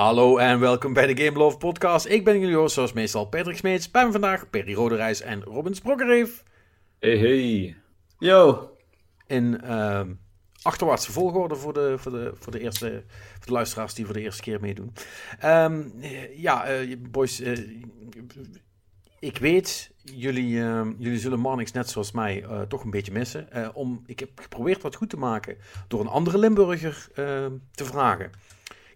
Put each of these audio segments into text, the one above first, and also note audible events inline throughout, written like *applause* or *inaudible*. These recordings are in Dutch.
Hallo en welkom bij de Game Love Podcast. Ik ben jullie host, zoals meestal Patrick Smeets. Bij me vandaag Perry Roderijs en Robin Sprokkerreef. Hey, hey. Yo. In uh, achterwaartse volgorde voor de, voor, de, voor, de eerste, voor de luisteraars die voor de eerste keer meedoen. Um, ja, uh, boys, uh, ik weet, jullie, uh, jullie zullen Marnix net zoals mij toch een beetje missen. Om, ik heb geprobeerd wat goed te maken door een andere Limburger te vragen.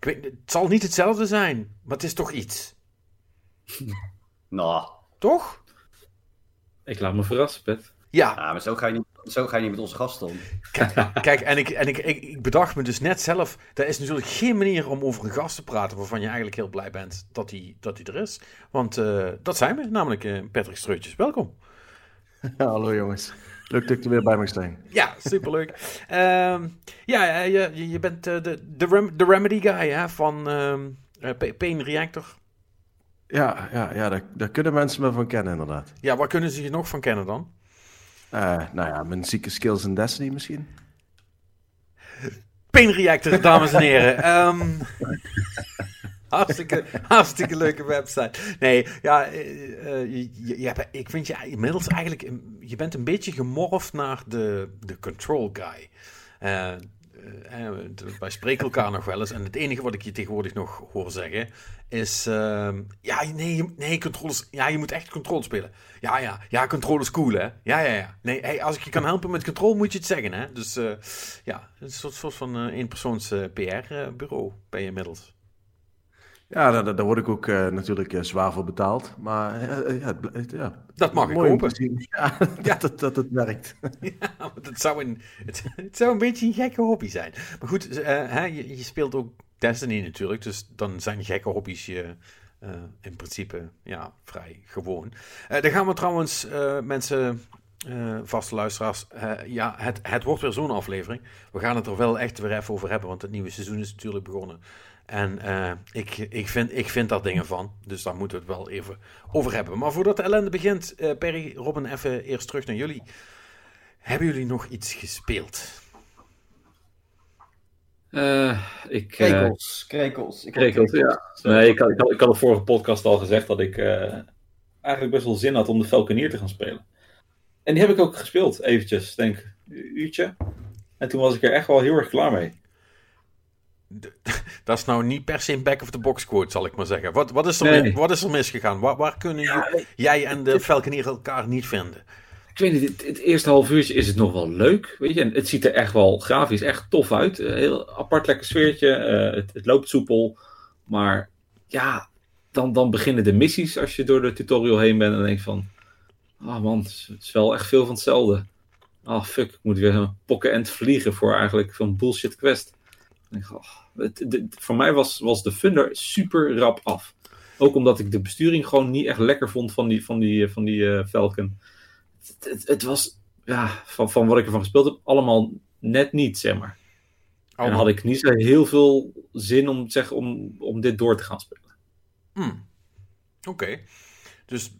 Ik weet, het zal niet hetzelfde zijn, maar het is toch iets. *laughs* Nou. Toch? Ik laat me verrassen, Pet. Ja. ja maar zo ga, je niet, zo ga je niet met onze gasten om. Kijk, *laughs* kijk en, ik, en ik, ik, ik, bedacht me dus net zelf... Er is natuurlijk geen manier om over een gast te praten... waarvan je eigenlijk heel blij bent dat hij dat er is. Want uh, dat zijn we, namelijk uh, Patrick Streutjes. Welkom. *laughs* Hallo jongens. Leuk dat ik er weer bij mag zijn. Ja, superleuk. um, ja, je, je bent uh, de, de, rem, de Remedy guy hè, van um, Pain Reactor. Ja, ja, ja daar, daar, kunnen mensen me van kennen inderdaad. Ja, waar kunnen ze je nog van kennen dan? Uh, nou ja, mijn zieke skills in Destiny misschien. Pain Reactor, dames en heren. Um, *laughs* hartstikke, hartstikke leuke website. Nee, ja, uh, je, je, ik vind je inmiddels eigenlijk... Je bent een beetje gemorfd naar de, de control guy. Uh, wij spreken elkaar nog wel eens. En het enige wat ik je tegenwoordig nog hoor zeggen is: uh, Ja, nee, nee, controles. Ja, je moet echt controle spelen. Ja, ja, ja, controle is cool, hè? Ja, ja, ja. Nee, als ik je kan helpen met controle, moet je het zeggen, hè? Dus uh, ja, een soort, soort van eenpersoons PR-bureau ben je inmiddels. Ja, daar, daar word ik ook uh, natuurlijk uh, zwaar voor betaald. Maar uh, ja, ja, dat mag ik hopen. *laughs* Ja, ja. Dat, dat het werkt. *laughs* Ja, want het zou, een, het, het, zou een beetje een gekke hobby zijn. Maar goed, hè, je, je, speelt ook Destiny natuurlijk. Dus dan zijn gekke hobby's je in principe ja, vrij gewoon. dan gaan we trouwens, mensen, vaste luisteraars. ja, het, het wordt weer zo'n aflevering. We gaan het er wel echt weer even over hebben. Want het nieuwe seizoen is natuurlijk begonnen. En uh, ik, ik, vind, ik vind daar dingen van. Dus daar moeten we het wel even over hebben. Maar voordat de ellende begint, uh, Perry, Robin, even eerst terug naar jullie. Hebben jullie nog iets gespeeld? Uh, ik, krekels, krekels. Ik krekels, ja. Nee, ik had, ik, had, ik had de vorige podcast al gezegd dat ik eigenlijk best wel zin had om de Falconier te gaan spelen. En die heb ik ook gespeeld, eventjes, denk ik, een uurtje. En toen was ik er echt wel heel erg klaar mee *laughs* dat is nou niet per se een back-of-the-box quote, zal ik maar zeggen. Wat, wat, is, er, nee. wat is er misgegaan? Waar, waar kunnen ja, je, jij en de Falconier elkaar niet vinden? Ik weet niet, het, het, eerste half uurtje is het nog wel leuk. Weet je? En het ziet er echt wel grafisch echt tof uit. Een heel apart lekker sfeertje. Uh, het, het, loopt soepel. Maar ja, dan, dan beginnen de missies als je door de tutorial heen bent. En denk je van, ah oh man, het is wel echt veel van hetzelfde. Ah oh, fuck, ik moet weer een pokken end vliegen voor eigenlijk zo'n bullshit quest. Oh, het, de, voor mij was, was de Thunder super rap af. Ook omdat ik de besturing gewoon niet echt lekker vond van die, van die, van die uh, Falcon. Het, het, het, was, ja, van, van wat ik ervan gespeeld heb, allemaal net niet, zeg maar. Oh. En had ik niet zo heel veel zin om, zeg, om, om dit door te gaan spelen. Hmm. Oké. Okay. Dus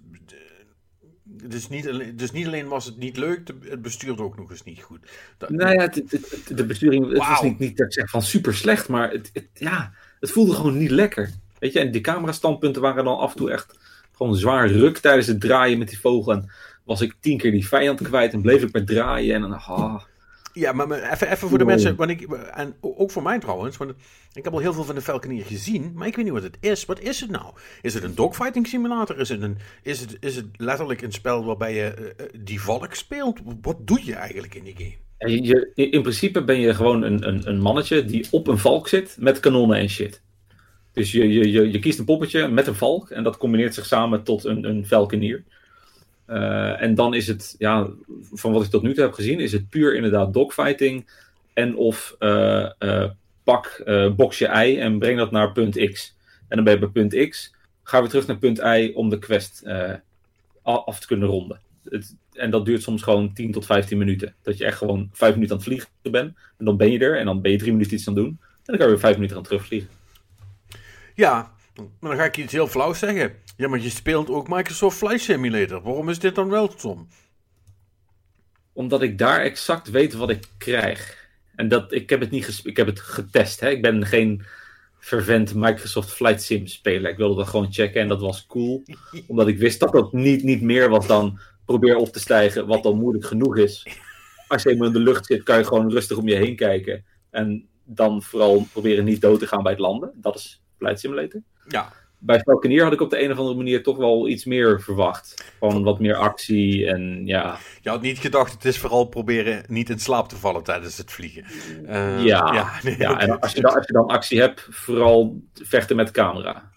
dus niet, alleen, dus niet alleen was het niet leuk, het bestuurde ook nog eens niet goed. Dat, nou ja, het, het, de besturing, het wow. was niet, niet dat ik zeg van super slecht, maar het, ja, het voelde gewoon niet lekker. Weet je, en die camerastandpunten waren dan af en toe echt gewoon zwaar ruk tijdens het draaien met die vogel. En was ik tien keer die vijand kwijt en bleef ik maar draaien. En dan, ah, ja, maar, even, even voor de mensen, want ik, en ook voor mij trouwens, want ik heb al heel veel van de Falconier gezien, maar ik weet niet wat het is. Wat is het nou? Is het een dogfighting simulator? Is het, een, is het, is het letterlijk een spel waarbij je uh, die valk speelt? Wat doe je eigenlijk in die game? Je, in principe ben je gewoon een, een, een mannetje die op een valk zit met kanonnen en shit. Dus je, je, je, je kiest een poppetje met een valk en dat combineert zich samen tot een, een Falconier. Uh, en dan is het, ja, van wat ik tot nu toe heb gezien, is het puur inderdaad dogfighting. En of uh, uh, pak, box je ei en breng dat naar punt X. En dan ben je bij punt X, gaan we terug naar punt Y om de quest af te kunnen ronden. Het, en dat duurt soms gewoon 10 tot 15 minuten. Dat je echt gewoon 5 minuten aan het vliegen bent. En dan ben je er en dan ben je 3 minuten iets aan het doen. En dan kan je weer 5 minuten gaan terugvliegen. Ja, maar dan ga ik iets heel flauws zeggen. Ja, maar je speelt ook Microsoft Flight Simulator. Waarom is dit dan wel stom? Omdat ik daar exact weet wat ik krijg. En dat, ik heb het niet ik heb het getest. Hè? Ik ben geen vervent Microsoft Flight Sim speler. Ik wilde dat gewoon checken en dat was cool. *laughs* Omdat ik wist dat dat niet, niet meer was dan probeer op te stijgen, wat dan moeilijk genoeg is. Als je eenmaal in de lucht zit, kan je gewoon rustig om je heen kijken. En dan vooral proberen niet dood te gaan bij het landen. Dat is Flight Simulator. Ja, Bij Falconeer had ik op de een of andere manier toch wel iets meer verwacht. Van wat meer actie en ja. je had niet gedacht, het is vooral proberen niet in slaap te vallen tijdens het vliegen. Eh, Ja, nee, ja en als je, dan, als je dan actie hebt, vooral vechten met camera.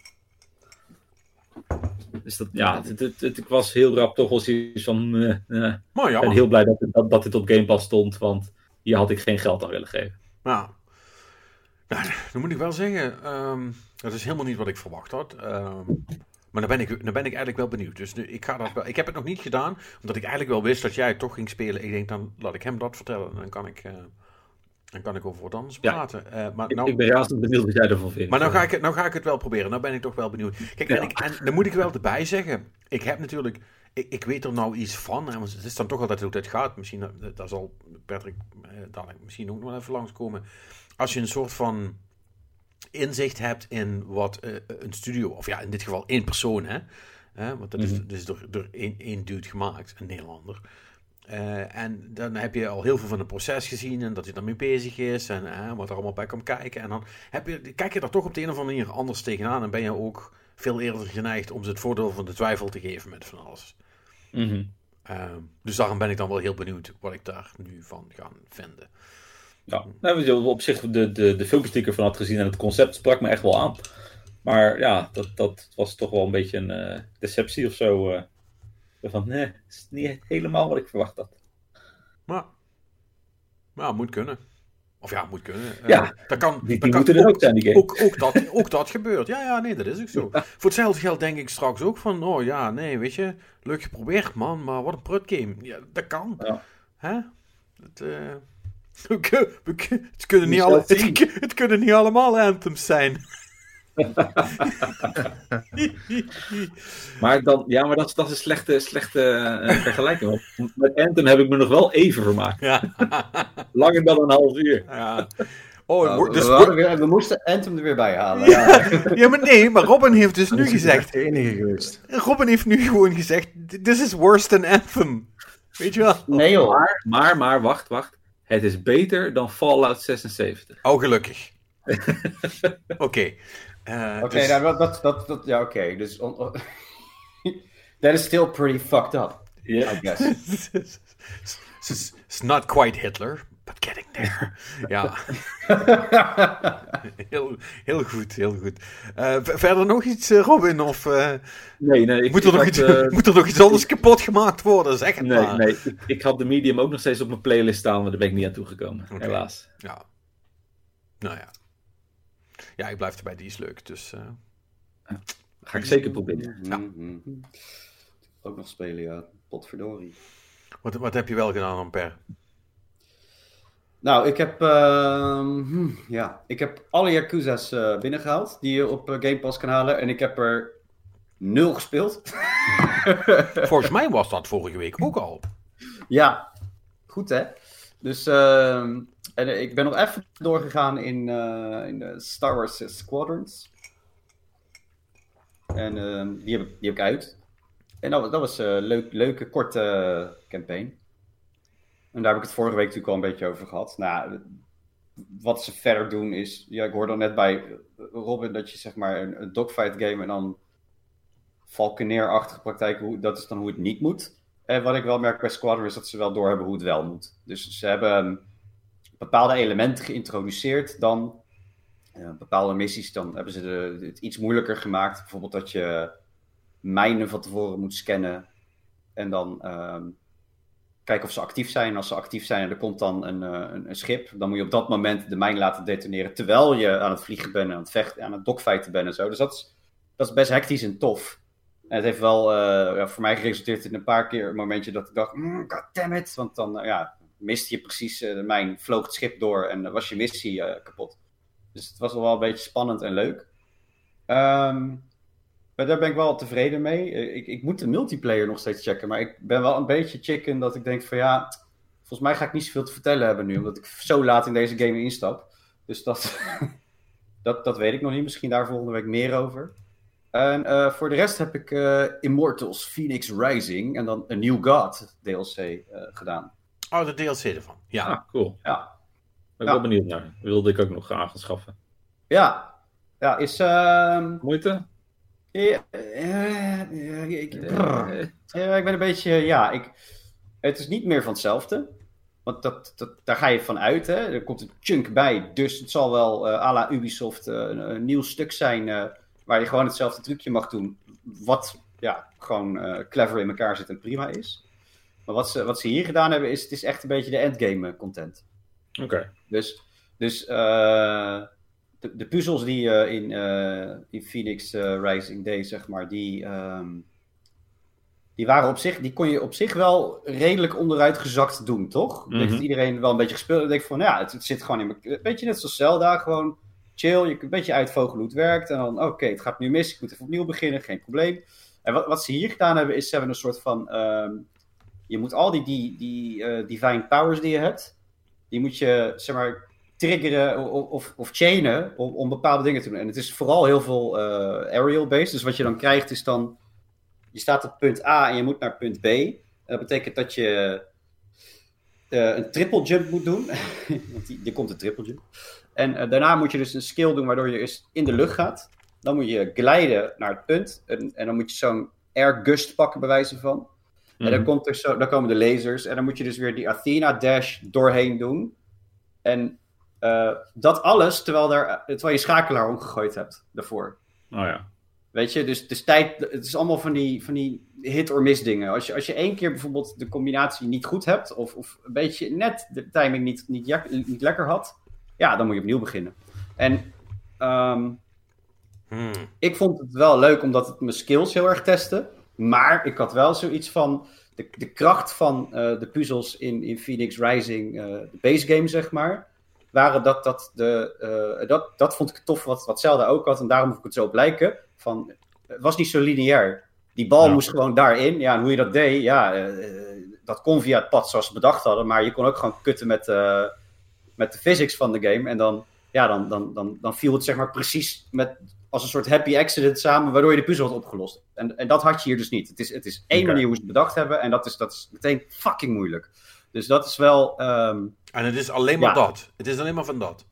Dus dat, ja, het, het, het- ik was heel rap toch wel zoiets van... Maar Ik ben jammer. heel blij dat, dat, dat dit op Game Pass stond, want hier had ik geen geld aan willen geven. Nou, nou, dan moet ik wel zeggen, ehm, dat is helemaal niet wat ik verwacht had. Ehm, maar dan ben, ik, dan ben ik eigenlijk wel benieuwd. Dus nu, ik, ga dat wel, ik heb het nog niet gedaan, omdat ik eigenlijk wel wist dat jij het toch ging spelen. Ik denk, dan laat ik hem dat vertellen. En dan kan ik, eh, dan kan ik over wat anders Ja. praten. Eh, maar, Ik, nou, ik ben razend benieuwd wat jij ervan vindt. maar nou ga, ik het, nou ga ik het wel proberen. Nou ben ik toch wel benieuwd. Kijk, en, ik, en dan moet ik wel erbij zeggen. Ik heb natuurlijk... Ik, ik weet er nou iets van. Hè, want het is dan toch altijd hoe dat gaat. Misschien, eh, daar zal Patrick eh, dadelijk misschien ook nog wel even langskomen. Als je een soort van inzicht hebt in wat eh, een studio... Of ja, in dit geval één persoon, hè. Hè, want dat is, is door, door één, één dude gemaakt. Een Nederlander. Eh, en dan heb je al heel veel van het proces gezien en dat hij ermee bezig is en wat er allemaal bij komt kijken. En dan heb je, kijk je er toch op de een of andere manier anders tegenaan en ben je ook veel eerder geneigd om ze het voordeel van de twijfel te geven met van alles. Mhm. Ehm, dus daarom ben ik dan wel heel benieuwd wat ik daar nu van ga vinden. Ja, nou, weet je, op zich de, de, de filmpjes die ik ervan had gezien en het concept sprak me echt wel aan. Maar ja, dat, dat was toch wel een beetje een eh, deceptie of zo. eh. van, nee, het is niet helemaal wat ik verwacht had. Maar, maar moet kunnen. Of ja, moet kunnen. Eh, Ja, dat kan, Die, dat die kan moeten er ook zijn, die game. Ook, ook, dat, ook dat gebeurt. Ja, ja, nee, dat is ook zo. *laughs* Voor hetzelfde geld denk ik straks ook van, oh ja, nee, weet je, leuk geprobeerd, man, maar wat een prut game. Ja, dat kan. Ja. Hè? Het, *laughs* het, kunnen niet alle, het, het kunnen niet allemaal anthems zijn. *laughs* Maar, dan, ja, maar dat, is- dat is een slechte, slechte eh, vergelijking. Want met Anthem heb ik me nog wel even vermaakt. ja. *laughs* Langer dan een half uur. ja. Oh, Nou, dus, we hadden weer, we moesten Anthem er weer bij halen. Ja. ja, maar nee, maar Robin heeft dus nu Dat is gezegd, de enige geweest. Robin heeft nu gewoon gezegd, this is worse than Anthem. Weet je wel? Nee hoor. Maar, maar, maar, wacht, wacht. Het is beter dan Fallout 76. Oh, gelukkig. *laughs* Oké. Eh, Oké, dus- nou, dat, dat, dat, ja, oké. Dus, on- on- *laughs* that is still pretty fucked up, Ja. I guess. *laughs* it's, it's- it's not quite Hitler, but getting there. ja, *laughs* heel, heel goed, heel goed. Eh, verder nog iets, eh, Robin? Of eh, Nee, nee. Ik, moet, er ik nog had, iets, *laughs* moet er nog iets anders kapot gemaakt worden? Zeg het Nee, maar. nee. Ik, ik had de Medium ook nog steeds op mijn playlist staan, maar daar ben ik niet aan toegekomen. Helaas. Ja. Nou ja. Ja, ik blijf erbij, die is leuk. Dus eh, Ga ik zeker proberen. Ja. Mhm. Ook nog spelen, ja. Potverdorie. wat, wat heb je wel gedaan, Amper? Nou, ik heb, hm, ja, ik heb alle Yakuza's eh, binnengehaald die je op eh, Game Pass kan halen. En ik heb er nul gespeeld. *laughs* Volgens mij was dat vorige week ook al. Ja, goed hè. Dus ehm, en eh, ik ben nog even doorgegaan in, in de Star Wars Squadrons. En ehm, die, heb ik, die heb ik uit. En dat, was- dat was een leuk, leuke, korte campaign. En daar heb ik het vorige week natuurlijk al een beetje over gehad. Nou, wat ze verder doen is... Ja, ik hoorde al net bij Robin dat je zeg maar een, een dogfight game en dan Falconeer-achtige praktijken, hoe, dat is dan hoe het niet moet. En wat ik wel merk bij Squadron is dat ze wel doorhebben hoe het wel moet. Dus ze hebben ehm, bepaalde elementen geïntroduceerd dan. eh, bepaalde missies, dan hebben ze het iets moeilijker gemaakt. Bijvoorbeeld dat je mijnen van tevoren moet scannen. En dan ehm, kijken of ze actief zijn. Als ze actief zijn en er komt dan een, eh, een, een schip, dan moet je op dat moment de mijn laten detoneren. Terwijl je aan het vliegen bent, aan het vechten, aan het dogfighten bent en zo. Dus dat is, dat is best hectisch en tof. Het heeft wel eh, voor mij geresulteerd in een paar keer een momentje dat ik dacht, mm, goddammit. Want dan eh, ja, miste je precies de mijn, vloog het schip door en was je missie kapot. Dus het was wel een beetje spannend en leuk. Ehm, maar daar ben ik wel tevreden mee. Eh, Ik, ik moet de multiplayer nog steeds checken, maar ik ben wel een beetje chicken dat ik denk van ja, volgens mij ga ik niet zoveel te vertellen hebben nu, omdat ik zo laat in deze game instap. Dus dat, *laughs* dat, dat weet ik nog niet. Misschien daar volgende week meer over. En eh, voor de rest heb ik eh, Immortals Phoenix Rising en dan A New God DLC gedaan. Oh, de DLC ervan. Ja. Ah, cool. Ja. Ben ik Ja. wel benieuwd naar. Wilde ik ook nog graag gaan schaffen. Ja, ja is. ehm, Moeite? Ja, ik, Ja, ik ben een beetje, ja, ik, het is niet meer van hetzelfde. Want dat, dat, daar ga je van uit, hè. Er komt een chunk bij, dus het zal wel eh à la Ubisoft eh, een, een nieuw stuk zijn eh, waar je gewoon hetzelfde trucje mag doen. Wat, ja, gewoon clever in elkaar zit en prima is. Maar wat ze, wat ze hier gedaan hebben, is het is echt een beetje de endgame content. Oké. Dus, dus eh, de, de puzzels die je in, eh, in Phoenix eh, Rising deed, zeg maar, die, ehm, die waren op zich, die kon je op zich wel redelijk onderuit gezakt doen, toch? Mhm. dat iedereen wel een beetje gespeeld heeft. denk van, ja, het, het zit gewoon in elkaar. Een beetje net zoals Zelda, gewoon chill. Je een beetje uitvogelen hoe het werkt. En dan, oké, het gaat nu mis. Ik moet even opnieuw beginnen, geen probleem. En wat, wat ze hier gedaan hebben, is ze hebben een soort van... ehm, je moet al die, die, die eh, divine powers die je hebt, die moet je, zeg maar, triggeren of, of, of chainen om, om bepaalde dingen te doen. En het is vooral heel veel eh, aerial-based. Dus wat je dan krijgt is dan, je staat op punt A en je moet naar punt B. En dat betekent dat je eh, een triple jump moet doen. *laughs* Want die, er komt een triple jump. En eh, daarna moet je dus een skill doen waardoor je eerst in de lucht gaat. Dan moet je glijden naar het punt. En, en dan moet je zo'n air gust pakken, bij wijze van. En dan, Mhm. komt er zo, dan komen de lasers. En dan moet je dus weer die Athena Dash doorheen doen. En eh, dat alles terwijl, daar, terwijl je schakelaar omgegooid hebt daarvoor. Oh ja. Weet je, dus, dus tijd, het is allemaal van die, van die hit-or-miss dingen. Als je, als je één keer bijvoorbeeld de combinatie niet goed hebt, of, of een beetje net de timing niet, niet, jak- niet lekker had, ja, dan moet je opnieuw beginnen. En ehm, Hmm. ik vond het wel leuk omdat het mijn skills heel erg testte. Maar ik had wel zoiets van. De, de kracht van eh, de puzzels in, in Phoenix Rising, eh, de base game zeg maar. Waren dat, dat, de, eh, dat, dat vond ik tof wat, wat Zelda ook had. En daarom vond ik het zo op lijken. Van, het was niet zo lineair. Die bal Ja. moest gewoon daarin. Ja, en hoe je dat deed, ja, eh, dat kon via het pad zoals ze bedacht hadden. Maar je kon ook gewoon kutten met, eh, met de physics van de game. En dan, ja, dan, dan, dan, dan viel het zeg maar precies met, als een soort happy accident samen, waardoor je de puzzel had opgelost. En, en dat had je hier dus niet. Het is, het is één manier hoe ze het bedacht hebben. En dat is, dat is meteen fucking moeilijk. Dus dat is wel. ehm, En het is alleen maar Ja. dat. Het is alleen maar van dat.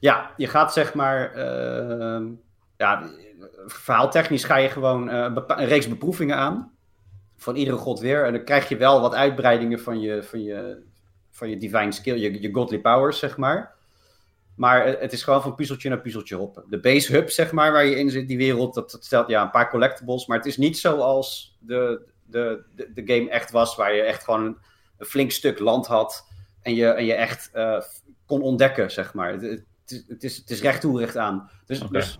ja, je gaat zeg maar. ehm, ja, verhaaltechnisch ga je gewoon eh, een, reeks beproevingen aan. Van iedere god weer. En dan krijg je wel wat uitbreidingen van je, van je, van je divine skill, je, je godly powers, zeg maar. Maar het is gewoon van puzzeltje naar puzzeltje hoppen. De base hub, zeg maar, waar je in zit, die wereld, dat, dat stelt ja, een paar collectibles. Maar het is niet zoals de, de, de, de game echt was, waar je echt gewoon een, flink stuk land had. En je, en je echt eh, kon ontdekken, zeg maar. Het, het, is- het, is, recht toe, recht aan. Dus, dus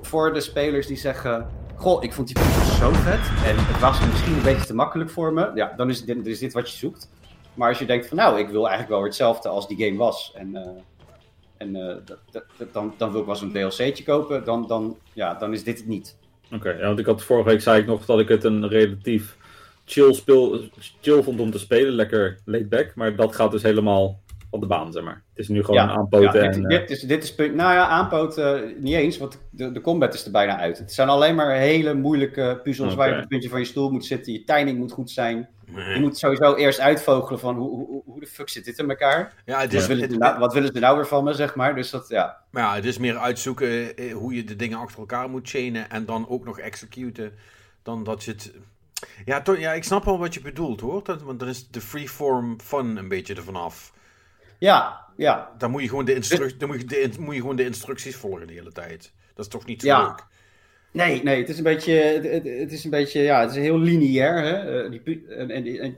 voor- de spelers die zeggen... Goh, ik vond die puzzel zo vet. En het was misschien een beetje te makkelijk voor me. Ja, dan is dit, is dit wat je zoekt. Maar als je denkt van... Nou, ik wil eigenlijk wel weer hetzelfde als die game was. En, eh, en eh, dan, dan wil ik wel eens een DLC'tje kopen. Dan, dan, ja, dan is dit het niet. Oké, ja, want ik had vorige week zei ik nog dat ik het een relatief chill, speel, chill vond om te spelen. Lekker laid back. Maar dat gaat dus helemaal op de baan, zeg maar. Het is nu gewoon Ja, aanpoten. Ja, dit, en, eh, dit, is, dit is punt. Nou ja, aanpoten eh, niet eens, want de, de combat is er bijna uit. Het zijn alleen maar hele moeilijke puzzels waar je op het puntje van je stoel moet zitten. Je timing moet goed zijn. Je moet sowieso eerst uitvogelen van hoe, hoe, hoe de fuck zit dit in elkaar? Ja, het Wat is, willen, het- ze nou, wat willen ze nou weer van me, zeg maar? Dus dat, ja. maar ja, het is meer uitzoeken eh, hoe je de dingen achter elkaar moet chainen en dan ook nog executen. Dan dat je het. Ja, toch, ja, ik snap wel wat je bedoelt hoor. Dat, want dan is de freeform fun een beetje ervan af. Ja, ja. Dan moet je gewoon de, instru- dan moet je de, moet je gewoon de instructies volgen de hele tijd. Dat is toch niet zo Ja. leuk? Nee, nee, het is een beetje, het, is een beetje, ja, het is heel lineair, hè. Eh, die, en, en,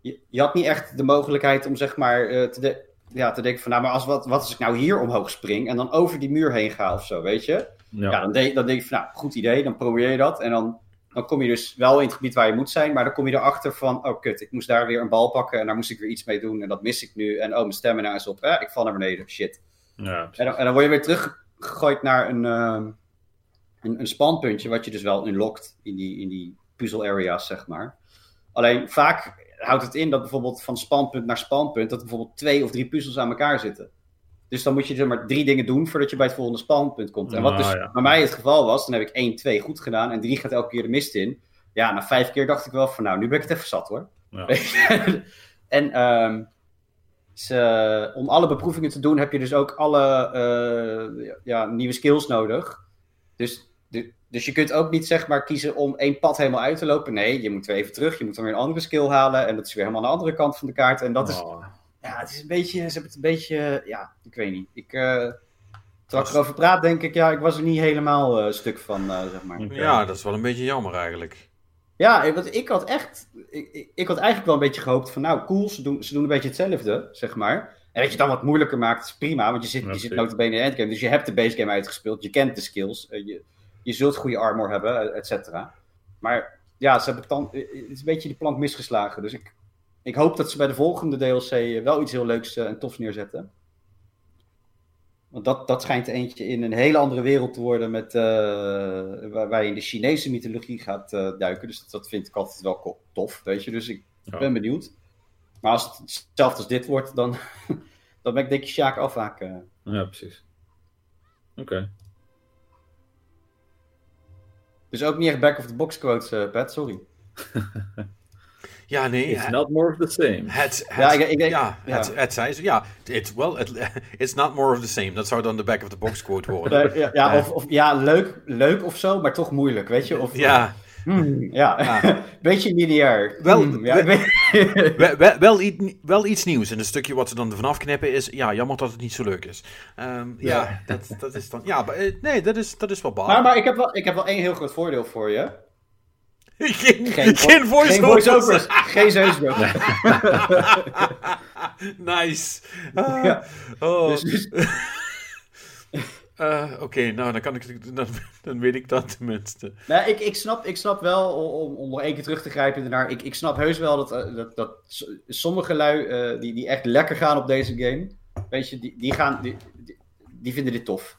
je, je had niet echt de mogelijkheid om, zeg maar, eh, te, de- ja, te denken van, nou, maar als, wat, wat als ik nou hier omhoog spring en dan over die muur heen ga of zo, weet je? ja. Ja, dan, denk, dan denk je van, nou, goed idee, dan probeer je dat. En dan, dan kom je dus wel in het gebied waar je moet zijn, maar dan kom je erachter van, oh kut, ik moest daar weer een bal pakken en daar moest ik weer iets mee doen en dat mis ik nu. En oh, mijn stamina is op, eh, ik val naar beneden, shit. Ja, En dan, en dan word je weer teruggegooid naar een, ehm, een, een spanpuntje, wat je dus wel unlockt in die, in die puzzel areas, zeg maar. Alleen vaak houdt het in dat bijvoorbeeld van spanpunt naar spanpunt, dat er bijvoorbeeld twee of drie puzzels aan elkaar zitten. Dus dan moet je zeg maar drie dingen doen voordat je bij het volgende spawnpunt komt. En wat Nou, dus ja. bij mij het geval was, dan heb ik 1, 2 goed gedaan en 3 gaat elke keer de mist in. Ja, na vijf keer dacht ik wel van nou, nu ben ik het even zat hoor. Ja. *laughs* en ehm, ze, om alle beproevingen te doen heb je dus ook alle eh, ja, nieuwe skills nodig. Dus, de- dus je kunt ook niet zeg maar kiezen om één pad helemaal uit te lopen. Nee, je moet weer even terug. Je moet dan weer een andere skill halen. En dat is weer helemaal aan de andere kant van de kaart. En dat is, Oh. Ja, het is een beetje, ze hebben het een beetje, ja, ik weet niet. Ik, eh terwijl ik erover praat, denk ik, ja, ik was er niet helemaal eh, stuk van, eh, zeg maar. Ja, dat is wel een beetje jammer eigenlijk. Ja, ik- want ik had echt. Ik, ik, ik had eigenlijk wel een beetje gehoopt van. Nou, cool, ze doen, ze doen een beetje hetzelfde, zeg maar. En dat je het dan wat moeilijker maakt, is prima. Want je zit, je zit notabene in de endgame. Dus je hebt de base game uitgespeeld. Je kent de skills. je, je zult goede armor hebben, et cetera. Maar ja, ze hebben dan, het is een beetje die plank misgeslagen. Dus ik, ik hoop dat ze bij de volgende DLC eh, wel iets heel leuks eh, en tofs neerzetten. Want dat, dat schijnt eentje in een hele andere wereld te worden met, eh, waar, waar je in de Chinese mythologie gaat duiken. Dus dat, dat vind ik altijd wel tof, weet je. Dus ik Ja. ben benieuwd. Maar als het hetzelfde als dit wordt, dan, *laughs* dan ben ik denk ik Sjaak afhaken. Ja, precies. Oké. Dus ook niet echt back of the box quotes, Pat, sorry. *laughs* Ja, nee. It's hè, not more of the same. Het, het, Ja, ik- ik denk- ja, ja. Het, het zei ze. Ja, it's, well, it- it's not more of the same. Dat zou dan de back of the box quote *laughs* worden. Eh, ja, ja, Eh. of, of, ja leuk, leuk of zo, maar toch moeilijk, weet je. Of, Ja, Hmm, ja. Ja. *laughs* beetje lineair. Wel- Hmm, ja, wel, *laughs* wel, wel, iets, wel iets nieuws. En een stukje wat ze dan ervan afknippen is... Ja, jammer dat het niet zo leuk is. Ehm, ja, Ja. dat, dat is dan... Ja, maar, eh, nee, dat is, dat is wel baal. maar maar ik, heb wel, ik heb wel één heel groot voordeel voor je. *laughs* geen, Geen, geen voice Geen voice-overs. Geen zeusbroek. *laughs* nice. Ah, Ja. oh. Dus, dus- Eh, *laughs* Oké, nou, dan, kan ik, dan, dan weet ik dat tenminste. Nou, ik, ik, snap, ik snap wel, om, om nog één keer terug te grijpen ernaar, ik, ik snap heus wel dat, eh, dat, dat sommige lui eh, die, die echt lekker gaan op deze game, weet je, die, die, gaan, die, die, die vinden dit tof.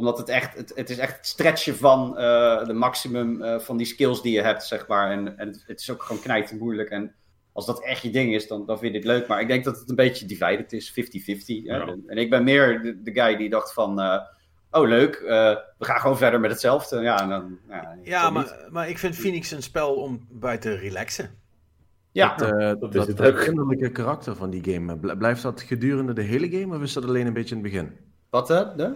Omdat het echt, het, het is echt het stretchen van eh, de maximum eh, van die skills die je hebt, zeg maar. En, en het, het is ook gewoon knijten moeilijk. En als dat echt je ding is, dan, dan vind je dit leuk. Maar ik denk dat het een beetje divided is, 50-50. hè. Ja. En, ik ben meer de, de guy die dacht van, eh, oh leuk, eh, we gaan gewoon verder met hetzelfde. Ja, en dan, ja, Ja, toch niet. maar, maar ik vind Phoenix een spel om bij te relaxen. Ja, Dat, dat dat, is het dat ook. kinderlijke karakter van die game, bl- blijft dat gedurende de hele game of is dat alleen een beetje in het begin? wat hè? De?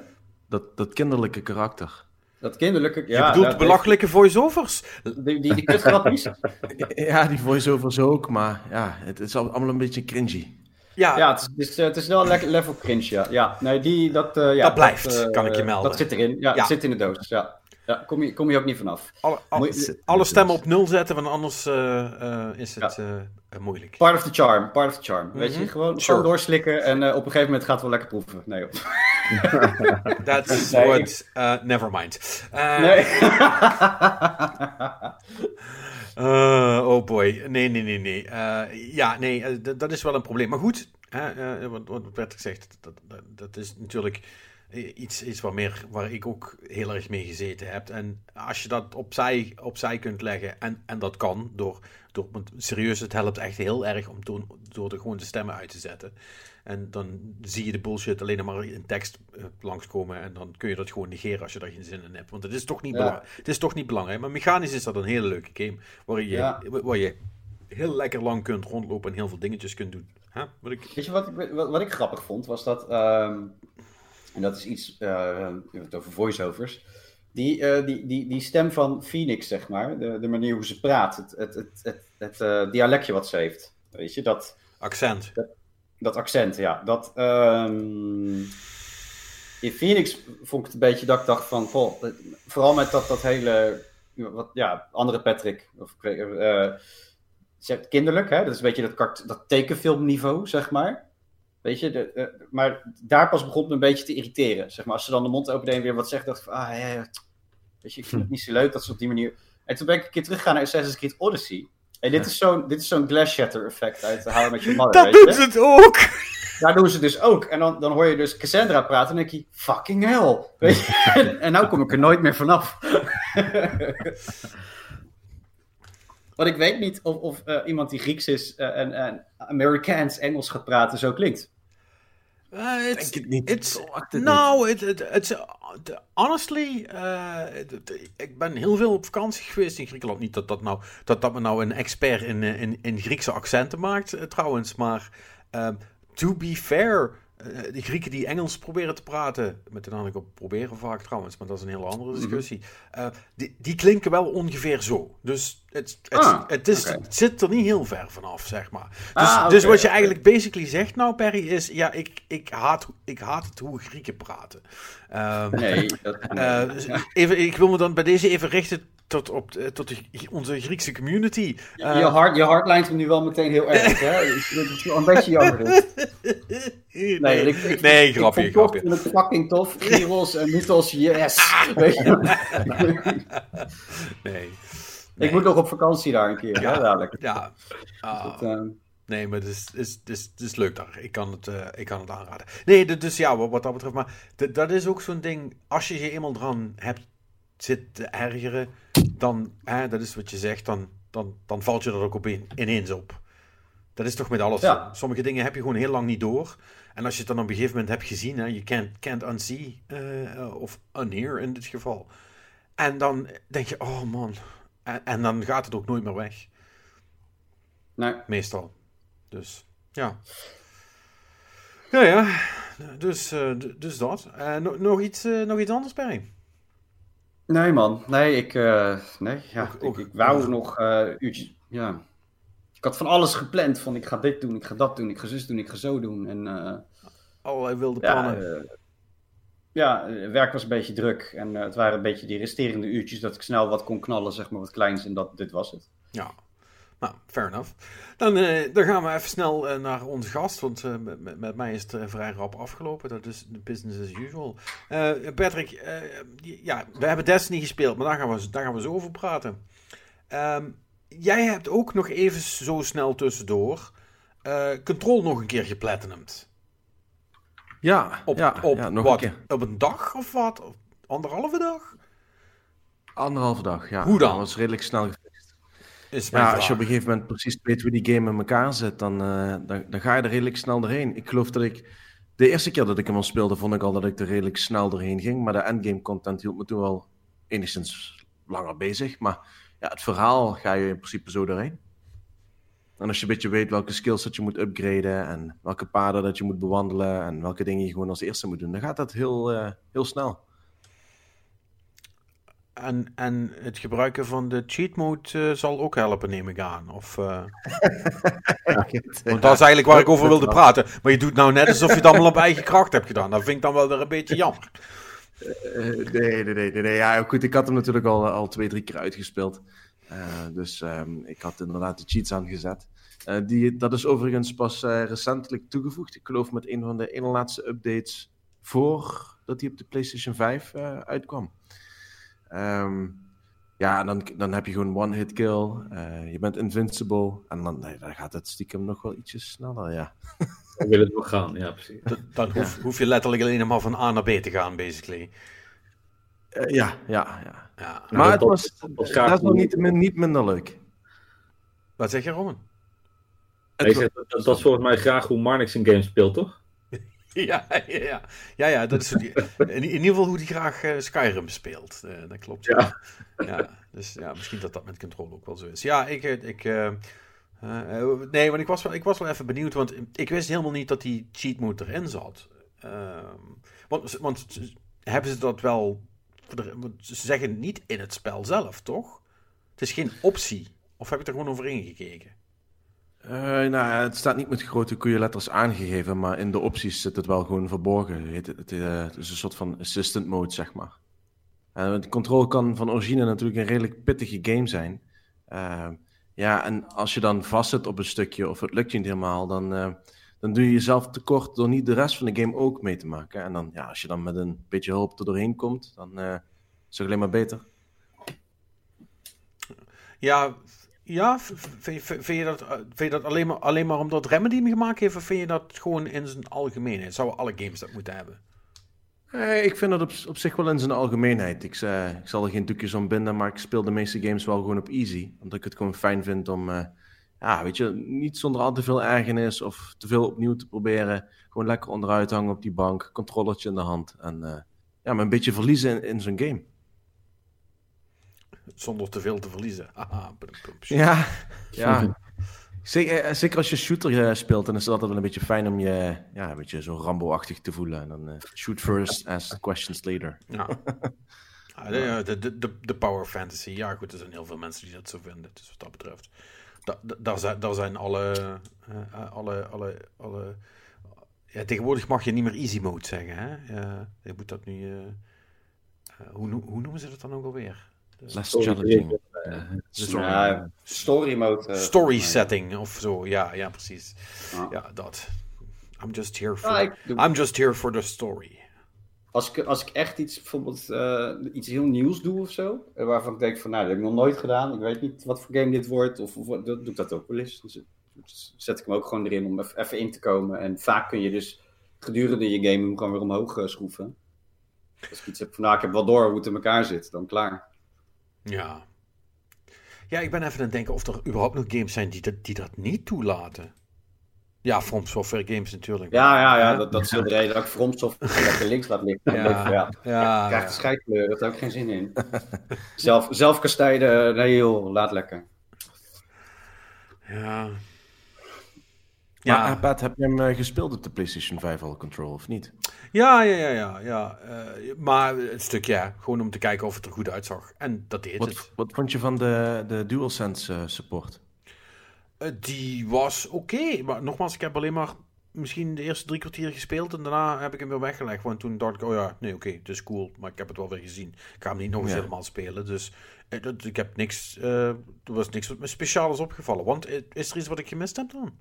Dat, dat kinderlijke karakter. Dat kinderlijke... Je Ja, bedoelt dat- belachelijke voice-overs? Die, die, die kutgrappies. *laughs* Ja, die voice-overs ook, maar ja, het, het is al- allemaal een beetje cringy. Ja, Ja, het is, het is, het is wel een lekker level cringe, ja. ja nee, die, dat, eh, ja, Dat blijft, eh, kan ik je melden. Dat zit erin. Ja, Ja. het zit in de doos, ja. Ja, kom je, kom je ook niet vanaf. alle, al- je- alle stemmen op nul zetten, want anders eh, eh, is het eh, moeilijk. Part of the charm, part of the charm. Weet je, Mhm. gewoon, Sure. doorslikken en op een gegeven moment gaat het wel lekker proeven. Nee, joh. *laughs* That's Nee, what... never mind. Nee. *laughs* oh boy. Nee, nee, nee, nee. Ja, nee, dat is wel een probleem. Maar goed, hè, wat, wat Patrick zegt, dat, dat, dat is natuurlijk iets, iets waar, meer, waar ik ook heel erg mee gezeten heb. En als je dat opzij, opzij kunt leggen, en, en dat kan, door, door, want serieus, het helpt echt heel erg om door, door de, gewoon de stemmen uit te zetten. En dan zie je de bullshit alleen maar in tekst eh, langskomen. En dan kun je dat gewoon negeren als je daar geen zin in hebt. Want het is toch niet, Ja. het is toch niet belangrijk. Maar mechanisch is dat een hele leuke game. Waar je, Ja. waar je heel lekker lang kunt rondlopen en heel veel dingetjes kunt doen. Huh? Wat ik... Weet je wat ik, wat, wat ik grappig vond? Was dat, ehm, en dat is iets, het over voiceovers. Die, eh, die, die, die stem van Phoenix, zeg maar, de, de manier hoe ze praat, het, het, het, het, het eh, dialectje wat ze heeft. Weet je, dat, Accent. dat accent, ja. Dat, ehm, in Phoenix vond ik het een beetje dat ik dacht van, goh, vooral met dat, dat hele, wat, ja, andere Patrick, of kinderlijk, hè? dat is een beetje dat, dat tekenfilmniveau, zeg maar. Weet je, de, maar daar pas begon het me een beetje te irriteren. Zeg maar, als ze dan de mond openen en weer wat zegt, dacht ik van, ah, ja, ja, weet je, ik vind het niet zo leuk dat ze op die manier... En toen ben ik een keer teruggegaan naar Assassin's Creed Odyssey. En dit is zo'n, dit is zo'n glass shatter effect uit How Met Your Mother, Dat weet je? doet het ook! Daar doen ze dus ook. En dan, dan hoor je dus Cassandra praten en denk je, fucking hell. Weet je? *laughs* En, en nou kom ik er nooit meer vanaf. Want ik weet niet of, of eh, iemand die Grieks is eh, en, en Amerikaans Engels gaat praten zo klinkt. Uh, it's, Denk het niet. It's, nou, it, it, it's, honestly, uh, it- ik ben heel veel op vakantie geweest in Griekenland. Niet dat dat, nou, dat, dat me nou een expert in, eh, in, in Griekse accenten maakt, eh, trouwens. Maar um, to be fair, eh, de Grieken die Engels proberen te praten, met de nadruk op proberen vaak trouwens, maar dat is een hele andere discussie. eh, die, die klinken wel ongeveer zo. Dus het, het, Ah, het, is, oké. het zit er niet heel ver vanaf, zeg maar. Dus, Ah, dus oké, wat je eigenlijk basically zegt nou, Perry, is ja, ik, ik, haat, ik haat het hoe Grieken praten. Ehm, Nee, dat, eh, dus even, ik wil me dan bij deze even richten tot, op, de- tot de, onze Griekse community. Eh, je, hart, je hart lijnt hem nu wel meteen heel erg, hè? *laughs* Het wel een beetje jammer. dit. nee, Nee, ik, ik, nee, ik grapje, tof. Ik vind het fucking tof. Gyros en Mythos, yes. *laughs* Weet je? Nee. Ik moet nog op vakantie daar een keer, Ja. hè, dadelijk. Ja. Ah. Dat, eh, Nee, maar het is, is, is, het is leuk daar. Ik kan het, eh, ik kan het aanraden. Nee, dus ja, wat, wat dat betreft. Maar dat is ook zo'n ding. Als je je eenmaal eraan hebt zit te ergeren, dan, hè, dat is wat je zegt, dan, dan, dan valt je er ook op in, ineens op. Dat is toch met alles Ja. Sommige dingen heb je gewoon heel lang niet door. En als je het dan op een gegeven moment hebt gezien, hè, je can't, can't unsee, eh, of unhear in dit geval. En dan denk je, oh man. En, en dan gaat het ook nooit meer weg. nee. Meestal. Dus, ja. Ja, ja. Dus, eh, dus dat. No- nog, iets, nog iets anders, Perry? Nee, man. Nee, ik, eh, nee, ja, ik, ik wou nog eh uurtjes, ja. Ik had van alles gepland, van ik ga dit doen, ik ga dat doen, ik ga zus doen, ik ga zo doen. En eh, Allerlei wilde ja, plannen. ja, eh, werk was een beetje druk. En het waren een beetje die resterende uurtjes dat ik snel wat kon knallen, zeg maar, wat kleins. En dat, dit was het. Ja. Nou, fair enough. Dan, eh, dan gaan we even snel eh, naar onze gast, want eh, met, mij is het vrij rap afgelopen. Dat is de business as usual. Patrick, ja, we hebben Destiny gespeeld, maar daar gaan we, daar gaan we zo over praten. Ehm, jij hebt ook nog even zo snel tussendoor Control nog een keer geplatinumd. Ja, Op, ja, op, ja, nog wat, een keer. op een dag of wat? Of Anderhalve dag? Anderhalve dag, ja. Hoe dan? Dat was redelijk snel. Is Ja, vraag. als je op een gegeven moment precies weet hoe die game in elkaar zit, dan, eh, dan, dan ga je er redelijk snel doorheen. Ik geloof dat ik... De eerste keer dat ik hem al speelde, vond ik al dat ik er redelijk snel doorheen ging. Maar de endgame content hield me toen wel enigszins langer bezig. Maar ja, het verhaal ga je in principe zo doorheen. En als je een beetje weet welke skills dat je moet upgraden en welke paden dat je moet bewandelen en welke dingen je gewoon als eerste moet doen, dan gaat dat heel, eh, heel snel. En, en het gebruiken van de cheat mode eh, zal ook helpen, neem ik aan. Of, eh, *laughs* want dat is eigenlijk waar ik over wilde praten. Maar je doet nou net alsof je het allemaal op eigen kracht hebt gedaan. Dat vind ik dan wel weer een beetje jammer. Eh, nee, nee, nee, nee. Ja, goed, ik had hem natuurlijk al, al twee, drie keer uitgespeeld. Dus ehm, ik had inderdaad de cheats aangezet. Die, dat is overigens pas recentelijk toegevoegd. Ik geloof met een van de ene laatste updates voordat hij op de PlayStation 5 eh, uitkwam. Ehm, ja, dan, dan heb je gewoon one-hit kill. eh, je bent invincible. En dan, nee, dan gaat het stiekem nog wel ietsjes sneller, ja. *laughs* We willen het nog gaan, ja, precies. Dat- Dan hoef, hoef je letterlijk alleen maar van A naar B te gaan, basically. Eh, ja, ja, ja. Ja. Maar het dat- was, dat is nog niet, niet minder leuk. Wat zeg je, Roman? Ik zeg, dat, dat is volgens mij graag hoe Marnix een game speelt, toch? *laughs* Ja, ja, ja. ja, ja dat is in, in ieder geval hoe hij graag eh, Skyrim speelt. Eh, dat klopt. Ja. ja. Dus ja, misschien dat dat met Control ook wel zo is. Ja, ik... eh, ik nee, want ik was, wel, ik was wel even benieuwd, want ik wist helemaal niet dat die cheat mode erin zat. Ehm, want, want hebben ze dat wel... Ze zeggen niet in het spel zelf, toch? Het is geen optie. Of heb ik er gewoon over ingekeken? Eh, nou, het staat niet met grote koeienletters aangegeven, maar in de opties zit het wel gewoon verborgen. Het, het, eh, het is een soort van assistant mode, zeg maar. En de control kan van origine natuurlijk een redelijk pittige game zijn. Eh, ja, en als je dan vastzit op een stukje of het lukt je niet helemaal, dan, eh, dan doe je jezelf tekort door niet de rest van de game ook mee te maken. En dan, ja, als je dan met een beetje hulp er doorheen komt, dan eh, is het alleen maar beter. Ja, ja vind, je dat, eh, vind je dat alleen, maar, alleen maar omdat Remedy hem gemaakt heeft, of vind je dat gewoon in zijn algemeenheid? Zouden alle games dat moeten hebben? Ik vind dat op, op zich wel in zijn algemeenheid. Ik, eh, ik zal er geen doekjes om binden, maar ik speel de meeste games wel gewoon op easy. Omdat ik het gewoon fijn vind om, eh, ja, weet je, niet zonder al te veel ergernis of te veel opnieuw te proberen. Gewoon lekker onderuit hangen op die bank, controllertje in de hand. En eh, ja, maar een beetje verliezen in, in zo'n game. Zonder te veel te verliezen. *laughs* Haha, ja, ja. Zeker, eh, zeker als je shooter uh, speelt, dan is het altijd wel een beetje fijn om je ja, een beetje zo Rambo-achtig te voelen. En dan uh, shoot first, ask questions later. Ja. *laughs* de, de, de, de power fantasy. Ja, goed, er zijn heel veel mensen die dat zo vinden. Dus wat dat betreft. Da, daar, zijn, daar zijn alle, alle, alle, alle ja, tegenwoordig mag je niet meer easy mode zeggen. Hè? je moet dat nu. hoe, hoe noemen ze dat dan ook alweer? Less challenging. story, story mode. Uh, story setting of zo, ja, ja precies. Ja, dat. I'm just here for, I'm just here for the story. Als ik, als ik echt iets, bijvoorbeeld uh, iets heel nieuws doe of zo, eh, waarvan ik denk van, nou, dat heb ik nog nooit gedaan, ik weet niet wat voor game dit wordt, of, of doe ik dat ook wel eens. Dus, dus zet ik hem ook gewoon erin om even in te komen. En vaak kun je dus gedurende je game hem gewoon weer omhoog schroeven. Als ik iets heb van, nou, ik heb wel door hoe het in elkaar zit, dan klaar. Ja. Ja, ik ben even aan het denken of er überhaupt nog games zijn die dat, die dat niet toelaten. Ja, From Software games natuurlijk. Ja, ja, ja dat, dat is de reden dat ik From Software *laughs* links laat liggen. Ja, ja. ja, krijgt de scheidkleur, dat heb ik geen zin in. *laughs* zelf, zelf kastijden, nee joh, laat lekker. Ja, ja. Maar Pat, heb je hem uh, gespeeld op de PlayStation 5 al, Control, of niet? Ja, ja, ja, ja. ja. Uh, maar een stukje, ja, gewoon om te kijken of het er goed uitzag. En dat deed wat, het. Wat vond je van de, de DualSense uh, support? die was oké, maar nogmaals, ik heb alleen maar misschien de eerste drie kwartier gespeeld en daarna heb ik hem weer weggelegd. Want toen dacht ik, oh ja, nee, oké, het is cool, maar ik heb het wel weer gezien. Ik ga hem niet nog eens helemaal spelen, dus ik heb niks, er was niks wat me speciaal is opgevallen. Want is er iets wat ik gemist heb dan?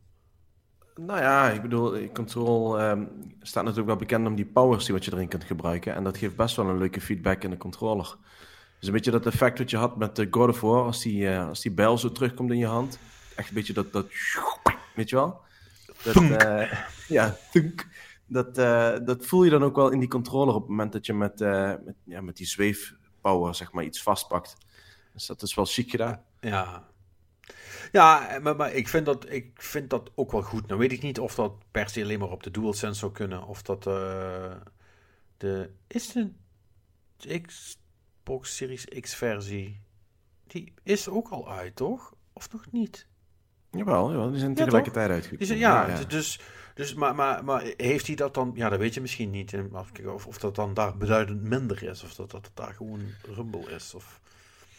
Nou ja, ik bedoel, Control um, staat natuurlijk wel bekend om die powers die wat je erin kunt gebruiken. En dat geeft best wel een leuke feedback in de controller. Dus een beetje dat effect wat je had met de God of War, als die, uh, als die bijl zo terugkomt in je hand. Echt een beetje dat, dat *sniffs* weet je wel? Dat, uh, *laughs* ja. Dat, uh, dat voel je dan ook wel in die controller op het moment dat je met, met, ja, met die zweefpower zeg maar iets vastpakt. Dus dat is wel chic gedaan. Ja, ja, maar, maar, ik, vind dat, ik vind dat ook wel goed. Nou weet ik niet of dat per se alleen maar op de DualSense zou kunnen. Of dat uh, de... Is de Xbox Series X versie... Die is ook al uit, toch? Of nog niet? Jawel, jawel die zijn tegelijkertijd ja, uitgekomen. Ja, ja, dus... Dus, maar, maar, maar heeft hij dat dan, ja, dat weet je misschien niet. Of, of dat dan daar beduidend minder is, of dat, dat het daar gewoon Rumble is. Of...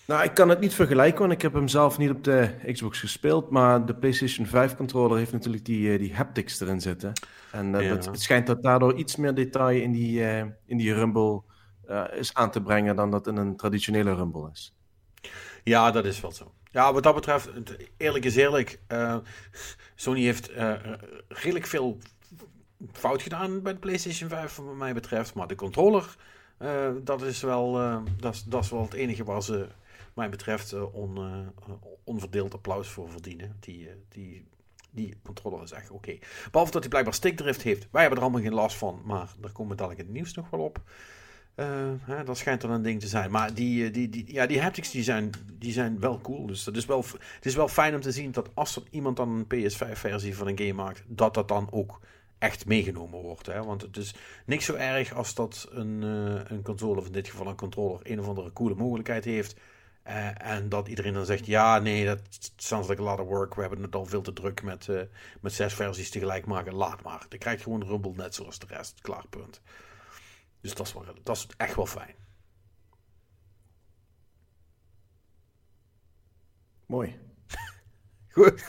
Nou, ik kan het niet vergelijken, want ik heb hem zelf niet op de Xbox gespeeld. Maar de PlayStation 5 controller heeft natuurlijk die, uh, die haptics erin zitten. En uh, het schijnt dat daardoor iets meer detail in die, uh, in die Rumble is aan te brengen dan dat in een traditionele Rumble is. Ja, dat is wel zo. Ja, wat dat betreft, eerlijk is eerlijk. Sony heeft redelijk veel fout gedaan bij de PlayStation 5, wat mij betreft. Maar de controller, dat, is wel, dat, is, dat is wel het enige waar ze mij betreft uh, on, uh, onverdeeld applaus voor verdienen. Die, die, die controller is echt oké. Behalve dat hij blijkbaar stickdrift heeft. Wij hebben er allemaal geen last van, maar daar komen we dadelijk in het nieuws nog wel op. Hè, dat schijnt dan een ding te zijn. Maar die, die, die, ja, die haptics die zijn, die zijn wel cool. Dus dat is wel, het is wel fijn om te zien dat als er iemand dan een PS5-versie van een game maakt, dat dat dan ook echt meegenomen wordt. Hè? Want het is niks zo erg als dat een, een console, of in dit geval een controller, een of andere coole mogelijkheid heeft uh, en dat iedereen dan zegt: ja, nee, dat sounds like a lot of work. We hebben het al veel te druk met, uh, met zes versies tegelijk maken. Laat maar. Dan krijg je gewoon Rumble net zoals de rest. Klaar, punt. Dus dat is, wel, dat is echt wel fijn. Mooi. *laughs* Goed,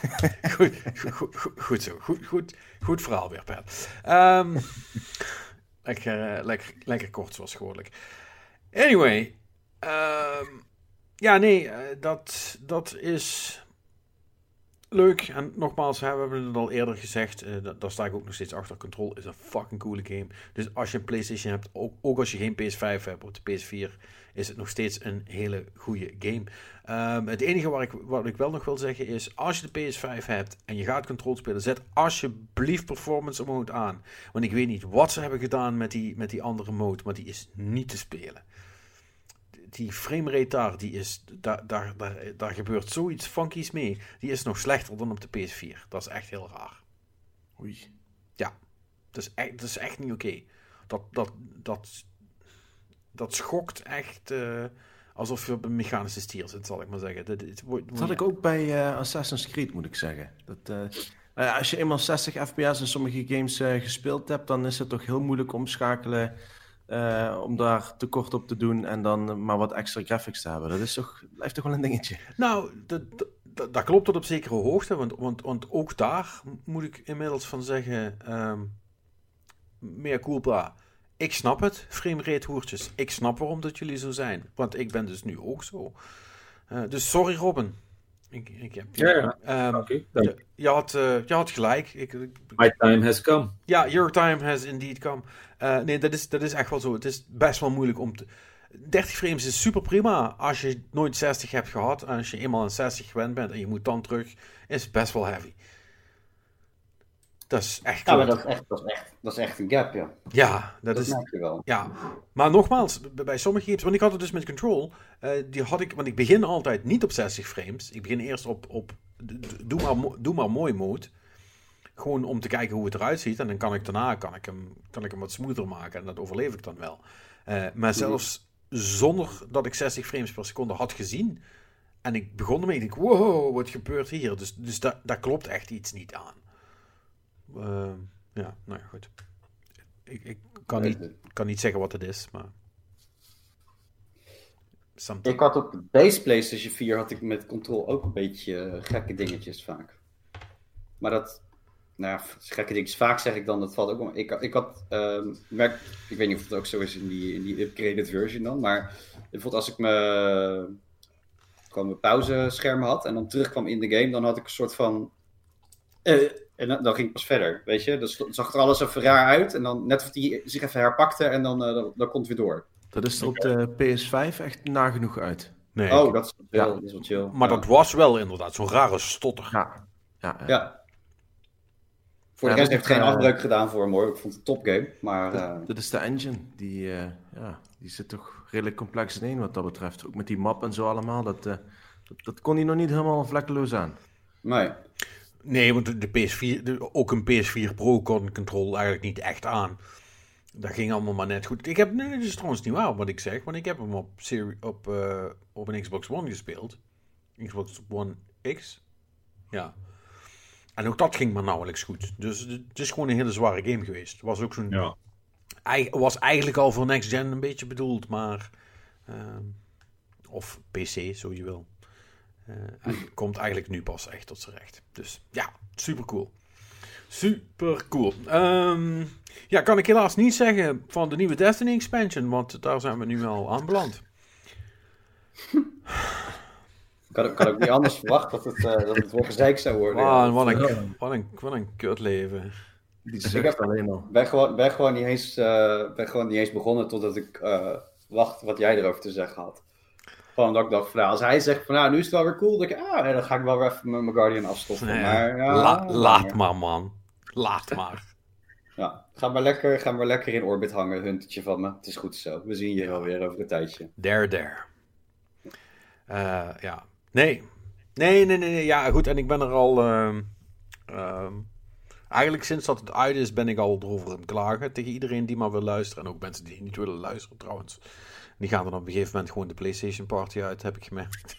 goed, goed, goed, goed, zo. Goed, goed, goed verhaal weer, Pat. Um, *laughs* lekker, uh, lekker, lekker kort zoals gewoonlijk. Anyway. Um, ja, nee, eh, dat, dat is leuk. En nogmaals, we hebben het al eerder gezegd. Uh, daar sta ik ook nog steeds achter. Control is een fucking coole game. Dus als je een PlayStation hebt, ook, ook als je geen PS5 hebt of de PS4, is het nog steeds een hele goede game. Um, het enige wat ik, wat ik wel nog wil zeggen is: als je de PS5 hebt en je gaat Control spelen, zet alsjeblieft Performance Mode aan. Want ik weet niet wat ze hebben gedaan met die, met die andere mode, maar die is niet te spelen die framerate daar, die is, daar, daar, daar, daar gebeurt zoiets funkies mee. Die is nog slechter dan op de PS4. Dat is echt heel raar. Oei. Dat is echt, dat is echt niet oké. Dat, dat, dat, dat schokt echt eh, alsof je op een mechanische stier zit, zal ik maar zeggen. Dat, het wordt- Dat had ik ook bij eh, Assassin's Creed, moet ik zeggen. Dat, eh, nou ja, als je eenmaal 60 fps in sommige games gespeeld hebt, dan is het toch heel moeilijk omschakelen eh, om daar tekort op te doen en dan maar wat extra graphics te hebben. Dat is toch, blijft toch wel een dingetje. Nou, dat, dat, klopt tot op zekere hoogte, want, want, want ook daar moet ik inmiddels van zeggen, ehm meer culpa. Ik snap het, framerate hoertjes. Ik snap waarom dat jullie zo zijn, want ik ben dus nu ook zo. Eh, dus sorry Robin. Ik, ik heb, Ja, ja. Ehm, je, je had, eh, je had gelijk. Ik, ik- My time has come. ja, your time has indeed come. Eh, nee, dat is, dat is echt wel zo. Het is best wel moeilijk om te... 30 frames is super prima als je nooit 60 hebt gehad. En als je eenmaal een 60 gewend bent en je moet dan terug, is het best wel heavy. Dat is echt Ja, maar dat is echt, dat is echt, dat is echt een gap, ja. Ja, dat Dat is... merk je wel. Ja, maar nogmaals, bij sommige games, want ik had het dus met Control, eh, die had ik, want ik begin altijd niet op 60 frames. Ik begin eerst op, op doe, maar, doe maar mooi mode. Gewoon om te kijken hoe het eruit ziet. En dan kan ik daarna kan ik hem, kan ik hem wat smoother maken. En dat overleef ik dan wel. Eh, maar zelfs zonder dat ik 60 frames per seconde had gezien. En ik begon ermee. Ik denk, wow, wat gebeurt hier? Dus, dus da- daar klopt echt iets niet aan. Eh, ja, nou ja, goed. Ik, ik kan, niet, kan niet zeggen wat het is, maar... Something. Ik had op de base PlayStation 4 had ik met Control ook een beetje eh, gekke dingetjes vaak. Maar dat, nou ja, gekke dingetjes. Vaak zeg ik dan, dat valt ook wel. Ik, ik had, ehm, merk, ik weet niet of het ook zo is in die, in die upgraded version dan, maar bijvoorbeeld als ik me gewoon mijn pauzeschermen had en dan terugkwam in de game, dan had ik een soort van. eh, en dan, dan ging ik pas verder, weet je. Dan zag er alles even raar uit en dan net of die zich even herpakte en dan, eh, dan, dan komt het weer door. Dat is er op de PS5 echt nagenoeg uit. Nee, Oh, ik- dat is wel chill. Ja. Dat is wel chill. maar Ja. dat was wel inderdaad zo'n rare stotter. Ja. Ja, ja. Ja. Voor Ja, de rest heeft het geen eh, afbreuk gedaan voor hem hoor. Ik vond het een topgame. Maar eh, Dat, dat is de engine. Die, eh, ja, die zit toch redelijk complex in wat dat betreft. Ook met die map en zo allemaal. Dat, eh, dat, dat kon hij nog niet helemaal vlekkeloos aan. nee. Nee, want de, de PS4, de- ook een PS4 Pro kon Control eigenlijk niet echt aan. Dat ging allemaal maar net goed. Ik heb, nee, dat is trouwens niet waar wat ik zeg, want ik heb hem op, serie, op, eh, op een Xbox One gespeeld. Xbox One X. Ja. En ook dat ging maar nauwelijks goed. Dus het is gewoon een hele zware game geweest. Het was ook zo'n Ja. Was eigenlijk al voor next gen een beetje bedoeld, maar. ehm, of PC, zo je wil. Eh, en komt eigenlijk nu pas echt tot zijn recht. Dus ja, super cool. Super cool. Ehm, ja, kan ik helaas niet zeggen van de nieuwe Destiny expansion, want daar zijn we nu al aan beland. Ik had, ik had ook niet anders verwacht dat het, eh, dat het wel gezeik zou worden. Man, wat een, wat een, wat een kutleven. Die heb- zucht alleen al. Ik ben gewoon, ben, gewoon niet eens, eh, ben gewoon niet eens begonnen totdat ik eh, wacht wat jij erover te zeggen had. Gewoon dat ik dacht, van, nou, als hij zegt van nou, nu is het wel weer cool, dan, ik, ah, dan ga ik wel weer even mijn mijn Guardian afstoffen. Nee, maar, ja, la- laat maar. man. Laat maar. *laughs* Ja, ga maar, lekker, ga maar lekker in orbit hangen, huntertje van me. Het is goed zo. We zien je wel weer over een tijdje. There, there. Eh, ja. Nee. Nee, nee, nee, nee. Ja, goed. En ik ben er al... ehm, ehm, eigenlijk sinds dat het uit is, ben ik al erover aan het klagen. Tegen iedereen die maar wil luisteren. En ook mensen die niet willen luisteren, trouwens. Die gaan dan op een gegeven moment gewoon de PlayStation Party uit, heb ik gemerkt.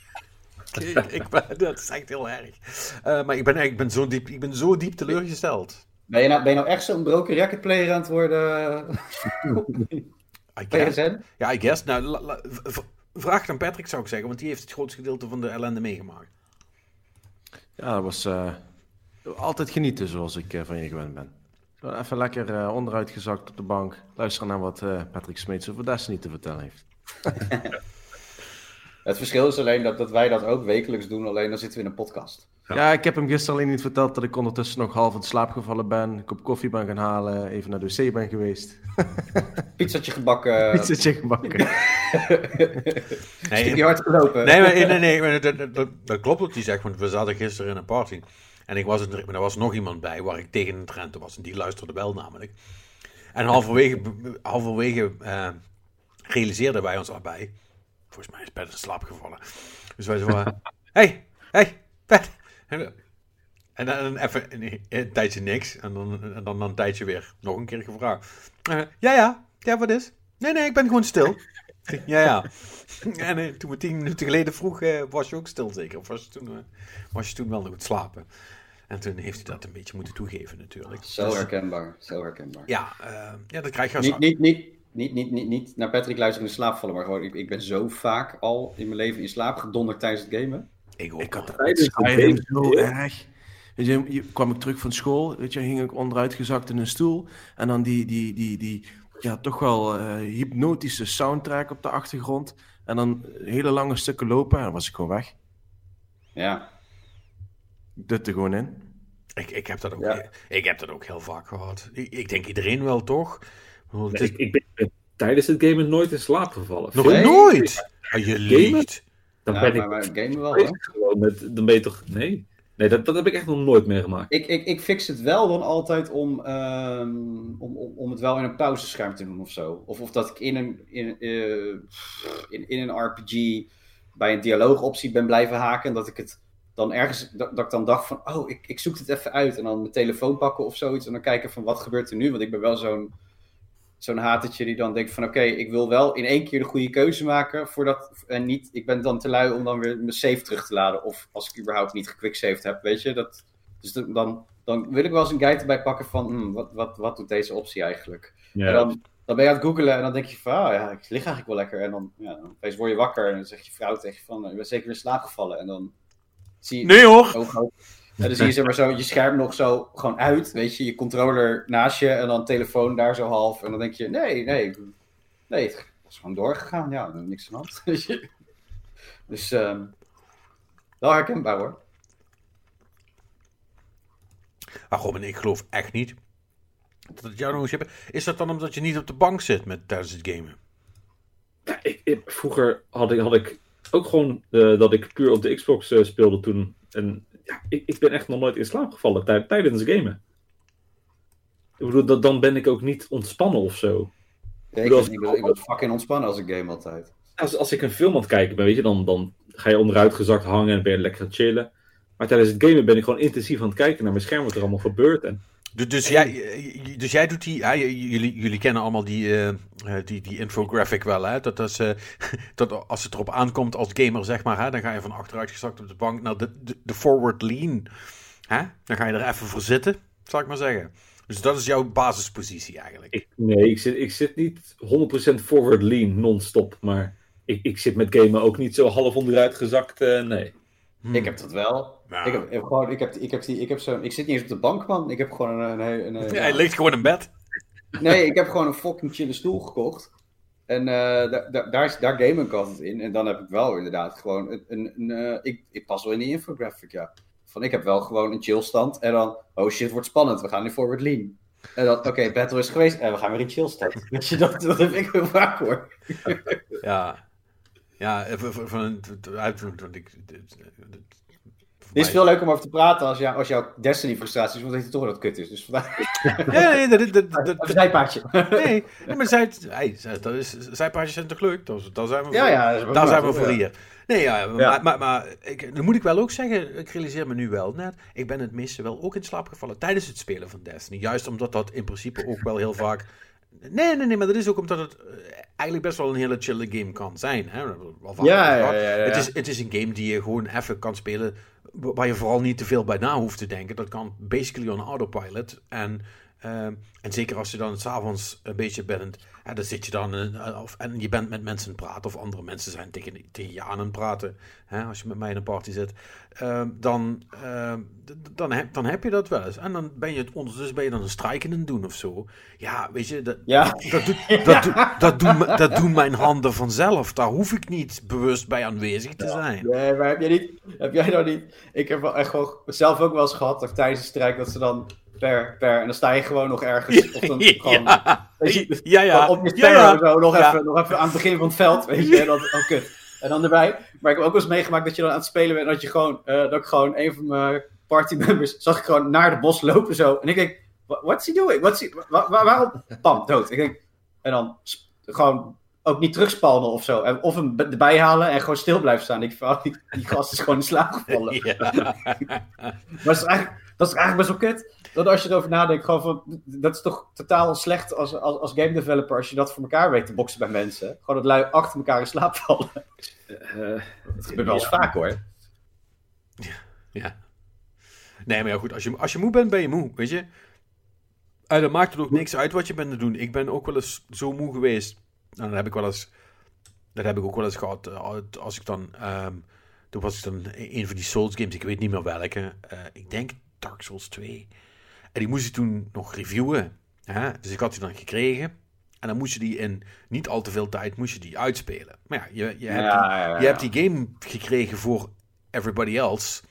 *laughs* ik, ik ben, *laughs* dat is echt heel erg. Eh, maar ik ben, ik, ben zo diep, ik ben zo diep teleurgesteld. Ben je nou, ben je nou echt zo'n broken racket player aan het worden? *laughs* I guess. PSN? Ja, I guess. Nou, la- la- vraag aan Patrick, zou ik zeggen. Want die heeft het grootste gedeelte van de ellende meegemaakt. Ja, dat was eh, altijd genieten zoals ik eh, van je gewend ben. Even lekker onderuit gezakt op de bank. Luisteren naar wat eh, Patrick Smeets over Destiny te vertellen heeft. *laughs* Het verschil is alleen dat, dat wij dat ook wekelijks doen, alleen dan zitten we in een podcast. Ja. ik heb hem gisteren alleen niet verteld dat ik ondertussen nog half in slaap gevallen ben. Een kop koffie ben gaan halen, even naar de wc ben geweest. *laughs* Pizzatje gebakken, *laughs* zitje gebakken. Nee, stukje hard gelopen. Nee, maar, nee, nee, nee, maar dat, dat, dat, dat klopt wat hij zegt, want we zaten gisteren in een party. En ik was in, maar er was nog iemand bij waar ik tegen een trend was. En die luisterde wel namelijk. En halverwege, halverwege eh, realiseerden wij ons daarbij. volgens mij is Pet in slaap gevallen. Dus wij zo van, *laughs* hey, hey, Pet. En, dan even een, een tijdje niks. En dan, en dan een tijdje weer nog een keer gevraagd. Uh, ja, ja, ja, wat is? Nee, nee, ik ben gewoon stil. *laughs* ja, ja. En uh, toen we tien minuten geleden vroeg, uh, was je ook stil zeker? Of was je toen, was je toen wel nog goed slapen? En toen heeft hij dat een beetje moeten toegeven natuurlijk. Zo dus, herkenbaar, zo herkenbaar. Ja, ja dat krijg je als... Niet, niet, niet, niet, niet, niet, niet naar Patrick luisteren in slaap vallen, maar gewoon, ik, ik ben zo vaak al in mijn leven in slaap gedonderd tijdens het gamen. Ik, ook ik had het Skyrim zo erg. Weet je, je, kwam ik terug van school, weet je, hing ik onderuit gezakt in een stoel. En dan die, die, die, die ja, toch wel uh, hypnotische soundtrack op de achtergrond. En dan hele lange stukken lopen en dan was ik gewoon weg. Ja. Dit er gewoon in. Ik, ik, heb dat ook, ja. ik heb dat ook heel vaak gehad. Ik, ik denk iedereen wel, toch? Nee, is... ik, ik, ben tijdens het gamen nooit in slaap gevallen. Nog nee. nooit? Ah, je liegt. Dan ja, ben maar, ik maar gamen wel, hè? Met, dan ben je toch... Nee. Nee, dat, dat heb ik echt nog nooit meegemaakt. Ik, ik, ik fix het wel dan altijd om, um, om, om, om het wel in een pauzescherm te doen of zo. Of, of dat ik in een, in, uh, in, in een RPG bij een dialoogoptie ben blijven haken. En dat ik het dan ergens, dat, dat ik dan dacht van, oh, ik, ik zoek het even uit. En dan mijn telefoon pakken of zoiets. En dan kijken van, wat gebeurt er nu? Want ik ben wel zo'n zo'n hatertje die dan denkt van oké, ik wil wel in één keer de goede keuze maken voordat en niet, ik ben dan te lui om dan weer mijn save terug te laden of als ik überhaupt niet gequicksaved heb, weet je, dat, dus dan, dan wil ik wel eens een guide erbij pakken van hmm, wat, wat, wat doet deze optie eigenlijk? Ja. En dan, dan ben je aan het googelen en dan denk je van ah, ja, ik lig eigenlijk wel lekker en dan, ja, dan word je wakker en dan zegt je vrouw tegen je van je bent zeker weer in slaap gevallen en dan zie je nee hoor! En dan zie je zeg maar zo je scherm nog zo gewoon uit, weet je, je controller naast je en dan telefoon daar zo half. En dan denk je, nee, nee, nee, het was gewoon doorgegaan. Ja, niks aan de hand. *laughs* dus um, wel herkenbaar hoor. Waarom? En ik geloof echt niet dat het jou nog eens hebben. Is dat dan omdat je niet op de bank zit met, tijdens het gamen? Ja, ik, ik, vroeger had ik, had ik ook gewoon uh, dat ik puur op de Xbox uh, speelde toen. En ja, ik, ik ben echt nog nooit in slaap gevallen tij, tijdens gamen. Ik bedoel, dan ben ik ook niet ontspannen of zo. ik, bedoel, ik, ik, wil, fucking ontspannen als ik game altijd. Als, als ik een film aan het kijken ben, weet je, dan, dan ga je onderuit gezakt hangen en ben je lekker chillen. Maar tijdens het gamen ben ik gewoon intensief aan het kijken naar mijn scherm wat er allemaal gebeurt. En dus, dus, jij, dus jij doet die. Ja, jullie, jullie kennen allemaal die, uh, die, die infographic wel. Hè? Dat, is, *laughs* uh, dat als het erop aankomt als gamer, zeg maar. Hè, dan ga je van achteruit gezakt op de bank naar de, de, de, forward lean. Hè? Dan ga je er even voor zitten, zal ik maar zeggen. Dus dat is jouw basispositie eigenlijk. Ik, nee, ik zit, ik zit niet 100% forward lean non-stop. Maar ik, ik zit met gamen ook niet zo half onderuit gezakt. Uh, nee. Hmm. Ik heb dat wel. Nou. Ik, heb, ik, gewoon, ik, heb, ik, heb die, ik, heb zo, ik zit niet eens op de bank, man. Ik heb gewoon een... een, een, ja, hij ligt gewoon in bed. Nee, ik heb gewoon een fucking chille stoel gekocht. En uh, daar, daar, daar game ik altijd in. En dan heb ik wel inderdaad gewoon een... een, een uh, ik, ik pas wel in die infographic, ja. Van ik heb wel gewoon een chillstand. En dan, oh shit, wordt spannend. We gaan in forward lean. En dan, oké, okay, battle is geweest. En we gaan weer in chillstand. Weet *laughs* je, dat, dat heb ik heel vaak hoor. Ja. Ja, van, uit, ik, dit is veel leuker om over te praten als, jou, als jouw Destiny-frustratie is, omdat je toch dat kut is. Dus vandaag... *laughs* Ja, nee, dat, dat, dat, een zijpaardje. *laughs* Nee, maar zij, hey, dat is, zijpaardjes zijn toch leuk? Dat, dat zijn we ja, ja, daar zijn we voor hier. Nee, ja, ja. maar, maar, maar ik, dan moet ik wel ook zeggen, ik realiseer me nu wel net, ik ben het meeste wel ook in slaap gevallen tijdens het spelen van Destiny. Juist omdat dat in principe ook wel heel vaak... Nee, nee, nee, maar dat is ook omdat het eigenlijk best wel een hele chille game kan zijn. Hè? Ja, ja, ja, ja, Het, is, het is een game die je gewoon even kan spelen waar je vooral niet te veel bij na hoeft te denken. Dat kan basically on autopilot. En, uh, en zeker als je dan s'avonds een beetje bent, en dan zit je dan uh, of, en je bent met mensen praten, of andere mensen zijn tegen, tegen je aan het praten, hè, als je met mij in een party zit, uh, dan, ehm, dan, heb, dan heb je dat wel eens. En dan ben je het ondertussen ben je dan een strijken aan doen of zo. Ja, weet je, dat, ja. dat, doet, dat, doet, dat, *laughs* doen, dat doen mijn handen vanzelf. Daar hoef ik niet bewust bij aanwezig te zijn. Nee, maar heb jij niet, heb jij nou niet, ik heb wel echt gewoon zelf ook wel eens gehad, dat tijdens de strijk, dat ze dan per, per. En dan sta je gewoon nog ergens. *laughs* Of dan gewoon, ja. *laughs* Je, ja, ja. Op je ja, Zo, nog, even, nog even aan het begin van het veld. Weet je, dat, oh, kut. En dan erbij. Maar ik heb ook wel eens meegemaakt dat je dan aan het spelen bent. En dat je gewoon, uh, dat ik gewoon een van mijn partymembers zag ik gewoon naar de bos lopen zo. En ik denk, what's he doing? What's he, waar, waarom? Pam, dood. Ik denk, en dan gewoon ook niet terugspannen of zo. En- Of hem erbij halen en gewoon stil blijven staan. Ik vind, oh, die, die gast is gewoon in slaap gevallen. *laughs* Ja. Maar dat is, eigenlijk, dat is eigenlijk best wel kut. Dat als je erover nadenkt, gewoon van, dat is toch totaal slecht als, als, als game developer als je dat voor elkaar weet te boksen bij mensen. Gewoon dat lui achter elkaar in slaap vallen. Eh, Dat gebeurt wel eens vaak hoor. Ja. Nee, maar ja, goed, als je, als je moe bent, ben je moe, weet je. En dan maakt het ook niks uit wat je bent te doen. Ik ben ook wel eens zo moe geweest. En dan heb ik wel eens... Dat heb ik ook wel eens gehad. eh, Als ik dan... ehm, toen was ik dan een van die Souls games. Ik weet niet meer welke. eh, ik denk Dark Souls 2. En die moest ik toen nog reviewen. Hè? Dus ik had die dan gekregen. En dan moest je die in niet al te veel tijd moest je die uitspelen. Maar ja, je, je, hebt, die, Ja, ja, ja. je hebt die game gekregen voor everybody else.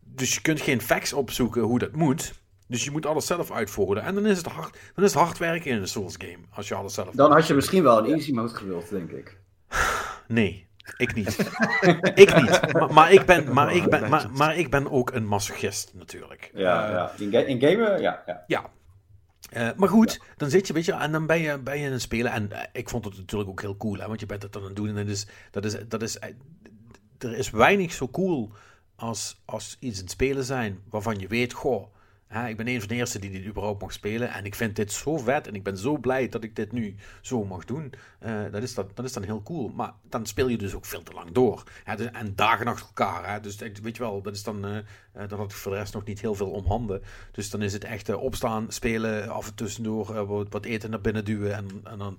Dus je kunt geen facts opzoeken hoe dat moet. Dus je moet alles zelf uitvoeren. En dan is het hard, dan is het hard werken in een Souls game. Als je alles zelf Dan had je misschien wel een easy mode gewild, denk ik. Nee, ik niet. ik niet. Maar, maar, ik ben, maar, ik ben, maar, maar ik ben ook een masochist natuurlijk. Ja, Eh, ja. In, ga in gamen, ja. ja. Ja. Eh, maar goed, dan zit je, weet je, en dan ben je, ben je aan het spelen. En eh, ik vond het natuurlijk ook heel cool, hè, want je bent het dan aan het doen. En is, dat is, dat is, eh, er is weinig zo cool als, als iets aan het spelen zijn waarvan je weet, goh, hè, ik ben een van de eerste die dit überhaupt mag spelen. En ik vind dit zo vet en ik ben zo blij dat ik dit nu zo mag doen. Eh, dat, is dat, dat is dan heel cool. Maar dan speel je dus ook veel te lang door. Hè, dus- en dagen achter elkaar. Hè, dus weet je wel, dat is dan, dan had ik voor de rest nog niet heel veel om handen. Dus dan is het echt opstaan, spelen, af en tussendoor wat, wat eten naar binnen duwen. En, en, dan,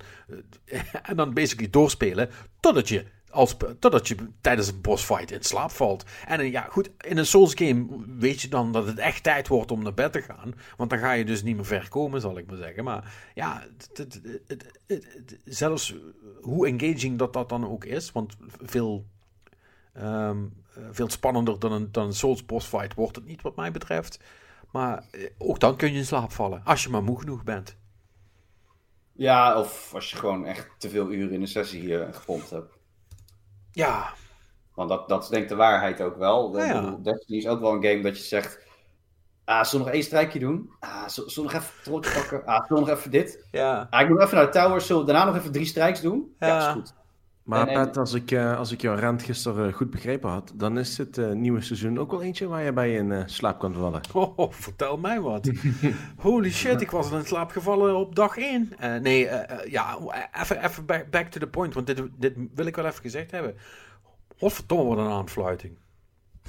*laughs* en dan basically doorspelen totdat je, als, totdat je tijdens een bossfight in slaap valt. En eh, ja, goed, in een Souls game weet je dan dat het echt tijd wordt om naar bed te gaan. Want dan ga je dus niet meer ver komen, zal ik maar zeggen. Maar ja, zelfs hoe engaging dat dat dan ook is. Want veel, ehm, eh, veel spannender dan een, dan een Souls bossfight wordt het niet, wat mij betreft. Maar eh, ook dan kun je in slaap vallen, als je maar moe genoeg bent. Ja, of als je gewoon echt te veel uren in een sessie hier gepompt hebt. Ja, Want dat, dat is denk ik de waarheid ook wel. Ja, ja. Bedoel, Destiny is ook wel een game dat je zegt... Ah, zullen nog één strijkje doen? Ah, zullen nog even trotje pakken? Ah, zullen nog even dit? ja. Ah, ik moet even naar de tower. Zullen we daarna nog even drie strijks doen? Ja, Ja. is goed. Maar En- Pat, als ik, eh, als ik jouw rant gisteren eh, goed begrepen had, dan is dit eh, nieuwe seizoen ook wel eentje waar je bij in slaap kan vallen. *laughs* Oh, vertel mij wat. *laughs* Holy shit, ik was al in slaap gevallen op dag 1. nee, ja, even, even back, back to the point, want dit, dit wil ik wel even gezegd hebben. Godverdomme, wat een aanfluiting.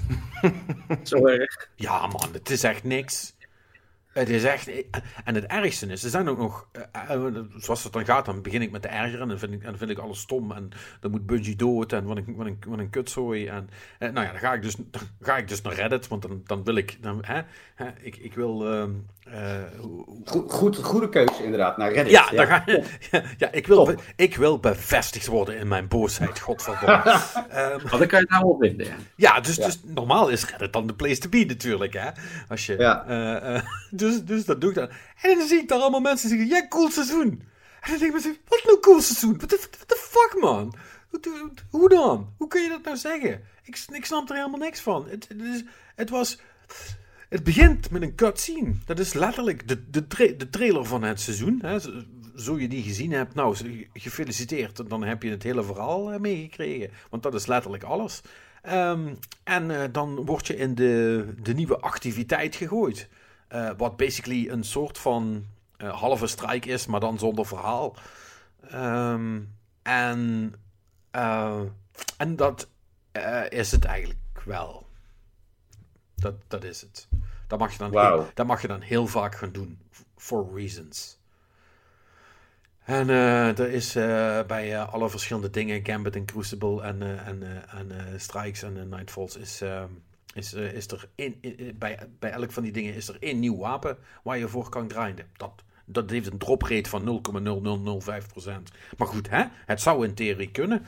*laughs* Zo erg. Ja man, het is echt niks. Het is echt... En het ergste is, er zijn ook nog... eh, eh, zoals het dan gaat, dan begin ik met de erger en dan vind ik, en dan vind ik alles stom. En dan moet Bungie dood en wat een, wat een, wat een kutzooi. En eh, nou ja, dan ga ik dus, dan ga ik dus naar Reddit, want dan, dan wil ik... Dan, hè, hè, ik, ik wil... ehm, eh, Goed, goed, goede keuze inderdaad, naar Reddit. ja, dan ga, *laughs* ja, ja, ik, wil, be- ik wil bevestigd worden in mijn boosheid, godverdomme. *laughs* Ehm, Maar dan kan je nou wel vinden. Ja. Ja, dus, Ja. dus normaal is Reddit dan de place to be natuurlijk, hè. Als je, Ja. eh, eh, *laughs* dus, dus dat doe ik dan. En dan zie ik daar allemaal mensen zeggen, ja, cool seizoen. En dan denk ik mezelf, wat nou cool seizoen? What the, fuck, man? Hoe, dan? Hoe kun je dat nou zeggen? Ik, snap er helemaal niks van. Het, is, het was... Het begint met een cutscene. Dat is letterlijk de, de, de trailer van het seizoen. Hè. Zo, zo je die gezien hebt, nou, gefeliciteerd. Dan heb je het hele verhaal eh, meegekregen. Want dat is letterlijk alles. Ehm, en eh, dan word je in de, de nieuwe activiteit gegooid. Eh, wat basically een soort van eh, halve strijk is, maar dan zonder verhaal. Ehm, en, eh, en dat is het eigenlijk wel. Dat, dat is het. Dat mag, je dan heel, dat mag je dan heel vaak gaan doen. For reasons. En eh, er is bij alle verschillende dingen, Gambit en Crucible en, en, en Strikes en Nightfalls, is, eh, is, eh, is er eh, bij, bij elk van die dingen is er één nieuw wapen waar je voor kan grinden. Dat, dat heeft een drop rate van 0,0005%. Maar goed, hè? het zou in theorie kunnen.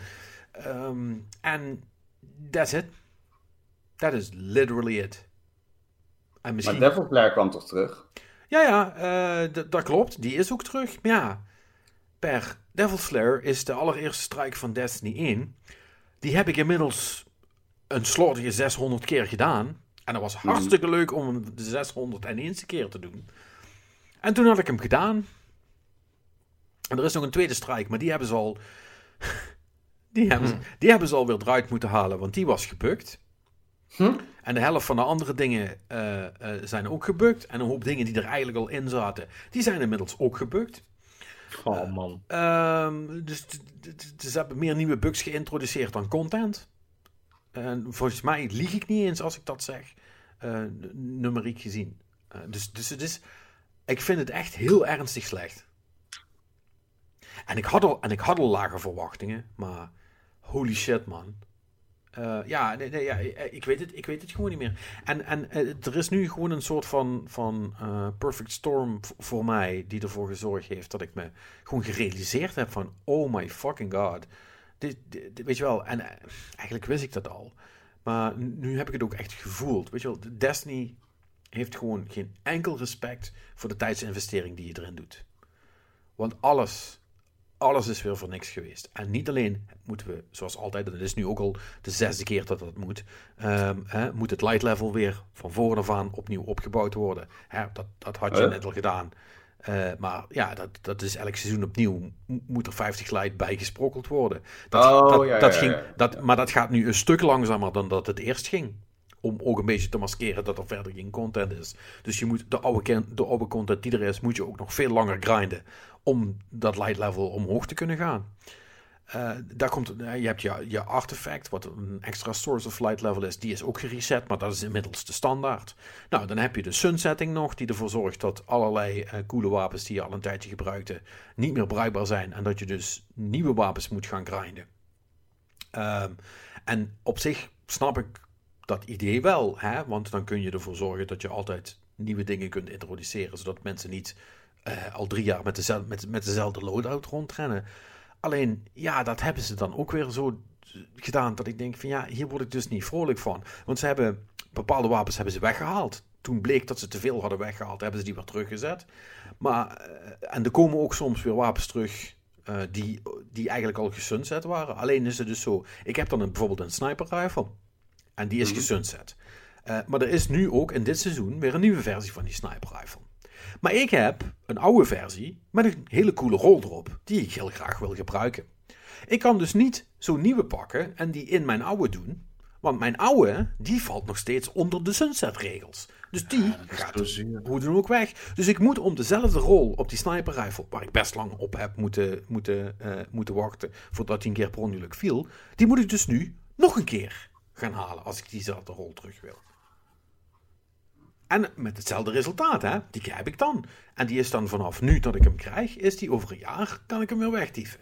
Ehm, En that's it. That is literally it. En Maar misschien... Devil Player kwam toch terug? Ja, ja, eh, dat klopt. Die is ook terug. Maar ja, per Devil's Slayer is de allereerste strike van Destiny 1. Die heb ik inmiddels een slordige 600 keer gedaan. En dat was hartstikke leuk om hem de 601ste keer te doen. En toen had ik hem gedaan. En er is nog een tweede strike, maar die hebben ze al *laughs* Die hebben, ze, die hebben ze alweer eruit moeten halen, want die was gebukt. Hm? En de helft van de andere dingen eh, eh, zijn ook gebukt. En een hoop dingen die er eigenlijk al in zaten, die zijn inmiddels ook gebukt. Oh man. Ehm, dus ze hebben meer nieuwe bugs geïntroduceerd dan content. En volgens mij lieg ik niet eens als ik dat zeg, eh, n- numeriek gezien. Eh, dus, dus het is, ik vind het echt heel ernstig slecht. En ik had al, en ik had al lage verwachtingen, maar holy shit man. Eh, ja, nee, nee, ja, eh, ik weet het, ik weet het gewoon niet meer. En, en eh, er is nu gewoon een soort van, van eh, perfect storm voor mij die ervoor gezorgd heeft dat ik me gewoon gerealiseerd heb van oh my fucking god. Dit, weet je wel, en eh, eigenlijk wist ik dat al. Maar nu- heb ik het ook echt gevoeld. Weet je wel, Destiny heeft gewoon geen enkel respect voor de tijdsinvestering die je erin doet. Want alles, alles is weer voor niks geweest. En niet alleen moeten we, zoals altijd, en het is nu ook al de zesde keer dat dat moet, ehm, hè, moet het light level weer van voren af aan opnieuw opgebouwd worden. Hè, dat, dat had je net al gedaan. Eh, maar ja, dat, dat is elk seizoen opnieuw. Moet er 50 light bij gesprokkeld worden. Dat, Oh, dat, ja, dat ja, ging, ja, dat, Maar dat gaat nu een stuk langzamer dan dat het eerst ging. Om ook een beetje te maskeren dat er verder geen content is. Dus je moet de oude, de oude content die er is, moet je ook nog veel langer grinden. Om dat light level omhoog te kunnen gaan. Eh, daar komt, eh, je hebt je, je artefact, wat een extra source of light level is. Die is ook gereset, maar dat is inmiddels de standaard. Nou, dan heb je de sunsetting nog, die ervoor zorgt dat allerlei eh, coole wapens die je al een tijdje gebruikte, niet meer bruikbaar zijn. En dat je dus nieuwe wapens moet gaan grinden. Ehm, en op zich snap ik dat idee wel, hè? want dan kun je ervoor zorgen dat je altijd nieuwe dingen kunt introduceren, zodat mensen niet al drie jaar met, dezelfde, met dezelfde loadout rondrennen. Alleen, ja, dat hebben ze dan ook weer zo gedaan dat ik denk van ja, hier word ik dus niet vrolijk van. Want ze hebben bepaalde wapens hebben ze weggehaald. Toen bleek dat ze te veel hadden weggehaald, hebben ze die weer teruggezet. Maar, eh, en er komen ook soms weer wapens terug eh, die, die eigenlijk al gesunset waren. Alleen is het dus zo, ik heb dan een, bijvoorbeeld een sniper rifle. En die is gesunset. Eh, maar er is nu ook in dit seizoen weer een nieuwe versie van die sniper rifle. Maar ik heb een oude versie met een hele coole rol erop, die ik heel graag wil gebruiken. Ik kan dus niet zo'n nieuwe pakken en die in mijn oude doen, want mijn oude, die valt nog steeds onder de sunset regels. Dus die gaat zo zuur. hoe dan ook weg. Dus ik moet om dezelfde rol op die sniper rifle, waar ik best lang op heb moeten, moeten, eh, moeten wachten voordat die een keer per ongeluk viel, die moet ik dus nu nog een keer gaan halen als ik diezelfde rol terug wil. En met hetzelfde resultaat, hè? Die heb ik dan. En die is dan vanaf nu dat ik hem krijg, is die over een jaar, kan ik hem weer wegdieven.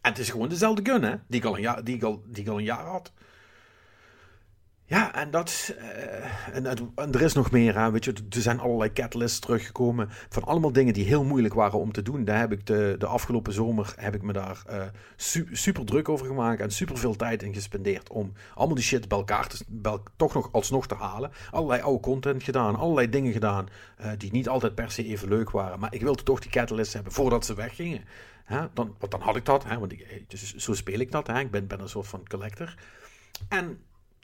En het is gewoon dezelfde gun, hè? Die al een jaar, die al, die ik al een jaar had. Ja, en dat. eh, en, er is nog meer, hè? Weet je, er zijn allerlei catalysts teruggekomen. Van allemaal dingen die heel moeilijk waren om te doen. Daar heb ik de, de afgelopen zomer heb ik me daar eh, su- super druk over gemaakt. En super veel tijd in gespendeerd. Om allemaal die shit bij elkaar toch nog alsnog te halen. Allerlei oude content gedaan. Allerlei dingen gedaan. eh, die niet altijd per se even leuk waren. Maar ik wilde toch die catalysts hebben voordat ze weggingen. Hè? Dan, want dan had ik dat. Hè? Want dus zo speel ik dat. Hè? Ik ben, ben een soort van collector. En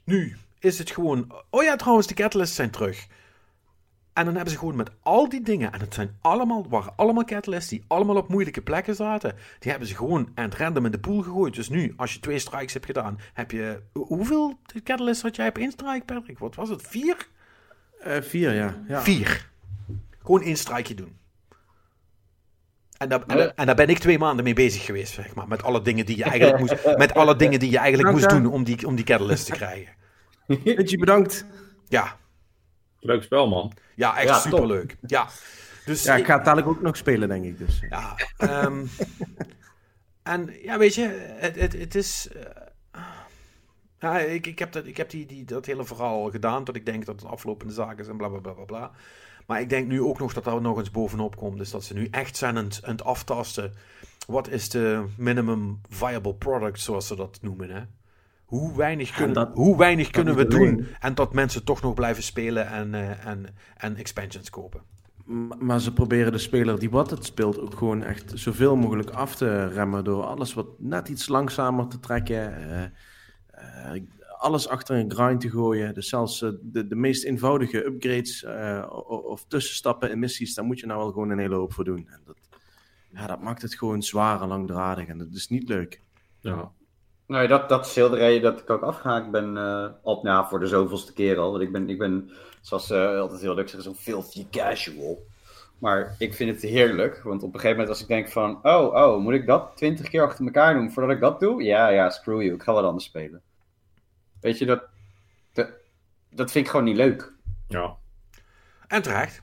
nu is het gewoon. Oh ja, trouwens, de catalysts zijn terug. En dan hebben ze gewoon met al die dingen. En het zijn allemaal, waren allemaal catalysts die allemaal op moeilijke plekken zaten. Die hebben ze gewoon aan het random in de pool gegooid. Dus nu, als je twee strikes hebt gedaan, heb je. hoe- Hoeveel catalysts had jij op één strike, Patrick? Wat was het? Vier? Eh, vier, ja. ja. Vier. Gewoon één strikeje doen. En daar, en, daar- en daar ben ik twee maanden mee bezig geweest, zeg maar. Met alle dingen die je eigenlijk moest, met alle dingen die je eigenlijk moest doen om die, om die catalyst te krijgen. *laughs* Beetje bedankt. Ja, Leuk spel, man. ja echt Ja, top. superleuk. Ja. Dus Ja, ik ga het dadelijk ook nog spelen, denk ik. Dus. Ja, ehm, *laughs* en ja, weet je, het, het, het is. eh, ja, ik, ik heb, dat, ik heb die, die, dat hele verhaal al gedaan, dat ik denk dat het aflopende zaken zijn, bla bla bla bla bla. Maar ik denk nu ook nog dat daar nog eens bovenop komt. Dus dat ze nu echt zijn aan het, aan het aftasten. Wat is de minimum viable product, zoals ze dat noemen, hè? Hoe weinig kunnen, dat- hoe weinig kunnen we doen en dat mensen toch nog blijven spelen en, eh, en, en expansions kopen? Maar ze proberen de speler die wat het speelt ook gewoon echt zoveel mogelijk af te remmen door alles wat net iets langzamer te trekken. eh, eh, alles achter een grind te gooien. Dus zelfs de, de meest eenvoudige upgrades eh, of tussenstappen in missies, daar moet je nou wel gewoon een hele hoop voor doen. En dat, ja, dat maakt het gewoon zwaar en langdradig en dat is niet leuk. Ja. Nee, dat, dat is heel de reden dat ik ook afgehaakt ben eh, op, nou, voor de zoveelste keer al. Want ik ben, ik ben zoals uh, altijd heel leuk zeggen, zo'n filthy casual. Maar ik vind het heerlijk, want op een gegeven moment als ik denk van, oh, oh, moet ik dat twintig keer achter elkaar doen voordat ik dat doe? Ja, ja, screw you, ik ga wat anders spelen. Weet je, dat, dat, dat vind ik gewoon niet leuk. Ja. En terecht.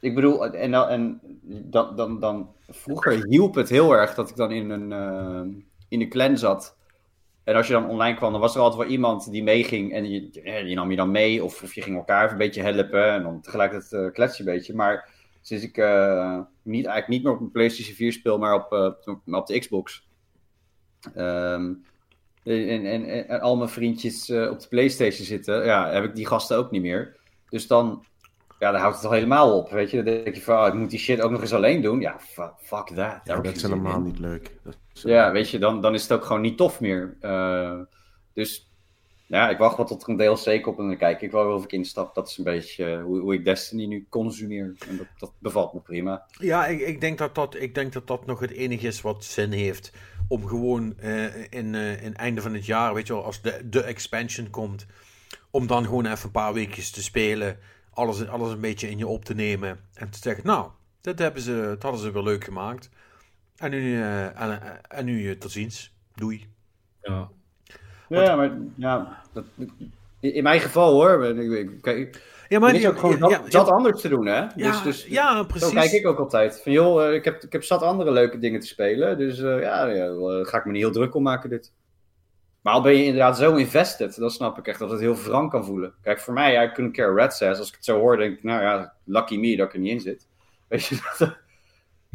Ik bedoel, en, en dan, dan, dan, vroeger hielp het heel erg dat ik dan in een, uh, in een clan zat. En als je dan online kwam, dan was er altijd wel iemand die meeging. En die, die nam je dan mee. Of, of je ging elkaar even een beetje helpen. En dan tegelijkertijd uh, klets je een beetje. Maar sinds ik uh, niet, eigenlijk niet meer op een PlayStation 4 speel, maar op, uh, op de Xbox. Um, en, en, en, al mijn vriendjes op de PlayStation zitten. Ja, heb ik die gasten ook niet meer. Dus dan ja, dan houdt het al helemaal op. Weet je, dan denk je van, oh, ik moet die shit ook nog eens alleen doen. Ja, fuck that. Ja, dat is helemaal niet leuk. ja, weet je, dan, dan is het ook gewoon niet tof meer. Uh, dus ja, ik wacht wat tot er een DLC komt en dan kijk ik wel of ik instap. Dat is een beetje uh, hoe, hoe ik Destiny nu consumeer. En dat, dat bevalt me prima. Ja, ik, ik, denk dat dat, ik denk dat dat nog het enige is wat zin heeft. Om gewoon uh, in, uh, in einde van het jaar, weet je wel, als de, de expansion komt. Om dan gewoon even een paar weekjes te spelen alles, alles een beetje in je op te nemen. En te zeggen, nou, dat, hebben ze, dat hadden ze weer leuk gemaakt. En nu, uh, en, en, nu uh, tot ziens. Doei. Ja, ja maar ja, dat, in mijn geval hoor. Kijk, ja, maar is ook gewoon ja, zat, zat anders te doen, hè? Ja, dus, dus, ja, precies. Zo kijk ik ook altijd. Van joh, ik, heb, ik heb zat andere leuke dingen te spelen. Dus ja, ja ga ik me niet heel druk om maken dit. Maar al ben je inderdaad zo invested, dan snap ik echt dat het heel wrang kan voelen. Kijk, voor mij, I couldn't care red says. Als ik het zo hoor, denk ik, nou ja, lucky me dat ik er niet in zit. *laughs* Weet je dat?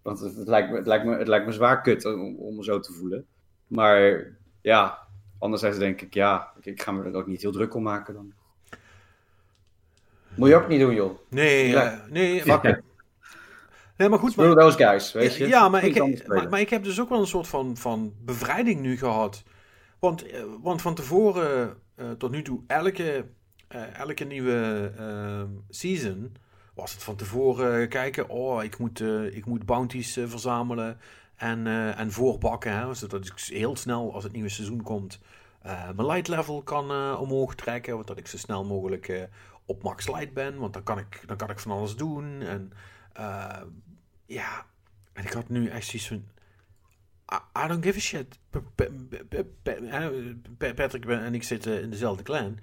Want het, het, lijkt me, het, lijkt me, het lijkt me zwaar kut om, om me zo te voelen. Maar ja, anderzijds denk ik, ja, ik ga me er ook niet heel druk om maken dan. Moet je ook niet doen, joh. Nee, ja. uh, nee. It. Nee, maar goed. Maar, those guys, weet je. Ja, maar ik, maar, maar ik heb dus ook wel een soort van, van bevrijding nu gehad. Want, want van tevoren, uh, tot nu toe, elke, uh, elke nieuwe uh, season was het van tevoren kijken. Oh, ik moet, ik moet bounties verzamelen en, en voorbakken. Hè, zodat ik heel snel, als het nieuwe seizoen komt, mijn light level kan omhoog trekken. Want dat ik zo snel mogelijk op max light ben. Want dan kan ik, dan kan ik van alles doen. En ja, en ik had nu echt zoiets I don't give a shit. Patrick en ik zitten in dezelfde clan.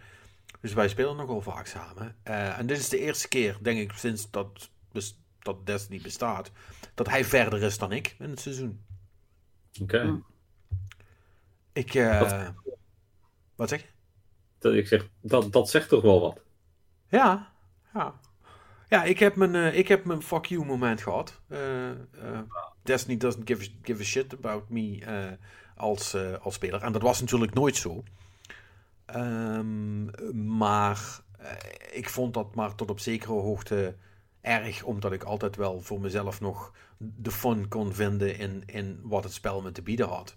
Dus wij spelen nogal vaak samen. Uh, en dit is de eerste keer, denk ik, sinds dat, dat Destiny bestaat, dat hij verder is dan ik in het seizoen. Oké. Okay. Ik, uh, wat zeg je? Dat, ik zeg, dat, dat zegt toch wel wat? Ja, ja. Ja, ik heb mijn, uh, ik heb mijn fuck you moment gehad. Uh, uh, Destiny doesn't give a, give a shit about me als, als speler. En dat was natuurlijk nooit zo. Um, maar ik vond dat maar tot op zekere hoogte erg, omdat ik altijd wel voor mezelf nog de fun kon vinden in, in wat het spel me te bieden had.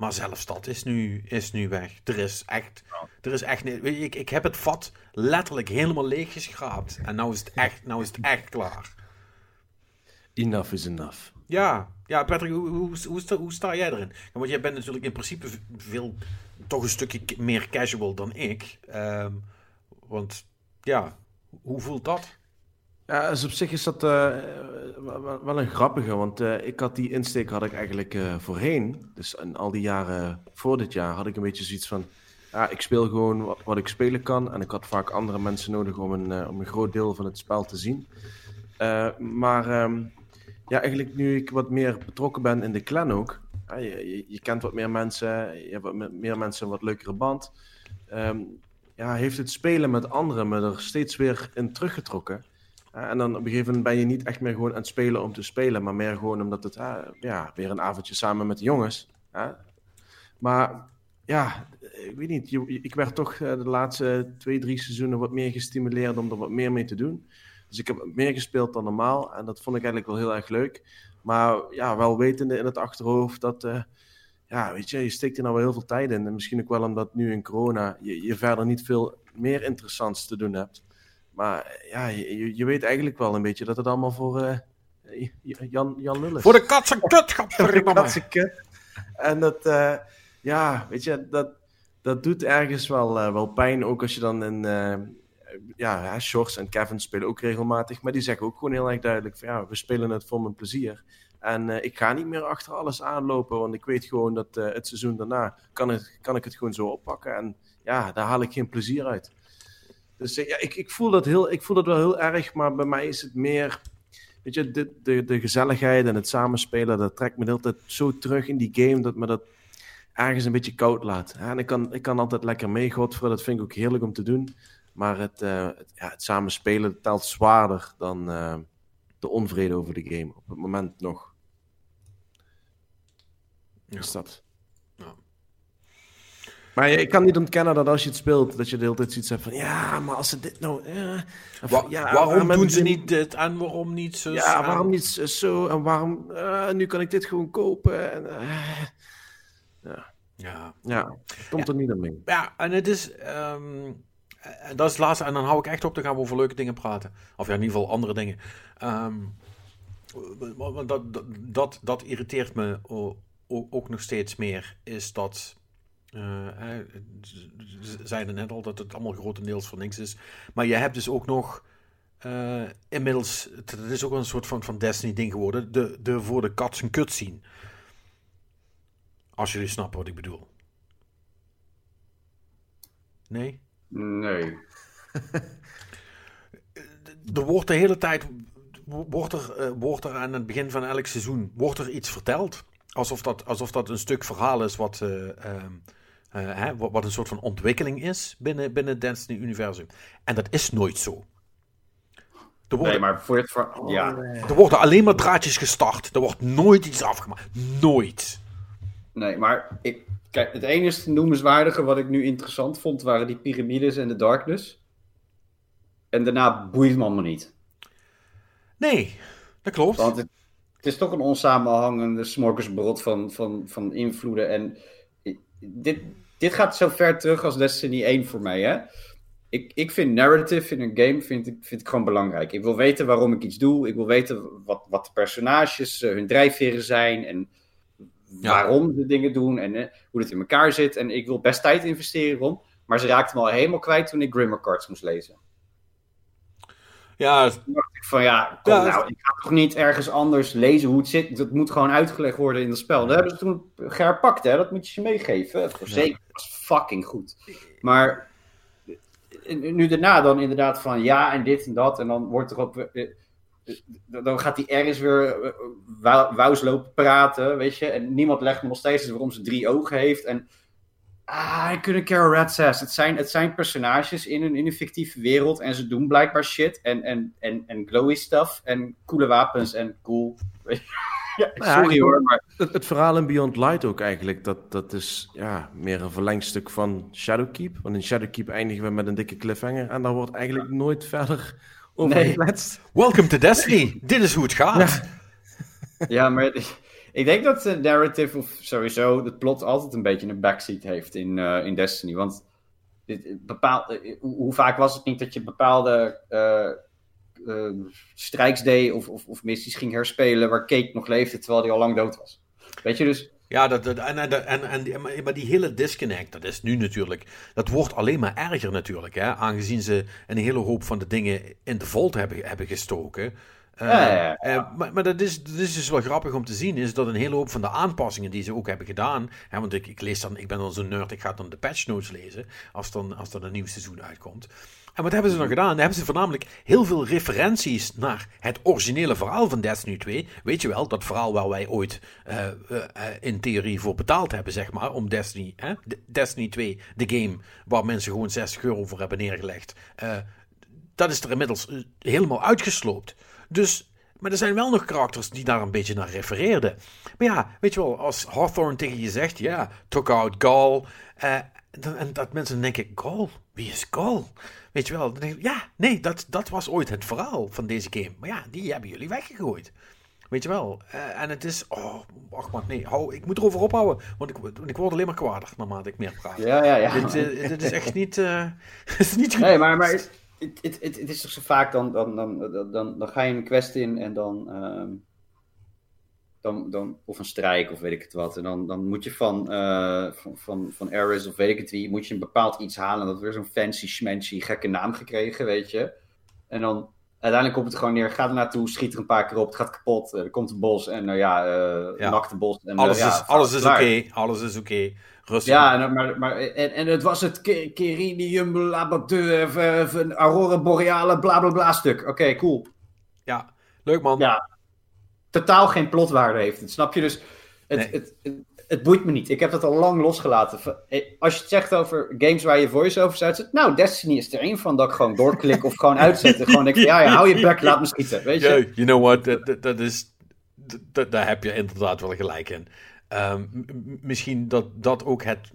Maar zelfs dat is nu, is nu weg. Er is echt, er is echt ik, ik heb het vat letterlijk helemaal leeg geschraapt. En nou is het echt, nou is het echt klaar. Enough is enough. Ja, ja Patrick, hoe, hoe, hoe, sta, hoe sta jij erin? want jij bent natuurlijk in principe veel, toch een stukje meer casual dan ik. Um, want ja, hoe voelt dat? Ja, dus op zich is dat uh, wel een grappige, want uh, ik had die insteek had ik eigenlijk uh, voorheen, dus in al die jaren voor dit jaar, had ik een beetje zoiets van, ja, ik speel gewoon wat, wat ik spelen kan en ik had vaak andere mensen nodig om een, om een groot deel van het spel te zien. maar um, ja, eigenlijk nu ik wat meer betrokken ben in de clan ook, je, je, kent wat meer mensen, je hebt wat meer mensen een wat leukere band, um, ja, heeft het spelen met anderen me er steeds weer in teruggetrokken. En dan op een gegeven moment ben je niet echt meer gewoon aan het spelen om te spelen, maar meer gewoon omdat het uh, ja, weer een avondje samen met de jongens. Maar ja, ik weet niet, ik werd toch uh, de laatste twee, drie seizoenen wat meer gestimuleerd om er wat meer mee te doen. Dus ik heb meer gespeeld dan normaal en dat vond ik eigenlijk wel heel erg leuk. Maar ja, wel wetende in het achterhoofd dat, ja, weet je, je steekt er nou wel heel veel tijd in. En misschien ook wel omdat nu in corona je, je verder niet veel meer interessants te doen hebt. Maar ja, je, je weet eigenlijk wel een beetje dat het allemaal voor uh, Jan, Jan is. Voor de katse kut, godverdomme. katse kut. En dat, eh, ja, weet je, dat, dat doet ergens wel, eh, wel pijn. Ook als je dan in, uh, ja, Shorts en Kevin spelen ook regelmatig. Maar die zeggen ook gewoon heel erg duidelijk van, ja, we spelen het voor mijn plezier. En ik ga niet meer achter alles aanlopen, want ik weet gewoon dat het seizoen daarna kan, het, kan ik het gewoon zo oppakken. En ja, daar haal ik geen plezier uit. Dus ja, ik, ik, voel dat heel, ik voel dat wel heel erg, maar bij mij is het meer weet je, de, de, de gezelligheid en het samenspelen, dat trekt me de hele tijd zo terug in die game dat me dat ergens een beetje koud laat. En ik kan, ik kan altijd lekker mee, Godfrey, dat vind ik ook heerlijk om te doen. Maar het, uh, het, ja, het samenspelen telt zwaarder dan uh, de onvrede over de game. Op het moment nog. Ja. Is dat. Maar ik kan niet ontkennen dat als je het speelt, dat je de hele tijd zoiets hebt van... Ja, maar als ze dit nou... Eh, ja, waarom doen ze niet dit en waarom niet zo? Ja, waarom niet zo en waarom... Uh, nu kan ik dit gewoon kopen en... Uh, ja. Ja. Ja, komt er niet aan mee. Ja, en het is... Um, dat is het laatste. En dan hou ik echt op, te gaan we over leuke dingen praten. Of ja, in ieder geval andere dingen. Um, dat, dat, dat, dat irriteert me ook nog steeds meer. Is dat ze zeiden net al dat het allemaal grotendeels voor niks is. Maar je hebt dus ook nog uh, inmiddels, het is ook een soort van, van Destiny-ding geworden, de, de voor de kat zijn kut zien. Als jullie snappen wat ik bedoel. Nee? Nee. *laughs* er wordt de hele tijd, wordt er, uh, wordt er aan het begin van elk seizoen, wordt er iets verteld. Alsof dat, alsof dat een stuk verhaal is wat... Uh, uh, hè, wat een soort van ontwikkeling is binnen, binnen het Destiny-universum. En dat is nooit zo. Er worden, nee, maar voor het ja. Er worden alleen maar draadjes gestart. Er wordt nooit iets afgemaakt. Nooit. Nee, maar ik, kijk, het enige noemenswaardige wat ik nu interessant vond waren die piramides en de darkness. En daarna boeit het me niet. Nee, dat klopt. Want het, het is toch een onsamenhangende smorgasbrod van, van, van invloeden. En dit, dit gaat zo ver terug als Destiny 1 voor mij. Hè? Ik, ik vind narrative in een game vind ik, vind ik gewoon belangrijk. Ik wil weten waarom ik iets doe. Ik wil weten wat, wat de personages, uh, hun drijfveren zijn. En waarom ze dingen doen. En uh, hoe het in elkaar zit. En ik wil best tijd investeren om. Maar ze raakten me al helemaal kwijt toen ik Grimmer Cards moest lezen. Ja, van ja, kom nou, ik ga toch niet ergens anders lezen hoe het zit. Dat moet gewoon uitgelegd worden in het spel. Dat hebben ze toen gepakt, hè. Dat moet je ze meegeven. Zeker, dat was fucking goed. Maar nu daarna dan inderdaad van ja en dit en dat. En dan wordt er op... Eh, eh, dan gaat die ergens weer wous lopen praten, weet je. En niemand legt me nog steeds waarom ze drie ogen heeft. En Ah, I couldn't care red says. Het zijn, het zijn personages in een, in een fictieve wereld en ze doen blijkbaar shit en, en, en, en glowy stuff en coole wapens en cool. *laughs* ja, sorry hoor, maar... Het, het, verhaal in Beyond Light ook eigenlijk, dat, dat is ja, meer een verlengstuk van Shadowkeep. Want in Shadowkeep eindigen we met een dikke cliffhanger en daar wordt eigenlijk nooit verder over nee. Welcome to Destiny. Dit is hoe het gaat. Ja, ja maar ik denk dat de narrative, of sowieso het plot, altijd een beetje een backseat heeft in, uh, in Destiny. Want dit, bepaal, uh, hoe, vaak was het niet dat je bepaalde uh, strijks deed of, of, of, missies ging herspelen waar Kate nog leefde terwijl hij al lang dood was? Weet je dus. Ja, dat, dat, en, en, en, maar die hele disconnect, dat is nu natuurlijk, dat wordt alleen maar erger natuurlijk, hè, aangezien ze een hele hoop van de dingen in de vault hebben, hebben gestoken. Uh, maar, maar dat, is, dat is dus wel grappig om te zien, is dat een hele hoop van de aanpassingen die ze ook hebben gedaan, hè, want ik, ik, lees dan, ik ben dan zo'n nerd, ik ga dan de patch notes lezen als dan, als dan een nieuw seizoen uitkomt. En wat hebben ze dan gedaan? Dan hebben ze voornamelijk heel veel referenties naar het originele verhaal van Destiny 2. Weet je wel, dat verhaal waar wij ooit uh, uh, in theorie voor betaald hebben, zeg maar, om Destiny, hè? Destiny 2, de game waar mensen gewoon 60 euro voor hebben neergelegd. dat is er inmiddels helemaal uitgesloopt. Dus, maar er zijn wel nog karakters die daar een beetje naar refereerden. Maar ja, weet je wel, als Hawthorne tegen je zegt, ja, took out Gaul. Uh, en dat mensen denken, Gaul? Wie is Gaul? Weet je wel, dan denk ja, nee, dat, dat was ooit het verhaal van deze game. Maar ja, die hebben jullie weggegooid. Weet je wel? Uh, en het is. Oh, wacht maar. Nee, hou, ik moet erover ophouden. Want ik, ik word alleen maar kwaarder naarmate ik meer praat. Ja, ja, ja. Dit, uh, dit is echt niet. *laughs* Uh, is niet goed. Nee, maar, maar het, het, het, het, is toch zo vaak, dan, dan, dan, dan, dan, ga je een quest in en dan, um, dan, dan, of een strijk of weet ik het wat. En dan, dan moet je van, eh van, van, van Ares of weet ik het wie, moet je een bepaald iets halen. Dat weer zo'n fancy schmancy gekke naam gekregen, weet je. En dan uiteindelijk komt het gewoon neer, ga er naartoe, schiet er een paar keer op, het gaat kapot, eh, er komt een bos en nou ja, Ja. nak de bos. En, Alles, ja, is, alles is klaar. oké, alles is oké. Ja, en, maar, maar, en, en het was het Ke- Kerinium Labateur, eh, van Aurora Boreale, bla bla bla stuk. Oké, cool. Ja, leuk man. Ja, totaal geen plotwaarde heeft het, snap je? Dus het, Nee. het, het, het boeit me niet. Ik heb dat al lang losgelaten. Eh, Als je het zegt over games waar je voice-overs uitzet, nou, Destiny is er één van dat ik gewoon doorklik of gewoon uitzet. *laughs* Gewoon denk van, ja, ja, hou je bek, laat me schieten, weet je? You know what, dat, is, daar heb je inderdaad wel gelijk in. Ehm, misschien dat dat ook het,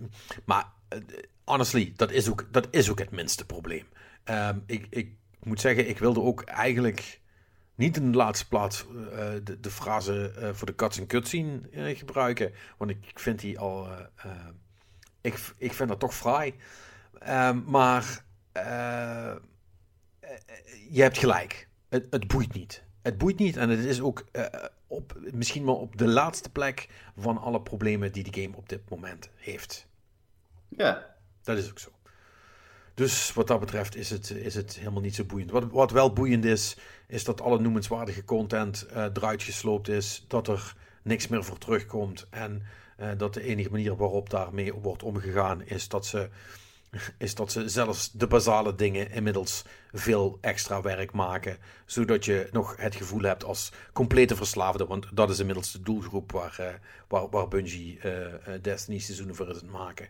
maar eh, honestly, dat is ook, dat is ook het minste probleem. Ehm, ik, ik moet zeggen, ik wilde ook eigenlijk niet in de laatste plaats eh, de, de frase eh, voor de cuts en cutscene eh, gebruiken, want ik vind die al, eh, eh, ik, ik vind dat toch fraai. Ehm, maar eh, eh, je hebt gelijk. Het, het boeit niet. Het boeit niet en het is ook eh, op, misschien wel op de laatste plek van alle problemen die de game op dit moment heeft. Ja. Dat is ook zo. Dus wat dat betreft is het, is het helemaal niet zo boeiend. Wat, wat wel boeiend is, is dat alle noemenswaardige content eh, eruit gesloopt is. Dat er niks meer voor terugkomt. En eh, dat de enige manier waarop daarmee wordt omgegaan is dat ze, is dat ze zelfs de basale dingen inmiddels veel extra werk maken. Zodat je nog het gevoel hebt als complete verslaafde. Want dat is inmiddels de doelgroep waar, eh, waar, waar Bungie eh, eh, Destiny seizoenen voor is het maken.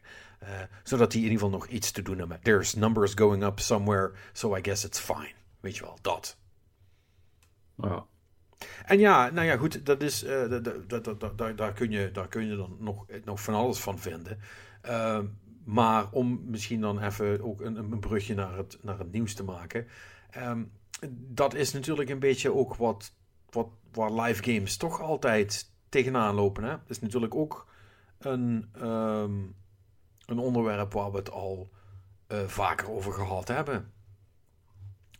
Zodat die in ieder geval nog iets te doen hebben. There's numbers going up somewhere, so I guess it's fine. Weet je wel, dat. Ja. En ja, nou ja, goed, dat is, dat- daar, daar, kun je, daar kun je dan nog, nog van alles van vinden. Maar om misschien dan even ook een, een brugje naar het, naar het nieuws te maken. ehm, dat is natuurlijk een beetje ook wat, wat, waar live games toch altijd tegenaan lopen. Hè? Dat is natuurlijk ook een, ehm, een onderwerp waar we het al eh, vaker over gehad hebben.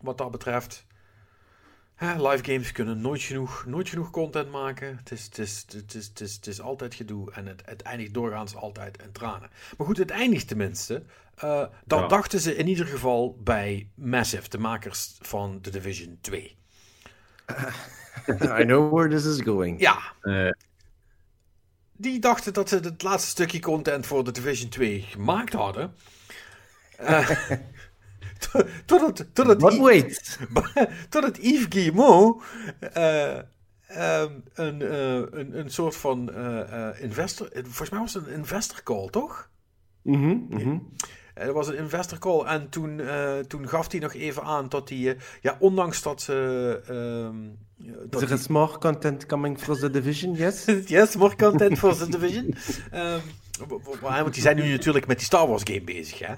Wat dat betreft. Hè, live games kunnen nooit genoeg, nooit genoeg content maken. Het is, het, is, het, is, het, is, het is altijd gedoe en het, het eindigt doorgaans altijd in tranen. Maar goed, het eindigt tenminste. Eh dat Ja. dachten ze in ieder geval bij Massive, de makers van The Division 2. *laughs* I know where this is going. Ja, Eh, die dachten dat ze het laatste stukje content voor The Division 2 gemaakt hadden. *laughs* To- *laughs* Totdat, totdat, I- wait. *laughs* totdat Yves Guillemot eh, ehm, een, eh, een, een soort van eh, investor... Volgens mij was het een investor call, toch? Mhm, mhm. Er was een investor call en toen, toen gaf hij nog even aan dat hij... ja, ondanks dat ze... ehm, dat There is more content coming from the division, yes? *laughs* yes, more content for The Division. W- want die zijn nu natuurlijk met die Star Wars game bezig, hè?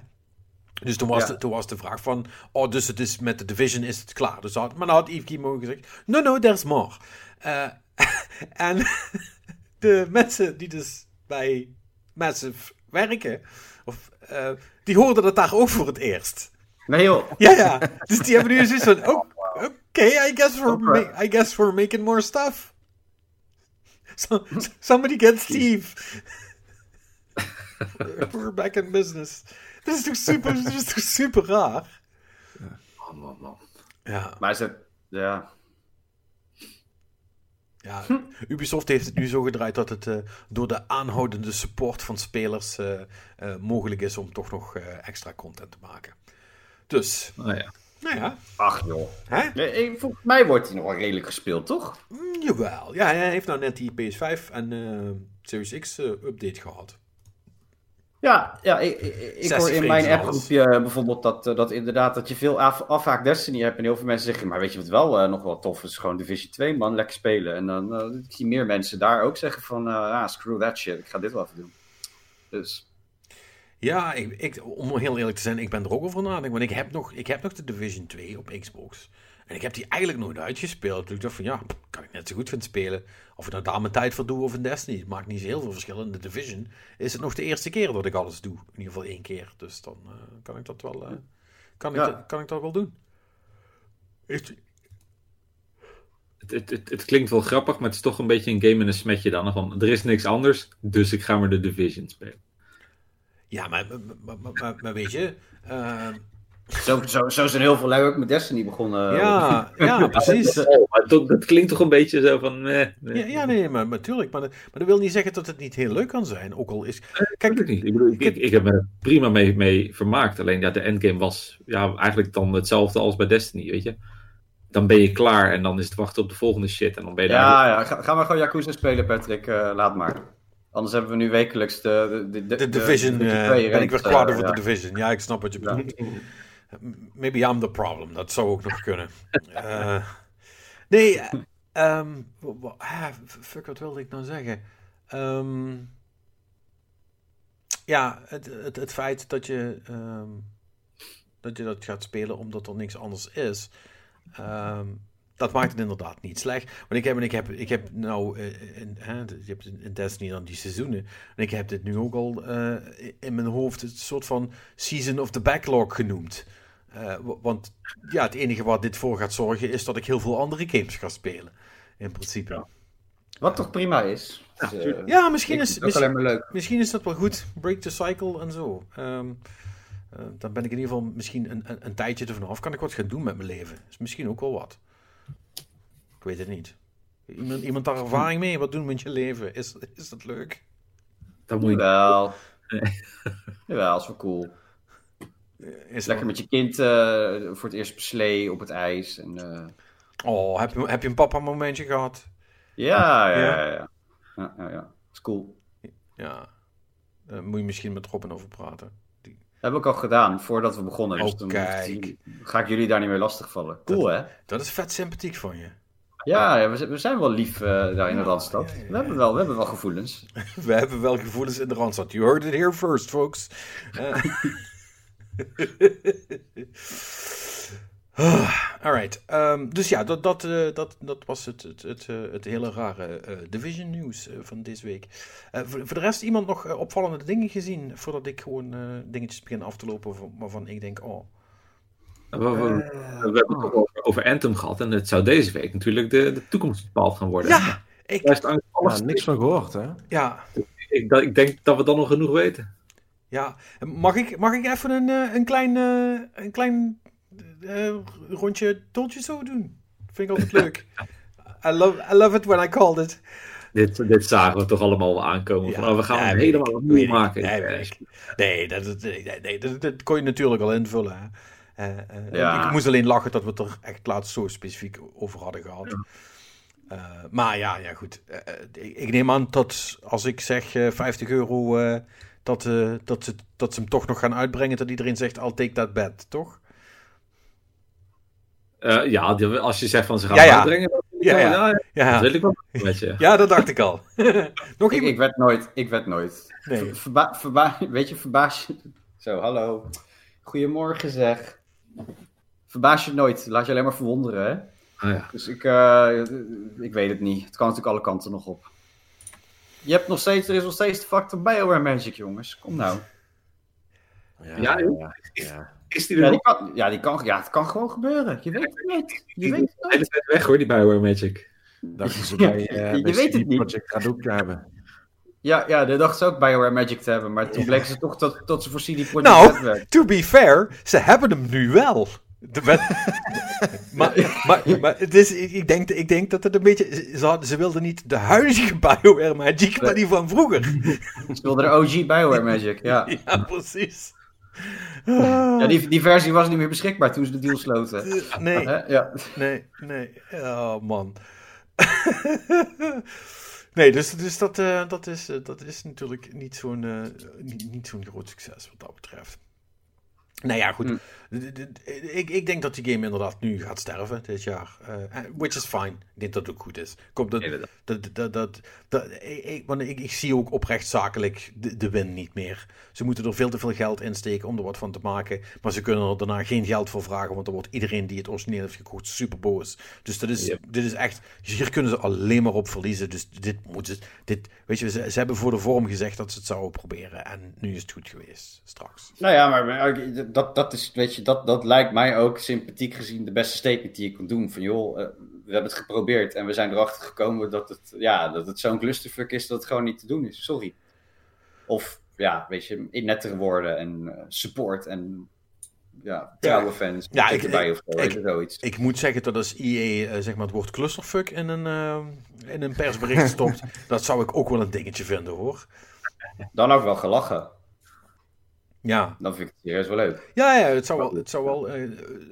Dus toen was, Ja. de, toen was de vraag van, oh, dus het is met de Division is het klaar. Dus had, maar dan had Yves Guillemot gezegd, no, no, there's more. Eh, *laughs* en *laughs* de mensen die dus bij Massive werken, of, eh, die hoorden dat daar ook voor het eerst. Nee joh. Ja, ja. Dus die hebben nu zoiets van, *laughs* oh, oké, I, guess we're ma- I guess we're making more stuff. So, somebody get Steve. we're back in business. Dat is toch super, dat is toch super raar? man, man, man. Ja, Maar ze, ja. ja. Ubisoft heeft het nu zo gedraaid dat het eh, door de aanhoudende support van spelers eh, eh, mogelijk is om toch nog eh, extra content te maken. Dus, Nou ja. nou ja. Ach joh. Hè? Nee, volgens mij wordt hij nog wel redelijk gespeeld, toch? Mm, jawel. Ja, hij heeft nou net die PS5 en eh, Series X eh, update gehad. Ja, ja ik, ik, ik 60 hoor in mijn appgroepje bijvoorbeeld dat, eh, dat inderdaad dat je veel af, afhaak Destiny hebt. En heel veel mensen zeggen, maar weet je wat wel eh, nog wel tof is? Gewoon Division 2, man, lekker spelen. En dan eh, ik zie meer mensen daar ook zeggen van, eh ah, screw that shit, ik ga dit wel even doen. Dus, Ja, ik, ik, om heel eerlijk te zijn, ik ben er ook over nadenken. Want ik heb, nog, ik heb nog de Division 2 op Xbox. En ik heb die eigenlijk nooit uitgespeeld. Dus ik dacht van, ja, kan ik net zo goed gaan spelen. Of ik nou daar mijn tijd voor doe of in Destiny. Het maakt niet zo heel veel verschil. In de Division is het nog de eerste keer dat ik alles doe. In ieder geval één keer. Dus dan eh, kan ik dat wel, eh, kan, ik Ja. dat, kan ik dat wel doen. Heeft, het, het, het klinkt wel grappig, maar het is toch een beetje een game in een smetje dan. Van, er is niks anders, dus ik ga maar de Division spelen. Ja, maar, maar, maar, maar, maar weet je... eh, Zo, zo, zo zijn heel veel lui ook met Destiny begonnen. ja, ja, *laughs* precies. Oh, maar dat, dat klinkt toch een beetje zo van... eh, Ja, ja, nee, maar natuurlijk. Maar, dat- maar dat wil niet zeggen dat het niet heel leuk kan zijn. Ook al is... Kijk, ik niet. Ik, bedoel, ik, ik, ik heb me er prima mee, mee vermaakt. Alleen ja, de endgame was ja, eigenlijk dan hetzelfde als bij Destiny, weet je. Dan ben je klaar en dan is het wachten op de volgende shit. En dan ben je daar... Ja, ja. Ga, gaan we gewoon Yakuza spelen, Patrick. Eh, laat maar. Anders hebben we nu wekelijks de... De, de, de Division, de- de eh, twee ben ik weer klaar eh, voor ja. de Division. Ja, ik snap wat je Ja. Maybe I'm the problem. Dat zou ook nog *laughs* kunnen. Eh, nee, eh, ehm, ah, fuck, wat wilde ik nou zeggen? Ehm, ja, het, het, het feit dat je, ehm, dat je dat gaat spelen omdat er niks anders is, dat maakt het inderdaad niet slecht. Want ik heb, en ik heb, ik heb nou, eh, in, hè, je hebt in in Destiny dan die seizoenen, en ik heb dit nu ook al eh, in mijn hoofd het soort van Season of the Backlog genoemd. Eh, wa- want ja, het enige wat dit voor gaat zorgen is dat ik heel veel andere games ga spelen. In principe. Ja, Wat toch prima is. Dus, eh, misschien, is, vind het ook alleen maar leuk. misschien is dat wel goed. Break the cycle en zo. Ehm, eh, dan ben ik in ieder geval misschien een, een, een tijdje ervan af. Kan ik wat gaan doen met mijn leven? Is misschien ook wel wat. Ik weet het niet. Iemand, iemand daar ervaring mee? Wat doen met je leven? Is, is dat leuk? Dan moet je... Jawel. *laughs* Jawel, is wel cool. Is Lekker met je kind eh, voor het eerst op slee op het ijs. En, eh, Oh, heb je, heb je een papa momentje gehad? ja, ja, Ja. ja. ja. ja, ja, ja. Is cool. Ja. Daar moet je misschien met Robin over praten. Dat heb ik al gedaan voordat we begonnen. Dus Oh, dan kijk. ga ik jullie daar niet mee lastigvallen. Cool, hè? Dat is vet sympathiek van je. Ja, we, zijn- we zijn wel lief eh, daar in de Randstad. We, hebben wel, we hebben wel gevoelens. *laughs* We hebben wel gevoelens in de Randstad. You heard it here first, folks. Eh. *laughs* Alright. ehm, dus ja, dat, dat, eh, dat, dat was het, het, het, het hele rare Division nieuws van deze week. Voor, voor de rest, iemand nog opvallende dingen gezien voordat ik gewoon dingetjes begin af te lopen van- waarvan ik denk, oh. We, we- we hebben het ook over, over Anthem gehad. En het zou deze week natuurlijk de, de toekomst bepaald gaan worden. Ja, ik, alles Ja, niks van gehoord, hè? ja, ik, dat- ik denk dat we dan nog genoeg weten. Ja, mag ik, mag ik even een, eh, een klein, eh, een klein eh, rondje toltje zo doen? Vind ik altijd leuk. *laughs* I love, I love it when I called it. Dit, dit zagen we toch allemaal wel aankomen. van, oh, we gaan ja, het helemaal opnieuw maken. Nee, Eh, dat, dat, nee, nee, dat, dat kon je natuurlijk al invullen. Hè. Eh, eh, Ja. Ik moest alleen lachen dat we het er echt laatst zo specifiek over hadden gehad. Eh, maar ja, ja goed. Ik, ik neem aan dat als ik zeg eh, 50 euro, eh, dat, eh, dat, ze, dat ze hem toch nog gaan uitbrengen. Dat iedereen zegt, I'll take that bet, toch? eh, ja, die- als je zegt van ze gaan Ja, ja. uitbrengen. dan- Ja, ja. ja, dat Ja, wil ik wel met je. ja dat dacht ik al. *laughs* nog Ik, werd nooit. Ik werd nooit. Nee. Verba verba weet je, verbaas je... Zo, hallo. Goedemorgen zeg. Verbaas je nooit. Laat je alleen maar verwonderen, hè? Ah, ja. Dus ik, eh, ik weet het niet. Het kan natuurlijk alle kanten nog op. Je hebt nog steeds, er is nog steeds de factor BioWare Magic, jongens. Kom nou. Ja, ja, ja. Is die er Ja, die kan, ja, die kan, ja, het kan gewoon gebeuren. Je weet het nooit. Je weet het tijd weg hoor, die Bioware Magic. Dachten ze bij, eh Je bij weet het niet. Ook hebben. Ja, ja, de dachten ze ook BioWare Magic te hebben. Maar toen bleken ze toch dat, dat ze voor CD Projekt Nou. To be fair, ze hebben hem nu wel. De wet- *laughs* maar, maar, maar het is, ik, denk, ik denk dat het een beetje... Ze, ze wilden niet de huidige *laughs* BioWare Magic, maar die van vroeger. *laughs* Ze wilden de OG BioWare Magic, ja. Ja, precies. Ja, die, die versie was niet meer beschikbaar toen ze de deal sloten. Nee? Ja. nee, nee. Oh, man. Nee, dus, dat, eh, dat, is, eh, dat is natuurlijk niet zo'n eh, niet, niet zo'n groot succes wat dat betreft. Nou ja, goed. Hm. Ik, ik denk dat die game inderdaad nu gaat sterven dit jaar. Eh, which is fine. Ik denk dat het ook goed is. Komt dat, dat, dat, dat, dat, ik, ik, want ik, ik zie ook oprecht zakelijk de, de win niet meer. Ze moeten er veel te veel geld in steken om er wat van te maken. Maar ze kunnen er daarna geen geld voor vragen. Want dan wordt iedereen die het origineel heeft gekocht super boos. Dus dat is, Yep. dit is echt. Hier kunnen ze alleen maar op verliezen. Dus dit moeten ze. Dit, weet je, ze, ze hebben voor de vorm gezegd dat ze het zouden proberen. En nu is het goed geweest. Straks. Nou ja, maar, maar dat, dat is, weet je, dat, dat lijkt mij ook sympathiek gezien de beste statement die je kunt doen. Van joh, eh, we hebben het geprobeerd en we zijn erachter gekomen dat het, ja, dat het zo'n clusterfuck is dat het gewoon niet te doen is. Sorry. Of, ja, weet je, in nettere woorden en eh, support en ja, trouwe fans. Ja, ik- erbij of zo, ik- zoiets. Moet zeggen dat als EA eh, zeg maar het woord clusterfuck in een, in een persbericht stopt, *laughs* dat zou ik ook wel een dingetje vinden hoor. Dan ook wel gelachen. Ja, Dan vind ik het serieus wel leuk. ja, ja het zou wel, het zou wel, eh,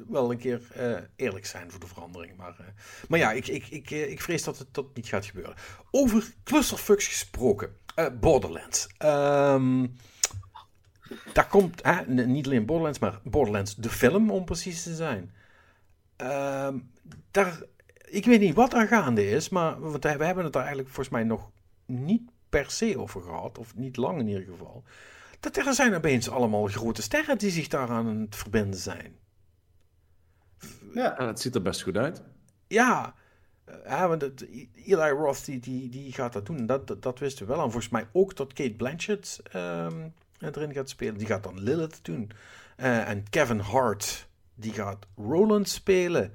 wel een keer eh, eerlijk zijn voor de verandering. Maar, eh, maar ja, ik, ik, ik, ik vrees dat het dat niet gaat gebeuren. Over clusterfucks gesproken. Borderlands. Ehm, daar komt, niet alleen Borderlands, maar Borderlands de film om precies te zijn. Ehm, daar, ik weet niet wat er gaande is, maar want we hebben het daar eigenlijk volgens mij nog niet per se over gehad, of niet lang in ieder geval. Dat er zijn opeens allemaal grote sterren die zich daaraan aan het verbinden zijn. Ja. Ja, het ziet er best goed uit. Ja, eh, ja want het, Eli Roth die, die, die gaat dat doen. Dat, dat, dat wisten we wel. En volgens mij ook dat Kate Blanchett ehm, erin gaat spelen. Die gaat dan Lilith doen. Eh, en Kevin Hart, die gaat Roland spelen.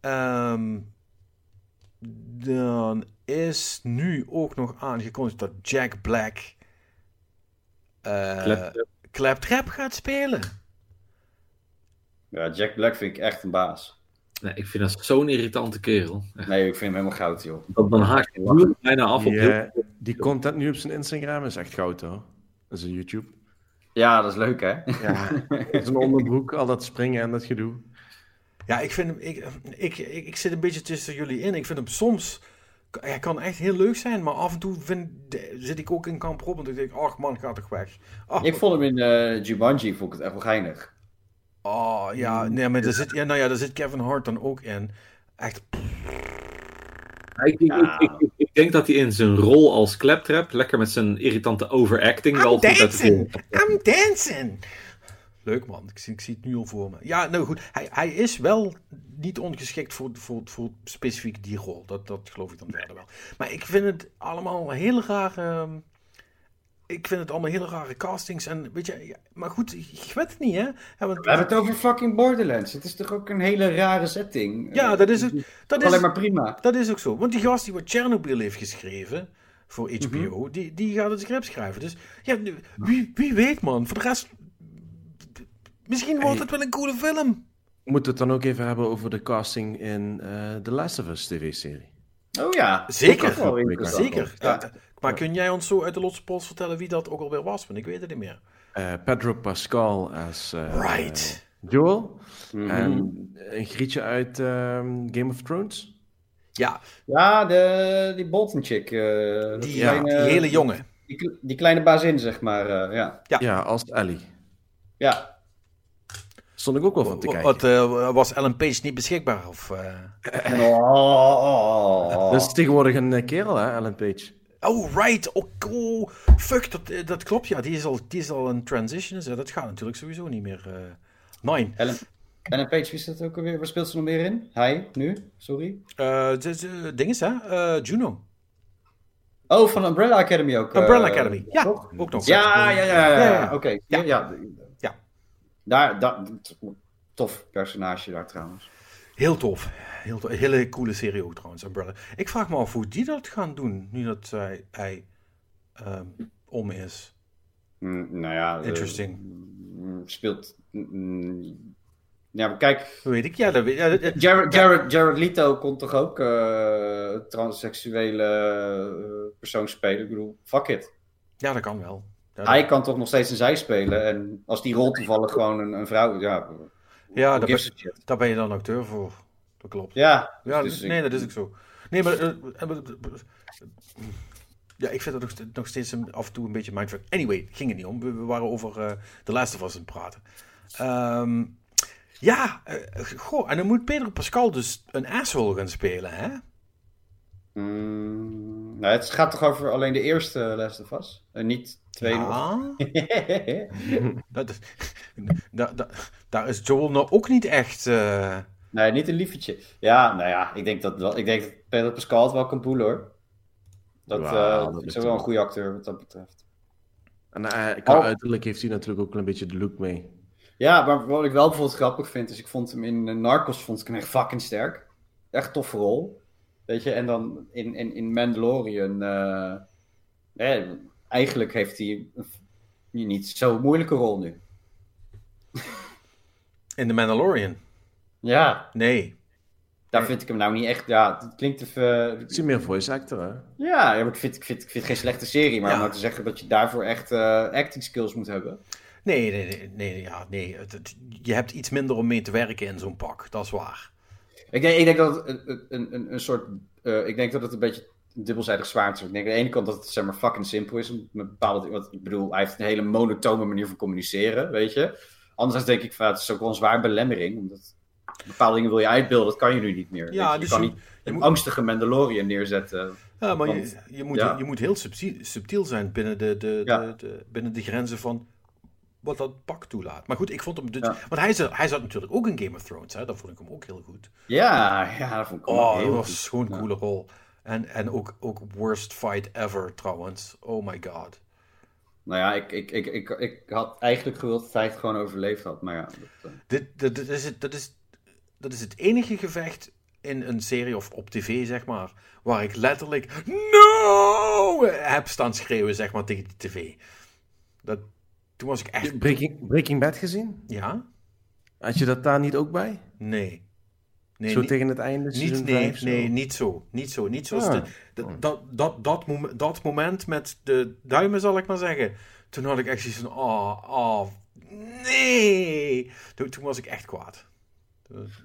Ehm, dan is nu ook nog aangekondigd dat Jack Black Claptrap. Claptrap gaat spelen. ja, Jack Black vind ik echt een baas. Nee, ik vind dat zo'n irritante kerel. Echt, Nee, ik vind hem helemaal goud, joh. Dan, dan haak bijna af op Die, heel- eh, die content nu op zijn Instagram is echt goud hoor. Dat is een YouTube. Ja, dat is leuk, hè? Ja, *laughs* zijn onderbroek, al dat springen en dat gedoe. Ja, ik vind hem. Ik, ik, ik, ik zit een beetje tussen jullie in. Ik vind hem soms. Hij kan echt heel leuk zijn, maar af en toe vind, zit ik ook in kamp. Want ik denk, ach man, ga toch weg. Ach, Ik vond hem in eh Jumanji, vond ik het echt wel geinig. oh, ja, nee, maar daar zit, ja, nou ja, daar zit Kevin Hart dan ook in. Echt, Ik, ik, Ja. ik, ik, ik denk dat hij in zijn rol als Claptrap, lekker met zijn irritante overacting, wel I'm goed uit de film. dancing, I'm dancing. Leuk man, ik zie, ik zie het nu al voor me. Ja, nou goed, hij, hij is wel niet ongeschikt voor, voor, voor specifiek die rol. Dat, dat geloof ik dan verder wel. Maar ik vind het allemaal hele rare... ehm, Ik vind het allemaal hele rare castings. En weet je, ja, maar goed, ik weet het niet hè. Ja, want- We hebben het over fucking Borderlands. Het is toch ook een hele rare setting? ja dat is het. Dat Alleen is, maar prima. dat is ook zo. Want die gast die wat Chernobyl heeft geschreven voor HBO, die, die gaat het script schrijven. Dus ja, nu- wie, wie weet man. Voor de rest, misschien wordt het wel een coole film. Moeten we het dan ook even hebben over de casting in eh The Last of Us tv-serie? Oh ja. Zeker. Zeker. Ja. Maar kun jij ons zo uit de losse pols vertellen wie dat ook alweer was? Want ik weet het niet meer. Eh, Pedro Pascal als eh, Right. Joel. Mhm. En een grietje uit ehm, Game of Thrones. Ja, Ja, de, die Bolton chick. eh, die, kleine- die hele jongen. Die, die kleine bazin, zeg maar. eh, ja. Ja. Ja, als Ellie. ja. Stond ik ook wel van te kijken. Wat, eh, was Ellen Page niet beschikbaar? Of, eh? *laughs* Oh. Dat is tegenwoordig een eh, kerel, hè, Ellen Page. Oh, right. Oh, oh, fuck, dat, dat klopt. Ja, die is al, die is al een transition. Eh, dat gaat natuurlijk sowieso niet meer. eh Nine. Ellen, Ellen Page, wie is dat ook alweer? Waar speelt ze nog meer in? Hij, nu? Sorry. Eh, de- de- ding is, hè? eh, Juno. Oh, van Umbrella Academy ook. Umbrella Academy. Ja, toch? ook nog. Ja, ja, ja, ja. Ja, ja, ja. Oké. Ja. Daar, daar, tof personage daar trouwens. Heel tof. Heel tof. Hele coole serie ook trouwens, Umbrella. Ik vraag me af hoe die dat gaan doen, nu dat hij, hij ehm, om is. Mm, nou ja. eh, Interesting. mm, speelt. mm, ja, maar kijk. Weet ik? Ja, dat weet ja, dat- dat- Jared, Jared, Jared Leto kon toch ook eh transseksuele eh, persoon spelen? Ik bedoel, fuck it. ja, dat kan wel. Ja, Hij dat, kan toch nog steeds een zij spelen. En als die rol toevallig gewoon een, een vrouw. Ja, ja daar, ben, daar ben je dan acteur voor. Dat klopt. Ja, Ja, dus nee, ik- dat is ook zo. Nee, maar... eh, eh, eh, ja, ik vind het nog, st- nog steeds een, af en toe een beetje mindfuck. Anyway, het ging er niet om. We, we waren over Last of Us aan het praten. Ehm, ja, goh, en dan moet Pedro Pascal dus een asshole gaan spelen, hè? Mm, nou, het gaat toch over alleen de eerste Last of Us? En niet twee nog? Ja, *laughs* *laughs* dat, is- da, da, daar is Joel nou ook niet echt... eh, nee, niet een liefetje. Ja, nou ja, ik denk dat, wel, ik denk dat Pedro Pascal het wel kan poelen hoor. Dat, eh, dat is wel een goede acteur wat dat betreft. En eh, qua Oh. uiterlijk heeft hij natuurlijk ook een beetje de look mee. Ja, maar wat ik wel bijvoorbeeld grappig vind, is ik vond hem in eh, Narcos vond ik hem echt fucking sterk. echt toffe rol. Weet je, en dan in, in, in Mandalorian, eh, eh, eigenlijk heeft hij niet zo moeilijke rol nu. In The Mandalorian? Ja, Nee. daar vind ik hem nou niet echt. Ja, het klinkt even. Ik zie meer voice actor, hè? Ja, ja, maar ik vind, ik, vind, ik vind het geen slechte serie, maar Ja. om nou te zeggen dat je daarvoor echt eh, acting skills moet hebben. Nee, nee, nee, nee, ja, nee. Het- het- je hebt iets minder om mee te werken in zo'n pak, dat is waar. Ik denk, ik denk dat het een, een, een, soort. eh, ik denk dat het een beetje dubbelzijdig zwaard is. Ik denk aan de ene kant dat het zeg maar fucking simpel is. Bepaalde, want ik bedoel, hij heeft een hele monotone manier van communiceren, weet je. Anderzijds denk ik van het is ook wel een zwaar belemmering. Omdat bepaalde dingen wil je uitbeelden, dat kan je nu niet meer. Ja, je. dus kan je- niet je een moet- angstige Mandalorian neerzetten. Ja, maar je, je, moet, ja. je moet heel subtiel, subtiel zijn binnen de, de, Ja. de, de- binnen de grenzen van wat dat pak toelaat. Maar goed, ik vond hem... Dus, Ja. Want hij zat, hij zat natuurlijk ook in Game of Thrones, hè? dat vond ik hem ook heel goed. Ja, ja, dat vond ik Oh, dat was gewoon een Ja. coole rol. En, en ook, ook worst fight ever trouwens. Oh my god. Nou ja, ik, ik, ik, ik, ik had eigenlijk gewild dat hij het gewoon overleefd had. Maar ja, dat, eh, Dit, dit, dit is het, dat, is, dat is het enige gevecht in een serie of op tv, zeg maar, waar ik letterlijk no heb staan schreeuwen, zeg maar, tegen de tv. Dat, toen was ik echt... Breaking, Breaking Bad gezien? Ja? Had je dat daar niet ook bij? Nee. Nee, zo niet, tegen het einde? niet, nee, nee, niet zo. Niet zo. Niet zoals Ah. de, de- dat, dat, dat, moment, dat moment met de duimen, zal ik maar zeggen. Toen had ik echt zoiets van, oh, oh, nee. Toen, toen was ik echt kwaad.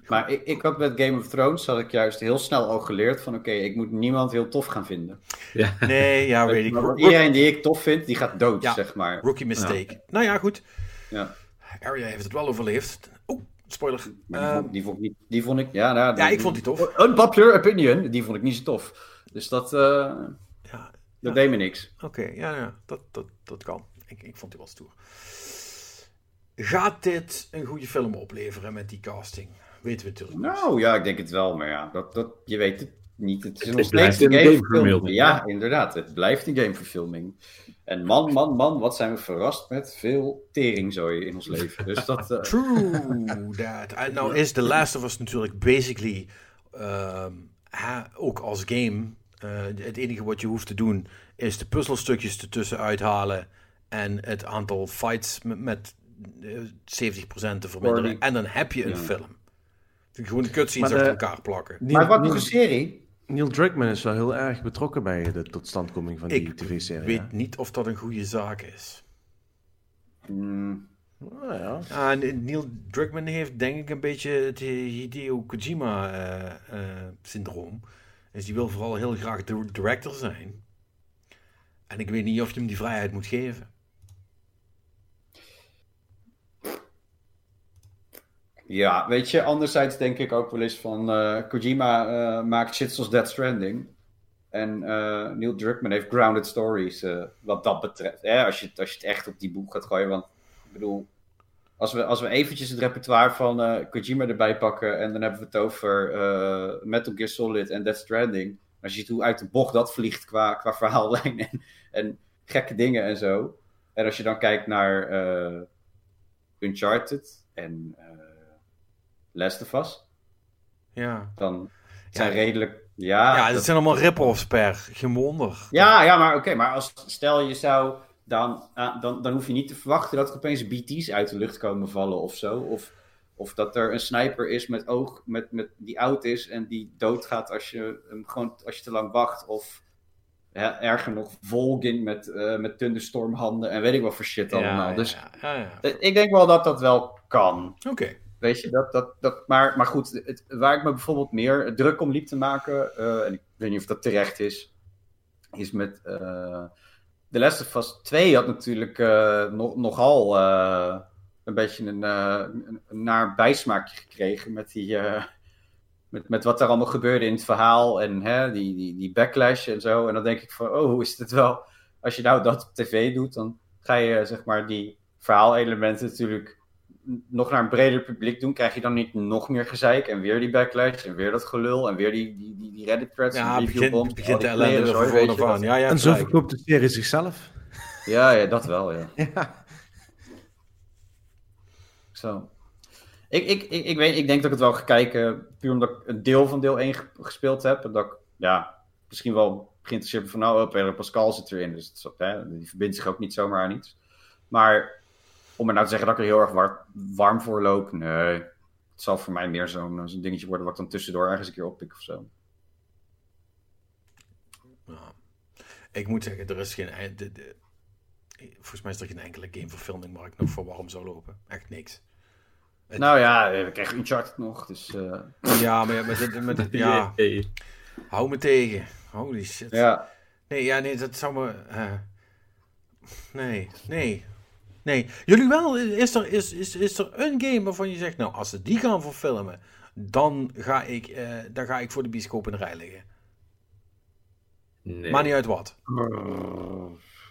Maar ik, ik had met Game of Thrones had ik juist heel snel al geleerd van oké, ik moet niemand heel tof gaan vinden. Ja. *laughs* Nee, ja, weet ik. Iedereen die ik tof vind, die gaat dood, Ja. zeg maar. Rookie mistake. Nou ja, goed. Ja. Arya heeft het wel overleefd. Oeh, spoiler. Die, Ehm, vond, die, vond ik niet, die vond ik, ja, nou, ja, ik vond die tof. Unpopular opinion, die vond ik niet zo tof. Dus dat, eh, Ja, dat deed me niks. oké. ja, ja, dat, dat, dat kan. Ik, ik vond die wel stoer. Gaat dit een goede film opleveren met die casting? Weten we natuurlijk niet. Nou ja, ik denk het wel, maar ja, dat, dat, je weet het niet. Het is Het nog blijft steeds een gameverfilming. Ja, ja. inderdaad, het blijft een gameverfilming. En man, man, man, wat zijn we verrast met veel teringzooi in ons leven. Dus dat, *laughs* eh, True that. Nou is The Last of Us natuurlijk basically ehm, ha, ook als game. eh, het enige wat je hoeft te doen is de puzzelstukjes ertussen uithalen en het aantal fights met, met 70% te verminderen. En dan heb je een Ja. film. Gewoon de cutscenes achter eh, elkaar plakken. Neil, maar wat een serie. Neil Druckmann is wel heel erg betrokken bij de totstandkoming van die Ik tv-serie. weet hè? niet of dat een goede zaak is. Hmm, Ah, ja. Ah, en Neil Druckmann heeft denk ik een beetje het Hideo Kojima-syndroom. dus die wil vooral heel graag de director zijn. En ik weet niet of je hem die vrijheid moet geven. Ja, weet je, anderzijds denk ik ook wel eens van eh, Kojima eh, maakt shit zoals Death Stranding. En eh, Neil Druckmann heeft grounded stories eh, wat dat betreft. Hè, als, je, als je het echt op die boek gaat gooien. Want ik bedoel, als we, als we eventjes het repertoire van eh, Kojima erbij pakken. En dan hebben we het over eh, Metal Gear Solid en Death Stranding. Als je ziet hoe uit de bocht dat vliegt qua, qua verhaallijn en, en gekke dingen en zo. En als je dan kijkt naar eh, Uncharted en eh, Last of Us, Ja, dan zijn Ja. redelijk... Ja, ja dat- dat zijn allemaal rip-offs per. Geen wonder. ja, ja, maar oké, maar als stel je zou, dan, ah, dan, dan hoef je niet te verwachten dat er opeens BT's uit de lucht komen vallen of zo. Of, of dat er een sniper is met oog, met, met, die oud is en die doodgaat als je hem gewoon als je te lang wacht. Of hè, erger nog, Volgin met, eh met thunderstormhanden en weet ik wat voor shit Ja, allemaal. ja, dus ja, ja, ja. eh, ik denk wel dat dat wel kan. Oké. Weet je, dat, dat, dat, maar, maar goed, het, waar ik me bijvoorbeeld meer druk om liep te maken, eh, en ik weet niet of dat terecht is, is met eh The Last of Us 2 had natuurlijk nog, nogal een beetje een, naar bijsmaakje gekregen met, die, met, met wat er allemaal gebeurde in het verhaal en hè, die, die, die backlash en zo. En dan denk ik van, oh, is het wel, als je nou dat op tv doet, dan ga je zeg maar die verhaalelementen natuurlijk nog naar een breder publiek doen, krijg je dan niet nog meer gezeik en weer die backlash en weer dat gelul en weer die, die, die, die Reddit threads Ja, en begint, bombs. begint de ellende er van Ja, ja, En zo verkoopt de serie zichzelf. Ja, ja, dat wel, ja. *laughs* Ja. Zo. Ik, ik, ik, ik, weet, ik denk dat ik het wel ga kijken, puur omdat ik een deel van deel 1 ge- gespeeld heb. En dat ik, ja, misschien wel geïnteresseerd ben van, nou, oh, Pedro Pascal zit erin. Dus het, hè, die verbindt zich ook niet zomaar aan iets. Maar om er nou te zeggen dat ik er heel erg war- warm voor loop, nee. Het zal voor mij meer zo'n dingetje worden wat ik dan tussendoor ergens een keer oppik of zo. Ja. Ik moet zeggen, er is geen... De, de, volgens mij is er geen enkele gameverfilming waar ik nog voor warm zou lopen. Echt niks. Het- Nou ja, we krijgen Uncharted nog, dus eh, Ja, maar ja, met, dit- met, dit- ja, *laughs* hou me tegen. Holy shit. ja. Nee, ja, nee, dat zou me... eh, nee, nee. Nee. Jullie wel? Is er, is, is, is er een game waarvan je zegt, nou, als ze die gaan verfilmen, dan ga ik, eh, dan ga ik voor de bioscoop in de rij liggen. Nee. Maar niet uit wat.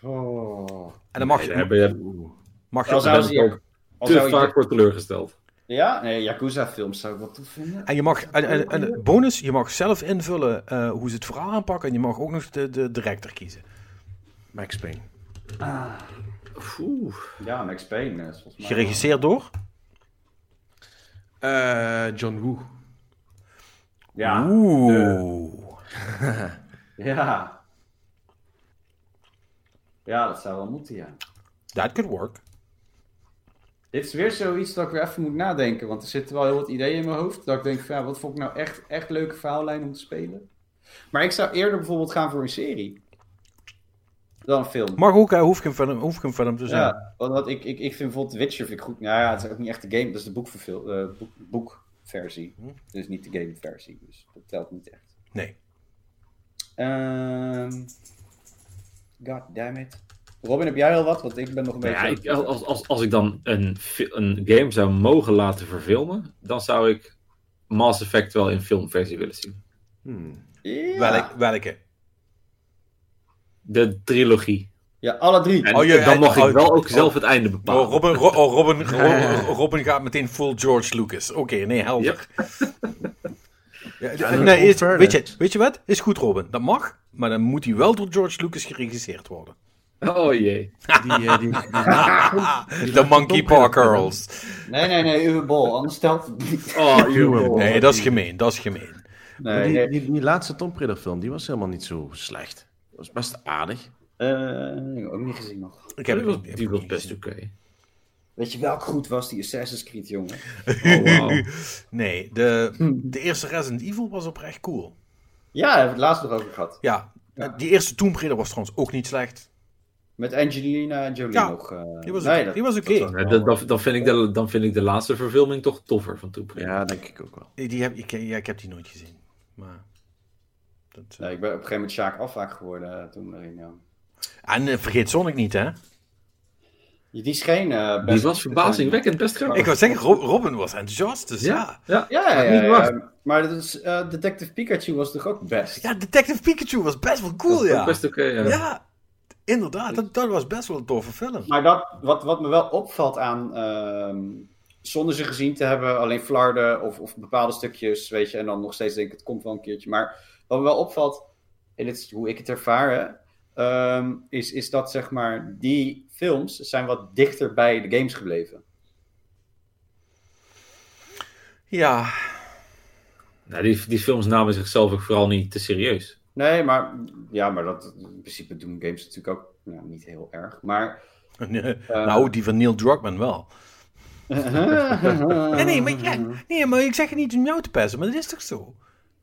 Oh. En dan mag Nee, je, ben je mag je Al ook- zou ben ze ik hier- ook al te zou je- vaak voor teleurgesteld. Ja, nee, Yakuza-films zou ik wel tof vinden. En je mag, en, en, en bonus, je mag zelf invullen eh, hoe ze het verhaal aanpakken en je mag ook nog de, de director kiezen. Max Payne. Oeh. Ja, Max Payne is volgens mij. Geregisseerd door? Eh, John Woo. Ja, Oeh. *laughs* ja. Ja, dat zou wel moeten, ja. That could work. Dit is weer zoiets dat ik weer even moet nadenken. Want er zitten wel heel wat ideeën in mijn hoofd. Dat ik denk van, ja, wat vond ik nou echt, echt leuke verhaallijn om te spelen? Maar ik zou eerder bijvoorbeeld gaan voor een serie. Dan een film. Mag ook, hè, hoeft geen film, hoeft geen film te zijn. Ja, want ik, ik, ik vind bijvoorbeeld The Witcher vind ik goed. Nou ja, het is ook niet echt de game, dat is de boekverfil, eh, boek, boekversie. Hm. Dus niet de gameversie. Dus dat telt niet echt. Nee. Ehm God damn it. Robin, heb jij al wat? Want ik ben nog een Nou beetje... ja, ik, als, als, als ik dan een, een game zou mogen laten verfilmen, dan zou ik Mass Effect wel in filmversie willen zien. Hmm. Ja. Welke? De trilogie. Ja, alle drie. En Oh, je- dan mag oh, ik wel ook oh. zelf het einde bepalen. Oh, Robin, Ro- oh, Robin, *laughs* Ro- Robin gaat meteen full George Lucas. Oké, nee, helder. Ja, Ja, nee, is- weet, je, weet je wat? Is goed, Robin. Dat mag, maar dan moet hij wel door George Lucas geregisseerd worden. Oh jee. Die, eh, die, De *laughs* Monkey Paw Girls. Nee, nee, nee, Uwe Bol. Anders telt het niet. *laughs* Oh, joh. Nee, dat is gemeen, dat is gemeen. Nee, die, nee. die, die laatste Tomb Raider film, die was helemaal niet zo slecht. Dat was best aardig. Eh, ook niet gezien nog. Ik heb die het was, die heb best oké. Weet je welk goed was die Assassin's Creed, jongen? Oh. *laughs* Nee, de, de eerste Resident Evil was oprecht cool. Ja, daar hebben we het laatst nog over gehad. Ja, Ja. die eerste Tomb Raider was trouwens ook niet slecht. Met Angelina Jolie Ja, nog. eh, die was nee, oké. dan, dan, dan, vind ik de, dan vind ik de laatste verfilming toch toffer van Tomb Raider. Ja, denk ik ook wel. Die heb, ik, ja, ik heb die nooit gezien. Maar, dat, eh. Nee, ik ben op een gegeven moment Sjaak afwaak geworden eh, toen erin, ja. En vergeet Sonic niet, hè? Die scheen eh, best... Die was verbazingwekkend best grappig. Ik wou zeggen, Ro- Robin was enthousiast, dus ja. Ja, Ja, ja, ja, maar dat is, eh, Detective Pikachu was toch ook best? Ja, Detective Pikachu was best wel cool, ja. best oké. ja. Ja, inderdaad. Dat, dat was best wel een toffe film. Maar dat, wat, wat me wel opvalt aan, ehm, zonder ze gezien te hebben, alleen flarden of, of bepaalde stukjes, weet je, en dan nog steeds denk ik, het komt wel een keertje. Maar wat me wel opvalt, en dit is hoe ik het ervaar, hè, ehm, is, is dat zeg maar, die films zijn wat dichter bij de games gebleven. Ja, Nou, die, die films namen zichzelf ook vooral niet te serieus. Nee, maar, ja, maar dat, in principe doen games natuurlijk ook nou, niet heel erg. Maar. *laughs* nou, die van Neil Druckmann wel. *laughs* Nee, nee, maar, ja, nee, maar ik zeg het niet om jou te pesten, maar dat is toch zo?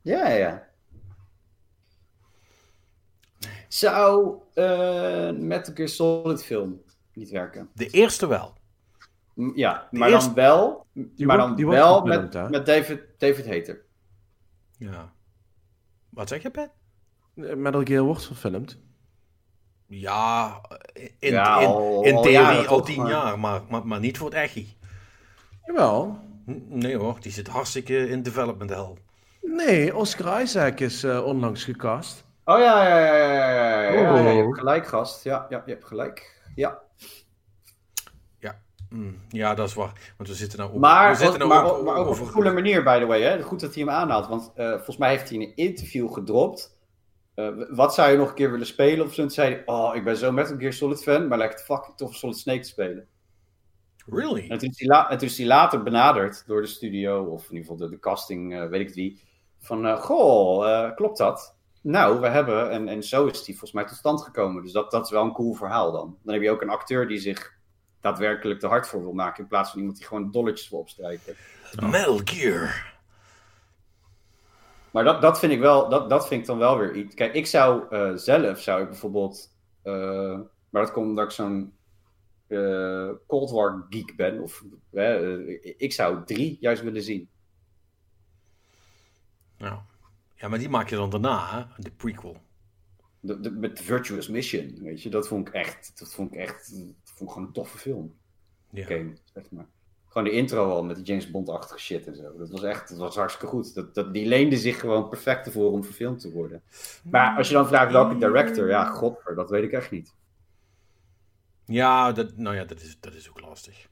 Ja, ja. Zou uh, Metal Gear Solid film niet werken? De eerste wel. Ja, De maar eerste- dan wel, Die maar wordt- dan wel gefilmd, met, hè? met David, David Hater. Ja. Wat zeg je, Pet? Eh, Metal Gear wordt verfilmd. Ja, in, Ja, in, al- in al theorie jaren al tien maar- jaar, maar, maar, maar niet voor het echi. Jawel. N- Nee hoor, die zit hartstikke in development hell. Nee, Oscar Isaac is eh, onlangs gecast. Oh ja, ja, ja, ja, oh, je hebt gelijk, gast. Ja, ja, je hebt gelijk. Ja. Ja, mm, ja dat is waar. Want we zitten nou op... Maar, we zitten nou maar, op, ook op een goede manier, by the way. Hè? Goed dat hij hem aanhaalt. Want eh, volgens mij heeft hij een interview gedropt. Eh, wat zou je nog een keer willen spelen? Of zo. Zei hij, oh, ik ben zo met een keer Solid fan, maar lijkt het fucking tof Solid Snake te spelen. Really? En toen, is hij is later benaderd door de studio, of in ieder geval door de casting, eh, weet ik wie. Van, goh, klopt dat? Nou, we hebben, en, en zo is die volgens mij tot stand gekomen. Dus dat, dat is wel een cool verhaal dan. Dan heb je ook een acteur die zich daadwerkelijk te hard voor wil maken, in plaats van iemand die gewoon dolletjes wil opstrijken. Metal Gear. Maar dat, dat vind ik wel, dat, dat vind ik dan wel weer iets. Kijk, ik zou eh, zelf, zou ik bijvoorbeeld, eh, maar dat komt omdat ik zo'n eh, Cold War geek ben, of ik zou drie juist willen zien. Ja. Ja, maar die maak je dan daarna, hè? de prequel. De, de, met Virtuous Mission, weet je, dat vond ik echt, dat vond ik echt, dat vond ik gewoon een toffe film. Ja. Game, zeg maar. Gewoon de intro al met de James Bond-achtige shit en zo. Dat was echt, dat was hartstikke goed. Dat, dat, die leende zich gewoon perfect ervoor om verfilmd te worden. Maar als je dan vraagt welke director, ja, godver, dat weet ik echt niet. Ja, dat, nou ja, dat is, dat is ook lastig.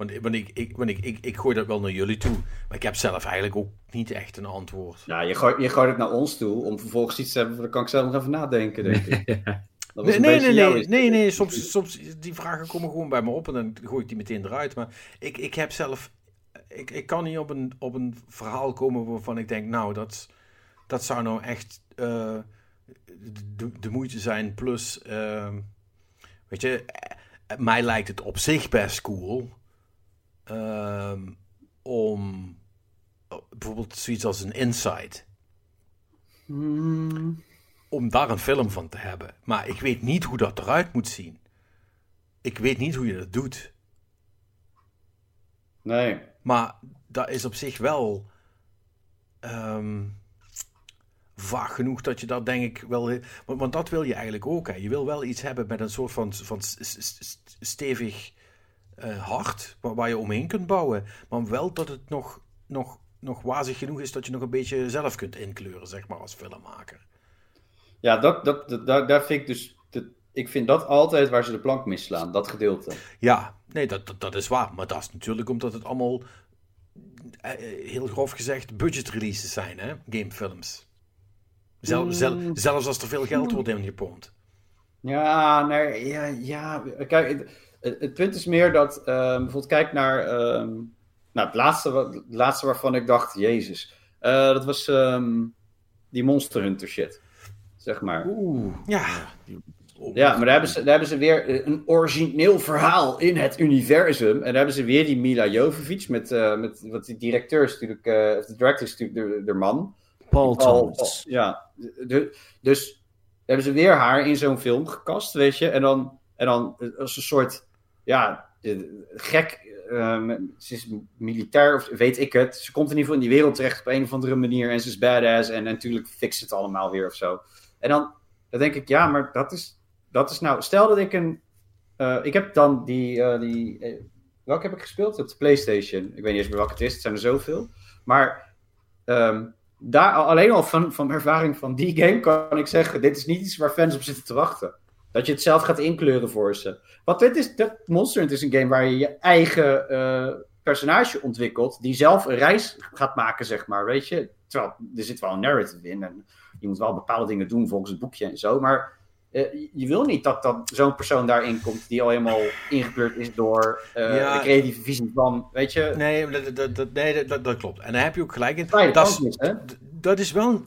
Want, want, ik, ik, want ik, ik, ik gooi dat wel naar jullie toe. Maar ik heb zelf eigenlijk ook niet echt een antwoord. Ja, je gooit, je gooit het naar ons toe om vervolgens iets te hebben, daar kan ik zelf nog even nadenken, denk ik. *laughs* Dat was Nee, een nee, nee, nee, nee, nee. Soms, soms, die vragen komen gewoon bij me op en dan gooi ik die meteen eruit. Maar ik, ik heb zelf, ik, ik kan niet op een, op een verhaal komen waarvan ik denk, nou, dat, dat zou nou echt eh, de, de moeite zijn. Plus, ehm, weet je, eh, mij lijkt het op zich best cool ehm, om eh, bijvoorbeeld zoiets als een Insight Hmm, om daar een film van te hebben. Maar ik weet niet hoe dat eruit moet zien. Ik weet niet hoe je dat doet. nee. Maar dat is op zich wel ehm, vaag genoeg dat je dat denk ik wel... Want, want dat wil je eigenlijk ook. Hè. Je wil wel iets hebben met een soort van, van stevig eh, hart waar, waar je omheen kunt bouwen. Maar wel dat het nog, nog, nog wazig genoeg is dat je nog een beetje zelf kunt inkleuren, zeg maar, als filmmaker. Ja, dat, dat, dat, daar, vind ik dus, dat, ik vind dat altijd waar ze de plank misslaan, dat gedeelte. Ja, nee, dat, dat, dat is waar. Maar dat is natuurlijk omdat het allemaal, eh, heel grof gezegd, budget releases zijn, hè? Gamefilms. Zel, Mm. zel- zelfs als er veel geld wordt ingepompt. Ja, nee, ja, ja. Kijk, het, punt is meer dat, ehm, bijvoorbeeld kijk naar, ehm, nou, het laatste, het laatste waarvan ik dacht, jezus, Eh, dat was ehm, die Monster Hunter shit, zeg maar. Oeh. Ja. Ja, maar daar hebben, ze, daar hebben ze weer eh, een origineel verhaal in het universum. En daar hebben ze weer die Mila Jovovich met, eh met wat die directeur is natuurlijk, eh, of de director is natuurlijk de, de man. Paul Paul- Thomas. ja, de, dus hebben ze weer haar in zo'n film gekast, weet je. En dan, en dan als een soort, ja, gek. eh, ze is militair, of weet ik het. Ze komt in ieder geval in die wereld terecht op een of andere manier. En ze is badass. En, natuurlijk fixt het allemaal weer of zo. En dan, dan denk ik, ja, maar dat is, dat is nou... Stel dat ik een... eh, ik heb dan die... eh, die welke heb ik gespeeld? Op de PlayStation. Ik weet niet eens meer welke het is. Het zijn er zoveel. Maar ehm, daar, alleen al van, van ervaring van die game kan ik zeggen... Dit is niet iets waar fans op zitten te wachten. Dat je het zelf gaat inkleuren voor ze. Want dit is, dat Monster Hunter is een game waar je je eigen eh, personage ontwikkelt. Die zelf een reis gaat maken, zeg maar. Weet je? Terwijl er zit wel een narrative in. En je moet wel bepaalde dingen doen volgens het boekje en zo. Maar eh, je wil niet dat, dat zo'n persoon daarin komt die al helemaal ingekleurd is door eh, Ja. de creatieve visie van, weet je, Nee, dat, dat, dat, nee dat, dat klopt. En daar heb je ook gelijk in. Dat dat is wel...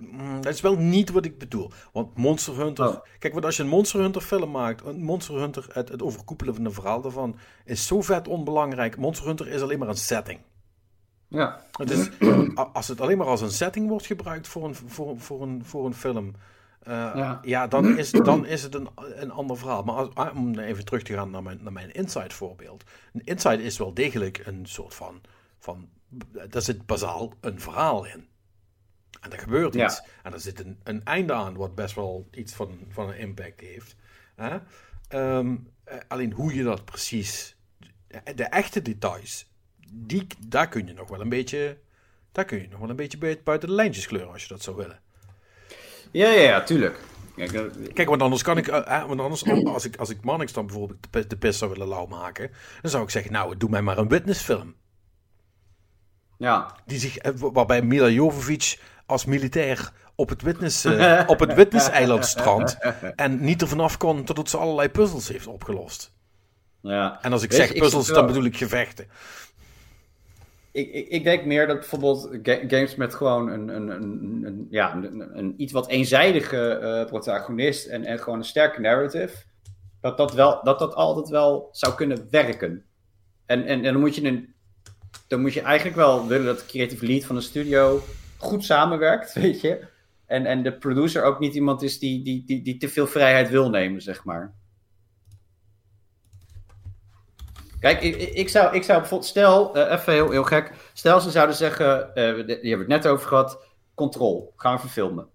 mm, Dat is wel niet wat ik bedoel. Want Monster Hunter... Oh. Kijk, want als je een Monster Hunter film maakt... Een Monster Hunter, het, het overkoepelen van een verhaal daarvan... is zo vet onbelangrijk. Monster Hunter is alleen maar een setting. Ja. Het is, als het alleen maar als een setting wordt gebruikt voor een, voor, voor een, voor een film... eh, Ja. ja. dan, is, dan is het een, een ander verhaal. Maar als, ah, om even terug te gaan naar mijn, naar mijn Inside voorbeeld. Een Inside is wel degelijk een soort van... van daar zit bazaal een verhaal in. En er gebeurt Ja. iets. En er zit een, een einde aan wat best wel iets van, van een impact heeft. Hè? Ehm, eh, alleen hoe je dat precies... De, de echte details, die, daar kun je nog wel een beetje... Daar kun je nog wel een beetje bui- buiten de lijntjes kleuren als je dat zou willen. Ja, ja, ja, tuurlijk. Kijk, eh, Kijk, want anders kan ik, eh, want anders, als ik, als ik Mannix dan bijvoorbeeld de, de pis zou willen lauw maken, dan zou ik zeggen, nou, doe mij maar een witnessfilm. Ja. Die zich, eh, wa- waarbij Mila Jovovich als militair op het, witness, *laughs* eh, op het witnesseiland strandt en niet er vanaf kon totdat ze allerlei puzzels heeft opgelost. Ja. En als ik Weet zeg puzzels, dan bedoel ik gevechten. Ik, ik, ik denk meer dat bijvoorbeeld ga- games met gewoon een, een, een, een, ja, een, een iets wat eenzijdige eh, protagonist en, en gewoon een sterke narrative, dat dat, wel, dat dat altijd wel zou kunnen werken. En, en, en dan, moet je een, dan moet je eigenlijk wel willen dat de creative lead van een studio goed samenwerkt, *laughs* weet je. En, en de producer ook niet iemand is die, die, die, die te veel vrijheid wil nemen, zeg maar. Kijk, ik, ik, zou, ik zou bijvoorbeeld, stel, eh, even heel, heel gek, stel ze zouden zeggen, eh, die hebben we het net over gehad, Control, gaan we verfilmen.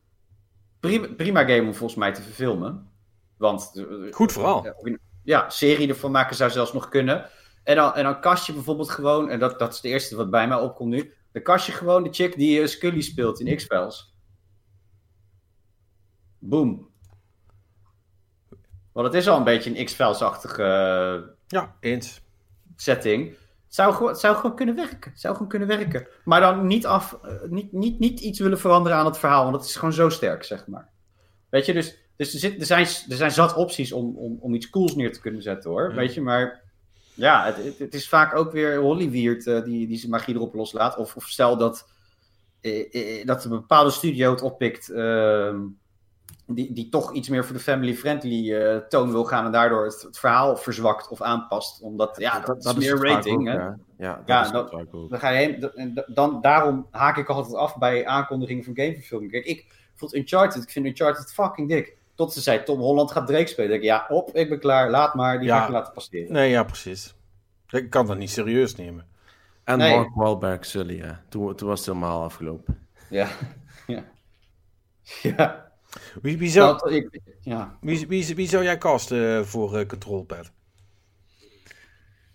Prima, prima game om volgens mij te verfilmen. Want, eh, Goed eh, ja, serie ervan maken zou zelfs nog kunnen. En dan, en dan kast je bijvoorbeeld gewoon, en dat, dat is het eerste wat bij mij opkomt nu, dan kast je gewoon de chick die eh, Scully speelt in X-Files. Boom. Want het is al een beetje een X-Files-achtige eh, Ja, eens. setting. Het zou, gewoon, het zou gewoon kunnen werken. Het zou gewoon kunnen werken. Maar dan niet, af, eh, niet, niet, niet iets willen veranderen aan het verhaal, want dat is gewoon zo sterk, zeg maar. Weet je, dus, dus er, zit, er, zijn, er zijn zat opties om, om, om iets cools neer te kunnen zetten, hoor. Ja. Weet je, maar ja, het, het, is vaak ook weer Hollyweird eh, die, die zijn magie erop loslaat. Of, of stel dat, eh, eh, dat een bepaalde studio het oppikt... ehm, die, die toch iets meer voor de family-friendly toon wil gaan en daardoor het, het verhaal verzwakt of aanpast. Omdat, ja, dat, is meer rating, ook, hè. Ja, ja, dat Ja, is. Dan ga je heen, dan, daarom haak ik altijd af bij aankondigingen van gameverfilming. Kijk, ik vond Uncharted, ik vind Uncharted fucking dik. Tot ze zei, Tom Holland gaat Drake spelen. Denk ik, ja, op, ik ben klaar, laat maar, die Ja. ga ik laten passeren. Nee, ja, precies. Ik kan dat niet serieus nemen. En Nee. Mark Wahlberg, Sully, ja. Toen, toen was het helemaal afgelopen. Ja, *laughs* ja. Ja, Wie, wie, zou, Nou, ik, ja. wie, wie, wie zou jij casten eh, voor eh, Control Pad?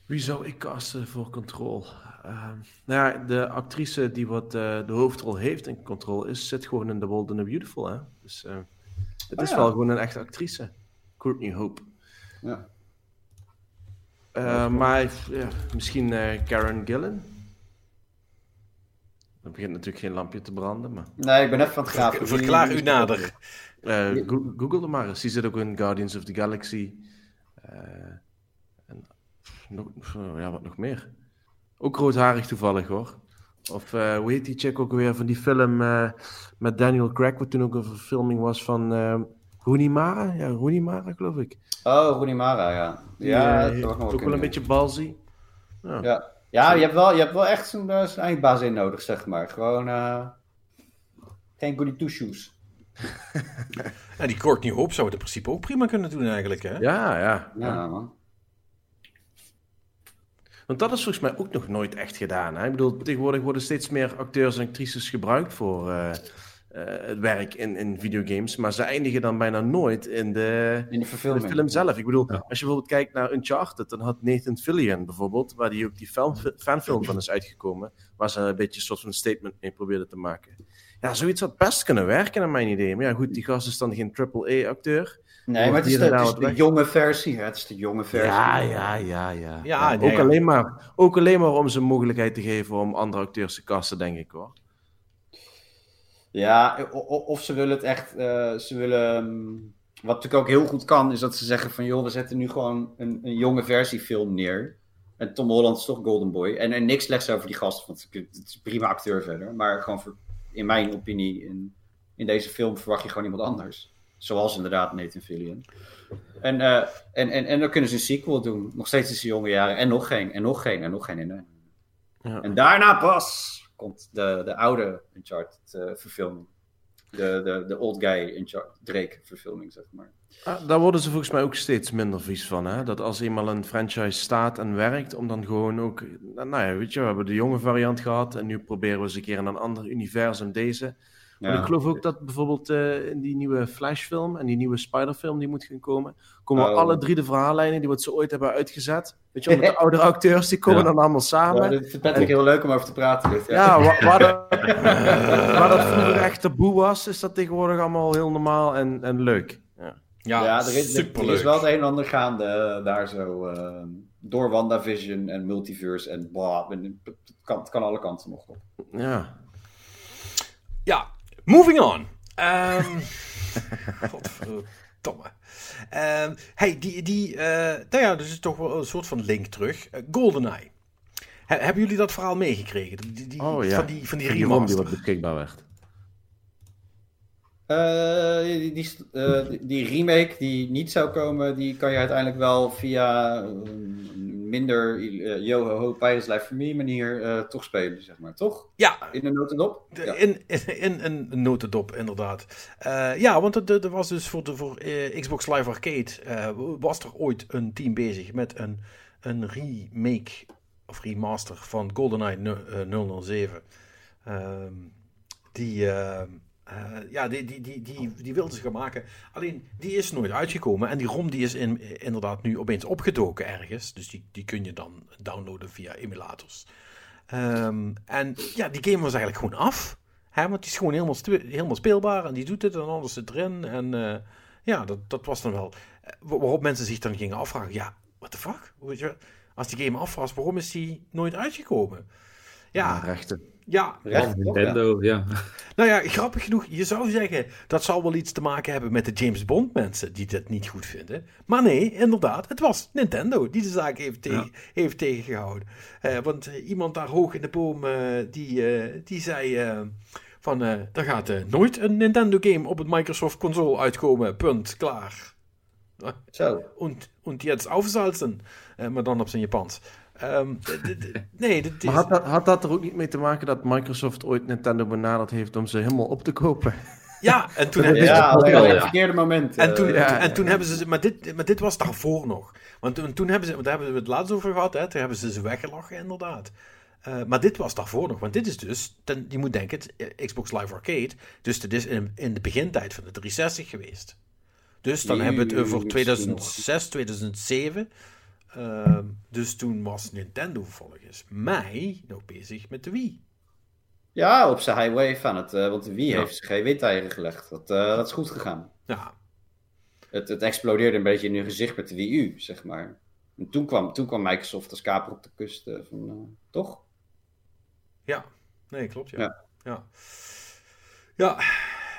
Wie zou ik casten voor Control? Ehm, nou ja, de actrice die wat eh, de hoofdrol heeft in Control is, zit gewoon in The Bold and the Beautiful. Hè? Dus eh, het Oh is ja. wel gewoon een echte actrice. Courtney Hope. ja. Eh, maar ja, misschien eh, Karen Gillan. Er begint natuurlijk geen lampje te branden, maar... Nee, ik ben even van het graven. Verklaar u nader. Go- Google er maar eens. Die zit ook in Guardians of the Galaxy. En nog, ja, wat nog meer? Ook roodharig toevallig hoor. Of eh, hoe heet die chick ook weer van die film eh, met Daniel Craig, wat toen ook een verfilming was van eh Rooney Mara? Ja, Rooney Mara geloof ik. Oh, Rooney Mara, ja. Ja, Die, dat eh, ook nog wel ook wel kunnen. een beetje balzy. Ja. Ja, ja je, hebt wel, je hebt wel echt zo'n eh, zo'n eindbaas in nodig, zeg maar. Gewoon eh, geen goody two-shoes. En *laughs* die Courtney Hope zou het in principe ook prima kunnen doen eigenlijk, hè? Ja, ja. Ja, man. Want dat is volgens mij ook nog nooit echt gedaan. Hè? Ik bedoel, tegenwoordig worden steeds meer acteurs en actrices gebruikt voor eh, eh, het werk in, in videogames. Maar ze eindigen dan bijna nooit in de, In de in de verfilming. film zelf. Ik bedoel, als je bijvoorbeeld kijkt naar Uncharted, dan had Nathan Fillion bijvoorbeeld, waar die ook die fan, fanfilm van is uitgekomen, waar ze een beetje een soort van statement mee probeerden te maken. Ja, zoiets had best kunnen werken, naar mijn idee. Maar ja, goed, die gast is dan geen AAA-acteur. Nee, maar het is de, het is de jonge versie. hè. Het is de jonge versie. Ja, ja, ja, ja. Ja, ook. Alleen maar, ook alleen maar om ze een mogelijkheid te geven om andere acteurs te casten, denk ik hoor. Ja, of ze willen het echt. eh, ze willen. ehm, wat natuurlijk ook heel goed kan, is dat ze zeggen van joh, we zetten nu gewoon een, een jonge versie film neer. En Tom Holland is toch Golden Boy. En, en niks slechts over die gast, want het is een prima acteur verder. Maar gewoon voor, in mijn opinie, in, in deze film verwacht je gewoon iemand anders. Zoals inderdaad Nathan Fillion. En, eh, en, en, en dan kunnen ze een sequel doen. Nog steeds in zijn jonge jaren. En nog geen, en nog geen, en nog geen. En, Ja. en daarna pas komt de, de oude Uncharted eh, verfilming. De, de, de old guy Uncharted Drake verfilming, zeg maar. Ah, daar worden ze volgens mij ook steeds minder vies van. Hè? Dat als eenmaal een franchise staat en werkt, om dan gewoon ook... Nou ja, weet je, we hebben de jonge variant gehad en nu proberen we eens een keer in een ander universum deze. Maar ik geloof ook dat bijvoorbeeld eh, in die nieuwe Flash-film en die nieuwe Spider-film die moet gaan komen, komen Oh. alle drie de verhaallijnen die wat ze ooit hebben uitgezet. Weet je, met de oudere acteurs, die komen Ja. dan allemaal Ja, samen. dit vindt Patrick heel leuk om over te praten. Dit, ja. Ja, wa- waar, dat, *laughs* waar dat vroeger echt taboe was, is dat tegenwoordig allemaal heel normaal en, en leuk. Ja. Ja, Ja, er is, er is wel het een en ander gaande eh, daar zo. eh, door WandaVision en Multiverse en blah. en Het kan, het kan alle kanten nog op. ja. Ja, moving on. Ehm *laughs* godver- Domme. Ehm, hey, die, die eh, nou ja, dus is toch wel een soort van link terug. Eh, GoldenEye. He- hebben jullie dat verhaal meegekregen? Die, die, Oh ja. Van die, van die Die ROM die remaster. wat beschikbaar werd. Eh, die, die, eh, die- remake die niet zou komen, die kan je uiteindelijk wel via een minder uh, yo-ho-ho Pirates Life for Me manier eh, toch spelen, zeg maar. Toch? Ja, In de notendop? Ja. In, in, in een notendop, inderdaad. Eh, ja, want er- was dus voor, de, voor eh, Xbox Live Arcade... eh, was er ooit een team bezig met een, een remake of remaster van GoldenEye nu- eh, 007. Ehm, die, eh, ja, die, die, die, die, die wilden ze gaan maken. Alleen, die is nooit uitgekomen. En die ROM die is in, inderdaad nu opeens opgedoken ergens. Dus die, die kun je dan downloaden via emulators. Ehm, en ja, die game was eigenlijk gewoon af. Hè, want die is gewoon helemaal, helemaal speelbaar. En die doet het en alles zit erin. En eh, ja, dat, dat was dan wel... eh, wa- Waarop mensen zich dan gingen afvragen. Ja, what the fuck? Als die game af was, waarom is die nooit uitgekomen? Ja, rechten. Ja, toch? Nintendo, ja. nou ja, grappig genoeg, je zou zeggen dat zal wel iets te maken hebben met de James Bond mensen die dit niet goed vinden. Maar nee, inderdaad, het was Nintendo die de zaak heeft, tegen, heeft tegengehouden. Eh, want eh, iemand daar hoog in de boom, eh, die, die zei van, er gaat nooit een Nintendo game op het Microsoft console uitkomen, punt, klaar. Zo. *laughs* Und, und jetzt aufsalzen. Maar dan op zijn Japans. Ehm, nee, dit Maar is... had dat, had dat er ook niet mee te maken dat Microsoft ooit Nintendo benaderd heeft om ze helemaal op te kopen? Ja, en toen *laughs* Dat heb is je... Ja, wel, op het ja. verkeerde moment. En eh, toen, ja, en ja, toen ja. hebben ze ze, maar dit, maar dit was daarvoor nog. Want toen, toen hebben ze, want daar hebben we het laatst over gehad, hè, toen hebben ze ze weggelachen, inderdaad. Eh, maar dit was daarvoor nog, want dit is dus, ten, je moet denken, eh, Xbox Live Arcade, dus dit is in, in de begintijd van de 360 geweest. Dus dan Nee, hebben we het over misschien 2006, 2007. Ehm, dus toen was Nintendo volgens mij nog bezig met de Wii. Ja, op zijn highway aan het, eh, want de Wii Ja. heeft geen windeieren gelegd. Dat, eh, dat is goed gegaan. Ja, Het, het explodeerde een beetje in hun gezicht met de Wii U, zeg maar. En toen kwam, toen kwam Microsoft als kaper op de kust eh, van, toch? Ja, nee, klopt. Ja. Ja. Ja, ja.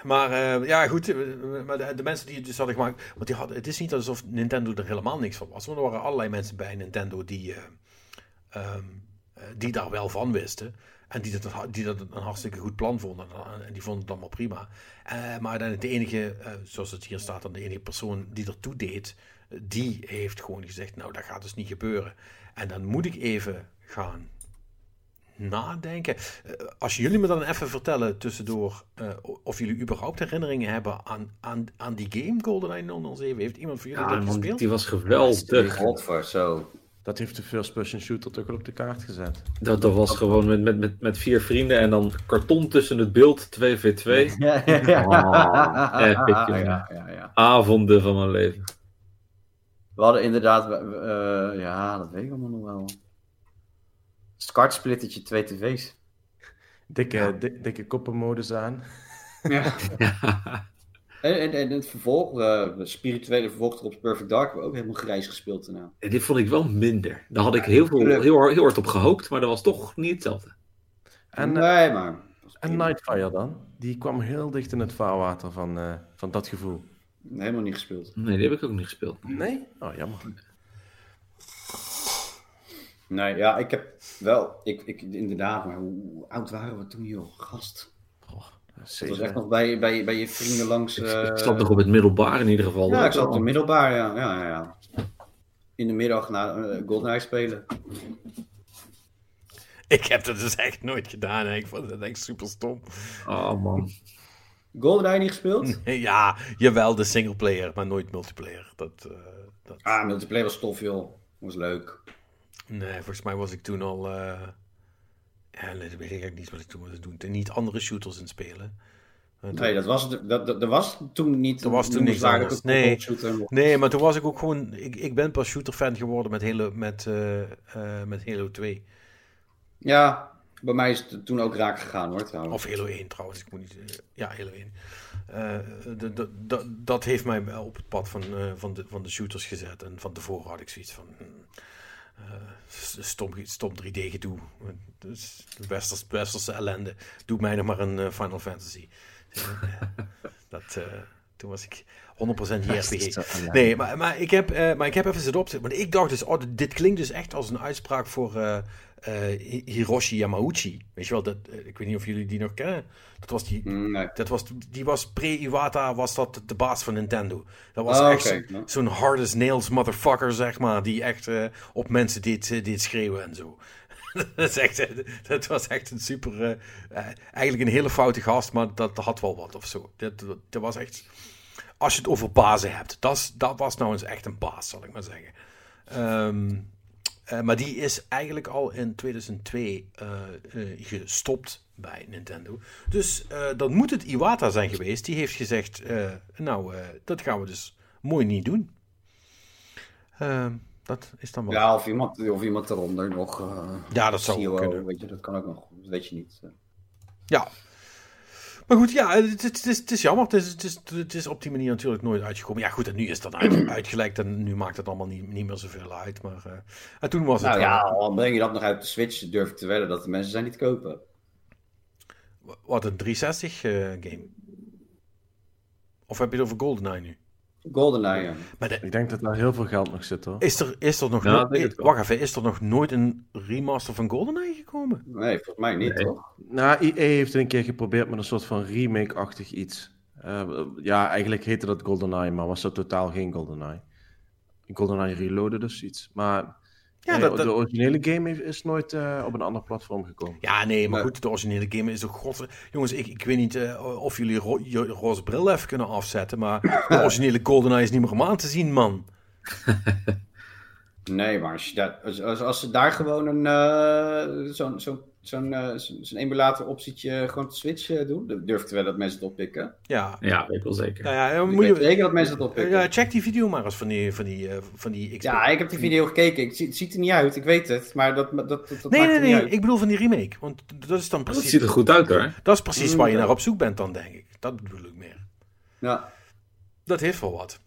Maar eh, ja, goed. eh, de, de mensen die het dus hadden gemaakt. Want die hadden, het is niet alsof Nintendo er helemaal niks van was. Want er waren allerlei mensen bij Nintendo die, eh, ehm, eh, die daar wel van wisten. En die dat, die dat een hartstikke goed plan vonden. En die vonden het allemaal prima. Maar uiteindelijk de enige, zoals het hier staat, dan de enige persoon die ertoe deed. Die heeft gewoon gezegd: Nou, dat gaat dus niet gebeuren. En dan moet ik even gaan nadenken. Eh, als jullie me dan even vertellen tussendoor eh, of jullie überhaupt herinneringen hebben aan, aan, aan die game GoldenEye 007. Heeft iemand van jullie Ja, dat gespeeld? die was geweldig. Godver, zo. Dat heeft de first person shooter toch wel op de kaart gezet. Dat, dat was gewoon met, met, met, met vier vrienden en dan karton tussen het beeld, 2v2. *laughs* Ja, ja, ja. Oh, epic, ja, jongen. ja, ja, ja. Avonden van mijn leven. We hadden inderdaad, eh, ja, dat weet ik allemaal nog wel. Skartsplittertje, twee tv's. Dikke, di- dikke koppenmodus aan. *laughs* Ja. En, en, en het vervolg, eh, de spirituele vervolg erop Perfect Dark, hebben we ook helemaal grijs gespeeld daarna. En dit vond ik wel minder. Daar had ik heel, veel, heel, hard- heel hard op gehoopt, maar dat was toch niet hetzelfde. En, eh, nee, maar... en Nightfire dan? Die kwam heel dicht in het vaarwater van, eh, van dat gevoel. Helemaal niet gespeeld. Nee, die heb ik ook niet gespeeld. Nee? Oh, jammer. Nee, ja, ik heb wel, ik, ik, inderdaad, maar hoe oud waren we toen, joh? Gast. Dat was echt nog bij, bij, bij je vrienden langs... Ik, eh, ik zat nog op het middelbaar in ieder geval. Ja, ik zat op de middelbaar, ja. ja, ja, ja. In de middag naar uh, GoldenEye spelen. *laughs* Ik heb dat dus echt nooit gedaan. En ik vond het echt super stom. Oh man. GoldenEye niet gespeeld? *laughs* Ja, jawel, de singleplayer, maar nooit multiplayer. Dat, eh, dat... Ah, multiplayer was tof, joh. Was leuk. Nee, volgens mij was ik toen al. eh, Ja, dat weet ik eigenlijk niet wat ik toen was doen. Niet andere shooters in spelen. Nee, dat was, dat, dat, dat was toen niet... Er was toen niks anders. Nee. Nee, maar toen was ik ook gewoon. Ik, ik ben pas shooter fan geworden met Halo, met, eh, eh, met Halo 2. Ja, bij mij is het toen ook raak gegaan, hoor, trouwens. Of Halo 1 trouwens. Ik moet niet. ja, Halo 1. Eh, de- de- de- dat heeft mij wel op het pad van, van, de, van de shooters gezet. En van tevoren had ik zoiets van. hmm, stom, stom 3D gedoe. Dus westers, westerse ellende. Doe mij nog maar een eh, Final Fantasy. *laughs* Eh, dat, eh, Toen was ik 100% JRPG. Ja. Nee, maar, maar, ik heb, eh, maar ik heb even zitten opzetten. Want ik dacht dus, oh, dit- klinkt dus echt als een uitspraak voor eh, eh, Hi- Hiroshi Yamauchi. Weet je wel, dat, ik weet niet of jullie die nog kennen. Dat was die, Mm, Nee. dat was, die was pre-Iwata, was dat de baas van Nintendo. Dat was Oh, echt zo- zo'n hard as nails motherfucker, zeg maar. Die echt op mensen deed, deed schreeuwen en zo. *laughs* dat, is echt, dat was echt een super... eigenlijk een hele foute gast, maar dat had wel wat of zo. Dat, dat, dat was echt... Als je het over bazen hebt. Dat, is- dat was nou eens echt een baas, zal ik maar zeggen. Ehm, eh, maar die is eigenlijk al in 2002 eh, eh, gestopt bij Nintendo. Dus dan moet het Iwata zijn geweest. Die heeft gezegd, nou, dat gaan we dus mooi niet doen. Ehm, dat is dan wel... Ja, of iemand, of iemand eronder nog. Ja, dat zou CEO, kunnen. Weet je, dat kan ook nog. Dat weet je niet. Ja. Maar goed, ja, het, is, het is jammer. Het is, het, is, het is op die manier natuurlijk nooit uitgekomen. Ja, goed, en nu is dan uit, *clears throat* uitgelekt en nu maakt het allemaal niet, niet meer zoveel uit. Maar eh, en toen was het Nou ja, al breng je dat nog uit de Switch, durf ik te wedden dat de mensen zijn niet kopen. Wat een 360 eh, game. Of heb je het over GoldenEye nu? GoldenEye, ja. Maar de, Ik denk dat daar heel veel geld nog zit hoor. is, er, is er nog Ja, no- ik denk het wel. wacht even, is er nog nooit een remaster van GoldenEye gekomen? Nee, volgens mij niet, Nee. toch? Nou, EA heeft het een keer geprobeerd met een soort van remake-achtig iets. Eh, ja, eigenlijk heette dat GoldenEye, maar was dat totaal geen GoldenEye. GoldenEye Reloaded dus iets. Maar Ja, nee, dat- dat- de originele game is nooit eh, op een ander platform gekomen. Ja, nee, maar Nee. goed, de originele game is toch god... Jongens, ik, ik weet niet eh, of jullie ro je roze bril even kunnen afzetten, maar de *laughs* originele GoldenEye is niet meer om aan te zien, man. *laughs* Nee, maar als, je daar, als, als, als ze daar gewoon een eh, zo'n zo'n zo'n eh, zo'n emulator optietje gewoon te switchen doen, dan durf ik te wel dat mensen het oppikken. Ja, Ja, weet ik wel zeker. nou ja, moet weet je... zeker dat mensen het oppikken. Ja, check die video maar eens van die, van die, eh, van die Xbox. Ja, ik heb die video gekeken. Ik zie, het ziet er niet uit, ik weet het. Maar dat, dat, dat, dat Nee, maakt nee, er niet nee, uit. ik bedoel van die remake. Want dat is dan Dat precies, ziet er goed uit hoor. dat is precies Mm, waar je ja. naar op zoek bent dan, denk ik. Dat bedoel ik meer. Ja. Dat heeft wel wat.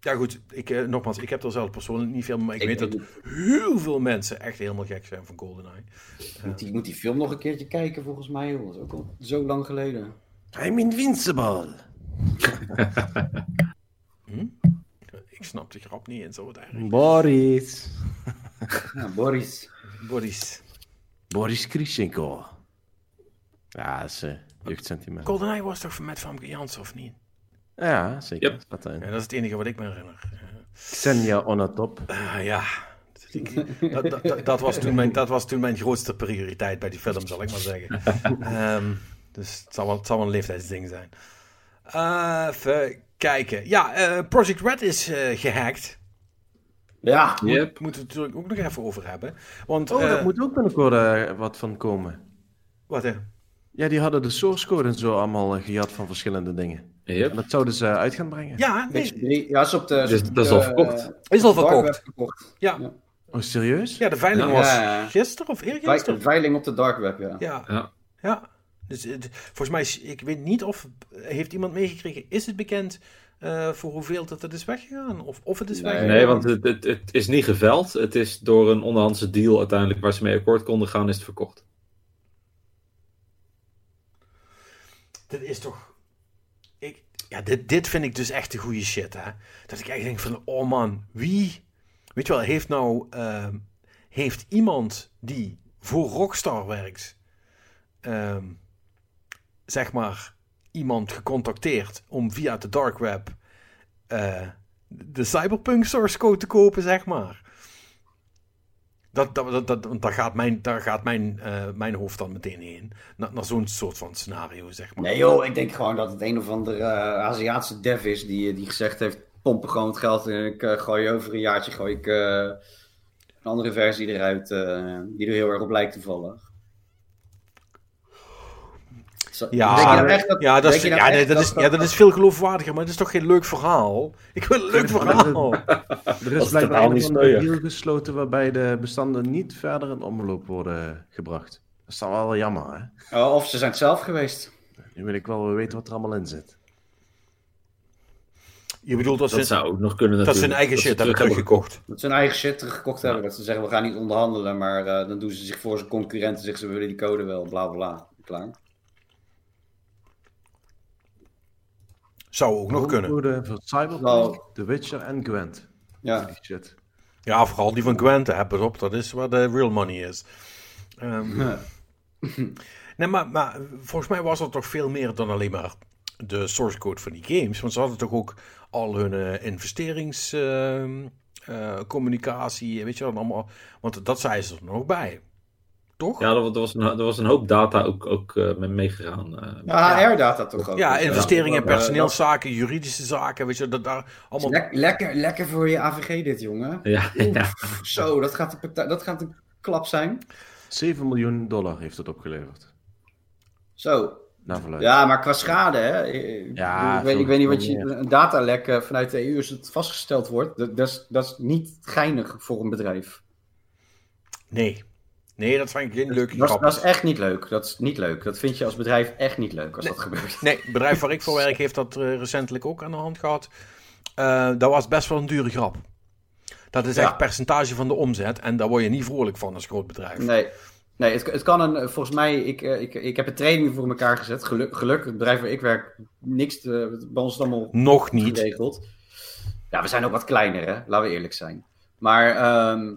Ja goed, ik, eh, nogmaals, ik heb er zelf persoonlijk niet veel mee, maar ik, Ik- weet dat heel veel mensen echt helemaal gek zijn van GoldenEye. Moet die, moet die film nog een keertje kijken, volgens mij. joh. Dat is ook al zo lang geleden. I'm invincible! Hm? Ik snap de grap niet in zo wat erg. Boris! Ja, Boris. Boris. Boris Krishenko. Ja, dat is eh, jeugdsentiment. GoldenEye was toch met Famke Janssen of niet? Ja, zeker. Yep. Ja, dat is het enige wat ik me herinner. Xenia on a top. Ah, ja. Ik- Dat, dat, dat, dat was toen mijn, dat was toen mijn grootste prioriteit bij die film, zal ik maar zeggen. *laughs* Ehm, dus het zal, wel, het zal wel een leeftijdsding zijn. Eh, even kijken. Ja, eh, Project Red is eh, gehackt. Ja, Yep. Moeten we het natuurlijk ook nog even over hebben. Want, Oh, eh, daar moet ook binnenkort eh, wat van komen. wat hè? Ja, die hadden de source code en zo allemaal eh, gejat van verschillende dingen. En dat zouden ze uit gaan brengen. Ja, nee, 3. Ja, is op de... Dus op dat is de, al verkocht. eh, is al verkocht. Ja, Ja. Oh, serieus? ja de veiling Ja. was Ja. gisteren of eergisteren. Veiling op de dark web, ja. Ja, Ja. ja. Dus het- volgens mij, is, ik weet niet of, heeft iemand meegekregen, is het bekend eh, voor hoeveel dat het is weggegaan? Of, of het is Nee. weggegaan? Nee, want het, het, het is niet geveld. Het is door een onderhandse deal uiteindelijk waar ze mee akkoord konden gaan, is het verkocht. Dit is toch. Ik, ja, dit, dit vind ik dus echt de goede shit, hè? Dat ik echt denk van, oh man, wie. Weet je wel, heeft nou. ehm, heeft iemand die voor Rockstar werkt. ehm, zeg maar. iemand gecontacteerd om via de dark web. eh, de Cyberpunk source code te kopen, zeg maar. Dat, dat, dat, dat, want daar gaat mijn, daar gaat mijn, eh, mijn hoofd dan meteen heen. Naar, zo'n soort van scenario, zeg maar. Nee joh, ik denk gewoon dat het een of andere eh, Aziatische dev is die, die gezegd heeft, pompen gewoon het geld en ik eh, gooi over een jaartje gooi ik eh, een andere versie eruit eh, die er heel erg op lijkt te vallen. Zo- Ja, nou echt dat- ja, dat, is, nou ja, nee, dat, is, ja, dat is veel geloofwaardiger, maar het is toch geen leuk verhaal? Ik wil een leuk *laughs* verhaal. *laughs* Er Dat is blijkbaar een deal gesloten waarbij de bestanden niet verder in omloop worden gebracht. Dat is dan wel jammer, hè? Oh, of ze zijn het zelf geweest. Nu wil ik wel weten wat er allemaal in zit. Je bedoelt dat, Dat ze, zou ook nog kunnen dat natuurlijk. ze hun eigen ze shit hebben terug teruggekocht. Dat ze hun eigen shit teruggekocht hebben. Dat ze zeggen, we gaan niet onderhandelen, maar eh, dan doen ze zich voor zijn concurrenten. Zeggen ze, we willen die code wel, bla bla bla. Klaar. Zou ook nog kunnen. Voor Cyberpunk, Nou. The Witcher en Gwent. Ja. Shit. Ja, vooral die van Gwent, hè, pas op, dat is waar de real money is. Ehm, *laughs* nee, maar, maar volgens mij was er toch veel meer dan alleen maar de source code van die games. Want ze hadden toch ook al hun eh, investeringscommunicatie, weet je wel, allemaal. Want dat zei ze er nog bij. Toch? Ja, er, wa- er was, een, er was een hoop data ook, ook eh, mee meegegaan. eh. Ja, HR-data toch ook. Ja, Dus, investeringen in personeelszaken, juridische zaken, weet je, dat daar allemaal... Lek- lekker, lekker voor je AVG dit, jongen. ja, *laughs* ja. Zo, dat gaat, dat gaat een klap zijn. 7 miljoen dollar heeft het opgeleverd. Zo. Verluid. Ja, maar qua schade, hè. Ik, Ja, ik, weet, ik weet niet wat je... Een datalek eh, vanuit de EU, als het vastgesteld wordt, dat, dat, is, dat is niet geinig voor een bedrijf. Nee. Nee, dat vind ik geen leuke Dat, dat is echt niet leuk. Dat is niet leuk. Dat vind je als bedrijf echt niet leuk als dat gebeurt. Nee, het bedrijf waar ik voor *laughs* werk heeft dat eh, recentelijk ook aan de hand gehad. Eh, dat was best wel een dure grap. Dat is Ja. echt percentage van de omzet en daar word je niet vrolijk van als groot bedrijf. Nee, nee het, het kan een... Volgens mij, ik, eh, ik, ik heb een training voor elkaar gezet. Geluk, geluk het bedrijf waar ik werk, niks te, bij ons is het allemaal Nog niet. geregeld. Ja, we zijn ook wat kleiner, hè? Laten we eerlijk zijn. Maar ehm,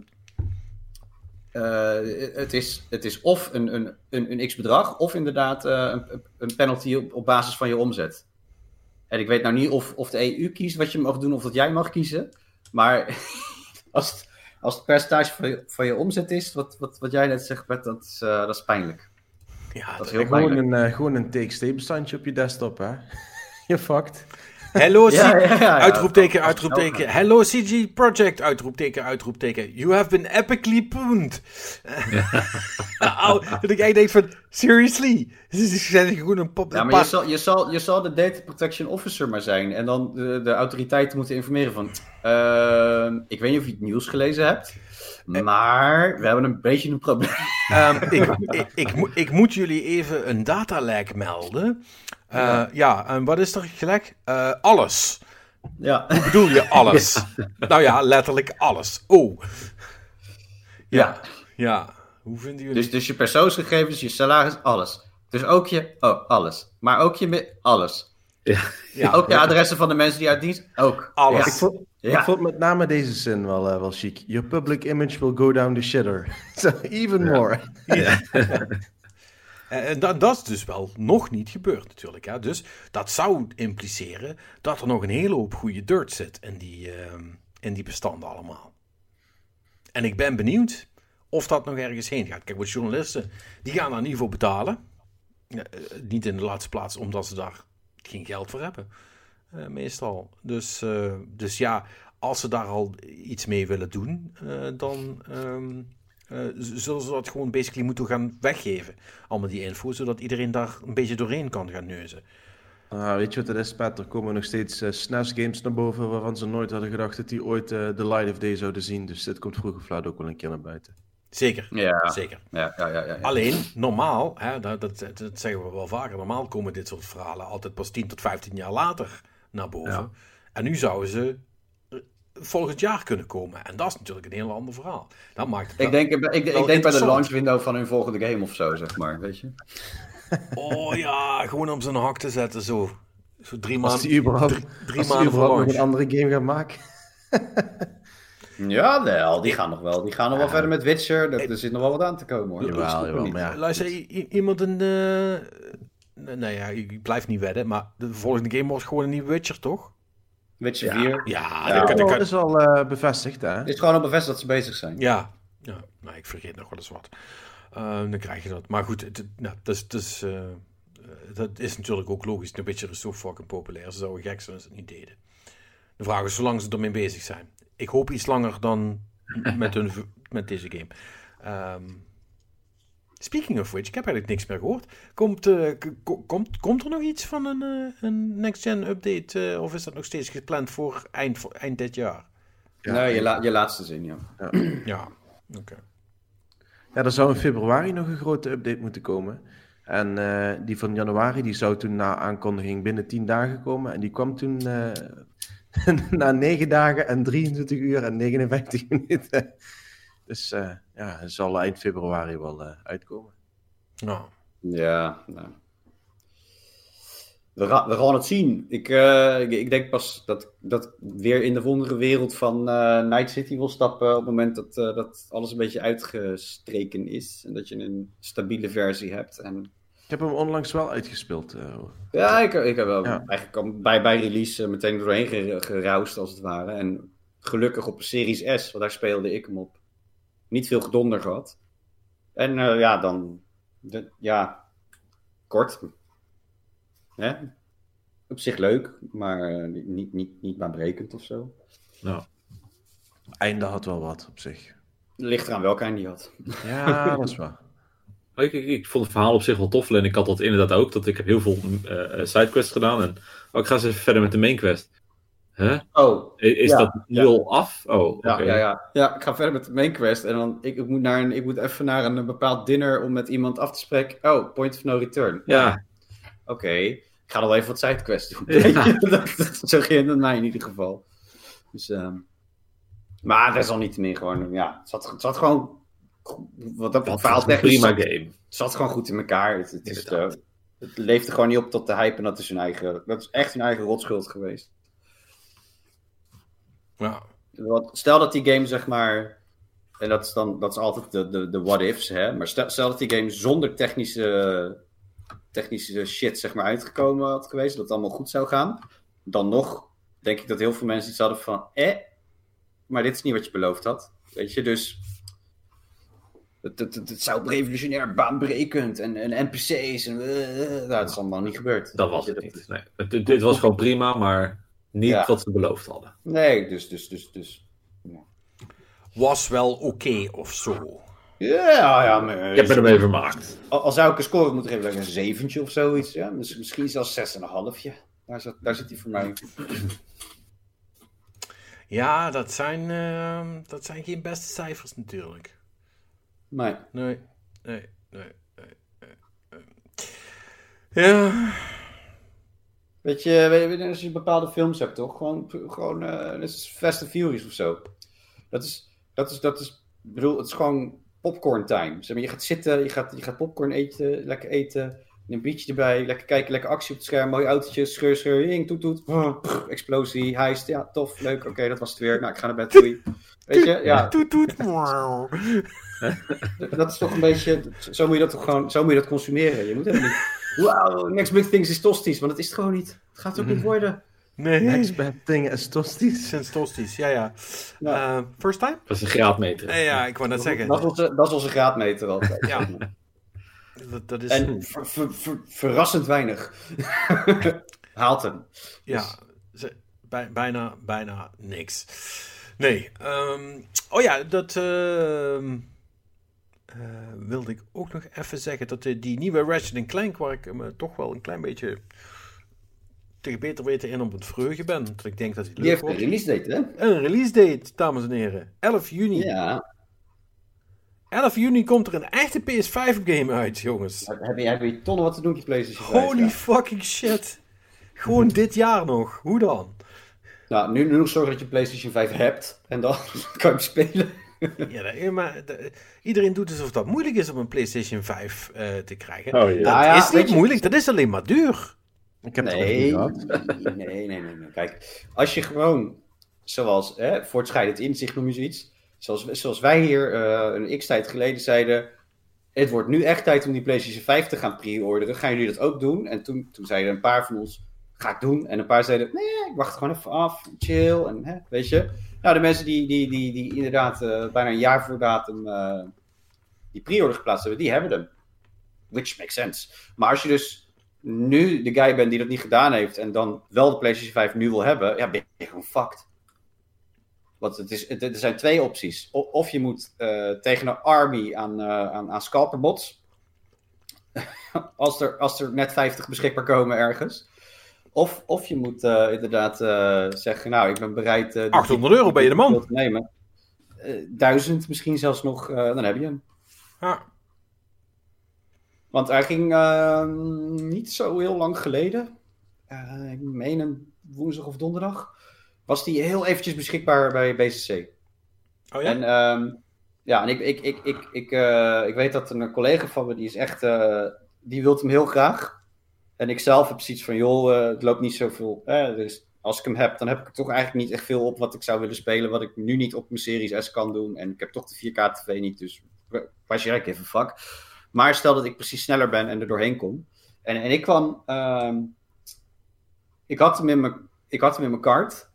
eh, het, is, het is of een, een, een, een x-bedrag, of inderdaad eh, een, een penalty op, op basis van je omzet. En ik weet nou niet of, of de EU kiest wat je mag doen of dat jij mag kiezen. Maar *laughs* als het, als het percentage van je, van je omzet is, wat, wat, wat jij net zegt, Bert, dat is, eh, dat is pijnlijk. Ja, Dat dat- is heel Gewoon pijnlijk. een, gewoon een TXT-bestandje op je desktop, hè? *laughs* je fucked. Hello, C- ja, ja, ja. uitroepteken, uitroepteken. Hello, CG Project, uitroepteken, uitroepteken. You have been epically pooned. *laughs* Dat ik echt denk van, seriously? Ze zijn gewoon een pop... Ja, maar je zal, je, zal, je zal de data protection officer maar zijn. En dan de, de autoriteiten moeten informeren van... ehm, ik weet niet of je het nieuws gelezen hebt. Maar we hebben een beetje een probleem. Ehm, ik, *laughs* ik, ik, moet- ik moet jullie even een datalek melden. Eh, ja. en wat is er gelek? Eh, alles. Ja, Bedoel je *laughs* alles? nou ja, letterlijk alles. Oh. Ja. Ja. Hoe vinden jullie... dus, dus je persoonsgegevens, je salaris, alles. Dus ook je... Oh, alles. Maar ook je... Alles. ja, ook je adressen van de mensen die uit dienst? Ook. Alles. Ja. Ik vond, Ja. ik vond met name deze zin wel, eh, wel chic. Your public image will go down the shitter. *laughs* so even more. *laughs* En en dat, dat is dus wel nog niet gebeurd natuurlijk. Hè? Dus dat zou impliceren dat er nog een hele hoop goede dirt zit in die, in die bestanden allemaal. En ik ben benieuwd of dat nog ergens heen gaat. Kijk, wat journalisten, die gaan daar niet voor betalen. Eh, eh, niet in de laatste plaats omdat ze daar geen geld voor hebben. eh, meestal. Dus, eh, dus ja, als ze daar al iets mee willen doen, eh, dan ehm, eh, zullen ze dat gewoon basically moeten gaan weggeven. Allemaal die info, zodat iedereen daar een beetje doorheen kan gaan neuzen. Ah, weet je wat het is, Pat? Er komen nog steeds eh, SNES-games naar boven waarvan ze nooit hadden gedacht dat die ooit eh, de light of day zouden zien. Dus dit komt vroeg of laat ook wel een keer naar buiten. Zeker, Ja. zeker. Ja, ja, ja, ja, ja. Alleen, normaal, hè, dat, dat, dat zeggen we wel vaker, normaal komen dit soort verhalen altijd pas 10 tot 15 jaar later naar boven. Ja. En nu zouden ze eh, volgend jaar kunnen komen. En dat is natuurlijk een heel ander verhaal. Dat maakt het Ik denk, ik, ik, denk bij de launch window van hun volgende game of zo, zeg maar. Weet je? Oh ja, gewoon om zijn hak te zetten zo. Zo drie Als maanden. die überhaupt, drie, drie als die maanden überhaupt nog een andere game gaan maken. Ja, wel. Die gaan nog wel. Die gaan nog wel verder met Witcher. Er, er zit nog wel wat aan te komen, hoor. Jawel, jawel, maar ja. Luister, iemand een. eh nou ja, ik blijf niet wedden, maar de volgende game wordt gewoon een nieuwe Witcher, toch? Witcher Ja. 4. Ja, Ja, dat is al eh, bevestigd, hè? Het is gewoon al bevestigd dat ze bezig zijn. Ja, ja. Nou, ik vergeet nog wel eens wat. Eh, dan krijg je dat. Maar goed, het, nou, dat, is, dat, is, eh, dat is natuurlijk ook logisch. Witcher is zo fucking populair. Ze zouden gek zijn als ze het niet deden. De vraag is zolang ze ermee bezig zijn. Ik hoop iets langer dan *laughs* met, hun, met deze game. Ehm, speaking of which, ik heb eigenlijk niks meer gehoord. Komt, eh, komt, komt er nog iets van een, eh, een next-gen update? eh, of is dat nog steeds gepland voor eind, voor eind dit jaar? Ja. nee, je, la- je laatste zin, ja. *clears throat* Ja, oké. Ja, er zou in februari nog een grote update moeten komen. En eh, die van januari, die zou toen na aankondiging binnen 10 dagen komen. En die kwam toen eh, *laughs* na 9 dagen en 23 uur en 59 *laughs* minuten. Dus eh, ja, het zal eind februari wel eh, uitkomen. Nou, Ja, nou. We, ga- we gaan het zien. Ik, eh, ik, ik denk pas dat dat ik weer in de wondere wereld van eh, Night City wil stappen op het moment dat, eh, dat alles een beetje uitgestreken is. En dat je een stabiele versie hebt. En Ik heb hem onlangs wel uitgespeeld. eh. Ja, ik, ik heb wel Ja. eigenlijk al bij, bij release meteen doorheen ger- geroust, als het ware. En gelukkig op een Series S, want daar speelde ik hem op. Niet veel gedonder gehad. En eh, ja, dan... De, ja, kort. Hè? Op zich leuk, maar eh, niet, niet, niet baanbrekend of zo. Einde had wel wat op zich. Ligt eraan welke eind die had. Ja, *laughs* dat is waar. Ik, ik, ik vond het verhaal op zich wel tof. En ik had dat inderdaad ook. Dat ik heb heel veel eh, sidequests gedaan. En oh, ik ga eens even verder met de main quest. Huh? Oh, Is Ja, dat nu al af? Oh. Ja, ja, ja. ja, ik ga verder met de main quest. En dan, ik, ik, moet naar een, ik moet even naar een, bepaald dinner om met iemand af te spreken. Oh, point of no return. Ja. Oké, ik ga nog even wat sidequests doen. Ja. *laughs* dat, dat, zo ging het mij in ieder geval. Dus, ehm, maar dat is al niet meer gewoon, ja, het zat, het zat gewoon, wat dat verhaal technisch, prima zat, game. het zat gewoon goed in elkaar. Het, het, is, Inderdaad. eh, het leefde gewoon niet op tot de hype en dat is hun eigen, dat is echt hun eigen rotschuld geweest. Ja. Wat, stel dat die game, zeg maar. En dat is dan dat is altijd de, de, de what-ifs, hè? Maar stel, stel dat die game zonder technische, technische shit, zeg maar, uitgekomen had geweest. Dat het allemaal goed zou gaan. Dan nog denk ik dat heel veel mensen iets hadden van. Eh, maar dit is niet wat je beloofd had. Weet je, dus. Het, het, het, het zou revolutionair baanbrekend en, en NPC's en. eh, eh, nou, dat is allemaal niet gebeurd. Dat was het niet. Nee. Dit was gewoon prima, maar niet Ja. wat ze beloofd hadden. Nee, dus, dus, dus, dus. Was wel oké of zo. Ja, ja, maar. Ik heb me ermee vermaakt. Al, al zou ik een score moeten geven, dan een zeventje of zoiets. Ja? Miss- misschien zelfs 6,5. Daar zit, daar zit hij voor mij. Ja, dat zijn, ehm, dat zijn geen beste cijfers natuurlijk. Nee. Nee, nee, nee, nee, nee, nee. Ja, Weet je, weet je, als je bepaalde films hebt, toch? Gewoon, gewoon eh, net als Fast and Furious of zo. Dat is, dat is, dat is, bedoel, het is gewoon popcorn time. Zeg maar, je gaat zitten, je gaat, je gaat popcorn eten, lekker eten. Een biertje erbij, lekker kijken, lekker actie op het scherm, mooi autootje, scheur, scheur, jing, toet, toet. Oh, pff, explosie, heist, ja, tof, leuk, oké, dat was het weer. Nou, ik ga naar bed, doei. Weet je, ja, *laughs* toet toet. *laughs* Dat is toch een beetje. Zo moet je dat toch gewoon. Zo moet je dat consumeren. Je moet helemaal niet. Wow, next big things is tosties. Want het is het gewoon niet. Het gaat ook niet worden. Nee, Next bad thing is tosties. Senstostisch, *laughs* ja, ja. Ja. Eh, first time? Dat is een graadmeter. Nee, ja, ik wou net zeggen. Dat is onze, dat is onze graadmeter altijd. Ja. Dat, dat is, En ver- ver- ver- verrassend weinig. *laughs* Haalt hem. ja, ze- bij, bijna, bijna niks. Nee, ehm, oh ja, dat ehm, eh, wilde ik ook nog even zeggen. Dat eh, die nieuwe Ratchet Clank, waar ik me toch wel een klein beetje tegen beter weten in op het vreugde ben. Dat ik denk dat hij Die een release date, hè? En een release date, dames en heren. 11 juni. Ja. 11 juni komt er een echte PS5 game uit, jongens. Heb je, heb je tonnen wat te doen op je PlayStation 5? Holy fucking shit. Gewoon *laughs* dit jaar nog. Hoe dan? Nou, nu, nu nog zorgen dat je PlayStation 5 hebt. En dan *laughs* kan je hem spelen. Ja, maar de- iedereen doet alsof dat moeilijk is om een PlayStation 5 eh, te krijgen. Oh ja. Dat Nou ja, is niet je- moeilijk, dat is alleen maar duur. Ik heb het nog niet Nee, nee, nee, nee, nee. Kijk, als je gewoon, zoals hè, voortschrijdend inzicht noem je zoiets, zoals, zoals wij hier eh, een x-tijd geleden zeiden, het wordt nu echt tijd om die PlayStation 5 te gaan pre-orderen. Gaan jullie dat ook doen? En toen, toen zeiden een paar van ons, ga ik doen. En een paar zeiden, nee, ik wacht gewoon even af, chill, en hè, weet je. Nou, de mensen die, die, die, die inderdaad eh, bijna een jaar voor datum eh, die pre-order geplaatst hebben, die hebben hem. Which makes sense. Maar als je dus nu de guy bent die dat niet gedaan heeft en dan wel de PlayStation 5 nu wil hebben, ja, ben je gewoon fucked. Want het is, het- er zijn twee opties. Of je moet eh, tegen een army aan, aan, aan scalperbots. *laughs* als, er, als er net 50 beschikbaar komen ergens. Of, of je moet eh, inderdaad eh, zeggen, nou, ik ben bereid... eh, die- 800 euro ben je de man. te nemen. Eh, duizend misschien zelfs nog, eh, dan heb je hem. Ja. Want hij ging eh, niet zo heel lang geleden, eh, ik meen een woensdag of donderdag, was die heel eventjes beschikbaar bij BCC. Oh ja? En ehm, ja, en ik, ik, ik, ik, ik, eh, ik weet dat een collega van me, die is echt, eh, die wil hem heel graag. En ik zelf heb zoiets van, joh, eh, het loopt niet zoveel. Eh, dus als ik hem heb, dan heb ik er toch eigenlijk niet echt veel op wat ik zou willen spelen. Wat ik nu niet op mijn Series S kan doen. En ik heb toch de 4K TV niet, dus was eigenlijk even fuck. Maar stel dat ik precies sneller ben en er doorheen kom. En, en ik kwam... ehm, ik, had hem in mijn, ik had hem in mijn kaart,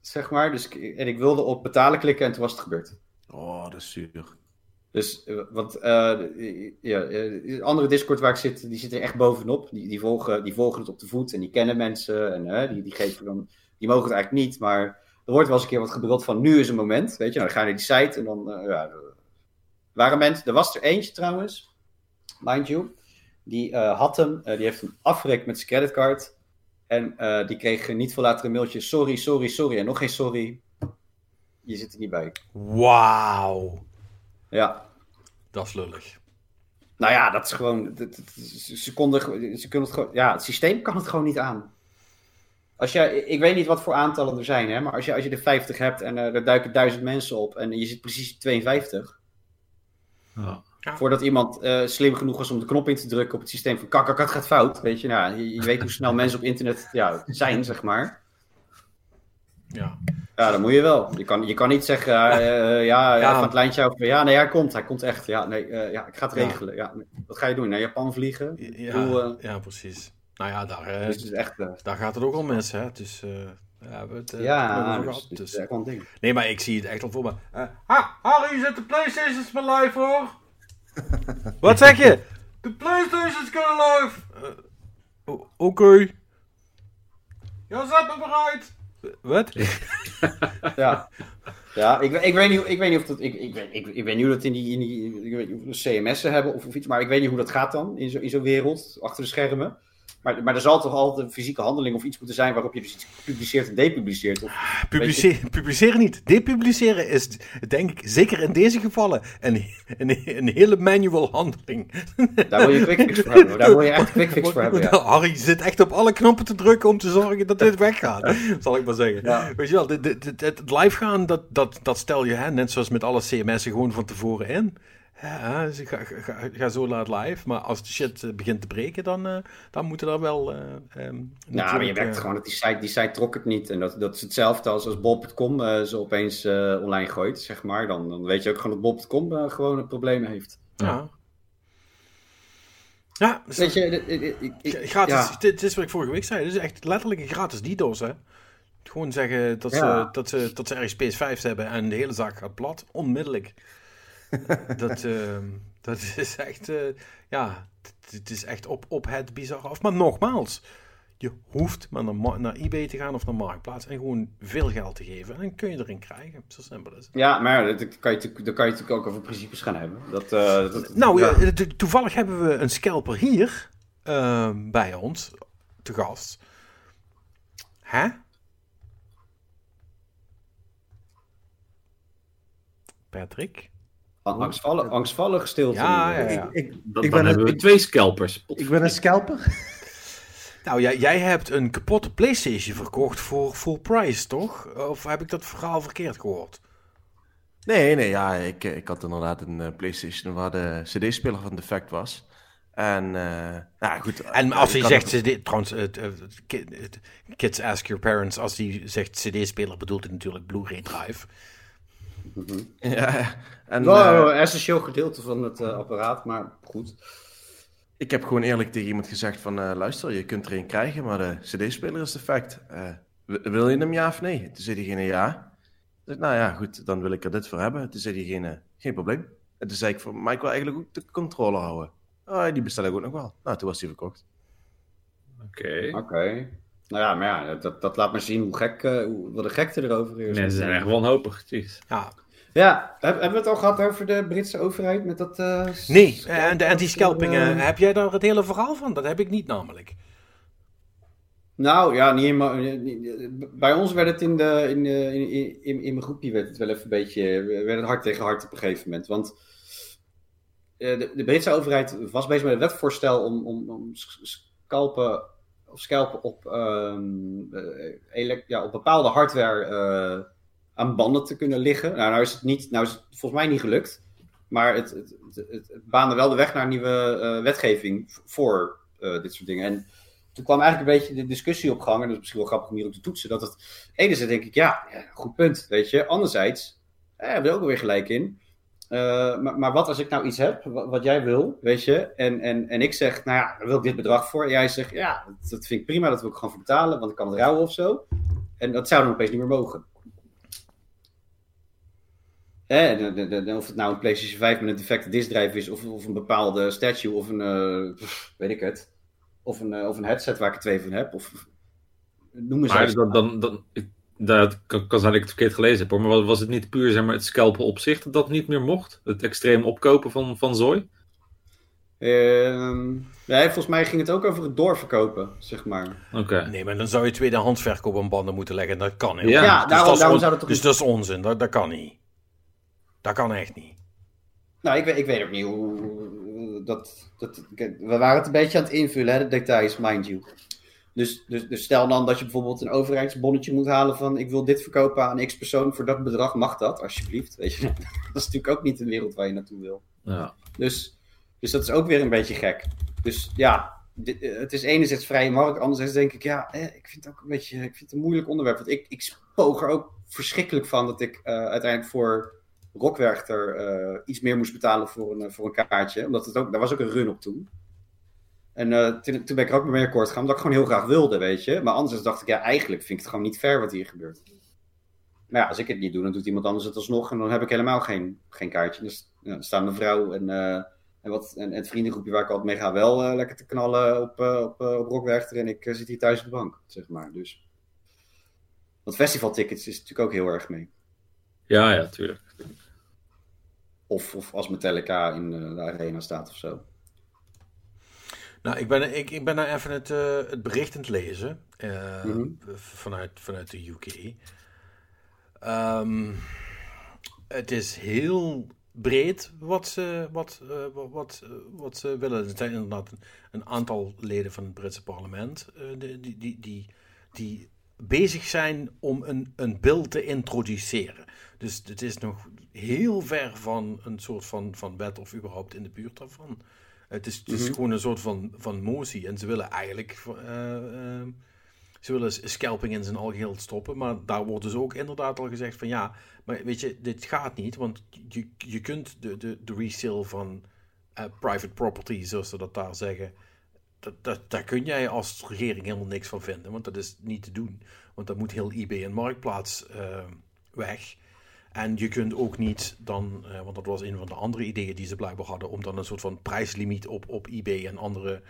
zeg maar. Dus, en ik wilde op betalen klikken en toen was het gebeurd. Oh, dat is zuur. Dus, eh, want eh, ja, eh, de andere Discord waar ik zit, die zitten echt bovenop. Die, die, volgen, die volgen het op de voet en die kennen mensen. En die, die, geven dan, die mogen het eigenlijk niet. Maar er wordt wel eens een keer wat gebruld van nu is een moment. Weet je, nou, dan ga je naar die site en dan... ja, waren mensen, er was er eentje trouwens, mind you. Die had hem, die heeft hem afgerekt met zijn creditcard. En die kreeg niet veel later een mailtje. Sorry, sorry, sorry. En nog geen sorry. Je zit er niet bij. Wauw. Ja, Dat is lullig. Nou ja, dat is gewoon. dat- dat- ze, konden, kunnen het gewoon. Ja, het systeem kan het gewoon niet aan. Als je, ik weet niet wat voor aantallen er zijn, hè, maar als je, als je er 50 hebt en eh, er duiken duizend mensen op en je zit precies 52, Ja. voordat iemand eh, slim genoeg was om de knop in te drukken op het systeem van kak, kak, het gaat fout, weet je, nou, je, je weet hoe snel *laughs* mensen op internet ja, zijn, zeg maar. Ja. Ja, dan moet je wel. Je kan, je kan niet zeggen, eh, eh, ja, Ja. van het lijntje over, ja, nee, hij komt, hij komt echt. Ja, nee, eh, ja, ik ga het Ja. regelen. Ja, wat ga je doen? Naar Japan vliegen? Ja, bedoel, eh, ja, precies. Nou ja, daar, eh, dus het is echt... eh, daar gaat het ook al mis, hè. Dus eh daar hebben we het eh, Ja, over dus, gehad. dus Dus- het is echt wel een ding. Nee, maar ik zie het echt al voor me. Eh, ha, Harry, zet de Playstations maar live, hoor. *laughs* Wat zeg je? De Playstations kunnen live. Eh, Oké. Ja, zet me maar uit. Wat? *laughs* Ja, ja ik, ik, weet niet, ik weet niet of dat. Ik, ik, ik, ik weet niet hoe dat in die. In die of CMS'en hebben of, of iets, maar ik weet niet hoe dat gaat dan in zo'n in zo'n wereld, achter de schermen. Maar, maar er zal toch altijd een fysieke handeling of iets moeten zijn waarop je dus iets publiceert en depubliceert. Of, Publice- publiceren niet. Depubliceren is, denk ik, zeker in deze gevallen, een, een, een hele manual handeling. daar wil je quickfix voor hebben. Daar wil je echt quickfix voor hebben. Ja. Harry zit echt op alle knoppen te drukken om te zorgen dat dit weggaat. Zal ik maar zeggen. Ja. Weet je wel, het live gaan, dat, dat, dat stel je, hè, net zoals met alle CMS'en, gewoon van tevoren in. Ja, dus ga, ga, ga- ga zo laat live. Maar als de shit eh, begint te breken, dan, eh, dan moeten er wel. eh, ehm, Nou, maar je merkt gewoon dat die site, die site trok het niet. En dat, dat is hetzelfde als als bol.com eh, ze opeens eh, online gooit, zeg maar. Dan, dan weet je ook gewoon dat bol.com eh, gewoon een probleem heeft. Ja. Ja, dus Weet je, ik- ik- ik- ik- gratis. ja. Dit is wat ik vorige week zei. Dit is echt letterlijk een gratis DDoS, hè? Gewoon zeggen dat, Ja. ze, dat, ze, dat ze ergens PS5's hebben en de hele zaak gaat plat. Onmiddellijk. Dat, ehm, dat is echt, eh, ja, het- is echt op, op het bizar af. Maar nogmaals, je hoeft maar naar, naar eBay te gaan of naar Marktplaats en gewoon veel geld te geven. En dan kun je erin krijgen. Zo simpel is het. Ja, maar dat kan je, natuurlijk- dan kan je natuurlijk ook over principes gaan hebben. Dat, eh, dat, Nou, ja. eh, to- toevallig hebben we een scalper hier ehm, bij ons, te gast. Hè? Patrick? Angstvallig, angstvallig stilte. Ja, nu. ja, ja. Ik, Dan, ik, dan ben hebben we een, twee scalpers. ik ben een scalper. *laughs* Nou, jij, jij hebt een kapotte PlayStation verkocht voor full price, toch? Of heb ik dat verhaal verkeerd gehoord? Nee, nee, ja, ik, ik had inderdaad een eh, PlayStation waar de CD-speler van defect was. En, eh nou goed. En als hij ik zegt CD, trouwens, eh, kids ask your parents, als hij zegt CD-speler bedoelt hij natuurlijk Blu-ray drive. Ja, en Nou, eh, essentieel gedeelte van het eh, apparaat, maar goed. ik heb gewoon eerlijk tegen iemand gezegd van, eh, luister, je kunt er een krijgen, maar de CD-speler is defect. Eh, wil je hem ja of nee? Toen zei diegene ja. Dus, nou ja, goed, dan wil ik er dit voor hebben. Toen zei diegene, geen probleem. En toen zei ik, van, maar ik wil eigenlijk ook de controller houden. Oh, die bestel ik ook nog wel. Nou, toen was die verkocht. Oké. Oké. Nou ja, maar ja, dat, dat laat maar zien hoe gek, eh, hoe, wat de gekte erover is. Mensen zijn echt wanhopig. Jeez. Ja, Ja, heb- hebben we het al gehad over de Britse overheid met dat... eh, nee, s- en de anti-scalpingen, eh, heb jij daar het hele verhaal van? Dat heb ik niet namelijk. Nou ja, niet helemaal. niet- Bij ons werd het in, de, in, de, in, in, in mijn groepje werd het wel even een beetje. werd het hard tegen hard op een gegeven moment. Want eh, de, de Britse overheid was bezig met een wetvoorstel om, om, om scalpen, of scalpen op, ehm, eh, ja, op bepaalde hardware eh, aan banden te kunnen liggen. Nou, nou is het niet, nou is het volgens mij niet gelukt. Maar het, het, het, baande wel de weg naar nieuwe eh, wetgeving voor dit soort dingen. En toen kwam eigenlijk een beetje de discussie op gang. En dat is misschien wel grappig om hier op te toetsen. Dat het enerzijds denk ik, ja, goed punt, weet je. Anderzijds, hebben we ook alweer gelijk in. Uh, maar, maar, wat als ik nou iets heb, wat, wat, jij wil, weet je, en, en, en ik zeg, nou ja, daar wil ik dit bedrag voor. En jij zegt, ja, dat, dat vind ik prima, dat wil ik gewoon voor betalen, want ik kan het rouwen of zo. En dat zou dan opeens niet meer mogen. Hè, of het nou een PlayStation 5 met een defecte diskdrive is, of, of een bepaalde statue, of een, uh, weet ik het, of een, uh, of een headset waar ik er twee van heb, of noem eens maar dan, dan, dan, dat kan, kan zijn dat ik het verkeerd gelezen heb, maar was het niet puur zeg maar, het scalpen op zich dat dat niet meer mocht? Het extreem opkopen van, van zooi? Uh, ja, volgens mij ging het ook over het doorverkopen, zeg maar. Oké. Nee, maar dan zou je tweedehands verkoop aan banden moeten leggen. Dat kan niet. Ja, ja dus daarom, daarom zou dat toch... Dus dat is onzin. Dat, dat kan niet. Dat kan echt niet. Nou, ik weet, ik weet ook niet hoe... Dat, dat, we waren het een beetje aan het invullen, hè, de details, mind you. Dus, dus, dus stel dan dat je bijvoorbeeld een overheidsbonnetje moet halen van ik wil dit verkopen aan x persoon voor dat bedrag, mag dat alsjeblieft. Weet je? *laughs* Dat is natuurlijk ook niet de wereld waar je naartoe wil. Ja. Dus, dus dat is ook weer een beetje gek. Dus ja, dit, eh, het is enerzijds vrije markt, anderzijds denk ik, ja, eh, ik vind het ook een beetje ik vind het een moeilijk onderwerp. Want ik, ik spoog er ook verschrikkelijk van dat ik uh, uiteindelijk voor Rockwerchter uh, iets meer moest betalen voor een, voor een kaartje. Omdat het ook, daar was ook een run op toen. En uh, toen, toen, ben ik er ook mee akkoord gegaan, omdat ik gewoon heel graag wilde, weet je. Maar anders dacht ik, ja, eigenlijk vind ik het gewoon niet fair wat hier gebeurt. Maar ja, als ik het niet doe, dan doet iemand anders het alsnog. En dan heb ik helemaal geen, geen kaartje. Dus ja, dan staan mevrouw en, uh, en, wat, en, het vriendengroepje waar ik altijd mee ga wel uh, lekker te knallen op, op, op Rockwerchter. En ik zit hier thuis op de bank, zeg maar. Dus. Want festivaltickets is natuurlijk ook heel erg mee. Ja, ja, tuurlijk. Of, of als Metallica in de arena staat of zo. Nou, ik ben, ik, ik ben nou even het, uh, het bericht aan het lezen uh, mm -hmm. vanuit, vanuit de UK. Um, ehm, het is heel breed wat ze, wat, uh, wat, wat ze willen. Er zijn inderdaad een, een aantal leden van het Britse parlement die, die, die, die, die bezig zijn om een, een bill te introduceren. Dus het is nog heel ver van een soort van, van wet of überhaupt in de buurt daarvan. Het is, het is mhm. gewoon een soort van, van motie. En ze willen eigenlijk. Uh, uh, ze willen scalping in zijn algeheel stoppen. Maar daar wordt dus ook inderdaad al gezegd van ja. Maar weet je, dit gaat niet. Want je, je kunt de, de, de resale van uh, private property, zoals ze dat daar zeggen. Dat, dat, daar kun jij als regering helemaal niks van vinden. Want dat is niet te doen. Want dan moet heel eBay en Marktplaats weg. En je kunt ook niet dan, uh, want dat was een van de andere ideeën die ze blijkbaar hadden, om dan een soort van prijslimiet op, op eBay en andere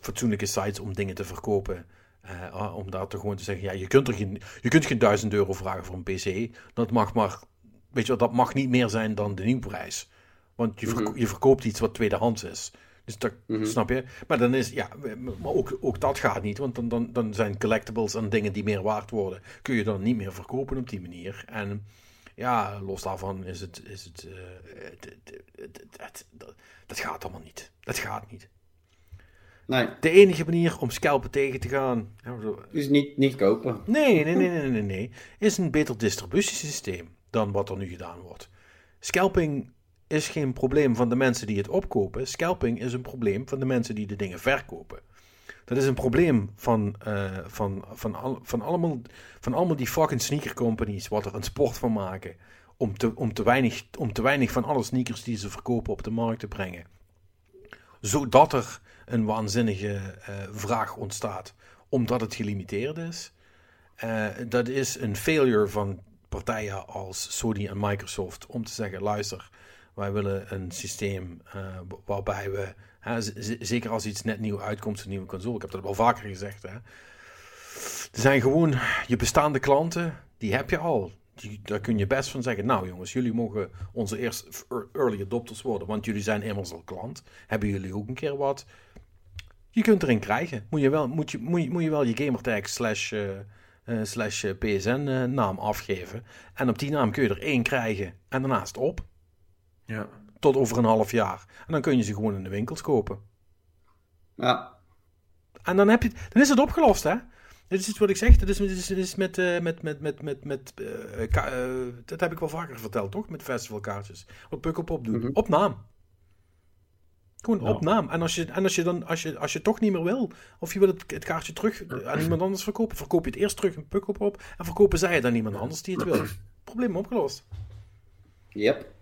fatsoenlijke sites om dingen te verkopen. Uh, om daar te gewoon te zeggen, ja, je kunt, er geen, je kunt geen 1000 euro vragen voor een PC. Dat mag maar, weet je wat, dat mag niet meer zijn dan de nieuwprijs. Want je, verko -hmm. je verkoopt iets wat tweedehands is. Dus dat mm -hmm. snap je. Maar dan is, ja, maar ook, ook dat gaat niet. Want dan, dan, dan zijn collectibles en dingen die meer waard worden, kun je dan niet meer verkopen op die manier. En ja, los daarvan is het. Is het, uh, het, het, het dat gaat allemaal niet. Dat gaat niet. Nee. De enige manier om scalpen tegen te gaan. Is niet, niet kopen. Nee, nee, nee, nee, nee, nee. Is een beter distributiesysteem dan wat er nu gedaan wordt. Scalping is geen probleem van de mensen die het opkopen. Scalping is een probleem van de mensen die de dingen verkopen. Dat is een probleem van, uh, van, van, al, van, allemaal, van allemaal die fucking sneaker companies, wat er een sport van maken. Om te, om, te weinig, om te weinig van alle sneakers die ze verkopen op de markt te brengen. Zodat er een waanzinnige uh, vraag ontstaat, omdat het gelimiteerd is. Uh, dat is een failure van partijen als Sony en Microsoft om te zeggen: luister, wij willen een systeem waarbij we zeker als iets net nieuw uitkomt, een nieuwe console. Ik heb dat wel vaker gezegd. Hè. Er zijn gewoon je bestaande klanten, die heb je al. Daar kun je best van zeggen, nou jongens, jullie mogen onze eerste early adopters worden, want jullie zijn immers al klant. Hebben jullie ook een keer wat? Je kunt erin krijgen. Moet je wel, moet je, moet je, moet je, wel je gamertag slash, uh, uh, slash PSN uh, naam afgeven. En op die naam kun je er één krijgen en daarnaast op. Ja tot over een half jaar. En dan kun je ze gewoon in de winkels kopen. Ja. En dan, heb je, dan is het opgelost, hè? Dit is wat ik zeg. Dat is, is, is met, uh, met, met, met, met, met uh, uh, dat heb ik wel vaker verteld, toch? Met festivalkaartjes. Wat Pukkelpop doet. Mm -hmm. Op naam. Gewoon Ja. op naam. En als je, en als je dan, als je, als je toch niet meer wil, of je wil het, het kaartje terug aan iemand anders verkopen, verkoop je het eerst terug een pukkel op en verkopen zij het aan iemand anders die het wil. *clears throat* Probleem opgelost. Yep.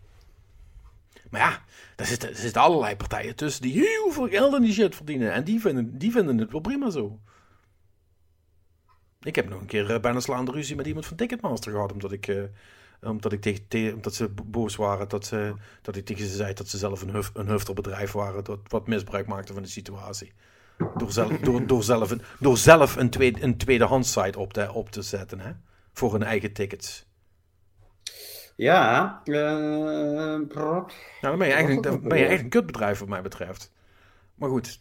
Maar ja, er zitten, er allerlei partijen tussen die heel veel geld aan die shit verdienen. En die vinden, die vinden het wel prima zo. Ik heb nog een keer eh, bijna slaande ruzie met iemand van Ticketmaster gehad. Omdat ik, eh, omdat ik tegen, te- omdat ze bo- boos waren dat, ze, dat ik tegen ze zei dat ze zelf een, huf, een hufterbedrijf waren. Dat wat misbruik maakte van de situatie. Door zelf, door, door zelf, een, door zelf een, tweede, een tweedehands site op te, op te zetten. Hè? Voor hun eigen tickets. Ja. brrr. Nou, dan ben je eigenlijk, dan ben je echt een kutbedrijf wat mij betreft. Maar goed,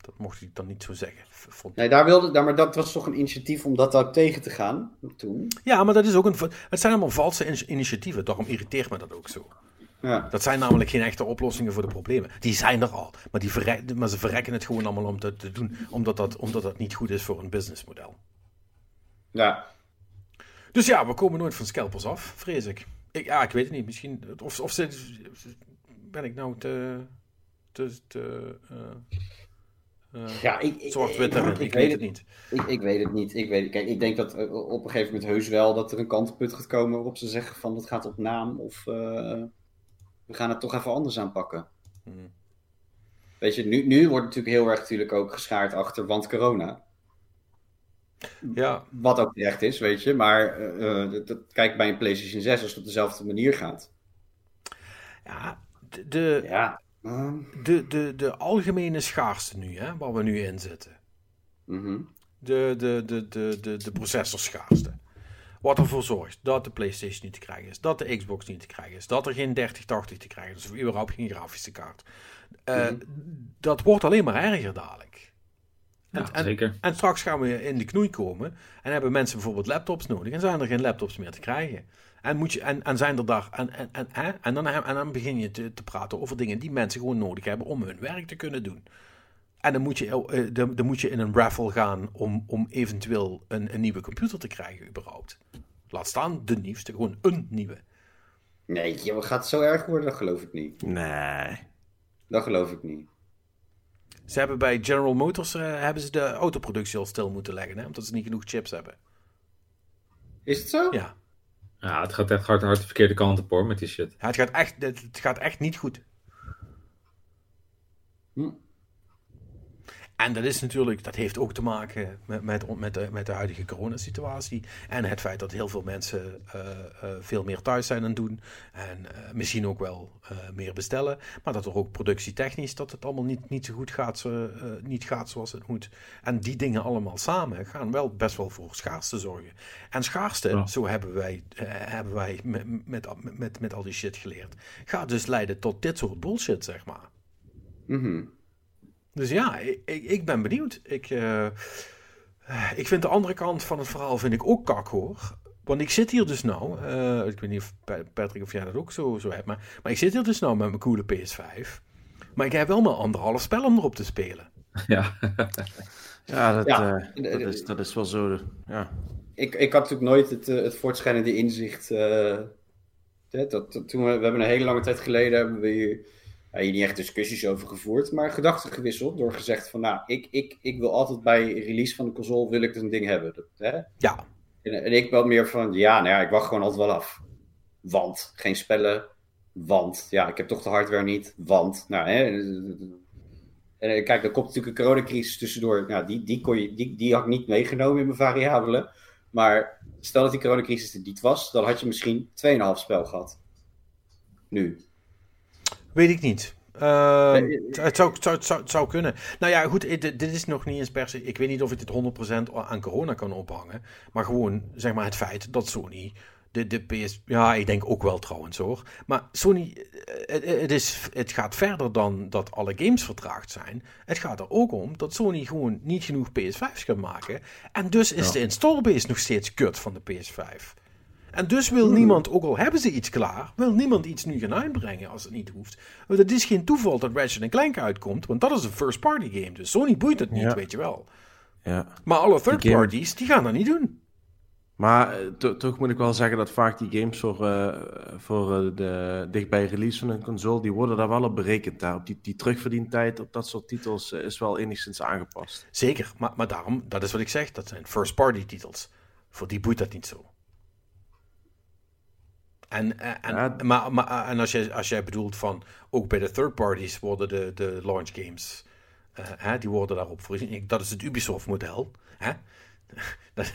dat mocht ik dan niet zo zeggen. Vond- nee, daar wilde, daar, maar dat was toch een initiatief om dat ook tegen te gaan toen. Ja, maar dat is ook een. Het zijn allemaal valse in- initiatieven. Daarom irriteert me dat ook zo. Ja. Dat zijn namelijk geen echte oplossingen voor de problemen. Die zijn er al. Maar, die verrek- maar ze verrekken het gewoon allemaal om dat te doen. Omdat dat, omdat dat niet goed is voor een businessmodel. ja. Dus ja, we komen nooit van scalpers af, vrees ik. ik ja, ik weet het niet. Misschien. Of, of ben ik nou te. te, te eh, eh, Ja, ik, ik, ik, ik, weet het niet. Ik, ik weet het niet. Ik, weet, kijk, ik denk dat eh, op een gegeven moment heus wel dat er een kantelpunt gaat komen waarop ze zeggen van het gaat op naam of we gaan het toch even anders aanpakken. Hmm. Weet je, nu, nu wordt natuurlijk heel erg natuurlijk ook geschaard achter want corona. Ja, Wat ook terecht is, weet je. Maar eh, eh, dat, kijk bij een PlayStation 6 als het op dezelfde manier gaat. ja de, de, Ja. ehm, de, de, de algemene schaarste nu, hè, waar we nu in zitten. mhm. De, de, de, de, de, de processorschaarste. Wat ervoor zorgt dat de PlayStation niet te krijgen is, dat de Xbox niet te krijgen is, dat er geen 3080 te krijgen is, of überhaupt geen grafische kaart. Eh, Mhm. Dat wordt alleen maar erger dadelijk. Ja, en, zeker. en straks gaan we in de knoei komen en hebben mensen bijvoorbeeld laptops nodig en zijn er geen laptops meer te krijgen. En, moet je, en, en zijn er daar. En, en, en, hè? en, dan, en dan begin je te, te praten over dingen die mensen gewoon nodig hebben om hun werk te kunnen doen. En dan moet je, eh, dan, dan moet je in een raffle gaan om, om eventueel een, een nieuwe computer te krijgen, überhaupt. Laat staan de nieuwste, gewoon een nieuwe. Nee, joh, gaat het zo erg worden? Dat geloof ik niet. Nee. Dat geloof ik niet. Ze hebben bij General Motors eh, hebben ze de autoproductie al stil moeten leggen, hè, omdat ze niet genoeg chips hebben. Is het zo? Ja, Ja, het gaat echt hard, hard de verkeerde kant op hoor, met die shit. het gaat echt, het het gaat echt niet goed. Hm. En dat is natuurlijk, dat heeft ook te maken met, met, met, de, met de huidige coronasituatie. En het feit dat heel veel mensen eh, eh, veel meer thuis zijn aan het doen. En eh, misschien ook wel eh, meer bestellen. Maar dat er ook productietechnisch dat het allemaal niet, niet zo goed gaat, zo, eh, niet gaat zoals het moet. En die dingen allemaal samen gaan wel best wel voor schaarste zorgen. En schaarste, Ja. zo hebben wij, eh, hebben wij met, met, met, met al die shit geleerd. Gaat dus leiden tot dit soort bullshit, zeg maar. Mhm. Dus ja, ik, ik, ben benieuwd. Ik, eh, ik vind de andere kant van het verhaal vind ik ook kak hoor. Want ik zit hier dus nou, eh, ik weet niet of Pa- Patrick of jij dat ook zo, zo hebt, maar, maar ik zit hier dus nou met mijn coole PS5. Maar ik heb wel maar anderhalf spel om erop te spelen. *laughs* Ja, Ja, dat, Ja. eh, dat, is, dat is wel zo. Ja. Ik, ik had natuurlijk nooit het, het voortschrijdende inzicht. eh, hè, dat, dat- toen we, we hebben een hele lange tijd geleden hebben we hier, hier niet echt discussies over gevoerd, maar gedachten gewisseld door gezegd van nou, ik, ik, ik wil altijd bij release van de console wil ik een ding hebben. Dat, hè? Ja, En, en ik wel meer van ja, nou ja, ik wacht gewoon altijd wel af. Want geen spellen, want ja, ik heb toch de hardware niet, want nou hè. En kijk, er komt natuurlijk een coronacrisis tussendoor. Nou, die, die, kon je, die, die had ik niet meegenomen in mijn variabelen. Maar stel dat die coronacrisis er niet was, dan had je misschien 2,5 spel gehad. Nu. Weet ik niet. Eh, Nee, het, zou, het, zou, het, zou, het zou kunnen. Nou ja, goed, dit, is nog niet eens per se. Ik weet niet of ik dit 100% aan corona kan ophangen. Maar gewoon, zeg maar, het feit dat Sony. De, de PS. Ja, ik denk ook wel trouwens hoor. Maar Sony. eh, Het, het, is, het gaat verder dan dat alle games vertraagd zijn. Het gaat er ook om dat Sony gewoon niet genoeg PS5's kan maken. En dus is Ja. de installbase nog steeds kut van de PS5. En dus wil niemand, ook al hebben ze iets klaar, wil niemand iets nu gaan uitbrengen als het niet hoeft. Want het is geen toeval dat Ratchet Clank uitkomt, want dat is een first-party game. Dus Sony boeit het niet, Ja. weet je wel. ja. Maar alle third game- parties, die gaan dat niet doen. Maar eh, to- toch moet ik wel zeggen dat vaak die games voor, eh, voor eh, de dichtbij release van een console, die worden daar wel op berekend. Hè. Op die, die terugverdientijd op dat soort titels is wel enigszins aangepast. Zeker, maar, maar daarom, dat is wat ik zeg, dat zijn first-party titels. Voor die boeit dat niet zo. En, eh, en, Ja. maar, maar, en als, jij, als jij bedoelt van, ook bij de third parties worden de, de launch games, eh, hè, die worden daarop voorzien. Dat is het Ubisoft-model. Hè? *laughs* Dat,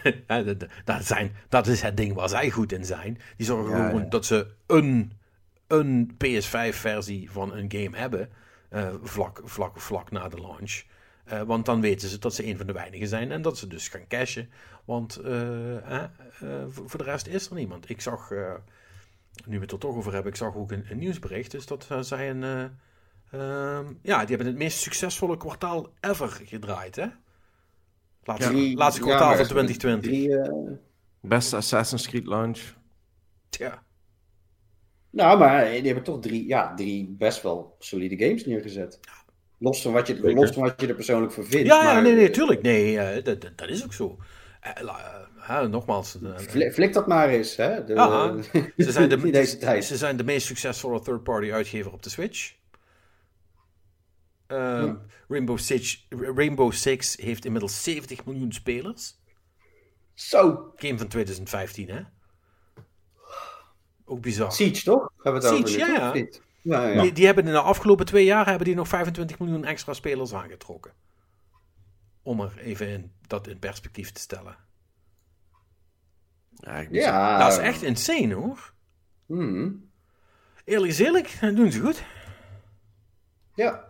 dat, zijn, dat is het ding waar zij goed in zijn. Die zorgen Ja, gewoon ja. dat ze een, een PS5-versie van een game hebben, eh, vlak, vlak, vlak na de launch. Eh, want dan weten ze dat ze een van de weinigen zijn en dat ze dus gaan cashen. Want eh, eh, eh, voor de rest is er niemand. Ik zag, eh, nu we het er toch over hebben, ik zag ook een, een nieuwsbericht. Dus dat eh, zij een. eh, ehm, ja, die hebben het meest succesvolle kwartaal ever gedraaid, hè? Laatste, laatste ja, kwartaal van is het 2020. Drie, eh, Beste Assassin's Creed launch. Tja. Nou, maar die hebben toch drie, ja, drie best wel solide games neergezet. Los van wat je, Zeker. los van wat je er persoonlijk voor vindt. Ja, ja, maar, nee, nee, tuurlijk. Nee, dat, dat, dat is ook zo. Hè, nogmaals. fli- Flik dat maar eens, hè? De, Ja, *laughs* Ze zijn, de, in deze tijd. ze zijn de meest succesvolle third-party uitgever op de Switch. Ehm, Ja. Rainbow, Six, Rainbow Six heeft inmiddels 70 miljoen spelers. Zo, Game van 2015, hè? Ook bizar. Siege toch? Hebben we het over Siege, ja, ja. Ja, ja. Die, die hebben in de afgelopen twee jaar hebben die nog 25 miljoen extra spelers aangetrokken. Om er even in, dat in perspectief te stellen. Ja, Ja. dat is echt insane hoor. Hmm. Eerlijk is eerlijk, dat doen ze goed. Ja,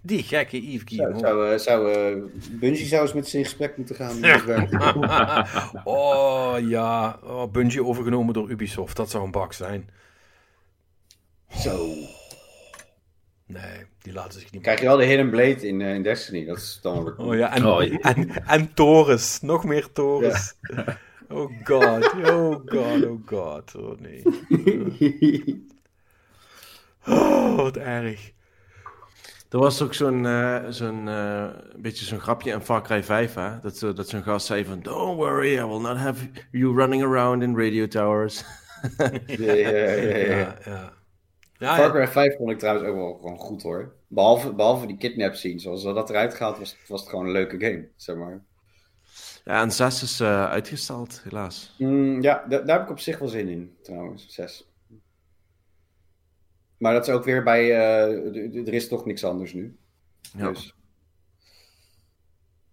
Die gekke Yves zou, Guillemot. zou, eh, zou eh, Bungie zou eens met ze in gesprek moeten gaan. *laughs* *laughs* oh ja, oh, Bungie overgenomen door Ubisoft. Dat zou een bak zijn. Zo. Nee, die laten zich niet Krijg je wel de Hidden Blade in, eh, in Destiny. Dat is dan weer cool. Oh ja, en, Oh, ja. en, en torens. Nog meer torens. Oh god, oh god, oh god. Oh nee. Oh, wat erg. Er was ook zo'n eh, zo'n eh, beetje zo'n grapje in Far Cry 5, hè? Dat, zo- dat zo'n gast zei van, don't worry, I will not have you running around in radio towers. ja, ja, ja, ja, Far. Cry 5 vond ik trouwens ook wel gewoon goed hoor. Behalve, behalve die kidnap scene. Zoals dat eruit gehaald was, was het gewoon een leuke game. Zeg maar. Ja, en 6 is eh, uitgesteld, helaas. Mm, ja, da- daar heb ik op zich wel zin in trouwens. 6. Maar dat is ook weer bij. eh, er is toch niks anders nu. Ja. Dus,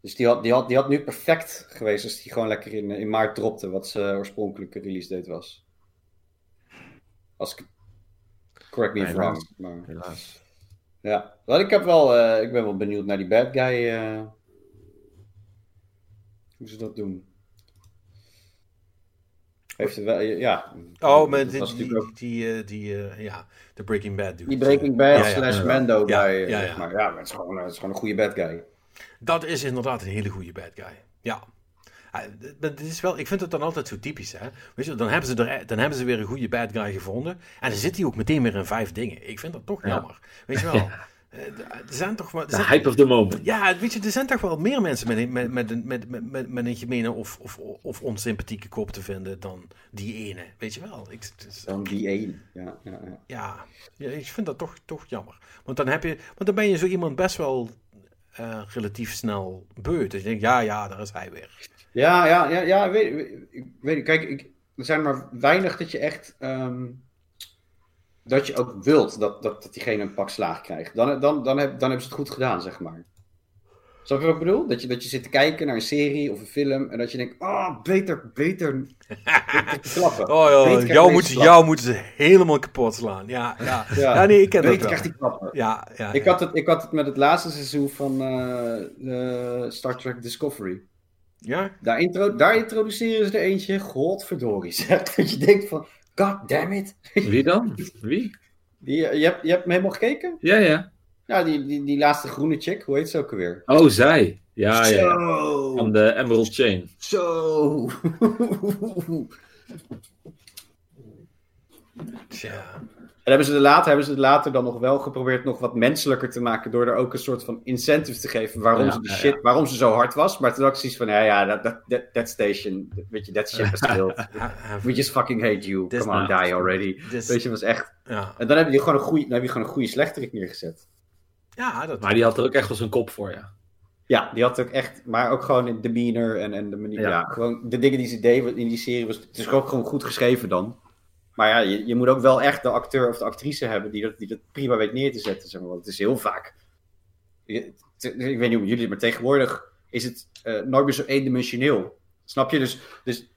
dus die, had, die, had, die had nu perfect geweest als die gewoon lekker in, in maart dropte. Wat zijn oorspronkelijke release date was. Als ik. Correct me if wrong. Maar... Helaas. Ja, wel, ik, heb wel, eh, ik ben wel benieuwd naar die bad guy. Eh, hoe ze dat doen. Heeft er wel, ja. Oh, met die, die, ook die, eh, die, eh, ja, de Breaking Bad dude. die Breaking Bad Ja, slash ja. Mando Ja, guy. ja, zeg ja. Maar ja, maar het is, gewoon, het is gewoon een goede bad guy. Dat is inderdaad een hele goede bad guy. Ja. Ah, d- dat is wel, ik vind het dan altijd zo typisch. Hè? Weet je, dan, hebben ze er, dan hebben ze weer een goede bad guy gevonden. En dan zit hij ook meteen weer in vijf dingen. Ik vind dat toch Ja. jammer. Weet je wel. *laughs* Eh, Er zijn toch wel. De zijn- hype of the moment. Ja, weet je, er zijn toch wel meer mensen met, een- met, met, een- met, met, met, een gemene of, of, of onsympathieke kop te vinden dan die ene. Weet je wel. Ik, Dan die één. Ja, ja, ja. ja, ja, ik vind dat toch, toch jammer. Want dan, heb je, want dan ben je zo iemand best wel eh, relatief snel beu. Dus je denkt, ja, ja, daar is hij weer. Ja, ja, ja, ja weet, weet, ik weet Kijk, ik, er zijn maar weinig dat je echt. ehm, dat je ook wilt dat, dat, dat diegene een pak slaag krijgt. Dan, dan, dan, heb, dan hebben ze het goed gedaan, zeg maar. Snap je wat ik bedoel? Dat je, dat je zit te kijken naar een serie of een film en dat je denkt: oh, beter, beter. *laughs* beter klappen. Oh krijgt jou, moet, jou moeten ze helemaal kapot slaan. Ja, ja. Ja. ja nee, ik ken dat Beter wel. krijgt die klappen. Ja, ja, Ik ja. had, het, ik had het met het laatste seizoen van eh, Star Trek Discovery. Ja? Daar, intro, daar introduceren ze er eentje, godverdorie *laughs* zeg. Dat je denkt van, god damn it. Wie dan? Wie? Die, eh, je, hebt, je hebt hem helemaal gekeken? Ja, ja. Ja, die, die, die laatste groene chick, hoe heet ze ook alweer? Oh, zij. Ja, ja. Van de Emerald Chain. Zo. *laughs* Tja. En hebben ze, er later, hebben ze er later dan nog wel geprobeerd nog wat menselijker te maken. Door er ook een soort van incentive te geven waarom, Ja, ze, de ja, shit, waarom ze zo hard was. Maar toen had ik zoiets van, ja, ja, that, that, that station, weet je, that ship is killed. We just fucking hate you. This- Come on, die already. This- Weet je, was echt... Ja, En dan heb je gewoon een goede, dan heb je gewoon een goede slechterik neergezet. ja dat Maar die had er ook echt wel zijn kop voor, ja. Ja, die had ook echt, maar ook gewoon in demeanor en, en de manier. Ja. Ja. gewoon de dingen die ze deed in die serie was. Het is ook gewoon goed geschreven dan. Maar ja, je, je moet ook wel echt de acteur of de actrice hebben die dat, die dat prima weet neer te zetten. Zeg maar. Want het is heel vaak. je- te- ik weet niet hoe jullie, maar tegenwoordig is het eh, nooit meer zo eendimensioneel. Snap je? Dus, dus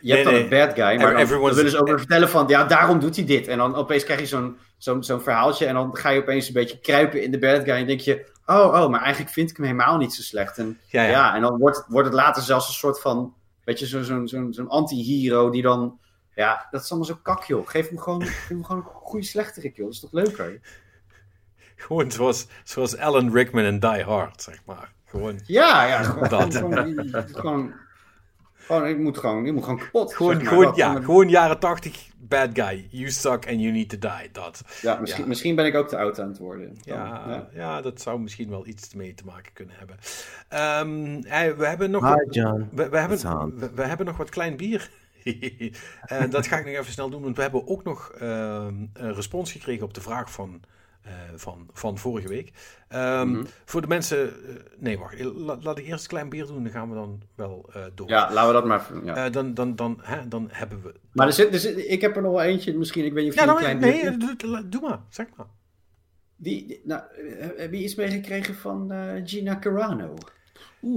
je hebt dan nee. een bad guy, maar dan, willen ze ook weer vertellen van ja, daarom doet hij dit. En dan opeens krijg je zo'n zo'n zo'n verhaaltje en dan ga je opeens een beetje kruipen in de bad guy en denk je, oh, oh, maar eigenlijk vind ik hem helemaal niet zo slecht. En ja, ja, ja. en dan wordt, wordt het later zelfs een soort van, weet je, zo'n zo'n zo'n zo'n anti-hero die dan, ja, dat is allemaal zo kak, joh. Geef hem gewoon, geef hem gewoon een goede slechterik, joh. Dat is toch leuker? Gewoon zoals, zoals Alan Rickman in Die Hard, zeg maar. Gewoon, Ja, ja, gewoon, *laughs* Dat. gewoon, gewoon, gewoon, ik moet gewoon, ik moet gewoon kapot. gewoon, zeg maar. gewoon, Dat- ja, gewoon jaren 80 bad guy. You suck and you need to die. Dat. ja, misschien, ja. misschien ben ik ook te oud aan het worden. Dan, Ja, ja. ja. dat zou misschien wel iets mee te maken kunnen hebben. Ehm, eh, we hebben nog. Hi John. We, hebben, we hebben nog wat klein bier. *laughs* Eh, dat ga ik nog even snel doen, want we hebben ook nog ehm, een respons gekregen op de vraag van, eh, van, van vorige week. Ehm, Mhm. Voor de mensen. eh, nee, wacht. La- laat ik eerst een klein bier doen, dan gaan we dan wel door. ja, laten we dat maar ja. Dan, dan, dan, hè, dan hebben we. Maar er zit, er zit, ik heb er nog wel eentje, misschien, ik weet niet of Ja, je een klein nee, doe, doe- doe maar, zeg maar. Die, nou, heb je iets meegekregen van Gina Carano?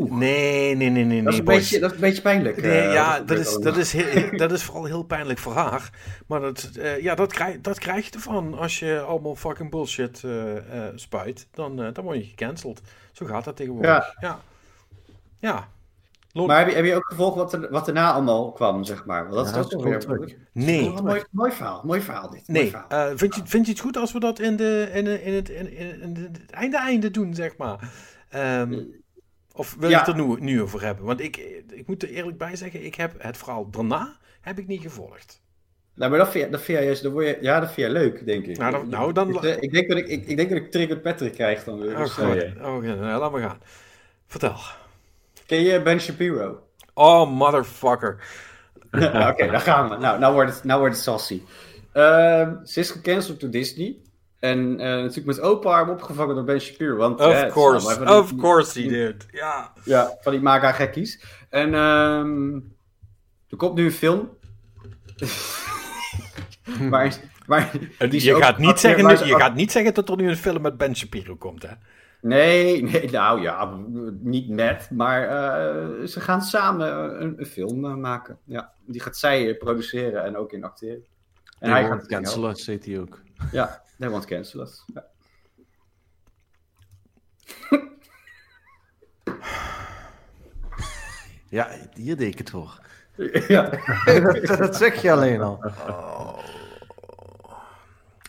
Nee, nee, nee, nee, Dat is, nee, een boys. beetje, dat is een beetje pijnlijk. Nee, eh, ja, dat is, dat, is heel, *laughs* dat is vooral heel pijnlijk voor haar. Maar dat, eh, ja, dat, krijg, dat krijg je ervan als je allemaal fucking bullshit eh, eh, spuit. Dan, eh, dan word je gecanceld. Zo gaat dat tegenwoordig. Ja. Ja. Maar heb je, heb je ook gevolgd wat, er, wat daarna allemaal kwam, zeg maar? Want dat Ja, is wel weer... terug. nee. Oh, mooi, mooi verhaal, mooi verhaal dit. Mooi Nee. verhaal. Eh, vind, je, vind je het goed als we dat in, de, in, de, in, het, in, in, in het einde-einde doen, zeg maar? Ehm, of wil je Ja. het er nu, nu over hebben? Want ik, ik moet er eerlijk bij zeggen, ik heb het verhaal daarna heb ik niet gevolgd. Nou, maar dat vind, je, dat vind jij juist, dat word je, ja, dat vind leuk, denk ik. Nou, dan- nou, dan- Ik, ik, denk dat ik, ik, ik denk dat ik Triggered Patrick krijg dan weer. Oh, Dus, goed. eh, Oh, ja, nou, laat maar gaan. Vertel. ken je Ben Shapiro? Oh, motherfucker. *laughs* Oké, daar gaan we. Nou, nou wordt het, nou wordt het sassy. Ehm, ze is gecanceld door Disney. En eh, natuurlijk met open arm opgevangen door Ben Shapiro. Want, eh, Of is course. die- Of course he did. Ja. Ja, van die maga gekkies. En ehm, er komt nu een film. *laughs* maar, maar die je, gaat niet zeggen, je ook- gaat niet zeggen dat er nu een film met Ben Shapiro komt, hè? Nee, nee, nou ja, niet net. Maar eh, ze gaan samen een, een film eh, maken. Ja, die gaat zij eh, produceren en ook in acteren. En Hij hij gaat gaat cancelen, zegt hij ook. Ja, they won't cancel us. Ja. *laughs* Ja, hier deed ik het voor. ja. *laughs* dat zeg je alleen al.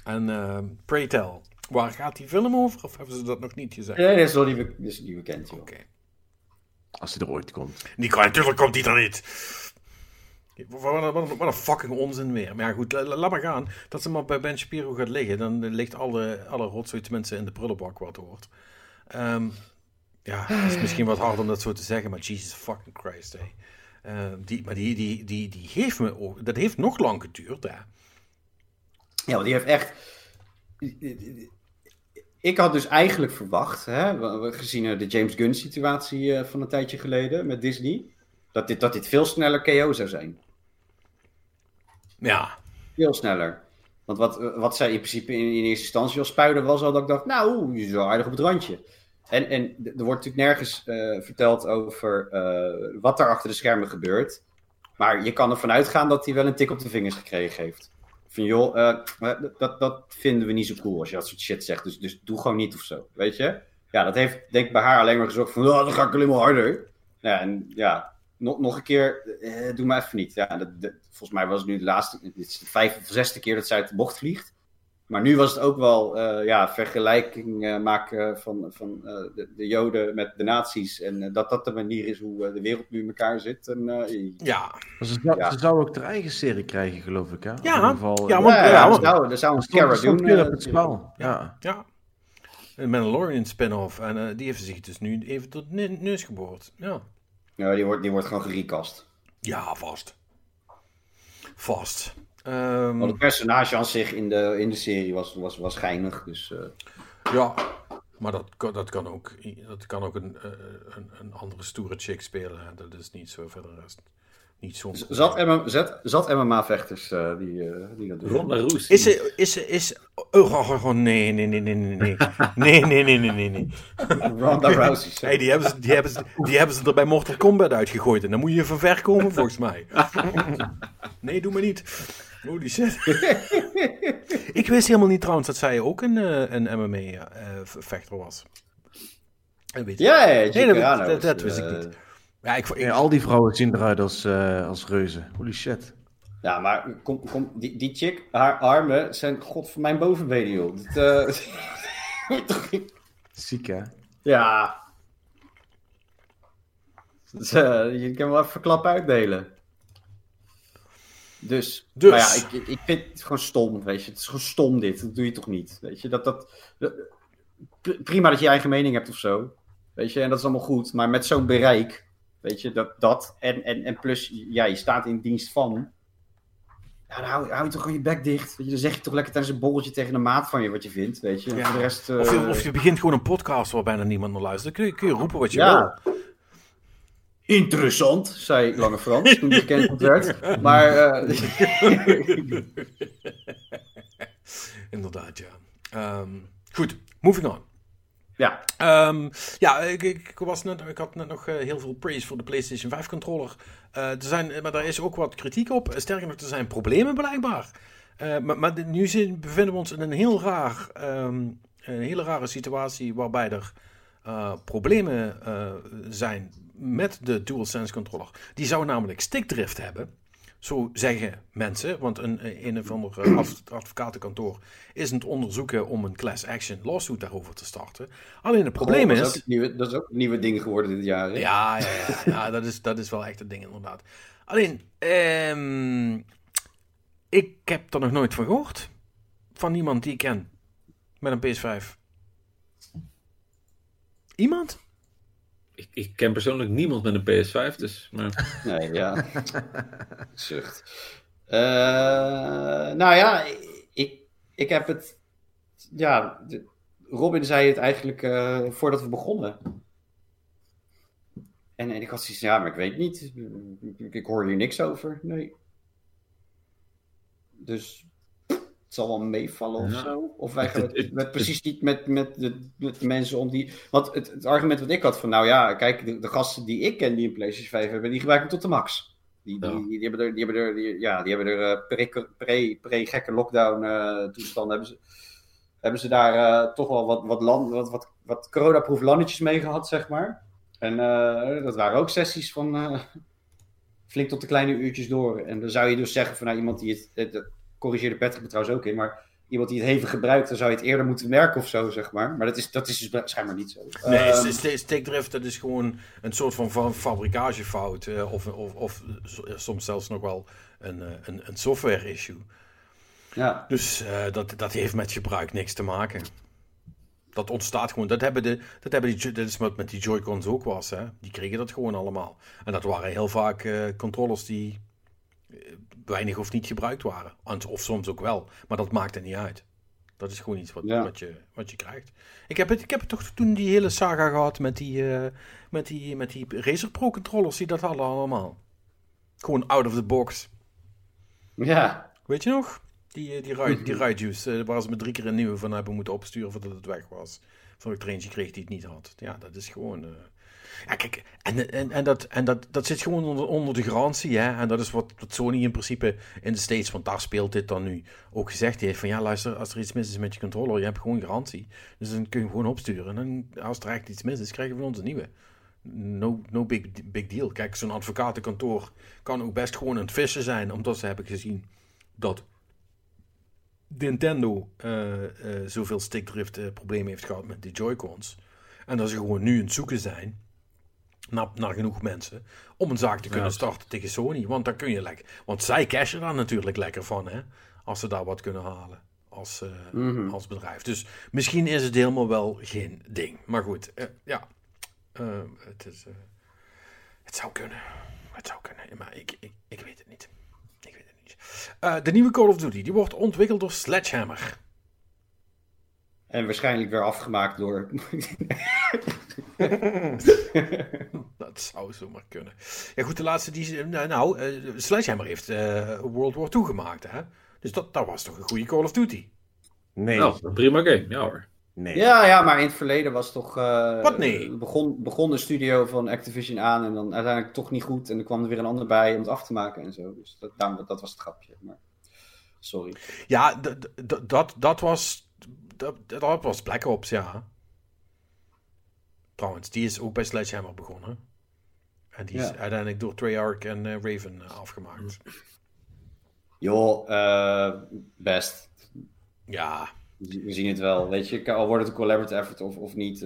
En uh, pray tell, waar gaat die film over? Of hebben ze dat nog niet gezegd? Nee, dat is wel die, be- is bekend. Oké. Als hij er ooit komt. Die kan, natuurlijk komt die er niet. Wat, wat, wat, een fucking onzin weer. Maar ja, goed, la- la- laat maar gaan. Dat ze maar bij Ben Shapiro gaat liggen, dan ligt alle, alle rotzooi tenminste in de prullenbak wat hoort. Ehm, ja, dat is misschien wat hard om dat zo te zeggen, maar Jesus fucking Christ. Ehm, die, maar die, die, die, die heeft me ook, dat heeft nog lang geduurd, hè. Ja, want die heeft echt... Ik had dus eigenlijk verwacht, hè, gezien de James Gunn situatie eh, van een tijdje geleden met Disney, dat dit, dat dit veel sneller KO zou zijn. Ja, Veel sneller. Want wat, wat zij in principe in, eerste instantie al spuiden was al dat ik dacht, nou, je is wel aardig op het randje. En, en er wordt natuurlijk nergens eh, verteld over eh, wat er achter de schermen gebeurt. Maar je kan ervan uitgaan dat hij wel een tik op de vingers gekregen heeft. Van joh, eh, dat, dat vinden we niet zo cool als je dat soort shit zegt. Dus, dus doe gewoon niet of zo, weet je? Ja, dat heeft denk ik bij haar alleen maar gezorgd van, oh, dan ga ik alleen maar harder. Ja, en ja, nog, nog een keer, eh, doe maar even niet. Ja, dat, dat- volgens mij was het nu de laatste, dit is de vijfde of zesde keer dat zij uit de bocht vliegt. Maar nu was het ook wel uh, ja, vergelijking uh, maken van, van uh, de, de, Joden met de nazi's. En dat dat de manier is hoe de wereld nu in elkaar zit. En, ja. Ze, zou, ja. ze zou ook haar eigen serie krijgen, geloof ik. Hè? Ja, in ieder geval, ja, want, ja, zou, een Kara doen. op het spel. Ja. ja. Een Mandalorian spin-off. En die heeft zich dus nu even tot neus geboord. Ja. Ja, die wordt, die wordt gewoon gerecast. Ja, vast. Vast. Um, Want het personage aan zich in de, in de serie was, was, was geinig. Dus, uh... Ja, maar dat, dat kan ook, dat kan ook een, een, een andere stoere chick spelen. Hè. Dat is niet zo verder rest. Niet zo. Zat, MM, zat, zat MMA-vechters uh, eh, die, uh, die dat. Ronda Roes. Is er, is er, is... Oh, oh, oh, oh, nee, nee, nee, nee, nee, nee. Nee, nee, nee, nee, nee. Ronda Rousey. hey die hebben, ze, die, hebben ze, die hebben ze er bij Mortal Kombat uitgegooid. En dan moet je van ver komen, volgens mij. Nee, doe maar niet. Holy shit. ik wist helemaal niet trouwens dat zij ook een, eh, een MMA-vechter was. Weet ja, ja, ja, nee, dat, dat, ik niet. Ja, ik, ik, al die vrouwen zien eruit als, uh, als reuzen. Holy shit. Ja, maar kom, kom, die, die chick, haar armen zijn god voor mijn bovenbenen, joh. Dat, uh... *laughs* Ziek, hè? Ja. Dus, uh, je kan wel even klap uitdelen. Dus, dus. Maar ja, ik, ik vind het gewoon stom, weet je. Het is gewoon stom dit. Dat doe je toch niet, weet je. Dat, dat, prima dat je je eigen mening hebt of zo. Weet je, en dat is allemaal goed. Maar met zo'n bereik, weet je, dat, dat en, en, en plus, ja, je staat in dienst van. Ja, dan hou, hou je toch gewoon je bek dicht. Weet je, dan zeg je toch lekker tijdens een borreltje tegen een maat van je wat je vindt, weet je. Ja. de rest, uh... of, je, of je begint gewoon een podcast waar bijna niemand naar luistert. Dan kun je, kun je roepen wat je ja. wil. Interessant, zei Lange Frans toen hij gecanceld werd. *laughs* Maar. Uh... *laughs* Inderdaad, ja. Um, goed, moving on. Ja. Um, ja, ik, was net, ik had net nog uh, heel veel praise voor de PlayStation 5 controller. Uh, er zijn, maar daar is ook wat kritiek op. Sterker nog, er zijn problemen blijkbaar. Maar, nu bevinden we ons in een heel raar, um, een hele rare situatie waarbij er problemen zijn met de DualSense controller. Die zou namelijk stickdrift hebben. Zo zeggen mensen, want een, een of ander advocatenkantoor is aan het onderzoeken om een class action lawsuit daarover te starten. Alleen het probleem oh, dat is... nieuwe, dat is ook een nieuwe ding geworden dit jaar. Hè? Ja, ja, ja, ja dat, is, dat is wel echt een ding inderdaad. Alleen, ehm, ik heb er nog nooit van gehoord. Van niemand die ik ken. Met een PS5. Iemand? Ik, ik, ken persoonlijk niemand met een PS5, dus... Maar... *laughs* Nee, ja. Zucht. Uh, nou ja, ik, ik heb het... Ja, Robin zei het eigenlijk uh, voordat we begonnen. En, en ik had zoiets ja, maar ik weet niet. Ik, ik hoor hier niks over. Nee. Dus zal wel meevallen of zo. Of eigenlijk het, met, precies niet met, met, de, met de mensen om die. Want het, het, argument wat ik had van, nou ja, kijk, de, de, gasten die ik ken die een PlayStation 5 hebben, die gebruiken tot de max. Die, die, die, hebben er, die hebben er, die, ja, die hebben er uh, pre, pre, gekke lockdown uh, toestanden hebben ze, hebben ze daar uh, toch wel wat, wat, land, wat, wat, wat coronaproof landetjes mee gehad, zeg maar. En dat waren ook sessies van *laughs* flink tot de kleine uurtjes door. En dan zou je dus zeggen van nou, iemand die het, het corrigeerde Patrick me trouwens ook in, maar iemand die het hevig gebruikt, dan zou je het eerder moeten merken of zo, zeg maar. Maar dat is, dat is dus schijnbaar niet zo. Nee, um, stickdrift, dat is gewoon een soort van fabrikagefout, uh, of, of, of soms zelfs nog wel een, uh, een, een software issue. Ja. Dus uh, dat, dat heeft met gebruik niks te maken. Dat ontstaat gewoon. Dat, hebben de, dat, hebben die, dat is wat met die Joy-Cons ook was. Hè? Die kregen dat gewoon allemaal. En dat waren heel vaak controllers die weinig of niet gebruikt waren. Of soms ook wel, maar dat maakt er niet uit. Dat is gewoon iets wat, wat, je, wat je krijgt. Ik heb, het, ik heb het toch toen die hele saga gehad met die, uh, met die, met die Razer Pro controllers die dat hadden allemaal. Gewoon out of the box. Ja. Weet je nog? Die, die, ride, die juice, uh, waar ze me drie keer een nieuwe van hebben moeten opsturen voordat het weg was. Van ik er eentje kreeg die het niet had. Ja, dat is gewoon... Uh, ja, kijk, en, en, en, dat, en dat, dat zit gewoon onder, onder de garantie. Hè? En dat is wat, wat Sony in principe in de States, want daar speelt dit dan nu, ook gezegd heeft. Van ja, luister, als er iets mis is met je controller, je hebt gewoon garantie. Dus dan kun je hem gewoon opsturen. En als er echt iets mis is, krijgen we een nieuwe. No, no big, big deal. Kijk, zo'n advocatenkantoor kan ook best gewoon een vissen zijn, omdat ze hebben gezien dat Nintendo eh, eh, zoveel stickdrift eh, problemen heeft gehad met de Joy-Cons. En dat ze gewoon nu aan het zoeken zijn naar, naar genoeg mensen om een zaak te kunnen Ja. starten tegen Sony. Want dan kun je lekker. Want zij cashen daar natuurlijk lekker van, hè? Als ze daar wat kunnen halen als, eh, Mhm. als bedrijf. Dus misschien is het helemaal wel geen ding. Maar goed, eh, ja. Eh, het, is, het zou kunnen. Het zou kunnen. Maar ik, ik, ik weet het niet. Ik weet het niet. De nieuwe Call of Duty die wordt ontwikkeld door Sledgehammer. En waarschijnlijk weer afgemaakt door. *laughs* Dat zou zomaar kunnen. Ja, goed, de laatste die. ze- Nou, nou eh, Sledgehammer heeft eh, World War II gemaakt, hè? Dus dat, dat was toch een goede Call of Duty? Nee. Nou, prima game, ja hoor. nee. ja, ja, maar in het verleden was toch. eh, Wat nee? Begon, begon de studio van Activision aan en dan uiteindelijk toch niet goed. En er kwam er weer een ander bij om het af te maken en zo. Dus dat, daarom- dat was het grapje. Maar, sorry. Ja, dat, dat was. Dat, dat was Black Ops, ja. Trouwens, die is ook bij Sledgehammer begonnen. En die is Ja. uiteindelijk door Treyarch en eh, Raven eh, afgemaakt. Joh, eh, best. Ja, We zien het wel. Weet je, al wordt het een collaborative effort of, of niet.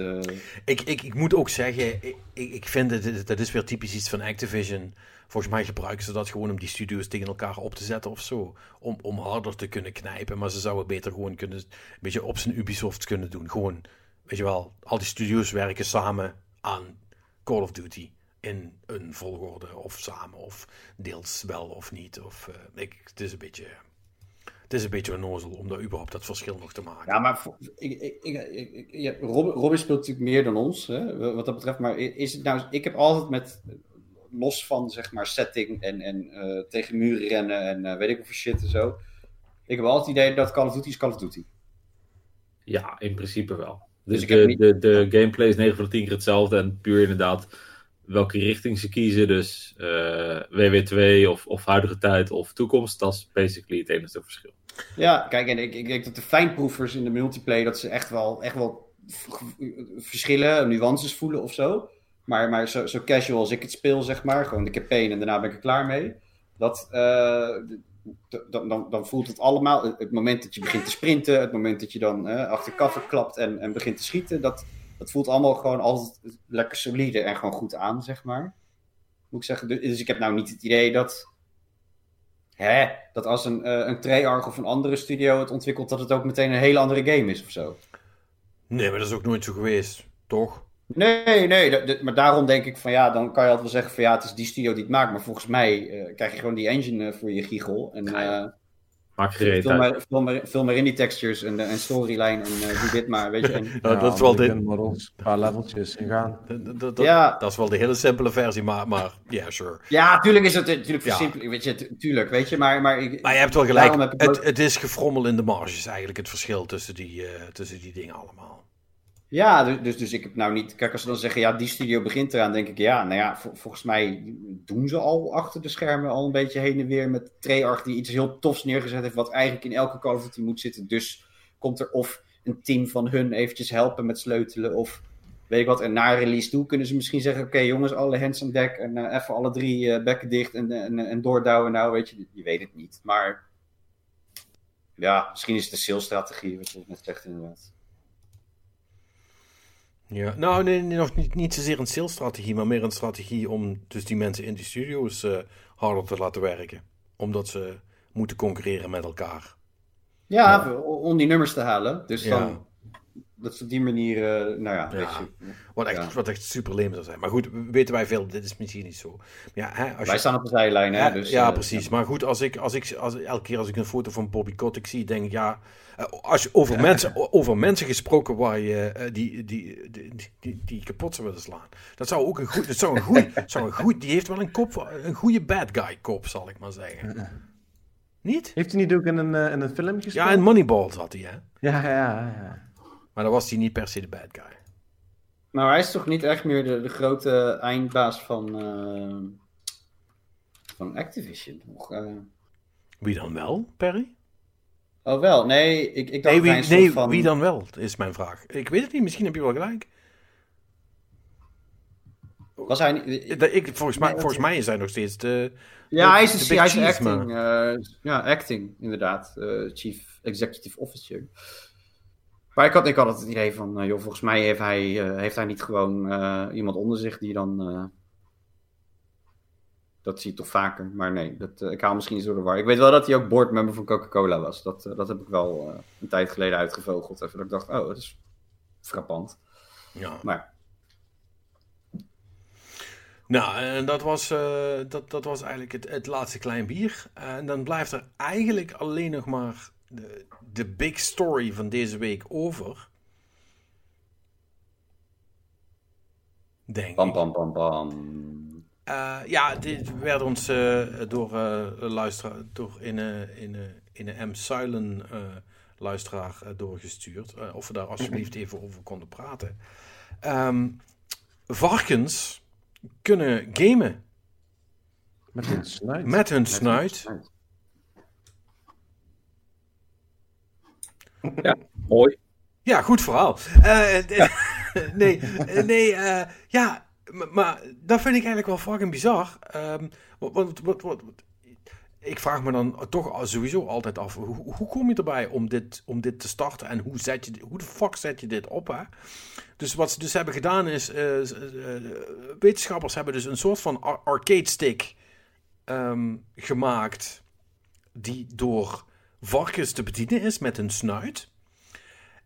Ik, ik, ik moet ook zeggen, ik, ik vind het, dat is weer typisch iets van Activision. Volgens mij gebruiken ze dat gewoon om die studio's tegen elkaar op te zetten of zo. Om, om harder te kunnen knijpen. Maar ze zouden beter gewoon kunnen, een beetje op zijn Ubisoft kunnen doen. Gewoon, weet je wel, al die studio's werken samen aan Call of Duty. In een volgorde of samen of deels wel of niet. Of, eh, ik, het is een beetje... Het is een beetje onnozel om daar überhaupt dat verschil nog te maken. Ja, maar ik, ik, ik, speelt natuurlijk meer dan ons, hè, wat dat betreft. Maar is het nou, ik heb altijd met, los van zeg maar setting en, en eh, tegen muren rennen en eh, weet ik wat voor shit en zo. Ik heb altijd het idee dat Call of Duty is Call of Duty. Ja, in principe wel. Dus ik de, niet- de, de gameplay is 9 van de 10 keer hetzelfde. En puur inderdaad welke richting ze kiezen. Dus eh, WW2 of, of huidige tijd of toekomst. Dat is basically het enige verschil. Ja, kijk, en ik, ik denk dat de fijnproevers in de multiplayer, dat ze echt wel, echt wel verschillen, nuances voelen of zo. Maar, maar zo, zo casual als ik het speel, zeg maar, gewoon de campaign en daarna ben ik er klaar mee. Dat, eh, dan, dan, dan voelt het allemaal, het- moment dat je begint te sprinten, het moment dat je dan eh, achter cover klapt en, en begint te schieten, dat, dat voelt allemaal gewoon altijd lekker solide en gewoon goed aan, zeg maar. Moet ik zeggen. Dus, ik heb nou niet het idee dat hè, dat als een, eh een Treyarch of een andere studio het ontwikkelt, dat het ook meteen een hele andere game is of zo. Nee, maar dat is ook nooit zo geweest, toch? Nee, nee, dat- dat- maar daarom denk ik van ja, dan kan je altijd wel zeggen van ja, het is die studio die het maakt, maar volgens mij eh, krijg je gewoon die engine eh, voor je giegel. En eh, Maak gereed vul, uit. maar, vul, maar, vul maar in die textures en, en storyline en eh, doe dit maar, weet je. *laughs* En, Ja, dat is wel de, Een paar leveltjes en gaan. Dat, dat, dat- Ja. dat is wel de hele simpele versie, maar, maar ja, sure. ja, tuurlijk is het natuurlijk Ja. versimpelen, weet je, tu- tuurlijk, weet je, maar... Maar, ik, Maar je hebt wel gelijk, heb ik ook- het, het is gefrommel in de marges eigenlijk, het verschil tussen die, eh, tussen die dingen allemaal. Ja, dus, dus, dus ik heb nou niet. Kijk, als ze dan zeggen, ja, die studio begint eraan, denk ik, ja, nou ja, vol- volgens mij doen ze al achter de schermen al een beetje heen en weer met Treyarch die iets heel tofs neergezet heeft, wat eigenlijk in elke Call of Duty moet zitten. Dus komt er of een team van hun eventjes helpen met sleutelen, of weet ik wat. En na release toe kunnen ze misschien zeggen, oké jongens, alle hands on deck en eh, even alle drie eh, bekken dicht en, en, en doordouwen nou, weet je. Je weet het niet, maar ja, misschien is het de salesstrategie, wat je net zegt inderdaad. Ja, nou, nee, nee, nog niet, niet zozeer een salesstrategie, maar meer een strategie om dus die mensen in die studio's eh, harder te laten werken. Omdat ze moeten concurreren met elkaar. Ja, om die nummers te halen. Dus Ja. dan, dat is op die manier, eh, nou ja, weet Ja. je. Wat echt, Ja. wat echt super leem zou zijn. Maar goed, weten wij veel, dit is misschien niet zo. Ja, hè, als Wij je, staan op de zijlijn, hè. ja, Dus, ja, eh, precies. Maar goed, als ik, als ik, als, elke keer als ik een foto van Bobby Kotick zie, denk ik, ja... eh, Als je over, mensen, over mensen gesproken waar je, die, die, die, die, die kapot zou willen slaan. Dat zou ook een goed... Dat zou een goed, *laughs* zou een goed die heeft wel een kop, een goede bad guy kop, zal ik maar zeggen. Niet? Heeft hij niet ook in een, in een film gespeeld? Ja, in Moneyball zat hij, hè. ja, ja, ja. Maar dan was hij niet per se de bad guy. Maar hij is toch niet echt meer de, de grote eindbaas van, eh, van Activision? Nog, eh, Wie dan wel, Perry? Oh, wel. Nee, ik, ik dacht Nee, wie, nee van... wie dan wel, is mijn vraag. Ik weet het niet, misschien heb je wel gelijk. Was hij niet... Dat- Ik, volgens, mij, Nee, volgens mij is hij nog steeds de... Ja, hij is, de hij is acting. eh, ja, acting, inderdaad. eh, Chief Executive Officer. Maar ik had, ik had het idee van, eh, joh, volgens mij heeft hij, eh, heeft hij niet gewoon eh, iemand onder zich die dan... eh, dat zie je toch vaker. Maar nee, dat, ik haal misschien iets door de war. Ik weet wel dat hij ook boardmember van Coca-Cola was. Dat, dat heb ik wel een tijd geleden uitgevogeld. Even dat ik dacht, oh, dat is frappant. Ja. Maar Nou, en dat was, dat, dat was eigenlijk het, het laatste klein bier. En dan blijft er eigenlijk alleen nog maar de, de big story van deze week over. Denk bam, ik. bam, bam, bam. Eh, ja, dit werd ons eh, door eh luisteraar, door in een in, een- in een M. Suilen eh, luisteraar doorgestuurd. of we daar alsjeblieft *laughs* even over konden praten. Ehm, varkens kunnen gamen Met een snuit. met hun snuit. Mooi. Ja, goed verhaal. Eh, *laughs* nee, eh, nee eh, ja, maar dat vind ik eigenlijk wel fucking bizar. Ehm, wat, wat, wat, ik vraag me dan toch sowieso altijd af, hoe, hoe kom je erbij om dit, om dit te starten en hoe, zet je, hoe de fuck zet je dit op? Hè? Dus wat ze dus hebben gedaan is, wetenschappers hebben dus een soort van ar- arcade stick ehm, gemaakt die door varkens te bedienen is met een snuit.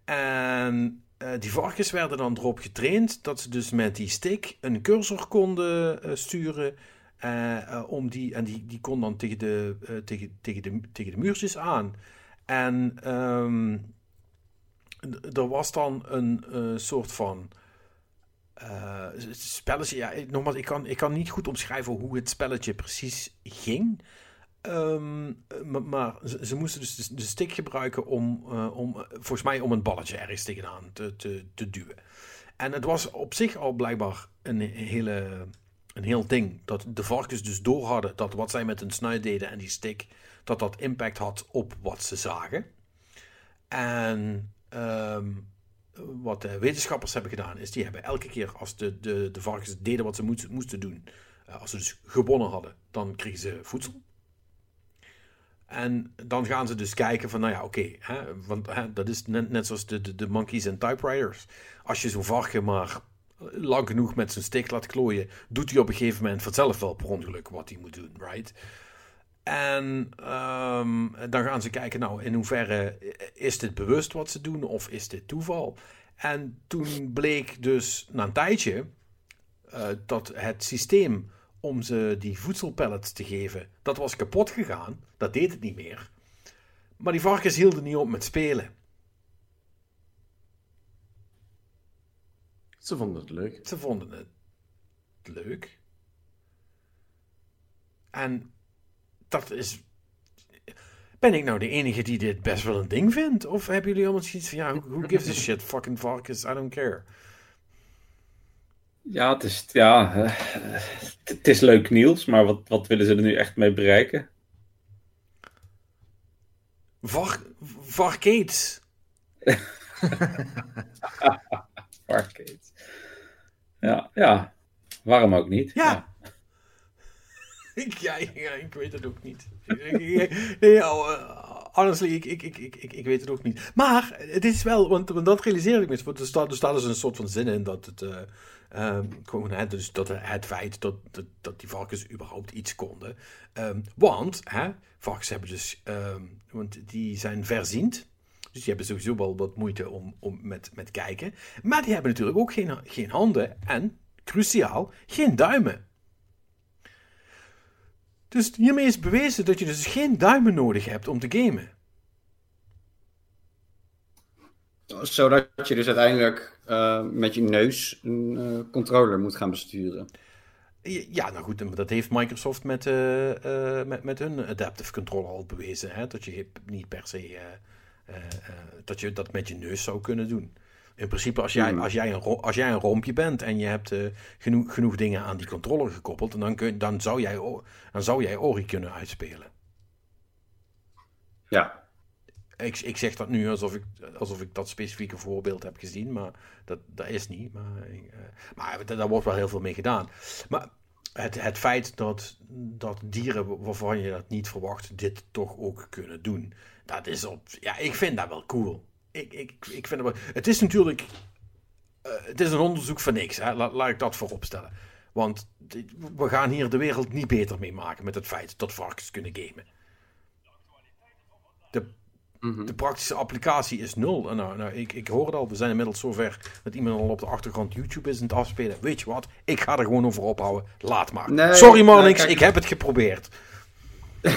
En eh, die varkens werden dan erop getraind dat ze dus met die stick een cursor konden eh, sturen. eh, om die, en die, die kon dan tegen de, tegen, tegen, de, tegen de muurtjes aan. En ehm, er was dan een soort van eh, spelletje. Ja, nogmaals, ik kan, ik kan niet goed omschrijven hoe het spelletje precies ging. Ehm, maar ze, moesten dus de, stick gebruiken om, eh, om, volgens mij, om een balletje ergens tegenaan te, te, te duwen. En het was op zich al blijkbaar een, hele, een heel ding. Dat de varkens dus door hadden dat wat zij met hun snuit deden en die stick, dat dat impact had op wat ze zagen. En ehm, wat de wetenschappers hebben gedaan, is die hebben elke keer als de, de, de varkens deden wat ze moesten, moesten doen, eh, als ze dus gewonnen hadden, dan kregen ze voedsel. En dan gaan ze dus kijken van, nou ja, oké, hè, want hè, dat is net, zoals de, de, monkeys en typewriters. Als je zo'n varken maar lang genoeg met zijn stick laat klooien, doet hij op een gegeven moment vanzelf wel per ongeluk wat hij moet doen, right? En ehm, dan gaan ze kijken, nou, in hoeverre is dit bewust wat ze doen of is dit toeval? En toen bleek dus na een tijdje eh, dat het systeem om ze die voedselpellets te geven, dat was kapot gegaan. Dat deed het niet meer. Maar die varkens hielden niet op met spelen. Ze vonden het leuk. Ze vonden het leuk. En dat is. Ben ik nou de enige die dit best wel een ding vindt? Of hebben jullie allemaal zoiets van, ja, who, who gives a shit, fucking varkens, I don't care. Ja, het is, ja, eh, het, is leuk nieuws, maar wat, wat willen ze er nu echt mee bereiken? Var, varkades. *laughs* Arcade. Ja, ja, waarom ook niet? Ja. *laughs* Ik, ja, ja, ik weet het ook niet. *laughs* nee, oh, uh, honestly, ik, ik, ik, ik, ik, weet het ook niet. Maar het is wel, want, want dat realiseer ik me. Er staat, er staat dus een soort van zin in dat het. Uh, hè, dus dat het feit dat, dat, dat die varkens überhaupt iets konden. Um, want hè, varkens hebben dus. Um, want die zijn verziend. Dus die hebben sowieso wel wat moeite om, om met, met kijken. Maar die hebben natuurlijk ook geen, geen handen. En, cruciaal, geen duimen. Dus hiermee is bewezen dat je dus geen duimen nodig hebt om te gamen. Zodat je dus uiteindelijk uh, met je neus een uh, controller moet gaan besturen. Ja, nou goed, dat heeft Microsoft met, uh, met, met hun adaptive controller al bewezen. Hè? Dat je niet per se dat, je dat met je neus zou kunnen doen. In principe, als jij, als jij, een, als jij een rompje bent en je hebt uh, genoeg, genoeg dingen aan die controller gekoppeld, dan, kun, dan, zou jij, dan zou jij Ori kunnen uitspelen. Ja. Ik, ik zeg dat nu alsof ik, alsof ik dat specifieke voorbeeld heb gezien, maar dat, dat is niet. Maar, uh, maar daar wordt wel heel veel mee gedaan. Maar het, het feit dat, dat dieren waarvan je dat niet verwacht, dit toch ook kunnen doen, dat is op. Ja, ik vind dat wel cool. Ik, ik, ik vind het wel. Het is natuurlijk. Uh, het is een onderzoek van niks, hè? Laat, laat ik dat voorop stellen. Want we gaan hier de wereld niet beter mee maken met het feit dat varkens kunnen gamen. De, mm -hmm. de praktische applicatie is nul. En nou, nou, ik, ik hoor het al, we zijn inmiddels zover dat iemand al op de achtergrond YouTube is aan het afspelen. Weet je wat? Ik ga er gewoon over ophouden. Laat maar. Nee, Sorry Marnix, nee, ik heb het geprobeerd. *laughs*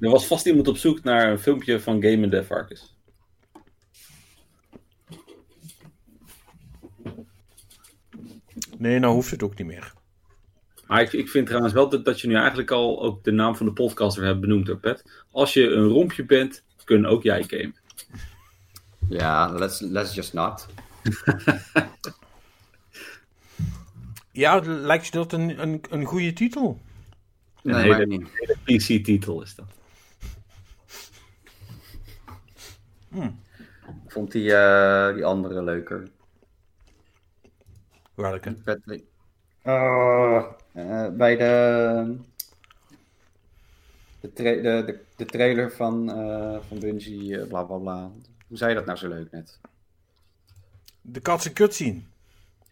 er was vast iemand op zoek naar een filmpje van gamende varkens. Nee, nou hoeft het ook niet meer. Maar ik, ik vind trouwens wel dat, dat je nu eigenlijk al ook de naam van de podcast hebt benoemd, hoor, Pet. Als je een rompje bent, kunnen ook jij gamen. Ja, let's, let's just not. *laughs* ja, lijkt je dat een, een, een goede titel? Nee, een hele, niet. hele PC-titel is dat. Hmm. Ik vond die, uh, die andere leuker. Welke? Uh, uh, bij de, de, tra de, de, de, trailer van, uh, van Bungie, bla bla bla. Hoe zei je dat nou zo leuk net? De katse cutscene.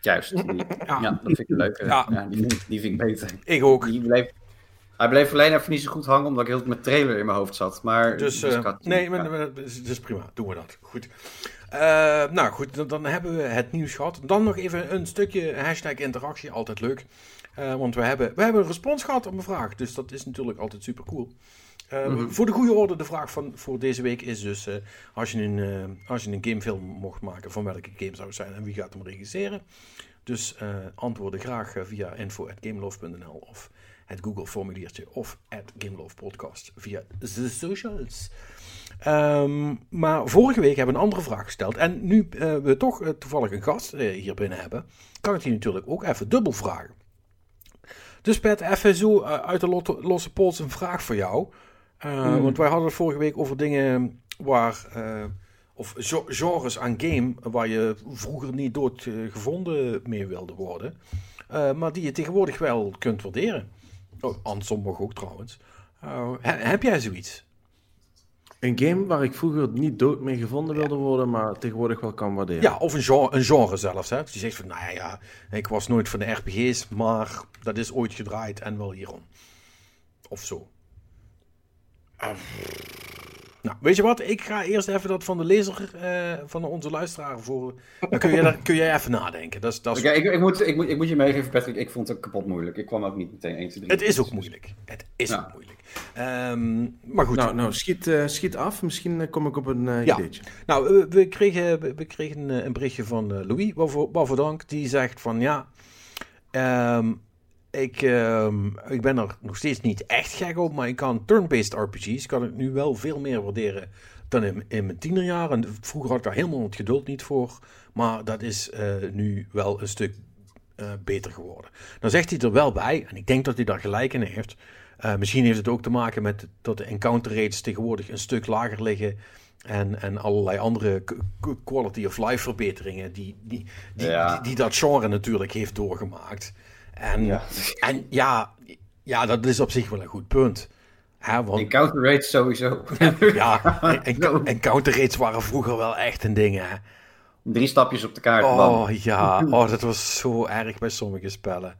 Juist. Die, ja. ja. dat vind ik leuker. Ja. ja die, die, vind ik beter. Ik ook. Die bleef, hij bleef alleen even niet zo goed hangen, omdat ik heel met trailer in mijn hoofd zat. Maar, dus, dus nee, maar, maar, dat is prima. Doen we dat. Goed. Uh, nou goed, dan, dan, hebben we het nieuws gehad. Dan nog even een stukje hashtag interactie, altijd leuk. Uh, want we hebben, we hebben een respons gehad op een vraag, dus dat is natuurlijk altijd super cool. Uh, mm -hmm. Voor de goede orde, de vraag van, voor deze week is dus: als, je een, als je een gamefilm mocht maken, van welke game zou het zijn en wie gaat hem regisseren? Dus antwoorden graag via info.gamelove.nl of het Google formuliertje of at Podcast via de socials. Um, maar vorige week hebben we een andere vraag gesteld. En nu uh, we toch uh, toevallig een gast uh, hier binnen hebben, kan ik die natuurlijk ook even dubbel vragen. Dus Pet, even zo uit de losse pols een vraag voor jou. Mm. Want wij hadden het vorige week over dingen waar, of genres aan game, waar je vroeger niet dood gevonden mee wilde worden. maar die je tegenwoordig wel kunt waarderen. Oh, andersom mag ook trouwens. heb jij zoiets? Een game waar ik vroeger niet dood mee gevonden wilde worden, maar tegenwoordig wel kan waarderen. Ja, of een genre, een genre zelfs. Hè? Dus je zegt van, nou ja, ik was nooit van de RPG's, maar dat is ooit gedraaid en wel hierom. Of zo. Uh, nou, weet je wat? Ik ga eerst even dat van de lezer, uh, van onze luisteraar voor. Dan kun je, kun jij even nadenken. Dat is, dat is... Okay, ik, ik, moet, ik, moet, ik moet je meegeven, Patrick. Ik vond het kapot moeilijk. Ik kwam ook niet meteen 1, 2, 3. Het is ook moeilijk. Het is ja. ook moeilijk. Um, maar goed. Nou, nou schiet, uh, schiet af. Misschien uh, kom ik op een uh, ja. ideetje. Nou, we, we kregen, we, we kregen een berichtje van Louis. Waarvoor, waarvoor dank. Die zegt van ja. Um, ik, uh, ik ben er nog steeds niet echt gek op, maar ik kan turn-based RPG's kan ik nu wel veel meer waarderen dan in, in mijn tienerjaren. Vroeger had ik daar helemaal het geduld niet voor, maar dat is uh, nu wel een stuk uh, beter geworden. Dan zegt hij er wel bij, en ik denk dat hij daar gelijk in heeft. Uh, misschien heeft het ook te maken met dat de encounter rates tegenwoordig een stuk lager liggen. En, en allerlei andere quality of life verbeteringen die, die, die, ja. die, die dat genre natuurlijk heeft doorgemaakt. En ja, en ja, ja, dat is op zich wel een goed punt. Hè, want, encounter rates sowieso. *laughs* ja, *laughs* en, encounter rates waren vroeger wel echt een ding. Hè. Drie stapjes op de kaart. Oh ja, *laughs* oh, dat was zo erg bij sommige spellen.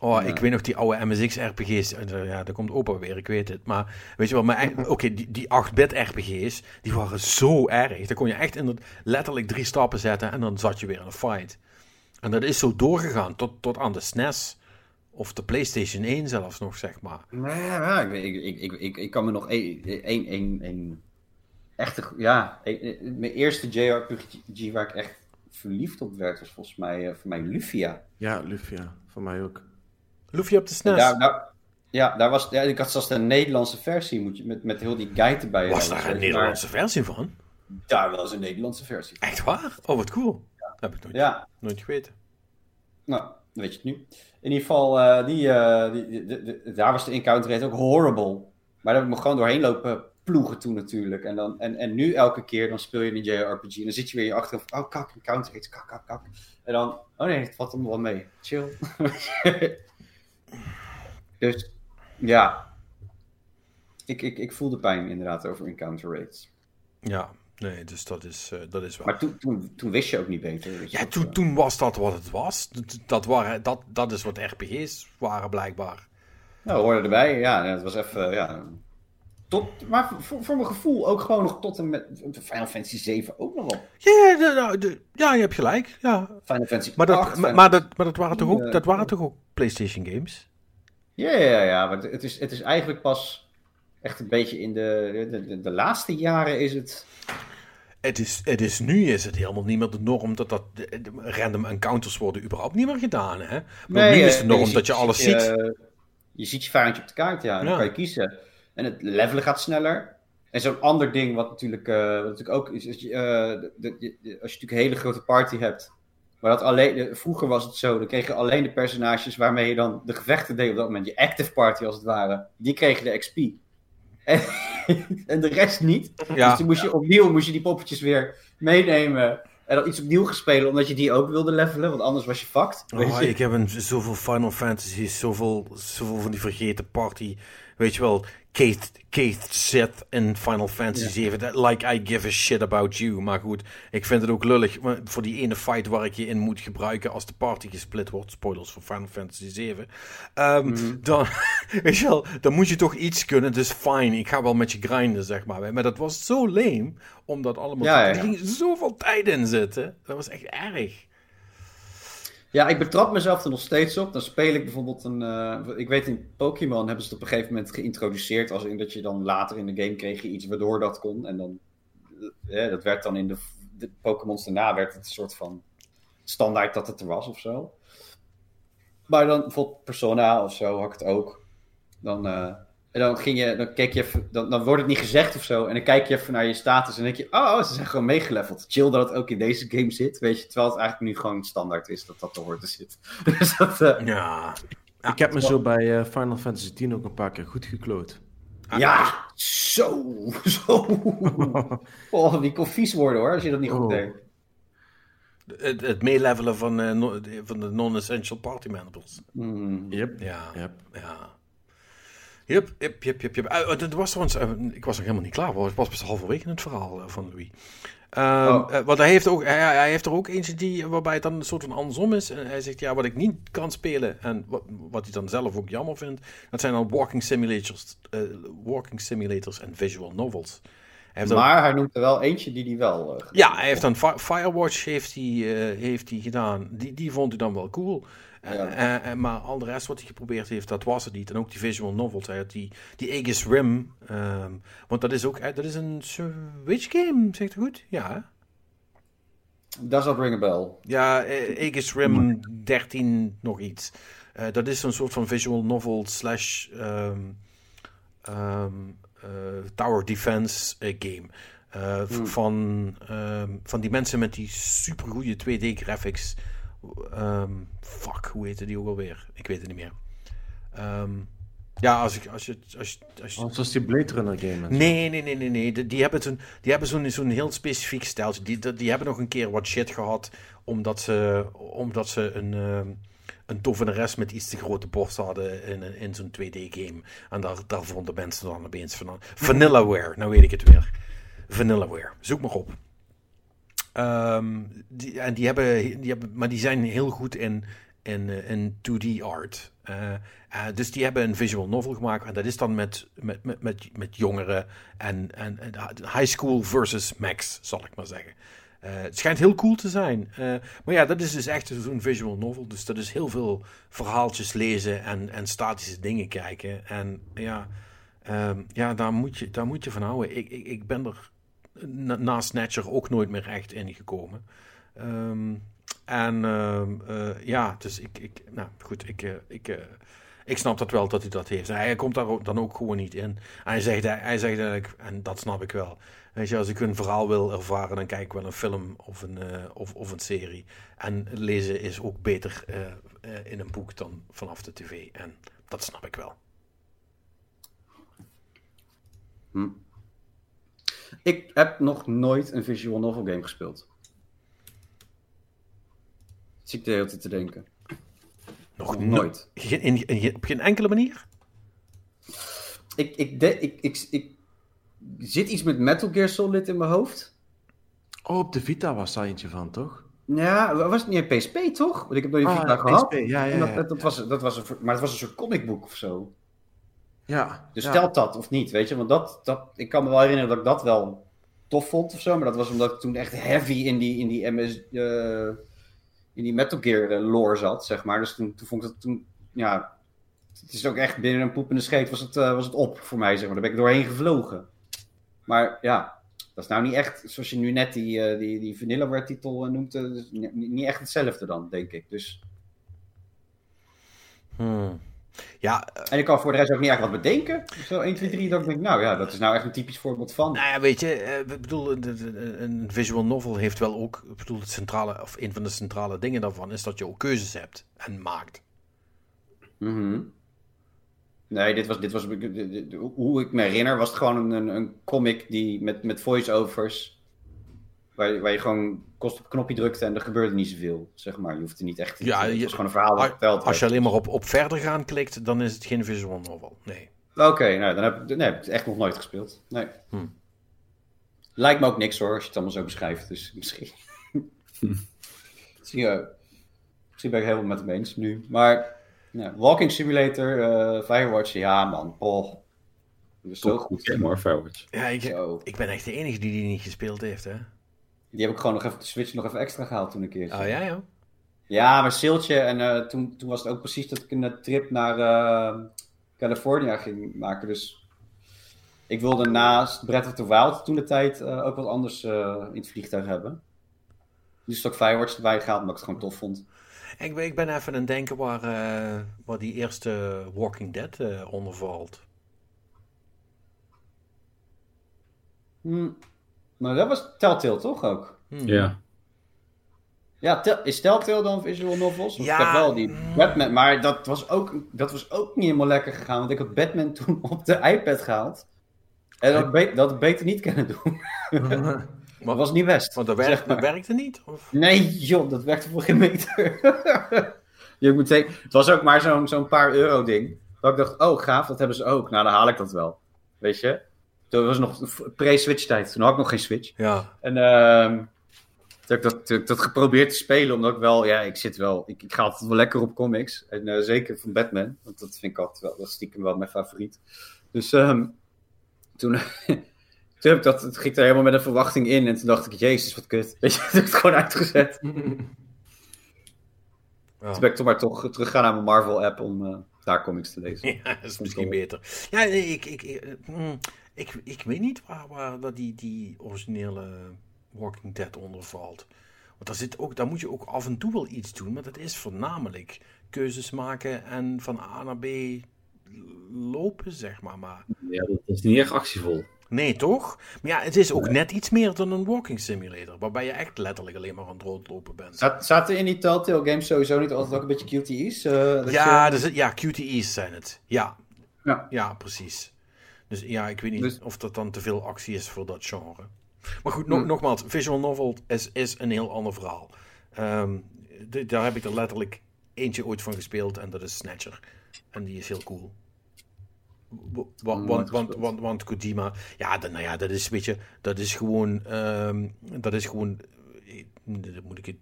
Oh, ja. ik weet nog die oude MSX-RPG's. Ja, daar komt opa weer, ik weet het. Maar weet je wel, maar oké, okay, die, die 8-bit RPG's, die waren zo erg. Daar kon je echt in letterlijk drie stappen zetten en dan zat je weer in een fight. En dat is zo doorgegaan tot, tot aan de SNES. Of de PlayStation 1 zelfs nog, zeg maar. Nee, ja, ik, ik, ik, ik, ik kan me nog één, één, één echte, ja, mijn eerste JRPG waar ik echt verliefd op werd, was volgens mij, uh, voor mij Lufia. Ja, Lufia, voor mij ook. Lufia op de SNES? Daar, daar, ja, daar was, ja, ik had zelfs de Nederlandse versie, moet je, met, met heel die guide erbij. Was daar een Nederlandse versie van? Daar was een Nederlandse versie. Echt waar? Oh, wat cool. Dat heb ik nooit, ja. nooit geweten. Nou, weet je het nu. In ieder geval, uh, die, uh, die, de, de, daar was de encounter rate ook horrible. Maar daar heb ik me gewoon doorheen lopen ploegen toen natuurlijk. En, dan, en, en nu elke keer, dan speel je een JRPG. En dan zit je weer je achter van, oh kak, een counter hit, kak, kak, kak. En dan, oh nee, het valt allemaal wel mee. Chill. *laughs* dus, ja. Ik, ik, ik voel de pijn inderdaad over encounter rates. Ja, nee, dus dat is, uh, dat is waar. Maar toen, toen, toen wist je ook niet beter. Ja, toen, uh, toen was dat wat het was. Dat, dat, waren, dat, dat is wat RPG's waren blijkbaar. Nou, hoorde erbij. Ja, het was even, ja... Tot, maar voor, voor mijn gevoel ook gewoon nog tot en met Final Fantasy 7 ook nog wel. Ja, de, de, ja je hebt gelijk. Ja. Final Fantasy Maar dat, 8, maar, maar dat, maar dat, waren, toch ook, Eh, dat waren toch ook PlayStation games? Ja, ja, ja, ja. Maar het is, het is eigenlijk pas echt een beetje in de, de, de, de laatste jaren is het... Het is, het is, nu is het helemaal niet meer de norm dat, dat random encounters worden überhaupt niet meer gedaan. Hè? Maar nu is de norm dat je alles ziet. eh, je ziet je vijandje op de kaart, ja. Dan kan je kiezen. En het levelen gaat sneller. En zo'n ander ding wat natuurlijk, eh, wat natuurlijk ook is, eh, de- de- de- als je natuurlijk een hele grote party hebt. Maar dat alleen, vroeger was het zo, dan kreeg je alleen de personages waarmee je dan de gevechten deed op dat moment. Je active party als het ware. Die kregen de XP. En, en de rest niet. Ja. Dus toen moest je opnieuw moest je die poppetjes weer meenemen. En dan iets opnieuw gespelen, omdat je die ook wilde levelen. Want anders was je fucked. weet Oh, je. ik heb een, zoveel Final Fantasies, zoveel, zoveel van die vergeten party. Weet je wel, Keith, Keith Sith in Final Fantasy 7. That, like I give a shit about you. Maar goed, ik vind het ook lullig. Voor die ene fight waar ik je in moet gebruiken als de party gesplit wordt. Spoilers voor Final Fantasy 7. Ehm, Mhm. dan, *laughs* weet je wel, dan moet je toch iets kunnen. Dus fine, ik ga wel met je grinden, zeg maar. Maar dat was zo lame. Om dat allemaal Ja, te... ja, Er ging zoveel tijd in zitten. Dat was echt erg. Ja, ik betrap mezelf er nog steeds op. Dan speel ik bijvoorbeeld een. eh, ik weet in Pokémon hebben ze het op een gegeven moment geïntroduceerd. Als in dat je dan later in de game kreeg je iets waardoor dat kon. En dan. eh, dat werd dan in de, de Pokémons daarna werd het een soort van standaard dat het er was of zo. Maar dan bijvoorbeeld Persona of zo had ik het ook. Dan, eh, en dan ging je, dan keek je even, dan, dan wordt het niet gezegd of zo. En dan kijk je even naar je status en dan denk je, oh, ze zijn gewoon meegeleveld. Chill dat het ook in deze game zit, weet je. Terwijl het eigenlijk nu gewoon standaard is dat dat te horen zit. *laughs* Dus dat, eh, Ja. ik heb me zo bij eh, Final Fantasy X ook een paar keer goed gekloot. ja, zo, *laughs* zo. *laughs* Oh, die kon vies worden hoor, als je dat niet goed Oh. deed. Het, het meelevelen van, eh, no- van de non-essential party members. Hmm. Yep. Ja. Yep. Ja. Yep, yep, yep, yep, yep. Uh, dat was trouwens, eh, ik was nog helemaal niet klaar, ik was pas halverwege in het verhaal eh, van Louis. Ehm, Oh. eh, want hij heeft, ook, hij, hij heeft er ook eentje die, waarbij het dan een soort van andersom is. En hij zegt, ja, wat ik niet kan spelen, en wat, wat hij dan zelf ook jammer vindt, dat zijn dan walking simulators, eh, walking simulators en visual novels. Hij ook- Maar hij noemt er wel eentje die die wel... eh, ja, hij heeft dan Fi- Firewatch heeft hij, eh, heeft hij gedaan. Die, die vond hij dan wel cool. Eh, Ja. eh, eh, maar al de rest wat hij geprobeerd heeft, dat was het niet. En ook die visual novels. Had die, die Aegis Rim. ehm, want dat is ook dat is een Switch game, zegt het goed? Ja, hè? Does that ring a bell? Ja, Aegis Rim 13 nog iets. Dat is een soort van visual novel slash ehm, ehm, eh, tower defense game. Hmm. van, van die mensen met die supergoeie 2D graphics. Ehm, fuck, hoe heette die ook alweer? Ik weet het niet meer. Ehm, ja, als, ik, als je... Als je, als je Oh, Zoals die Blade Runner game. Nee, nee, nee, nee, nee. Die, die hebben zo'n, die hebben zo'n, zo'n heel specifiek stijltje. Die, die, hebben nog een keer wat shit gehad, omdat ze, omdat ze een, ehm, een tovenares met iets te grote borst hadden in, in zo'n 2D-game. En daar, daar vonden mensen dan opeens van. Vanillaware, nou weet ik het weer. Vanillaware, zoek maar op. Ehm, die, en die hebben, die hebben, maar die zijn heel goed in, in, eh, in 2D art. Eh, eh, dus die hebben een visual novel gemaakt. En dat is dan met, met, met, met, met jongeren en, en, high school versus max, zal ik maar zeggen. Het schijnt heel cool te zijn. Maar ja, dat is dus echt zo'n visual novel. Dus dat is heel veel verhaaltjes lezen en, en statische dingen kijken. En ja, ehm, ja daar, moet je, daar moet je van houden. Ik, ik, ik ben er na, na Snatcher ook nooit meer echt in gekomen. Ehm, en ehm, eh, ja, dus ik, ik nou goed, ik, eh, ik, eh, ik snap dat wel dat hij dat heeft. Hij komt daar dan ook gewoon niet in. En hij zegt, hij zegt eigenlijk, en dat snap ik wel. Weet je, als ik een verhaal wil ervaren, dan kijk ik wel een film of een, of, of een serie. En lezen is ook beter in een boek dan vanaf de tv. En dat snap ik wel. Hm. Ik heb nog nooit een visual novel game gespeeld. Zit ik de hele tijd te denken. Nog Nog no- nooit. Geen, in, in- op geen enkele manier? Ik, ik, de, ik, ik, ik, zit iets met Metal Gear Solid in mijn hoofd. Oh, op de Vita was daar eentje van, toch? Ja, was het niet een PSP toch? Want ik heb nooit een Ah, Vita gehad. Ja, ja, En ja. dat, dat was, dat was een, maar het was een soort comicboek of zo. Ja. Dus ja. telt dat of niet, weet je? Want dat, dat, ik kan me wel herinneren dat ik dat wel tof vond of zo. Maar dat was omdat ik toen echt heavy in die, in die, MS, eh, in die Metal Gear eh, lore zat, zeg maar. Dus toen, toen vond ik dat toen, ja... Het is ook echt binnen een poepende scheet was het, eh, was het op voor mij, zeg maar. Daar ben ik doorheen gevlogen. Maar ja, dat is nou niet echt, zoals je nu net die, eh, die, die Vanillaware titel noemt, eh, dus ni- niet echt hetzelfde dan, denk ik. Dus... Hmm. Ja, En ik kan voor de rest ook niet echt wat bedenken. Zo 1, 2, 3, dat ik denk, nou ja, dat is nou echt een typisch voorbeeld van. nou ja, weet je, eh, ik bedoel, een- visual novel heeft wel ook, ik bedoel, het centrale, of een van de centrale dingen daarvan is dat je ook keuzes hebt en maakt. Mhm. Nee, dit was, dit was, dit- hoe ik me herinner, was het gewoon een, een comic die met, met voice-overs, waar, je- waar je gewoon kost op een knopje drukte en er gebeurde niet zoveel, zeg maar. Je hoeft er niet echt, Ja, het je- was gewoon een verhaal dat verteld Als je werd. alleen maar op, op verder gaan klikt, dan is het geen visual novel. Nee. Oké, nou, dan heb, ik- nee, heb ik het echt nog nooit gespeeld. Nee. Hm. Lijkt me ook niks hoor, als je het allemaal zo beschrijft, dus *laughs* misschien... Zie je, misschien ben ik helemaal met hem eens nu, maar... Ja, Walking Simulator, eh, Firewatch, ja man, oh. Dat is zo Toch goed. goed game hoor, Firewatch. Ja, ik, ik ben echt de enige die die niet gespeeld heeft, hè? Die heb ik gewoon nog even de Switch nog even extra gehaald toen een keer. Oh ja, ja. Ja, maar Siltje. En eh, toen, toen was het ook precies dat ik een eh, trip naar eh California ging maken. Dus ik wilde naast Breath of the Wild toen de tijd ook wat anders in het vliegtuig hebben. Dus ik Firewatch erbij gehaald, omdat ik het gewoon tof vond. Ik, ben- ik ben even aan het denken waar, waar die eerste Walking Dead onder valt. Hm. Maar dat was Telltale toch ook? Hmm. Ja. Ja, Tel- is Telltale dan visual novels? Ja, Ik heb wel die mm. Batman, maar dat was, ook, dat was ook niet helemaal lekker gegaan. Want ik had Batman *laughs* toen op de iPad gehaald. En dat, be- dat beter niet kunnen doen. *laughs* Dat was niet best. Want dat, zeg werkt, maar. dat werkte niet? Of? Nee, joh, dat werkte voor geen meter. *laughs* je moet zeggen, het was ook maar zo'n zo'n paar euro ding. Dat ik dacht, oh gaaf, dat hebben ze ook. Nou, dan haal ik dat wel. Weet je? Toen was nog pre-Switch tijd. Toen had ik nog geen Switch. Ja. En ehm toen heb ik dat, toen heb ik dat geprobeerd te spelen, omdat ik wel, ja, ik zit wel, ik, ik ga altijd wel lekker op comics. En eh, zeker van Batman, want dat vind ik altijd wel, dat is stiekem wel mijn favoriet. Dus ehm, toen, *laughs* toen heb ik dat, het ging er helemaal met een verwachting in. En toen dacht ik, jezus, wat kut. *laughs* Weet je, toen heb ik het gewoon uitgezet. *laughs* Ja. Toen ben ik toch maar toch teruggegaan naar mijn Marvel-app om eh, daar comics te lezen. Ja, dat is misschien beter. Ja, ik, ik, ik, eh, hmm, ik, ik weet niet waar, waar dat die, die originele Walking Dead onder valt. Want daar, zit ook, daar moet je ook af en toe wel iets doen, maar dat is voornamelijk keuzes maken en van A naar B lopen, zeg maar. maar ja, dat is niet echt actievol. nee, toch? Maar ja, het is ook net iets meer dan een walking simulator, waarbij je echt letterlijk alleen maar aan het rondlopen bent. Zat, zaten in die Telltale games sowieso niet altijd ook een beetje QTE's? eh, Ja, je- dus, ja, QTE's zijn het. Ja. Ja. ja, precies. Dus ja, ik weet niet Dus- of dat dan te veel actie is voor dat genre. Maar goed, no- Hm. nogmaals, visual novel is, is een heel ander verhaal. Ehm, daar heb ik er letterlijk eentje ooit van gespeeld en dat is Snatcher. En die is heel cool. Want, want, want, want Kojima, ja, dan, nou ja, dat is, weet je, dat is gewoon, ehm, dat is gewoon, eh, dat moet ik het,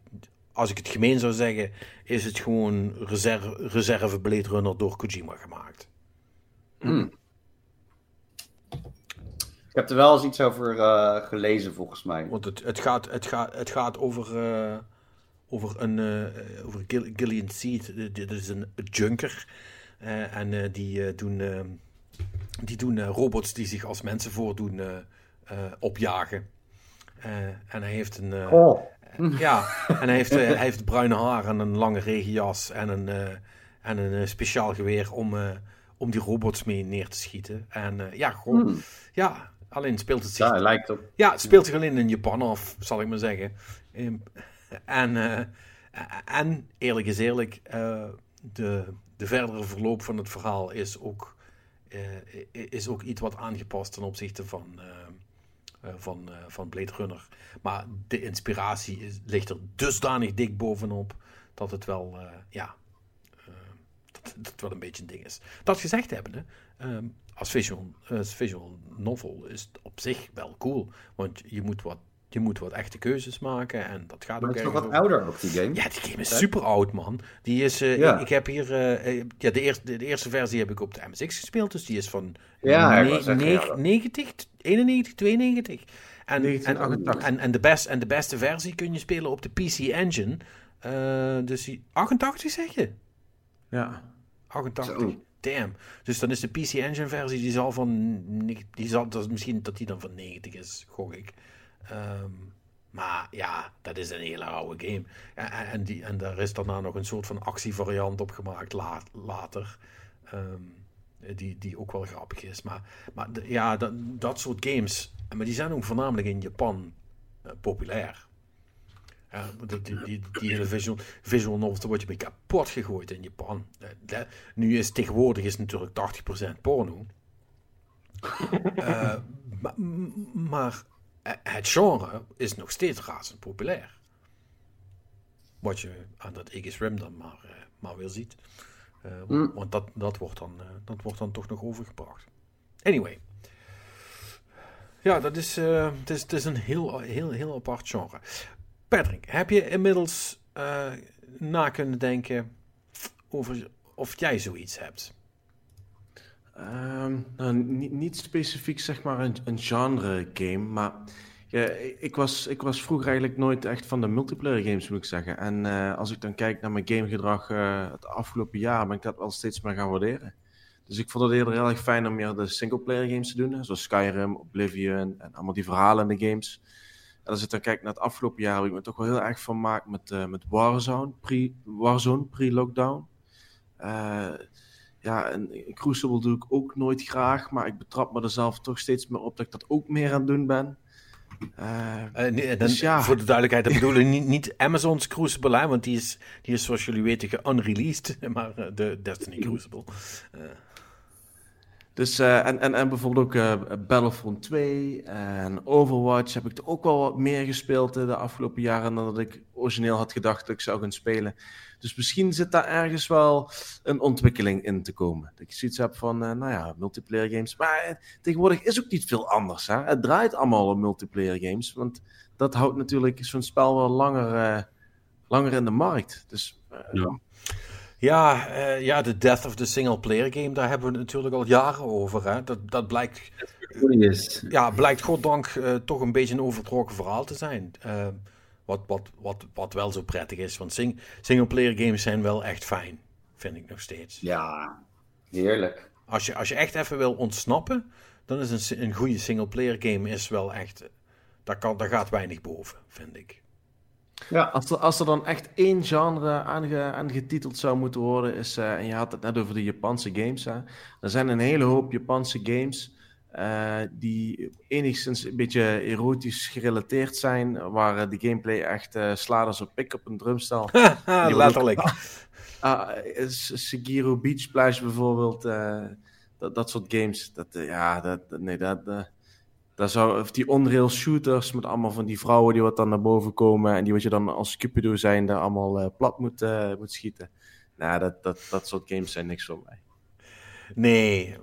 als ik het gemeen zou zeggen, is het gewoon reserve, reserve Blade Runner door Kojima gemaakt. Ik heb er wel eens iets over eh, gelezen, volgens mij. Want het, het, gaat, het, gaat, het gaat over, eh, over, een, eh, over Gill- Gillian Seed. Dit is een junker. En die doen, die doen robots die zich als mensen voordoen opjagen. En hij heeft een. Oh. *laughs* Ja, en hij heeft, hij heeft bruine haar en een lange regenjas en een, en een speciaal geweer om, om die robots mee neer te schieten. En ja, gewoon, Hmm. ja, alleen speelt het zich Ja, lijkt op. ja, het speelt zich alleen in Japan af, zal ik maar zeggen. Ehm, En, eh, en eerlijk is eerlijk, eh, de, de verdere verloop van het verhaal is ook is ook iets wat aangepast ten opzichte van, van, van Blade Runner. Maar de inspiratie is, ligt er dusdanig dik bovenop dat het wel, ja, dat, dat wel een beetje een ding is. Dat gezegd hebben, ehm, als, visual, als visual novel is het op zich wel cool. Want je moet wat je moet wat echte keuzes maken en dat gaat maar ook het is nog wat ouder ook, die game. Ja, die game is super oud, man. Die is, uh, Ja. ik, ik heb hier, uh, ja, de eerste, de eerste versie heb ik op de MSX gespeeld, dus die is van Ja, ik ne- wou zeggen, ne- ja, dat- 90, 91, 92. En, 1988. En, en, en, de best, en de beste versie kun je spelen op de PC Engine. Uh, dus die, 88 zeg je? Ja. 88. Zo. Damn. Dus dan is de PC Engine versie, die zal van, die zal, dat is misschien dat die dan van 90 is, gok ik. Ehm, maar ja, dat is een hele oude game. Ja, en, die, en daar is daarna nog een soort van actievariant op gemaakt la- later. Ehm, die, die ook wel grappig is. Maar, maar ja, dat, dat soort games. Maar die zijn ook voornamelijk in Japan eh, populair. Ja, die, die, die, hele visual, visual novels, daar word je mee kapot gegooid in Japan. Eh, nu is tegenwoordig is natuurlijk 80% porno. Eh, *laughs* maar, maar eh, het genre is nog steeds razend populair. Wat je aan dat Aegis Rim dan maar, maar weer ziet. Mm. Want dat, dat, wordt dan, dat wordt dan toch nog overgebracht. Anyway. Ja, dat is, het is, het is een heel, heel, heel apart genre. Patrick, heb je inmiddels eh, na kunnen denken over of jij zoiets hebt? Ehm, nou, niet, specifiek zeg maar een, een genre game, maar ik, was, ik was vroeger eigenlijk nooit echt van de multiplayer games, moet ik zeggen. En eh, als ik dan kijk naar mijn gamegedrag eh, het afgelopen jaar, ben ik dat wel steeds meer gaan waarderen. Dus ik vond het eerder heel erg fijn om meer de singleplayer games te doen, zoals Skyrim, Oblivion en allemaal die verhalende games. En als ik dan kijk naar het afgelopen jaar, heb ik me toch wel heel erg vermaakt met, eh, met Warzone, pre, Warzone, pre-lockdown. Eh, ja, en Crucible doe ik ook nooit graag, maar ik betrap me er zelf toch steeds meer op dat ik dat ook meer aan het doen ben. Eh, dan, Dus ja. Voor de duidelijkheid, dat bedoelen niet, niet Amazon's Crucible, hè, want die is, die is zoals jullie weten ge-unreleased, *laughs* maar de Destiny Crucible. Dus, eh, en, en, en bijvoorbeeld ook eh, Battlefront 2 en Overwatch heb ik er ook wel wat meer gespeeld eh, de afgelopen jaren dan dat ik origineel had gedacht dat ik zou gaan spelen. Dus misschien zit daar ergens wel een ontwikkeling in te komen. Dat ik zoiets heb van, nou ja, multiplayer games. Maar tegenwoordig is ook niet veel anders. Hè? Het draait allemaal op multiplayer games. Want dat houdt natuurlijk zo'n spel wel langer, langer in de markt. Dus Ja. Ja, eh, ja, de death of the single player game, daar hebben we natuurlijk al jaren over. Hè. Dat, dat blijkt, Curious. ja, blijkt goddank eh, toch een beetje een overtrokken verhaal te zijn. Eh, wat, wat, wat, wat wel zo prettig is, want sing, single player games zijn wel echt fijn, vind ik nog steeds. Ja, heerlijk. Als je, als je echt even wil ontsnappen, dan is een, een goede single player game is wel echt, eh, daar, kan, daar gaat weinig boven, vind ik. Ja, Als er, als er dan echt één genre aange, aangetiteld zou moeten worden, is, eh, en je had het net over de Japanse games, hè. er zijn een hele hoop Japanse games eh, die enigszins een beetje erotisch gerelateerd zijn, waar eh, de gameplay echt eh slaat als een pik op een drumstel. *laughs* Letterlijk. Ah, Sekiro Beach Splash bijvoorbeeld, dat, dat soort games, dat, ja, dat- nee, dat... daar zou, of die on-rail shooters met allemaal van die vrouwen die wat dan naar boven komen en die wat je dan als Cupido zijnde allemaal eh, plat moet, eh, moet schieten. Nou, dat, dat, dat soort games zijn niks voor mij. Nee,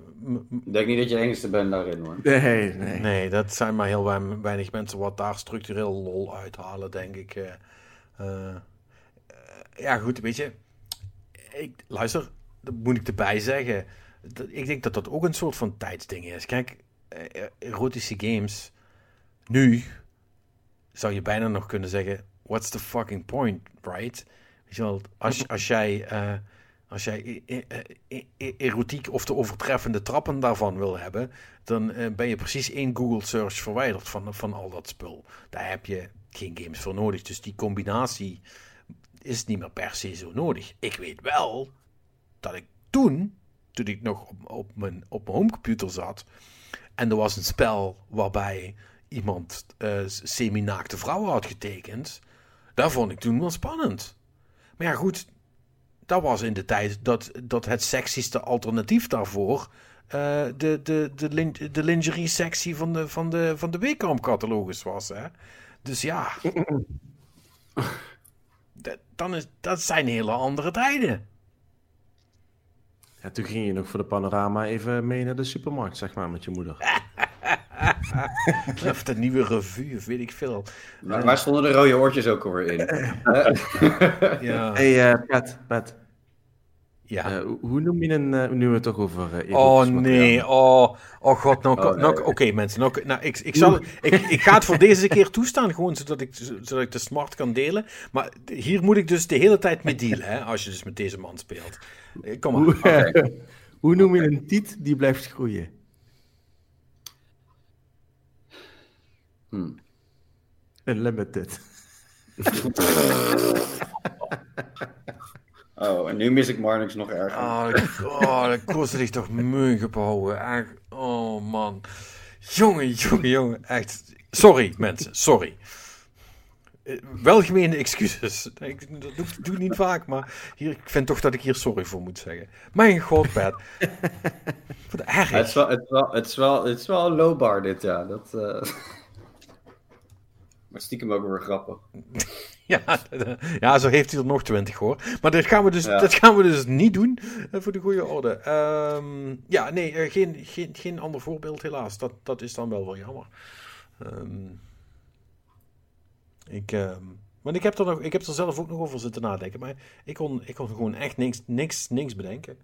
ik denk niet dat je de enige bent daarin hoor. Nee, nee. Nee, dat zijn maar heel wein- weinig mensen wat daar structureel lol uithalen, denk ik. eh. Ja, goed, weet je. Ik, luister, dat moet ik erbij zeggen. Ik denk dat dat ook een soort van tijdsding is. Kijk, erotische games. Nu zou je bijna nog kunnen zeggen: What's the fucking point, right? Als, *laughs* als jij. eh, als jij e- e- e- erotiek of de overtreffende trappen daarvan wil hebben, dan eh, ben je precies één Google search verwijderd van, van al dat spul. Daar heb je geen games voor nodig. Dus die combinatie is niet meer per se zo nodig. Ik weet wel dat ik toen, toen ik nog op, op, mijn, op mijn homecomputer zat, en er was een spel waarbij iemand eh semi-naakte vrouwen had getekend, dat vond ik toen wel spannend. Maar ja, goed, dat was in de tijd dat, dat het sexieste alternatief daarvoor eh, de, de, de, lin- de lingerie sectie van de, van de, van de Weekamp catalogus was. Hè? Dus ja, dat, dan is, dat zijn hele andere tijden. Ja, toen ging je nog voor de panorama even mee naar de supermarkt, zeg maar, met je moeder. *laughs* Of de nieuwe revue, of weet ik veel. Maar waar stonden de rode oortjes ook alweer in? *laughs* Ja, hey, eh, Pat, Pat. Ja. eh, hoe- noem je een, eh, nu we het toch over eh, Oh nee, oh, oh god, nou, Oh, nou oké mensen, nou, nou, ik, ik, zal, ik, ik ga het voor deze keer toestaan, gewoon zodat ik, zodat ik de smart kan delen. Maar hier moet ik dus de hele tijd mee dealen, hè, als je dus met deze man speelt. Kom maar. Hoe, *laughs* hoe noem je een tiet die blijft groeien? Hmm. Een limited. *laughs* *laughs* Oh, en nu mis ik Marnix nog erger. Oh, dat- oh, dat kost zich toch. Echt, oh man. Jongen, jongen, jongen. Echt. Sorry mensen, sorry. Eh, Welgemeende excuses. Ik, dat doe, doe ik niet vaak, maar hier, ik vind toch dat ik hier sorry voor moet zeggen. Mijn god, Pat. Wat erg. het, is wel, het, is wel, het, is wel, het is wel een low bar dit, ja. Dat, eh, *laughs* maar stiekem ook weer grappig. Ja, *laughs* ja, zo heeft hij er nog twintig hoor. Maar dat gaan we dus, Ja. dat gaan we dus niet doen, eh, voor de goede orde. Ehm, ja, nee, eh, geen, geen, geen ander voorbeeld helaas. Dat, dat is dan wel wel jammer. Ehm, ik, ehm, want ik heb, er nog, ik heb er zelf ook nog over zitten nadenken. Maar ik kon, ik kon gewoon echt niks, niks, niks bedenken.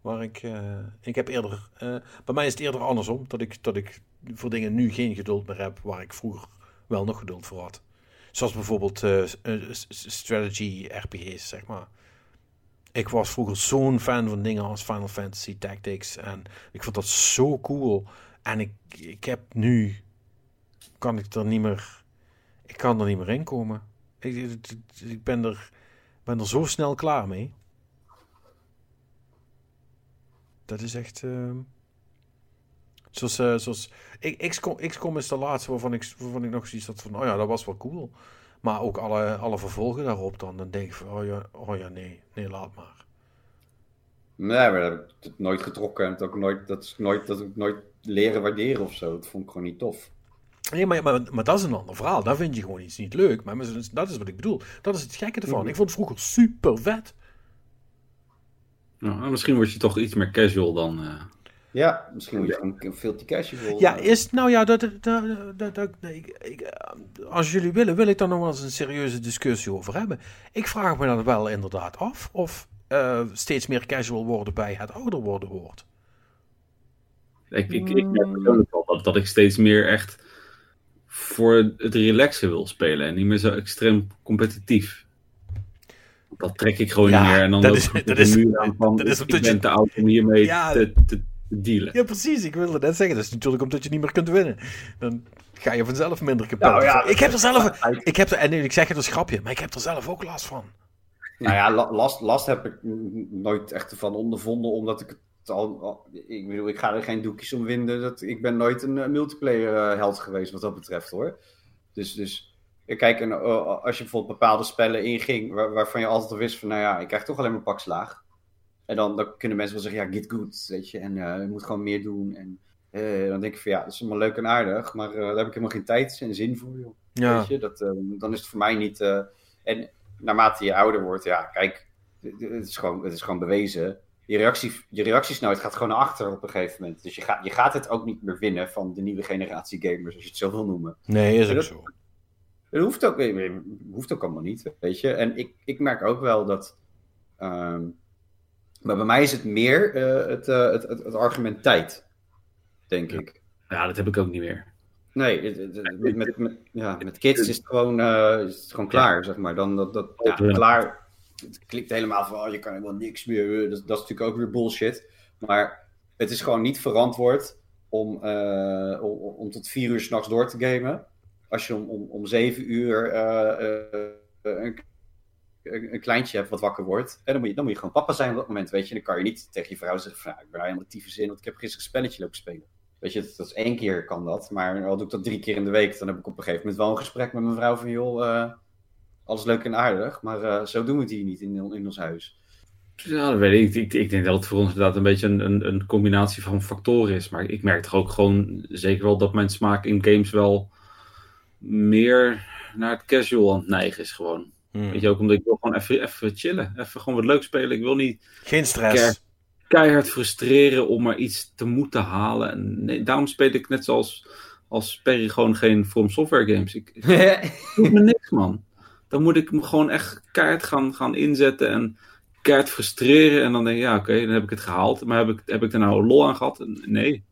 Maar ik, eh, ik heb eerder... bij mij is het eerder andersom. Dat ik, dat ik voor dingen nu geen geduld meer heb waar ik vroeger wel nog geduld voor had. Zoals bijvoorbeeld eh, eh, strategy RPG's, zeg maar. Ik was vroeger zo'n fan van dingen als Final Fantasy Tactics. En ik vond dat zo cool. En ik, ik heb nu... Kan ik er niet meer... Ik kan er niet meer in komen. Ik, ik, ik ben, er, ben er zo snel klaar mee. Dat is echt... ehm, Zoals, eh, zoals ik- XCOM, XCOM is de laatste waarvan ik, waarvan ik nog zoiets had van, oh ja, dat was wel cool. Maar ook alle, alle vervolgen daarop dan, dan denk ik van, oh ja, oh ja nee, nee, laat maar. Nee, maar dat heb ik het nooit getrokken. En het ook nooit, dat is nooit, dat heb ik nooit leren waarderen of zo. Dat vond ik gewoon niet tof. Nee, maar, maar, maar dat is een ander verhaal. Daar vind je gewoon iets niet leuk. Maar dat is wat ik bedoel. Dat is het gekke ervan. Ik vond het vroeger super vet. Nou, misschien word je toch iets meer casual dan. eh, Ja, misschien moet je gewoon veel te casual. Ja, eh, is, nou ja, dat, dat, dat, dat, dat- nee, ik, ik, eh, als jullie willen, wil ik daar nog wel eens een serieuze discussie over hebben. Ik vraag me dan wel inderdaad af of eh, steeds meer casual worden bij het ouder worden hoort. Ik, ik, ik merk persoonlijk wel dat, dat ik steeds meer echt voor het relaxen wil spelen en niet meer zo extreem competitief. Dat trek ik gewoon Ja, niet meer en dan dat loop is- dat de is- muur aan van, dat is ik ben je- te oud om hiermee Ja. te, te, te dealen. Ja, precies. Ik wilde net zeggen. Dat is natuurlijk omdat je niet meer kunt winnen. Dan ga je vanzelf minder kapot. Nou ja, ik heb er zelf... *laughs* Ik heb er, en ik zeg het als grapje, maar ik heb er zelf ook last van. Nou ja, la- last, last heb ik nooit echt van ondervonden, omdat ik het al, Ik bedoel, ik ga er geen doekjes om winden. Dat, ik ben nooit een eh, multiplayer eh, held geweest wat dat betreft hoor. Dus, dus eh, kijk, en, als je bijvoorbeeld bepaalde spellen inging waar, waarvan je altijd al wist van, nou ja, ik krijg toch alleen maar pak slaag. En dan, dan kunnen mensen wel zeggen, ja, get good, weet je. En eh, je moet gewoon meer doen. En eh, dan denk ik van, ja, dat is allemaal leuk en aardig. Maar eh, daar heb ik helemaal geen tijd en zin voor, joh. Ja. Weet je, dat, dan is het voor mij niet. en naarmate je ouder wordt, ja, kijk, het is gewoon, het is gewoon bewezen. Je, reactie, je reactiesnelheid gaat gewoon naar achter op een gegeven moment. Dus je gaat, je gaat het ook niet meer winnen van de nieuwe generatie gamers, als je het zo wil noemen. Nee, is ook Dat- zo. Dat hoeft ook, hoeft ook allemaal niet, weet je. En ik, ik merk ook wel dat. ehm, maar bij mij is het meer eh, het, eh, het, het, het argument tijd, denk ik. Ja, dat heb ik ook niet meer. Nee, het- met, met, ja, met kids is het gewoon, eh, is het gewoon klaar, zeg maar. Dan, dat, dat, ja, Ja. klaar. Het klikt helemaal van, oh, je kan helemaal niks meer. Dat, dat is natuurlijk ook weer bullshit. Maar het is gewoon niet verantwoord om, om, om tot vier uur s'nachts door te gamen. Als je om, om, om zeven uur een, een, kleintje hebt wat wakker wordt. En dan moet, je, dan moet je gewoon papa zijn op dat moment, weet je. Dan kan je niet tegen je vrouw zeggen van, nou, ik ben nou helemaal tyfus in, want ik heb gisteren een spelletje lopen spelen. Weet je, dat, dat is één keer kan dat. Maar al doe ik dat drie keer in de week, dan heb ik op een gegeven moment wel een gesprek met mijn vrouw van, joh, eh, alles leuk en aardig. Maar eh, zo doen we het hier niet in, in ons huis. Dat weet ik. ik. Ik denk dat het voor ons inderdaad een beetje een, een, een combinatie van factoren is. Maar ik merk toch ook gewoon zeker wel dat mijn smaak in games wel meer naar het casual aan het neigen is gewoon. Hmm. Weet je, ook omdat ik wil gewoon even, even chillen. Even gewoon wat leuk spelen. Ik wil niet Geen stress. keihard frustreren om maar iets te moeten halen. En nee, daarom speel ik net zoals als Perry gewoon geen From Software games. Ik, ik *laughs* doe me niks, man. Dan moet ik me gewoon echt keihard gaan, gaan inzetten en keihard frustreren. En dan denk ik, ja, oké, dan heb ik het gehaald. Maar heb ik, heb ik er nou lol aan gehad? Nee.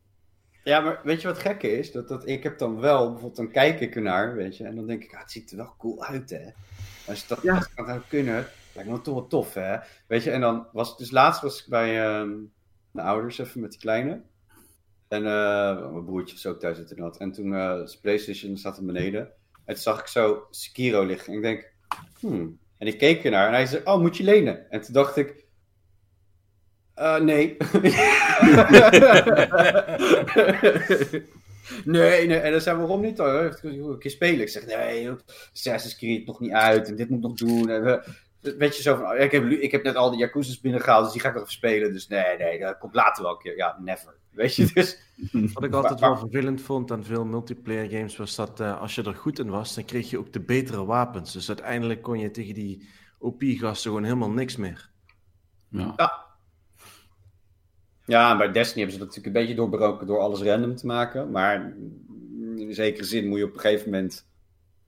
Ja, maar weet je wat gekke is? Dat, dat, ik heb dan wel, bijvoorbeeld dan kijk ik ernaar, weet je, en dan denk ik, ah, het ziet er wel cool uit, hè. Als je dat, Ja. als dat zou kunnen, lijkt me toch wel tof, hè. Weet je, en dan was dus laatst was ik bij ehm mijn ouders even met die kleine. En eh, mijn broertje was ook thuis zitten dat. En toen zijn Playstation staat er beneden. En toen zag ik zo Sekiro liggen. En ik denk, hmm. En ik keek ernaar en hij zei, oh, moet je lenen? En toen dacht ik, eh, nee. *laughs* *laughs* nee, nee. En dan zei waarom niet dan? Heeft een keer spelen. Ik zeg, nee, Assassin's Creed nog niet uit. En dit moet nog doen. En we, weet je, zo van, ik heb, ik heb net al die Yakuza's binnengehaald. Dus die ga ik nog even spelen. Dus nee, nee, dat komt later wel een keer. Ja, never. Weet je, dus... *laughs* Wat ik altijd wel vervelend vond aan veel multiplayer games was dat eh, als je er goed in was, dan kreeg je ook de betere wapens. Dus uiteindelijk kon je tegen die OP-gasten gewoon helemaal niks meer. Ja. Ja, bij Destiny hebben ze dat natuurlijk een beetje doorbroken door alles random te maken. Maar in zekere zin moet je op een gegeven moment.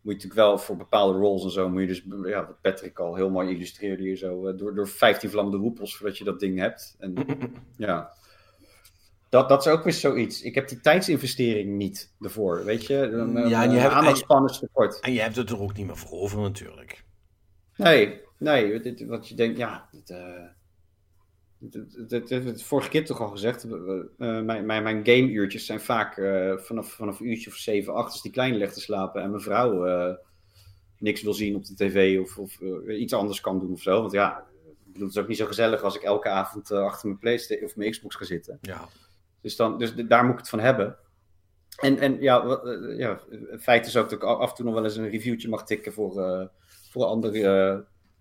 Moet je natuurlijk wel voor bepaalde roles en zo. Moet je dus, ja, wat Patrick al heel mooi illustreerde hier zo. eh, Door, door 15 vlammende roepels voordat je dat ding hebt. En *laughs* ja. Dat, dat is ook weer zoiets. Ik heb die tijdsinvestering niet ervoor. Weet je, een, Ja, ja, en je hebt- aandachtspan is te kort. En je hebt het er ook niet meer voor over natuurlijk. Nee, nee, wat je denkt, ja. Eh, dit, dit- vorige keer toch al gezegd. eh, mijn, mijn, mijn gameuurtjes zijn vaak eh, vanaf, vanaf een uurtje of 7, 8 als die kleine legt te slapen. En mijn vrouw eh, niks wil zien op de tv of, of iets anders kan doen of zo. Want ja, ik bedoel, het is ook niet zo gezellig als ik elke avond achter mijn PlayStation of mijn Xbox ga zitten. Ja. Dus, dan, dus daar moet ik het van hebben. En, en ja, ja, het feit is ook dat ik af en toe nog wel eens een reviewtje mag tikken voor, voor een ander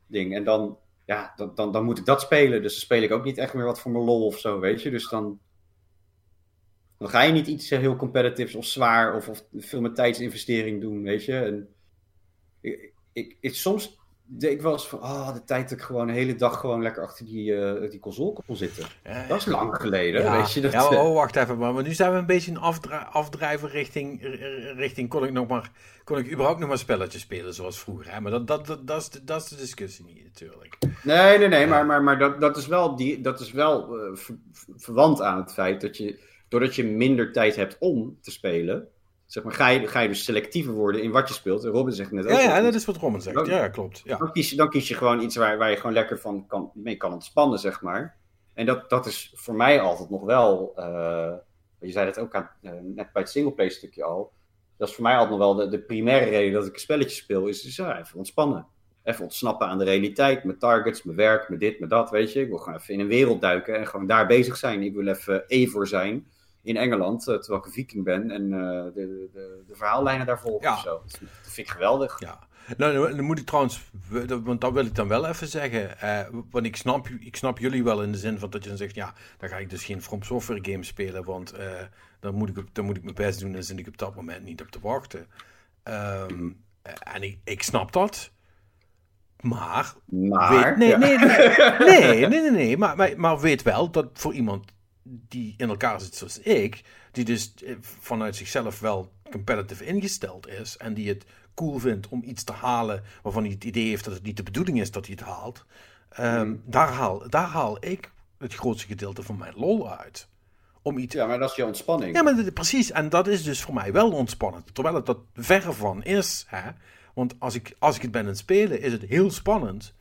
ding. En dan, ja, dan, dan, dan moet ik dat spelen. Dus dan speel ik ook niet echt meer wat voor mijn lol of zo, weet je. Dus dan, dan ga je niet iets heel competitives of zwaar of, of veel met tijdsinvestering doen, weet je. En ik, ik, ik, soms ik eens van, ah, de tijd dat ik gewoon de hele dag gewoon lekker achter die, eh, die console kon zitten. Dat is lang geleden, ja, weet je. Dat, ja, eh, oh, wacht even. Maar, maar nu zijn we een beetje een afdrijven richting, richting kon ik nog maar, kon ik überhaupt nog maar spelletjes spelen zoals vroeger. Hè? Maar dat, dat, dat, dat, is de, dat is de discussie niet natuurlijk. Nee, nee, nee, maar, maar, maar dat, dat is wel, die, dat is wel eh, ver- ver- verwant aan het feit dat je, doordat je minder tijd hebt om te spelen, zeg maar, ga je, ga je dus selectiever worden in wat je speelt. En Robin zegt net ook. Ja, ja, dat is wat Roman zegt. Ja, klopt. Ja. dan, kies je, dan kies je gewoon iets waar, waar je gewoon lekker van kan, mee kan ontspannen, zeg maar. En dat, dat is voor mij altijd nog wel, eh, je zei dat ook aan, eh, net bij het singleplay stukje al, dat is voor mij altijd nog wel de, de primaire reden dat ik een spelletje speel, is dus ja, even ontspannen. Even ontsnappen aan de realiteit, mijn targets, mijn werk, mijn dit, mijn dat, weet je. Ik wil gewoon even in een wereld duiken en gewoon daar bezig zijn. Ik wil even Evor zijn in Engeland, eh, terwijl ik een viking ben en eh, de, de, de verhaallijnen daar volgen Ja. zo. Dat vind ik geweldig. Ja. Nou, dan moet ik trouwens, want dat wil ik dan wel even zeggen. eh, want ik snap, ik snap jullie wel in de zin van dat je dan zegt, ja, dan ga ik dus geen From Software game spelen, want eh, dan, moet ik, dan moet ik mijn best doen en zit ik op dat moment niet op te wachten. Ehm, en ik, ik snap dat. Maar Maar, Weet- nee, ja. nee, nee, *laughs* nee, nee, nee, nee, Maar, maar, maar weet wel dat voor iemand die in elkaar zit zoals ik, die dus eh, vanuit zichzelf wel competitive ingesteld is en die het cool vindt om iets te halen waarvan hij het idee heeft dat het niet de bedoeling is dat hij het haalt, ehm, daar, haal, daar haal ik het grootste gedeelte van mijn lol uit. Om iets Ja, maar dat is je ontspanning. ja, maar precies. En dat is dus voor mij wel ontspannend. Terwijl het dat verre van is. Hè? Want als ik, als ik het ben aan het spelen, is het heel spannend.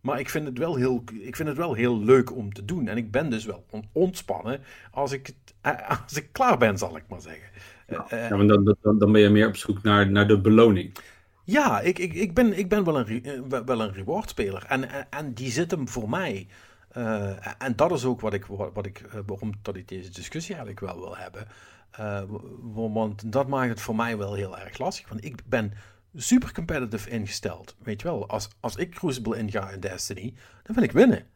Maar ik vind, het wel heel, ik vind het wel heel leuk om te doen. En ik ben dus wel on- ontspannen als ik, eh, *laughs* als ik klaar ben, zal ik maar zeggen. Eh, eh, Ja, maar dan, dan, dan ben je meer op zoek naar, naar de beloning. ja, ik, ik, ik, ben, ik ben wel een, eh, wel- een rewardspeler. En, en, en die zit hem voor mij. Eh, en dat is ook wat ik, wat, ik, eh, waarom dat ik deze discussie eigenlijk wel wil hebben. Eh, want dat maakt het voor mij wel heel erg lastig. Want ik ben super competitive ingesteld. Weet je wel, als, als ik Crucible inga in Destiny, dan wil ik winnen.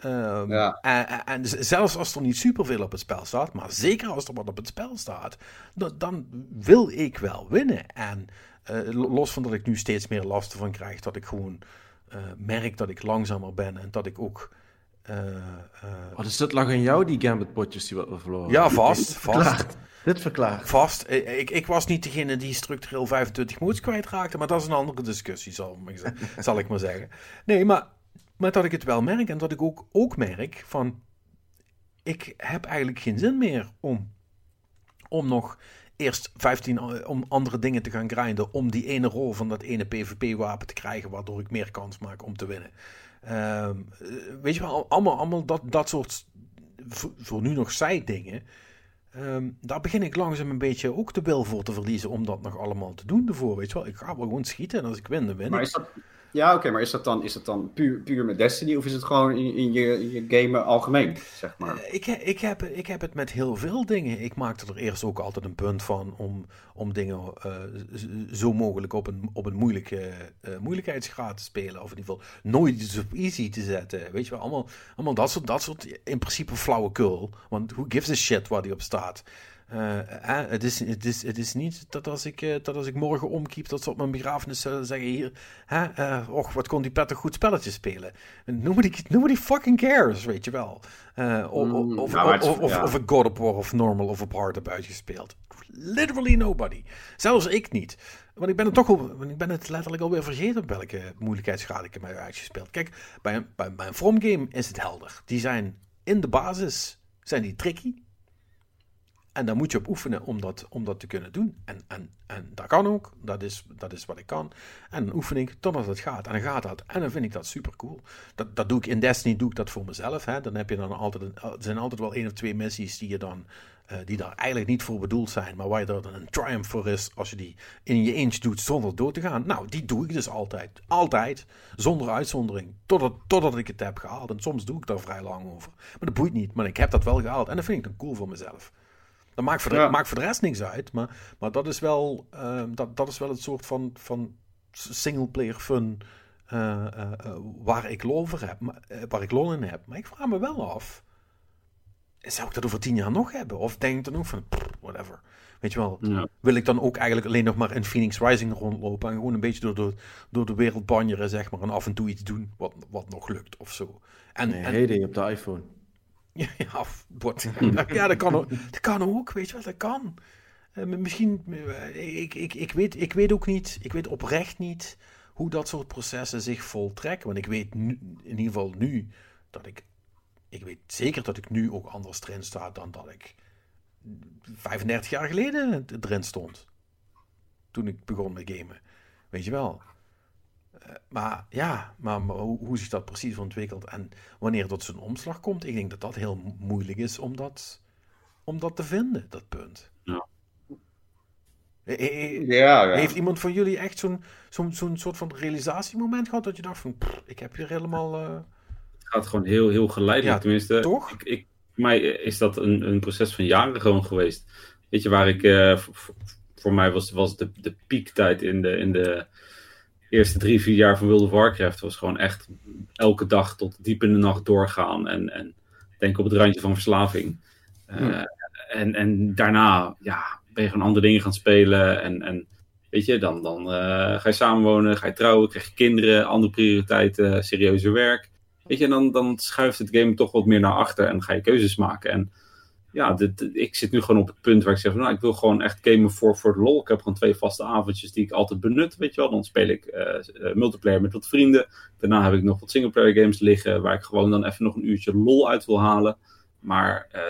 Ehm, Ja. en, en zelfs als er niet superveel op het spel staat, maar zeker als er wat op het spel staat, dan, dan wil ik wel winnen. En eh, los van dat ik nu steeds meer last ervan krijg, dat ik gewoon eh, merk dat ik langzamer ben en dat ik ook. Eh, eh, Oh, dus dat lag aan jou, die Gambit-potjes die we verloren. ja, vast, Dit vast. Dit verklaart. Vast. Eh, Ik, ik was niet degene die structureel 25 moots kwijtraakte, maar dat is een andere discussie, zal, ik maar zeggen- *laughs* zal ik maar zeggen. Nee, maar, maar dat ik het wel merk en dat ik ook, ook merk van, ik heb eigenlijk geen zin meer om, om nog eerst 15 a- om andere dingen te gaan grinden, om die ene rol van dat ene PvP-wapen te krijgen, waardoor ik meer kans maak om te winnen. Ehm, eh, weet je wel, allemaal, allemaal dat, dat soort, voor, nu nog zijdingen. Ehm, daar begin ik langzaam een beetje ook de wil voor te verliezen om dat nog allemaal te doen ervoor. Weet je wel, ik ga wel gewoon schieten en als ik win, dan win Maar ik. is dat, ja, oké, maar is dat dan, is dat dan puur, puur met Destiny of is het gewoon in, in je, je game algemeen, zeg maar? Eh, Ik, ik, heb, ik heb het met heel veel dingen. Ik maakte er eerst ook altijd een punt van om, om dingen eh, zo mogelijk op een, op een moeilijke eh, moeilijkheidsgraad te spelen. Of in ieder geval nooit iets op easy te zetten. Weet je wel, allemaal, allemaal dat, soort, dat soort in principe flauwekul. Want who gives a shit waar die op staat? Eh, eh, het, is, het, is, het is niet dat als ik, eh, dat als ik morgen omkiep, dat ze op mijn begrafenis zullen zeggen: Hier, hè, eh, och, wat kon die pet een goed spelletje spelen. Nobody, nobody fucking cares, weet je wel. Of, Mm, of, nou, of, of, ja. of ik God of War of Normal of op Hard heb uitgespeeld. Literally nobody. Zelfs ik niet. Want ik ben het toch al, ik ben het letterlijk alweer vergeten op welke moeilijkheidsgraad ik hem heb uitgespeeld. Kijk, bij een, bij, bij een From game is het helder. Die zijn in de basis zijn die tricky. En daar moet je op oefenen om dat, om dat te kunnen doen. En, en, en dat kan ook. Dat is, dat is wat ik kan. En dan oefen ik totdat het gaat. En dan gaat dat. En dan vind ik dat super cool. Dat, dat doe ik in Destiny doe ik dat voor mezelf. Hè. Dan heb je dan altijd een, er zijn altijd wel één of twee missies die je dan eh, die daar eigenlijk niet voor bedoeld zijn, maar waar je er dan een triumph voor is als je die in je eentje doet zonder dood te gaan. Nou, die doe ik dus altijd. Altijd. Zonder uitzondering. Totdat, totdat ik het heb gehaald. En soms doe ik daar vrij lang over. Maar dat boeit niet. Maar ik heb dat wel gehaald. En dat vind ik dan cool voor mezelf. Dat maakt voor de, Ja. maakt voor de rest niks uit. Maar, maar dat, is wel, ehm, dat, dat is wel het soort van, van singleplayer fun eh, eh, eh, waar, ik lol voor heb, maar, waar ik lol in heb. Maar ik vraag me wel af, zou ik dat over tien jaar nog hebben? Of denk ik dan ook van, pff, whatever. Weet je wel, Ja. wil ik dan ook eigenlijk alleen nog maar in Phoenix Rising rondlopen en gewoon een beetje door de, door de wereld banjeren, zeg maar, en af en toe iets doen wat, wat nog lukt of zo. En, Nee, en, op de iPhone. Ja, wat. *laughs* ja dat, kan ook, dat kan ook, weet je wel, dat kan. Eh, misschien, eh, ik, ik, ik, weet, ik weet ook niet, ik weet oprecht niet hoe dat soort processen zich voltrekken. Want ik weet nu, in ieder geval nu dat ik, ik weet zeker dat ik nu ook anders erin sta dan dat ik 35 jaar geleden erin stond. Toen ik begon met gamen. Weet je wel. Eh, maar ja, maar, maar hoe, hoe zich dat precies ontwikkelt en wanneer dat zo'n omslag komt, ik denk dat dat heel mo- moeilijk is om dat, om dat te vinden, dat punt. Ja. Eh, eh, Ja, ja. Heeft iemand van jullie echt zo'n zo'n zo'n soort van realisatiemoment gehad dat je dacht van, "Pff, ik heb hier helemaal... eh, Het gaat gewoon heel, heel geleidelijk. Ja, Tenminste, toch? Ik, ik, voor mij is dat een, een proces van jaren gewoon geweest. Weet je, waar ik... eh, voor mij was, was de, de piektijd in de, in de eerste drie, vier jaar van World of Warcraft... was gewoon echt elke dag tot diep in de nacht doorgaan. En, en denk op het randje van verslaving. Eh, en, en daarna ja, ben je gewoon andere dingen gaan spelen. En, en weet je, dan, dan eh, ga je samenwonen, ga je trouwen, krijg je kinderen, andere prioriteiten, serieuzer werk. Weet je, en dan, dan schuift het game toch wat meer naar achter en ga je keuzes maken. En ja, dit, ik zit nu gewoon op het punt waar ik zeg, van, nou, ik wil gewoon echt gamen voor, voor de lol. Ik heb gewoon twee vaste avondjes die ik altijd benut, weet je wel. Dan speel ik eh, eh, multiplayer met wat vrienden. Daarna heb ik nog wat singleplayer games liggen, waar ik gewoon dan even nog een uurtje lol uit wil halen. Maar eh,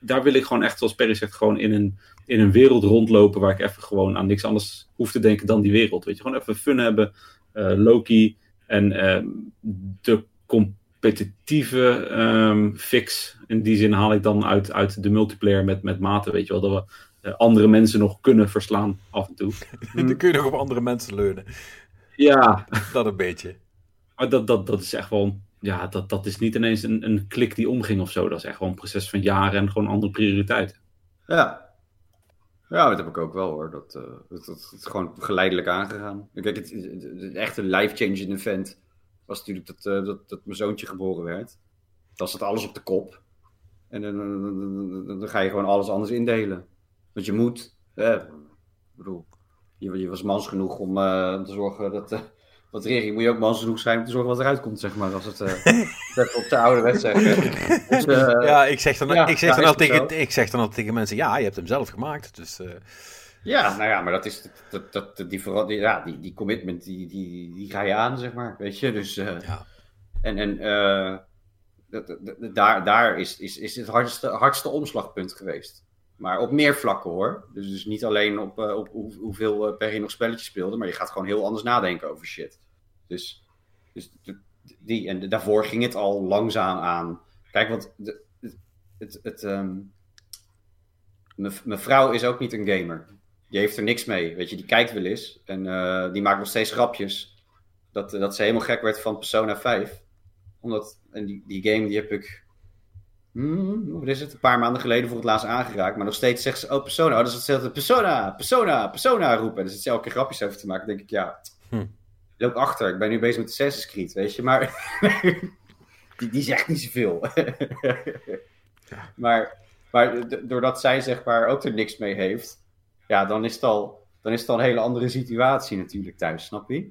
daar wil ik gewoon echt, zoals Perry zegt, gewoon in een, in een wereld rondlopen waar ik even gewoon aan niks anders hoef te denken dan die wereld. Weet je, gewoon even fun hebben. Loki en de competitieve ehm, fix. In die zin haal ik dan uit, uit de multiplayer met, met maten, weet je wel. Dat we eh, andere mensen nog kunnen verslaan af en toe. *laughs* Dan kun je nog op andere mensen leunen. Ja, Dat een beetje. maar dat, dat, dat is echt wel... Ja, dat, dat is niet ineens een, een klik die omging of zo. Dat is echt wel een proces van jaren en gewoon andere prioriteiten. Ja. Ja, dat heb ik ook wel hoor. Dat, eh, dat, dat, dat is gewoon geleidelijk aangegaan. Kijk, het, het, het echte life-changing event was natuurlijk dat, eh, dat, dat mijn zoontje geboren werd. dan staat alles op de kop. En dan, dan, dan- dan ga je gewoon alles anders indelen. Want je moet, eh, ik bedoel, je, je was mans genoeg om eh, te zorgen dat, eh wat regering moet je ook mans genoeg zijn om te zorgen wat eruit komt, zeg maar. Als het *laughs* op de oude wet zeggen. Dus, ja, ik zeg dan, ja, ik zeg dan is al het tegen, zo? ik zeg dan al tegen mensen, ja, je hebt hem zelf gemaakt. Dus Ja, nou ja, maar dat is dat, dat, die, vooral, die, ja, die, die commitment, die, die, die ga je aan, zeg maar. Weet je, dus. eh, ja. En, en eh, dat- daar, daar is, is, is het hardste, hardste omslagpunt geweest. Maar op meer vlakken hoor. Dus, dus niet alleen op, eh, op hoe, hoeveel Perry nog spelletjes speelde, maar je gaat gewoon heel anders nadenken over shit. Dus, dus die, en daarvoor ging het al langzaam aan. Kijk, want de, het, het, het, mijn vrouw is ook niet een gamer. Die heeft er niks mee. Weet je, die kijkt wel eens. En eh, die maakt nog steeds grapjes. Dat, dat ze helemaal gek werd van Persona 5. Omdat, en die, die game die heb ik. Hmm, wat is het? Een paar maanden geleden voor het laatst aangeraakt. Maar nog steeds zegt ze: Oh, Persona. Oh, dat is hetzelfde. Persona, Persona, Persona roepen. En dan zit ze elke keer grapjes over te maken. Dan denk ik: Ja, Hm. loop achter. Ik ben nu bezig met Assassin's Creed, weet je. Maar *laughs* die, die zegt niet zoveel. *laughs* Maar, maar doordat zij zeg maar ook er niks mee heeft, ja, dan is het al, dan is het al een hele andere situatie natuurlijk thuis, snap je?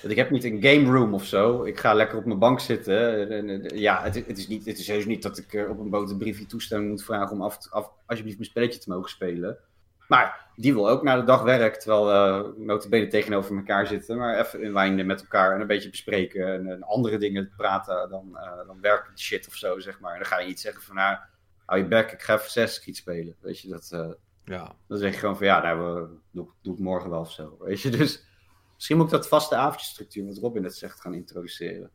Want ik heb niet een game room of zo. Ik ga lekker op mijn bank zitten. En, en, ja, het, het is niet, het is heus niet dat ik eh, op een boot een briefje toestemming moet vragen om af, alsjeblieft mijn spelletje te mogen spelen. Maar die wil ook na de dag werk, terwijl we uh, notabene tegenover elkaar zitten. Maar even in met elkaar en een beetje bespreken en, andere dingen praten dan, eh dan shit of zo, zeg maar. En dan ga je niet zeggen van, nou, hou je bek, ik ga even Assassin's Creed spelen. Weet je, dat, eh, ja. dan zeg je gewoon van, ja, nou, we, doe, doe ik morgen wel of zo. Weet je, *laughs* dus misschien moet ik dat vaste avondjesstructuur, wat Robin net zegt, gaan introduceren.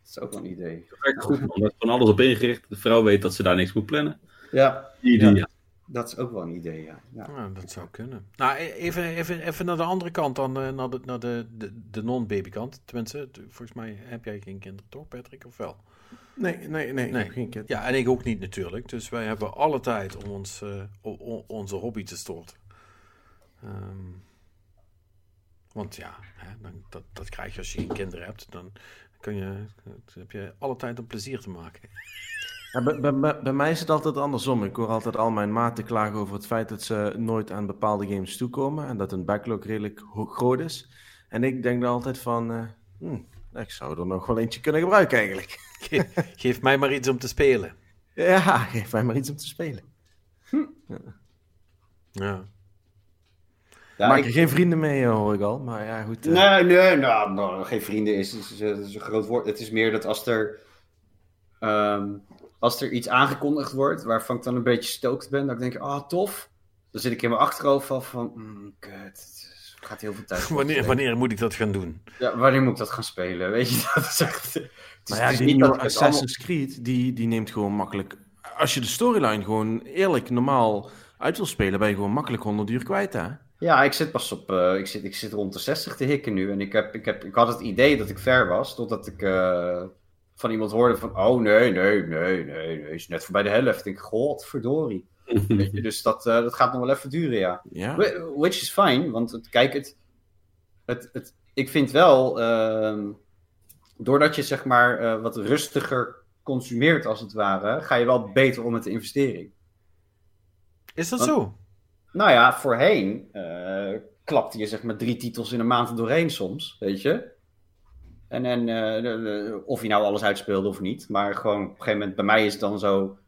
Dat is ook wel een idee. Dat werkt goed, man. Gewoon alles op ingericht. De vrouw weet dat ze daar niks moet plannen. Ja, dat is ook wel een idee, ja. ja. Ja, dat zou kunnen. Nou, e- even, even, even naar de andere kant dan, eh, naar de, naar de, de, de non-baby kant. Tenminste, volgens mij heb jij geen kinderen, toch Patrick, of wel? Nee, nee, nee, Nee. ik heb geen kind. Ja, en ik ook niet natuurlijk. Dus wij hebben alle tijd om ons, eh, o- o- onze hobby te storten. Ehm, want ja, hè, dan, dat, dat krijg je als je geen kinderen hebt. Dan, kun je, dan heb je alle tijd om plezier te maken. Ja, bij, bij- bij, bij mij is het altijd andersom. Ik hoor altijd al mijn maten klagen over het feit dat ze nooit aan bepaalde games toekomen. En dat hun backlog redelijk ho- groot is. En ik denk dan altijd van... eh, hmm, ik zou er nog wel eentje kunnen gebruiken eigenlijk. Ge- geef mij maar iets om te spelen. Ja, geef mij maar iets om te spelen. Ja. Ja, Maak ik- er geen vrienden mee, eh, hoor ik al. Maar ja, goed. eh, Nee, nee, nou, nou, geen vrienden is, is, is, is een groot woord. Het is meer dat als er, ehm, als er iets aangekondigd wordt waarvan ik dan een beetje stoked ben, dat ik denk, ah, tof. Dan zit ik in mijn achterhoofd van, van mm, kut, het is- gaat heel veel tijd. *laughs* Wanneer, wanneer moet ik dat gaan doen? Ja, wanneer moet ik dat gaan spelen? Weet je, *laughs* dat is echt... Het is, Maar ja, het is die niet nieuwe allemaal- Assassin's Creed, die, die neemt gewoon makkelijk... Als je de storyline gewoon eerlijk, normaal uit wil spelen, ben je gewoon makkelijk 100 uur kwijt, hè? Ja, ik zit pas op. eh, ik, zit, ik zit rond de 60 te hikken nu. En ik, heb, ik, heb, ik had het idee dat ik ver was. Totdat ik eh, van iemand hoorde van. Oh nee, nee, nee, nee. nee is net voorbij de helft. Ik denk, godverdorie. *laughs* *laughs* Dus dat, eh, dat gaat nog wel even duren, ja. Ja. Wh- Which is fine, want het, kijk, het, het, het, ik vind wel. ehm, doordat je zeg maar eh, wat rustiger consumeert, als het ware. ga je wel beter om met de investering. Is dat Want- zo? Nou ja, voorheen eh, klapte je zeg maar drie titels in een maand doorheen soms, weet je. En, en of je nou alles uitspeelde of niet. Maar gewoon op een gegeven moment, bij mij is het dan zo...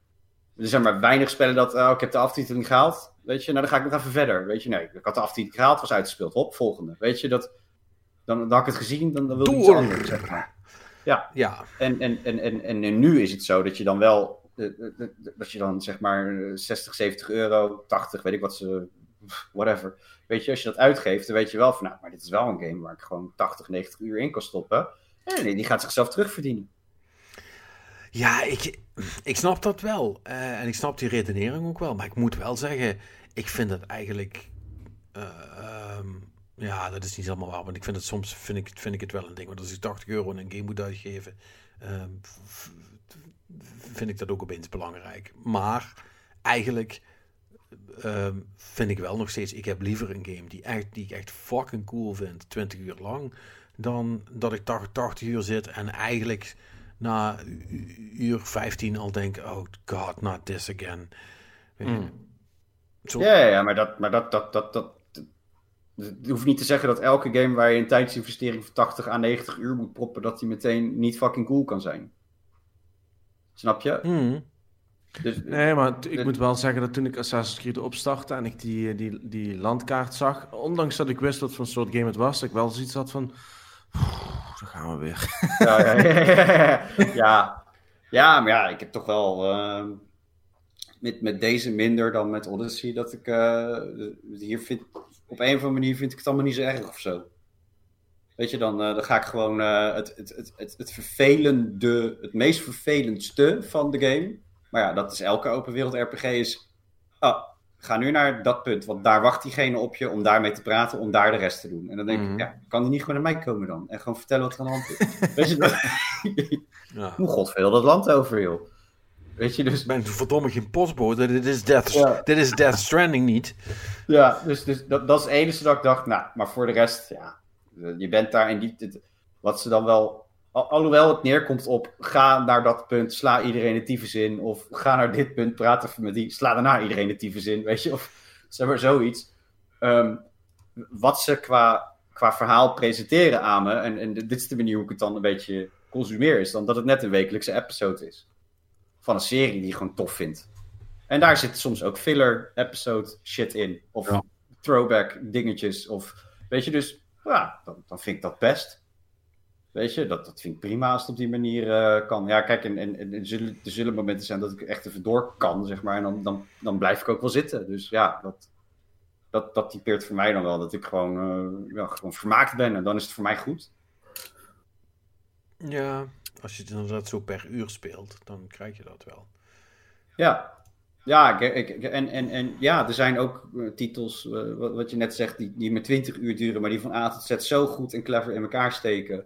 Er zijn maar weinig spellen dat, oh, ik heb de aftiteling gehaald. Weet je, nou dan ga ik nog even verder. Weet je, nee, ik had de aftiteling gehaald, was uitgespeeld. Hop, volgende. Weet je, dat, dan, dan had ik het gezien, dan, dan wil ik iets anders, zeg maar. Ja. En, en, en, en, en nu is het zo dat je dan wel, dat je dan zeg maar eh, 60, 70 euro, 80, weet ik wat ze, whatever. Weet je, als je dat uitgeeft, dan weet je wel van, nou, maar dit is wel een game waar ik gewoon 80, 90 uur in kan stoppen. En die gaat zichzelf terugverdienen. Ja, ik, ik snap dat wel. Eh, en ik snap die redenering ook wel. Maar ik moet wel zeggen, ik vind het eigenlijk. eh, ehm, ja, dat is niet helemaal waar. Want ik vind het soms vind ik, vind ik het wel een ding. Want als ik 80 euro in een game moet uitgeven, ehm, vind ik dat ook opeens belangrijk. Maar eigenlijk ehm, vind ik wel nog steeds. Ik heb liever een game die, echt, die ik echt fucking cool vind, 20 uur lang. Dan dat ik 80, 80 uur zit en eigenlijk na uur 15 al denk, oh god, not this again. Mm. Zo, Ja, ja, maar dat, maar dat, dat, dat, dat, hoeft niet te zeggen dat elke game waar je een tijdsinvestering van 80 à 90 uur moet proppen, dat die meteen niet fucking cool kan zijn. Snap je? Mm. Dus, Nee, maar ik Dit- moet wel zeggen dat toen ik Assassin's Creed opstartte en ik die, eh, die, die landkaart zag, ondanks dat ik wist wat voor soort game het was, dat ik wel zoiets had van, "Oeh, daar gaan we weer. Ja, ja, ja, maar ja, ik heb toch wel ehm, met, met deze minder dan met Odyssey dat ik eh, hier vind, op een of andere manier vind ik het allemaal niet zo erg of zo. Weet je, dan, eh, dan ga ik gewoon eh, het, het, het, het, het vervelende, het meest vervelendste van de game. Maar ja, dat is elke open wereld RPG is, ah, ga nu naar dat punt, want daar wacht diegene op je om daarmee te praten, om daar de rest te doen. En dan denk Mhm. ik, ja, kan die niet gewoon naar mij komen dan? En gewoon vertellen wat er aan de hand is. *laughs* Weet je, dat, Ja. hoe god veel dat land over, joh. Weet je, dus... Ik ben verdomme geen postbode. Dit is Death, Ja. dit is Death Stranding niet. Ja, dus, dus dat, dat is het enige dat ik dacht, nou, maar voor de rest, ja, je bent daar en die, dit- wat ze dan wel, al- alhoewel het neerkomt op, ga naar dat punt, sla iedereen de tyfus in, of ga naar dit punt, praat even met die, sla daarna iedereen de tyfus in, weet je, of zeg maar zoiets. Ehm, wat ze qua, qua verhaal presenteren aan me, en, en dit is de manier hoe ik het dan een beetje consumeer, is dan dat het net een wekelijkse episode is. Van een serie die je gewoon tof vindt. En daar zit soms ook filler episode shit in. Of Ja. throwback dingetjes. Of weet je, dus ja, dan, dan vind ik dat best. Weet je, dat, dat vind ik prima als het op die manier eh, kan. Ja, kijk, en, en, en er, zullen, er zullen momenten zijn dat ik echt even door kan, zeg maar. En dan, dan, dan blijf ik ook wel zitten. Dus ja, dat, dat, dat typeert voor mij dan wel. Dat ik gewoon, eh, ja, gewoon vermaakt ben. En dan is het voor mij goed. Ja, als je het inderdaad zo per uur speelt, dan krijg je dat wel. Ja, ja ik, en, en, en ja, er zijn ook eh, titels, eh, wat, wat je net zegt, die, die maar 20 uur duren, maar die van A tot Z zo goed en clever in elkaar steken.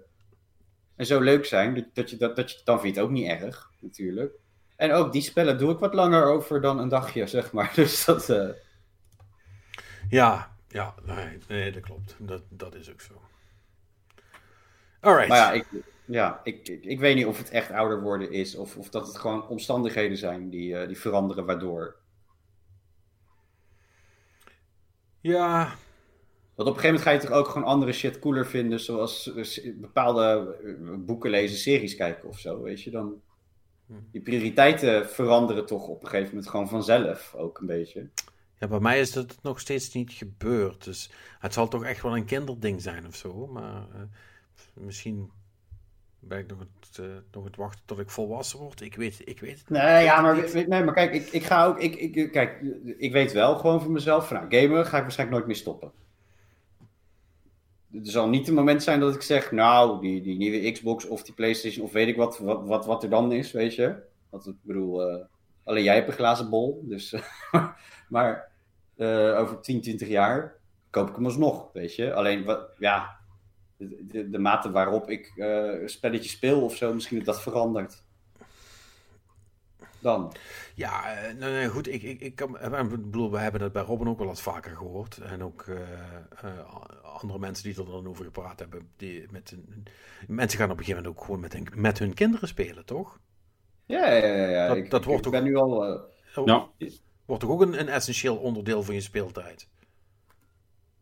En zo leuk zijn, dat, dat je, dat, dat je, dan vind je het ook niet erg, natuurlijk. En ook die spellen doe ik wat langer over dan een dagje, zeg maar. *laughs* Dus dat, eh, Ja, ja, nee, nee dat klopt. Dat, dat is ook zo. Alright. maar ja, ik, ja ik, ik, ik weet niet of het echt ouder worden is, of, of dat het gewoon omstandigheden zijn die, eh, die veranderen, waardoor Ja, Want op een gegeven moment ga je toch ook gewoon andere shit cooler vinden, zoals eh, s- bepaalde eh, boeken lezen, series kijken of zo, weet je. Dan, die prioriteiten veranderen toch op een gegeven moment gewoon vanzelf ook een beetje. ja, bij mij is dat nog steeds niet gebeurd. Dus het zal toch echt wel een kinderding zijn of zo. Maar eh, misschien ben ik nog het, eh, nog het wachten tot ik volwassen word. Ik weet, ik weet het niet. Nee, ja, maar, nee, maar kijk, ik, ik ga ook, ik, ik, kijk, ik weet wel gewoon voor mezelf, van, nou, gamen ga ik waarschijnlijk nooit meer stoppen. Er zal niet een moment zijn dat ik zeg, nou, die, die nieuwe Xbox of die PlayStation of weet ik wat, wat, wat, er dan is, weet je. Want ik bedoel, eh, alleen jij hebt een glazen bol, dus, *laughs* maar eh, over 10, 20 jaar koop ik hem alsnog, weet je. Alleen, wat, ja, de, de, mate waarop ik eh spelletjes speel of zo, misschien dat dat verandert. Dan. Ja, eh, nee, nee, goed. Ik, ik, ik, kan, eh, ik bedoel, we hebben het bij Robin ook wel wat vaker gehoord. En ook eh, eh, andere mensen die er dan over gepraat hebben. Die met hun, mensen gaan op een gegeven moment ook gewoon met hun, met hun kinderen spelen, toch? Ja, ja, ja. ja. Dat- ik, dat ik- wordt ik toch- ben nu al. eh, Oh, Ja. Wordt toch ook een, een essentieel onderdeel van je speeltijd?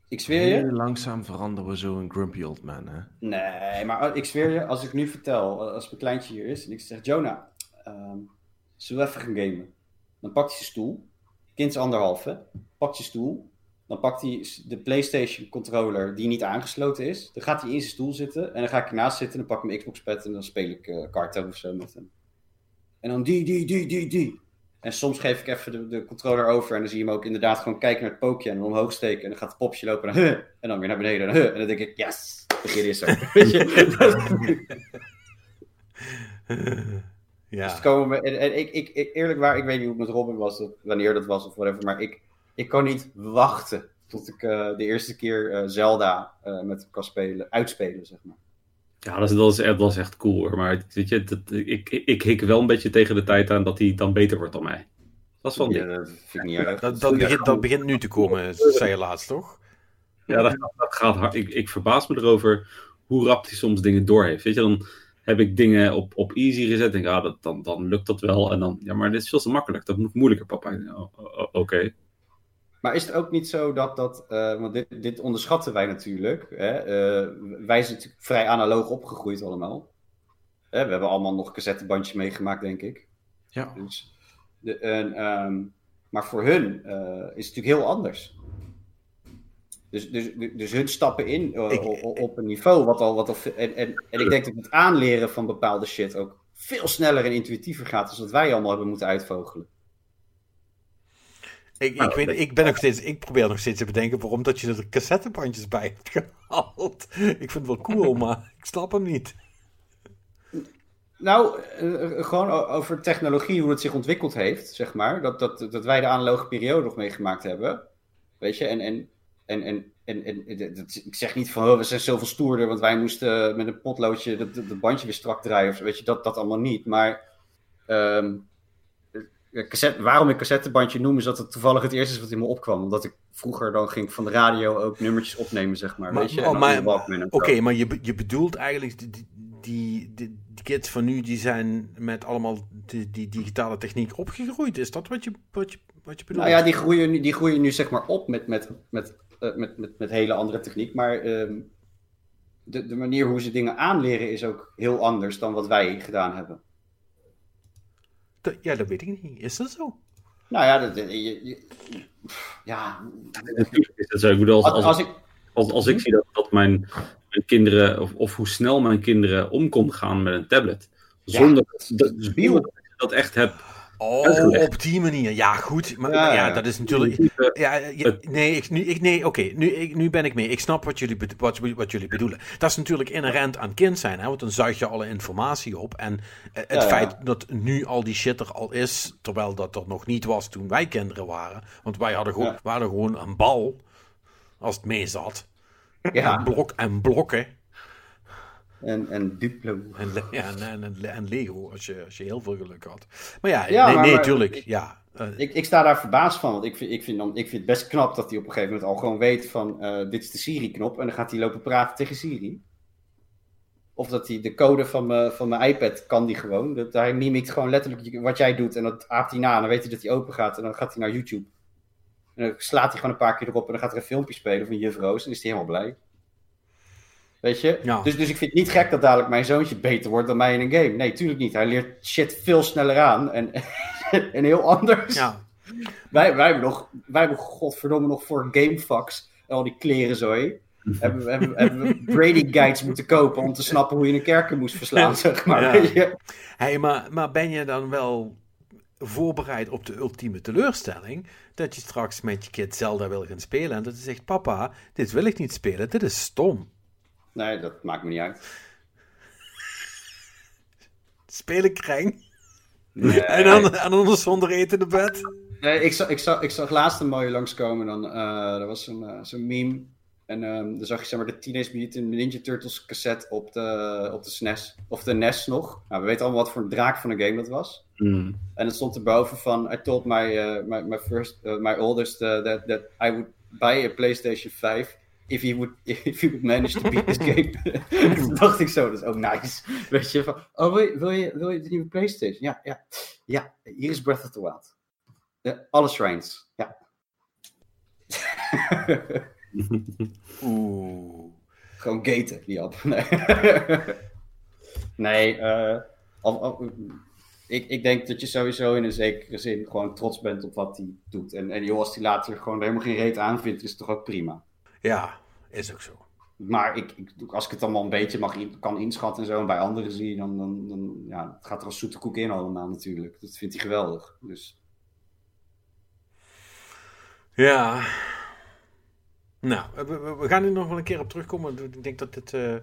ik zweer je. Heel langzaam veranderen we zo een grumpy old man, hè? Nee, maar ik zweer je, als ik nu vertel, als mijn kleintje hier is en ik zeg: Jonah, ehm zullen we even gaan gamen? Dan pakt hij zijn stoel. Kind is anderhalf, hè? Pakt je stoel. Dan pakt hij de PlayStation controller die niet aangesloten is. Dan gaat hij in zijn stoel zitten. En dan ga ik ernaast zitten. En dan pak ik mijn Xbox pad en dan speel ik karten of zo met hem. En dan die, die, die, die, die. En soms geef ik even de, de controller over. En dan zie je hem ook inderdaad gewoon kijken naar het pookje. En dan omhoog steken. En dan gaat het popje lopen. En dan, huh, en dan weer naar beneden. En, huh, en dan denk ik, yes, begin is er. *laughs* Weet je? *laughs* *laughs* ja. Dus komen we, en, en ik, ik, ik, eerlijk waar, ik weet niet hoe het met Robin was, of wanneer dat was of whatever, maar ik, ik kan niet wachten tot ik eh, de eerste keer eh, Zelda eh, met hem kan spelen, uitspelen, zeg maar. Ja, dat is, dat, is, echt- dat is echt cool hoor. Maar weet je, dat, ik, ik, ik hik wel een beetje tegen de tijd aan dat hij dan beter wordt dan mij. Dat is wel een Ja, ding. dat vind ik niet erg. Dat, dat, begint, dat begint nu te komen, zei je laatst, toch? Ja, dat, dat gaat hard. Ik, ik verbaas me erover hoe rap hij soms dingen door heeft. Weet je, dan heb ik dingen op, op easy gezet. En ja, dat, dan, dan lukt dat wel. En dan, ja, maar dit is veel te makkelijk. Dat moet moeilijker, papa. Oké. Maar is het ook niet zo dat dat, uh, want dit, dit onderschatten wij natuurlijk. Hè? Uh, wij zijn natuurlijk vrij analoog opgegroeid allemaal. we hebben allemaal nog een cassettebandje meegemaakt, denk ik. Ja. Dus de, um, maar voor hun uh, is het natuurlijk heel anders. Dus, dus, dus hun stappen in ik, op een niveau wat al. Wat al en, en, en ik denk dat het aanleren van bepaalde shit ook veel sneller en intuïtiever gaat. dan wat wij allemaal hebben moeten uitvogelen. Ik, ik, nou, weet, ik, ben nog steeds, ik probeer nog steeds te bedenken waarom dat je er cassettebandjes bij hebt *laughs* gehaald. Ik vind het wel cool, *laughs* maar ik snap hem niet. Nou, uh, gewoon over technologie, hoe het zich ontwikkeld heeft, zeg maar. Dat, dat, dat wij de analoge periode nog meegemaakt hebben. Weet je, en, en, en, en, en, en dat, ik zeg niet van, oh, we zijn zoveel stoerder, want wij moesten met een potloodje het bandje weer strak draaien. Of, weet je, dat, dat allemaal niet. Maar um, cassette, waarom ik cassettebandje noem, is dat het toevallig het eerste is wat in me opkwam. Omdat ik vroeger dan ging van de radio ook nummertjes opnemen, zeg maar. maar weet je? Oh, Oké, maar je, je bedoelt eigenlijk die, die, die, die, kids van nu, die zijn met allemaal die, die, digitale techniek opgegroeid. Is dat wat je, wat je, wat je bedoelt? Nou ja, die groeien nu, die groeien nu zeg maar op met, met, met, uh, met, met, met hele andere techniek. Maar uh, de, de manier hoe ze dingen aanleren is ook heel anders dan wat wij gedaan hebben. Ja, dat weet ik niet. Is dat zo? Nou ja, dat, je, je, ja. Natuurlijk is dat zo. Ik bedoel, als, als, als, ik, als, als ik hm? zie dat, dat mijn, mijn kinderen, of, of hoe snel mijn kinderen om kon gaan met een tablet, zonder, ja, dat, zonder dat ik dat echt heb Oh, op die manier. Ja, goed. Maar ja, ja dat is natuurlijk. Ja, ja nee, ik, nu, ik, nee oké. nu, ik, nu ben ik mee. Ik snap wat jullie, wat, wat jullie bedoelen. Dat is natuurlijk inherent aan kind zijn, hè, want dan zuig je alle informatie op. En eh, het feit dat nu al die shit er al is, terwijl dat er nog niet was toen wij kinderen waren. Want wij hadden gewoon, waren gewoon een bal, als het mee zat. Ja. En, blok, en blokken. En, en Duplo. En, ja, en, en, en, Lego, als je, als je heel veel geluk had. Maar ja, ja nee, maar, nee, tuurlijk. Ik, ja. Uh, ik, ik sta daar verbaasd van, want ik vind, ik, vind dan, ik vind het best knap dat hij op een gegeven moment al gewoon weet van uh, dit is de Siri-knop en dan gaat hij lopen praten tegen Siri. Of dat hij de code van mijn, van mijn iPad kan die gewoon. Dat, hij mimikt gewoon letterlijk wat jij doet en dat aapt hij na en dan weet hij dat hij open gaat en dan gaat hij naar YouTube. En dan slaat hij gewoon een paar keer erop en dan gaat er een filmpje spelen van Juf Roos en is hij helemaal blij. Weet je? Dus, dus ik vind het niet gek dat dadelijk mijn zoontje beter wordt dan mij in een game. Nee, tuurlijk niet. Hij leert shit veel sneller aan en, *laughs* en heel anders. Ja. Wij, wij, hebben nog, wij hebben godverdomme nog voor gamefucks al die kleren zooi. hebben, we, hebben, hebben we Brady Guides moeten kopen om te snappen hoe je een kerken moest verslaan, zeg maar. Ja. Weet je? Hey, maar, maar ben je dan wel voorbereid op de ultieme teleurstelling. Dat je straks met je kind Zelda wil gaan spelen. En dat je zegt: Papa, dit wil ik niet spelen, dit is stom. Nee, dat maakt me niet uit. Spelen kreng. Nee. *laughs* En, dan, en dan zonder eten in de bed. Nee, ik zag, ik zag, ik zag laatst een mooie langskomen. Dan, uh, er was zo'n uh, zo'n meme. En um, dan zag je zeg maar, de Teenage Mutant Ninja Turtles cassette op de, op de SNES. Of de NES nog. Nou, we weten allemaal wat voor een draak van een game dat was. Mm. En het stond erboven van... I told my, uh, my, my, first, my oldest that, that I would buy a PlayStation 5 if he would, *laughs* if he would manage to beat this game. *laughs* Toen dacht ik zo, dat is ook nice. Weet je, van, oh, wil je, wil je, wil je de nieuwe PlayStation? Ja, ja. Ja, hier is Breath of the Wild. Ja, alle shrines, ja. *laughs* Oeh. Gewoon gaten, die op. Nee, nee uh, al, al, ik, ik denk dat je sowieso in een zekere zin gewoon trots bent op wat hij doet. En, en joh, als hij later gewoon helemaal geen reet aanvindt, is het toch ook prima. Ja, is ook zo. Maar ik, ik, als ik het allemaal een beetje mag kan inschatten en zo, en bij anderen zie, dan, dan, dan ja, het gaat er als zoete koek in allemaal natuurlijk. Dat vindt hij geweldig. Dus. Ja. Nou, we, we, gaan er nog wel een keer op terugkomen. Ik denk dat dit... Uh,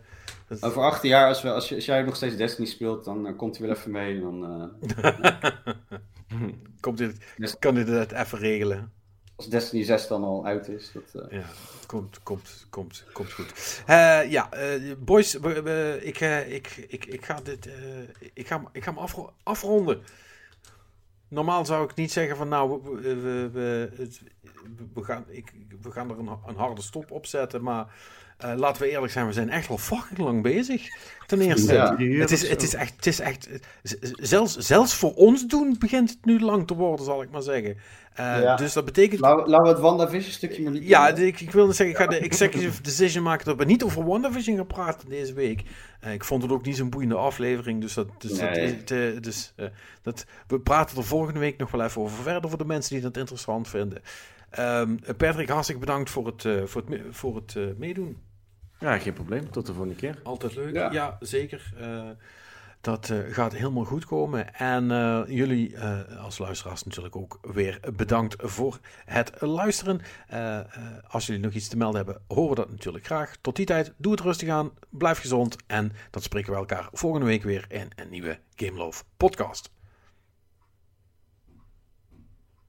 Over 18 jaar, als, we, als, jij nog steeds Destiny speelt, dan uh, komt hij wel even mee. Dan, uh, *laughs* komt dit, kan dit het even regelen? Als Destiny 6 dan al uit is. Dat, Ja komt, komt, komt, komt goed. Uh, ja, uh, boys, ik, ik, ik, ga dit, ik ga, ik ga hem afro afronden. Normaal zou ik niet zeggen van nou, we, we, we, we gaan, ik, we gaan er een, een, harde stop op zetten, maar eh, laten we eerlijk zijn, we zijn echt al fucking lang bezig. Ten eerste, Ja. het, is, het is echt, het is echt zelfs, zelfs voor ons doen begint het nu lang te worden, zal ik maar zeggen. Eh, Ja. Dus dat betekent Laten we- het WandaVision stukje maar niet ja, ik, ik wilde zeggen, ik ga de executive decision maken dat we niet over WandaVision gaan praten deze week. Eh, ik vond het ook niet zo'n boeiende aflevering, dus, dat, dus, Nee. het, dus dat, we praten er volgende week nog wel even over verder voor de mensen die dat interessant vinden. Ehm, Patrick, hartstikke bedankt voor het, eh, voor het, voor het eh, meedoen. Ja, geen probleem. Tot de volgende keer. Altijd leuk. Ja, Ja. zeker. Eh, dat eh, gaat helemaal goed komen. En eh, jullie eh, als luisteraars natuurlijk ook weer bedankt voor het luisteren. Eh, eh, als jullie nog iets te melden hebben, horen we dat natuurlijk graag. Tot die tijd, doe het rustig aan, blijf gezond. En dan spreken we elkaar volgende week weer in een nieuwe Game Love podcast.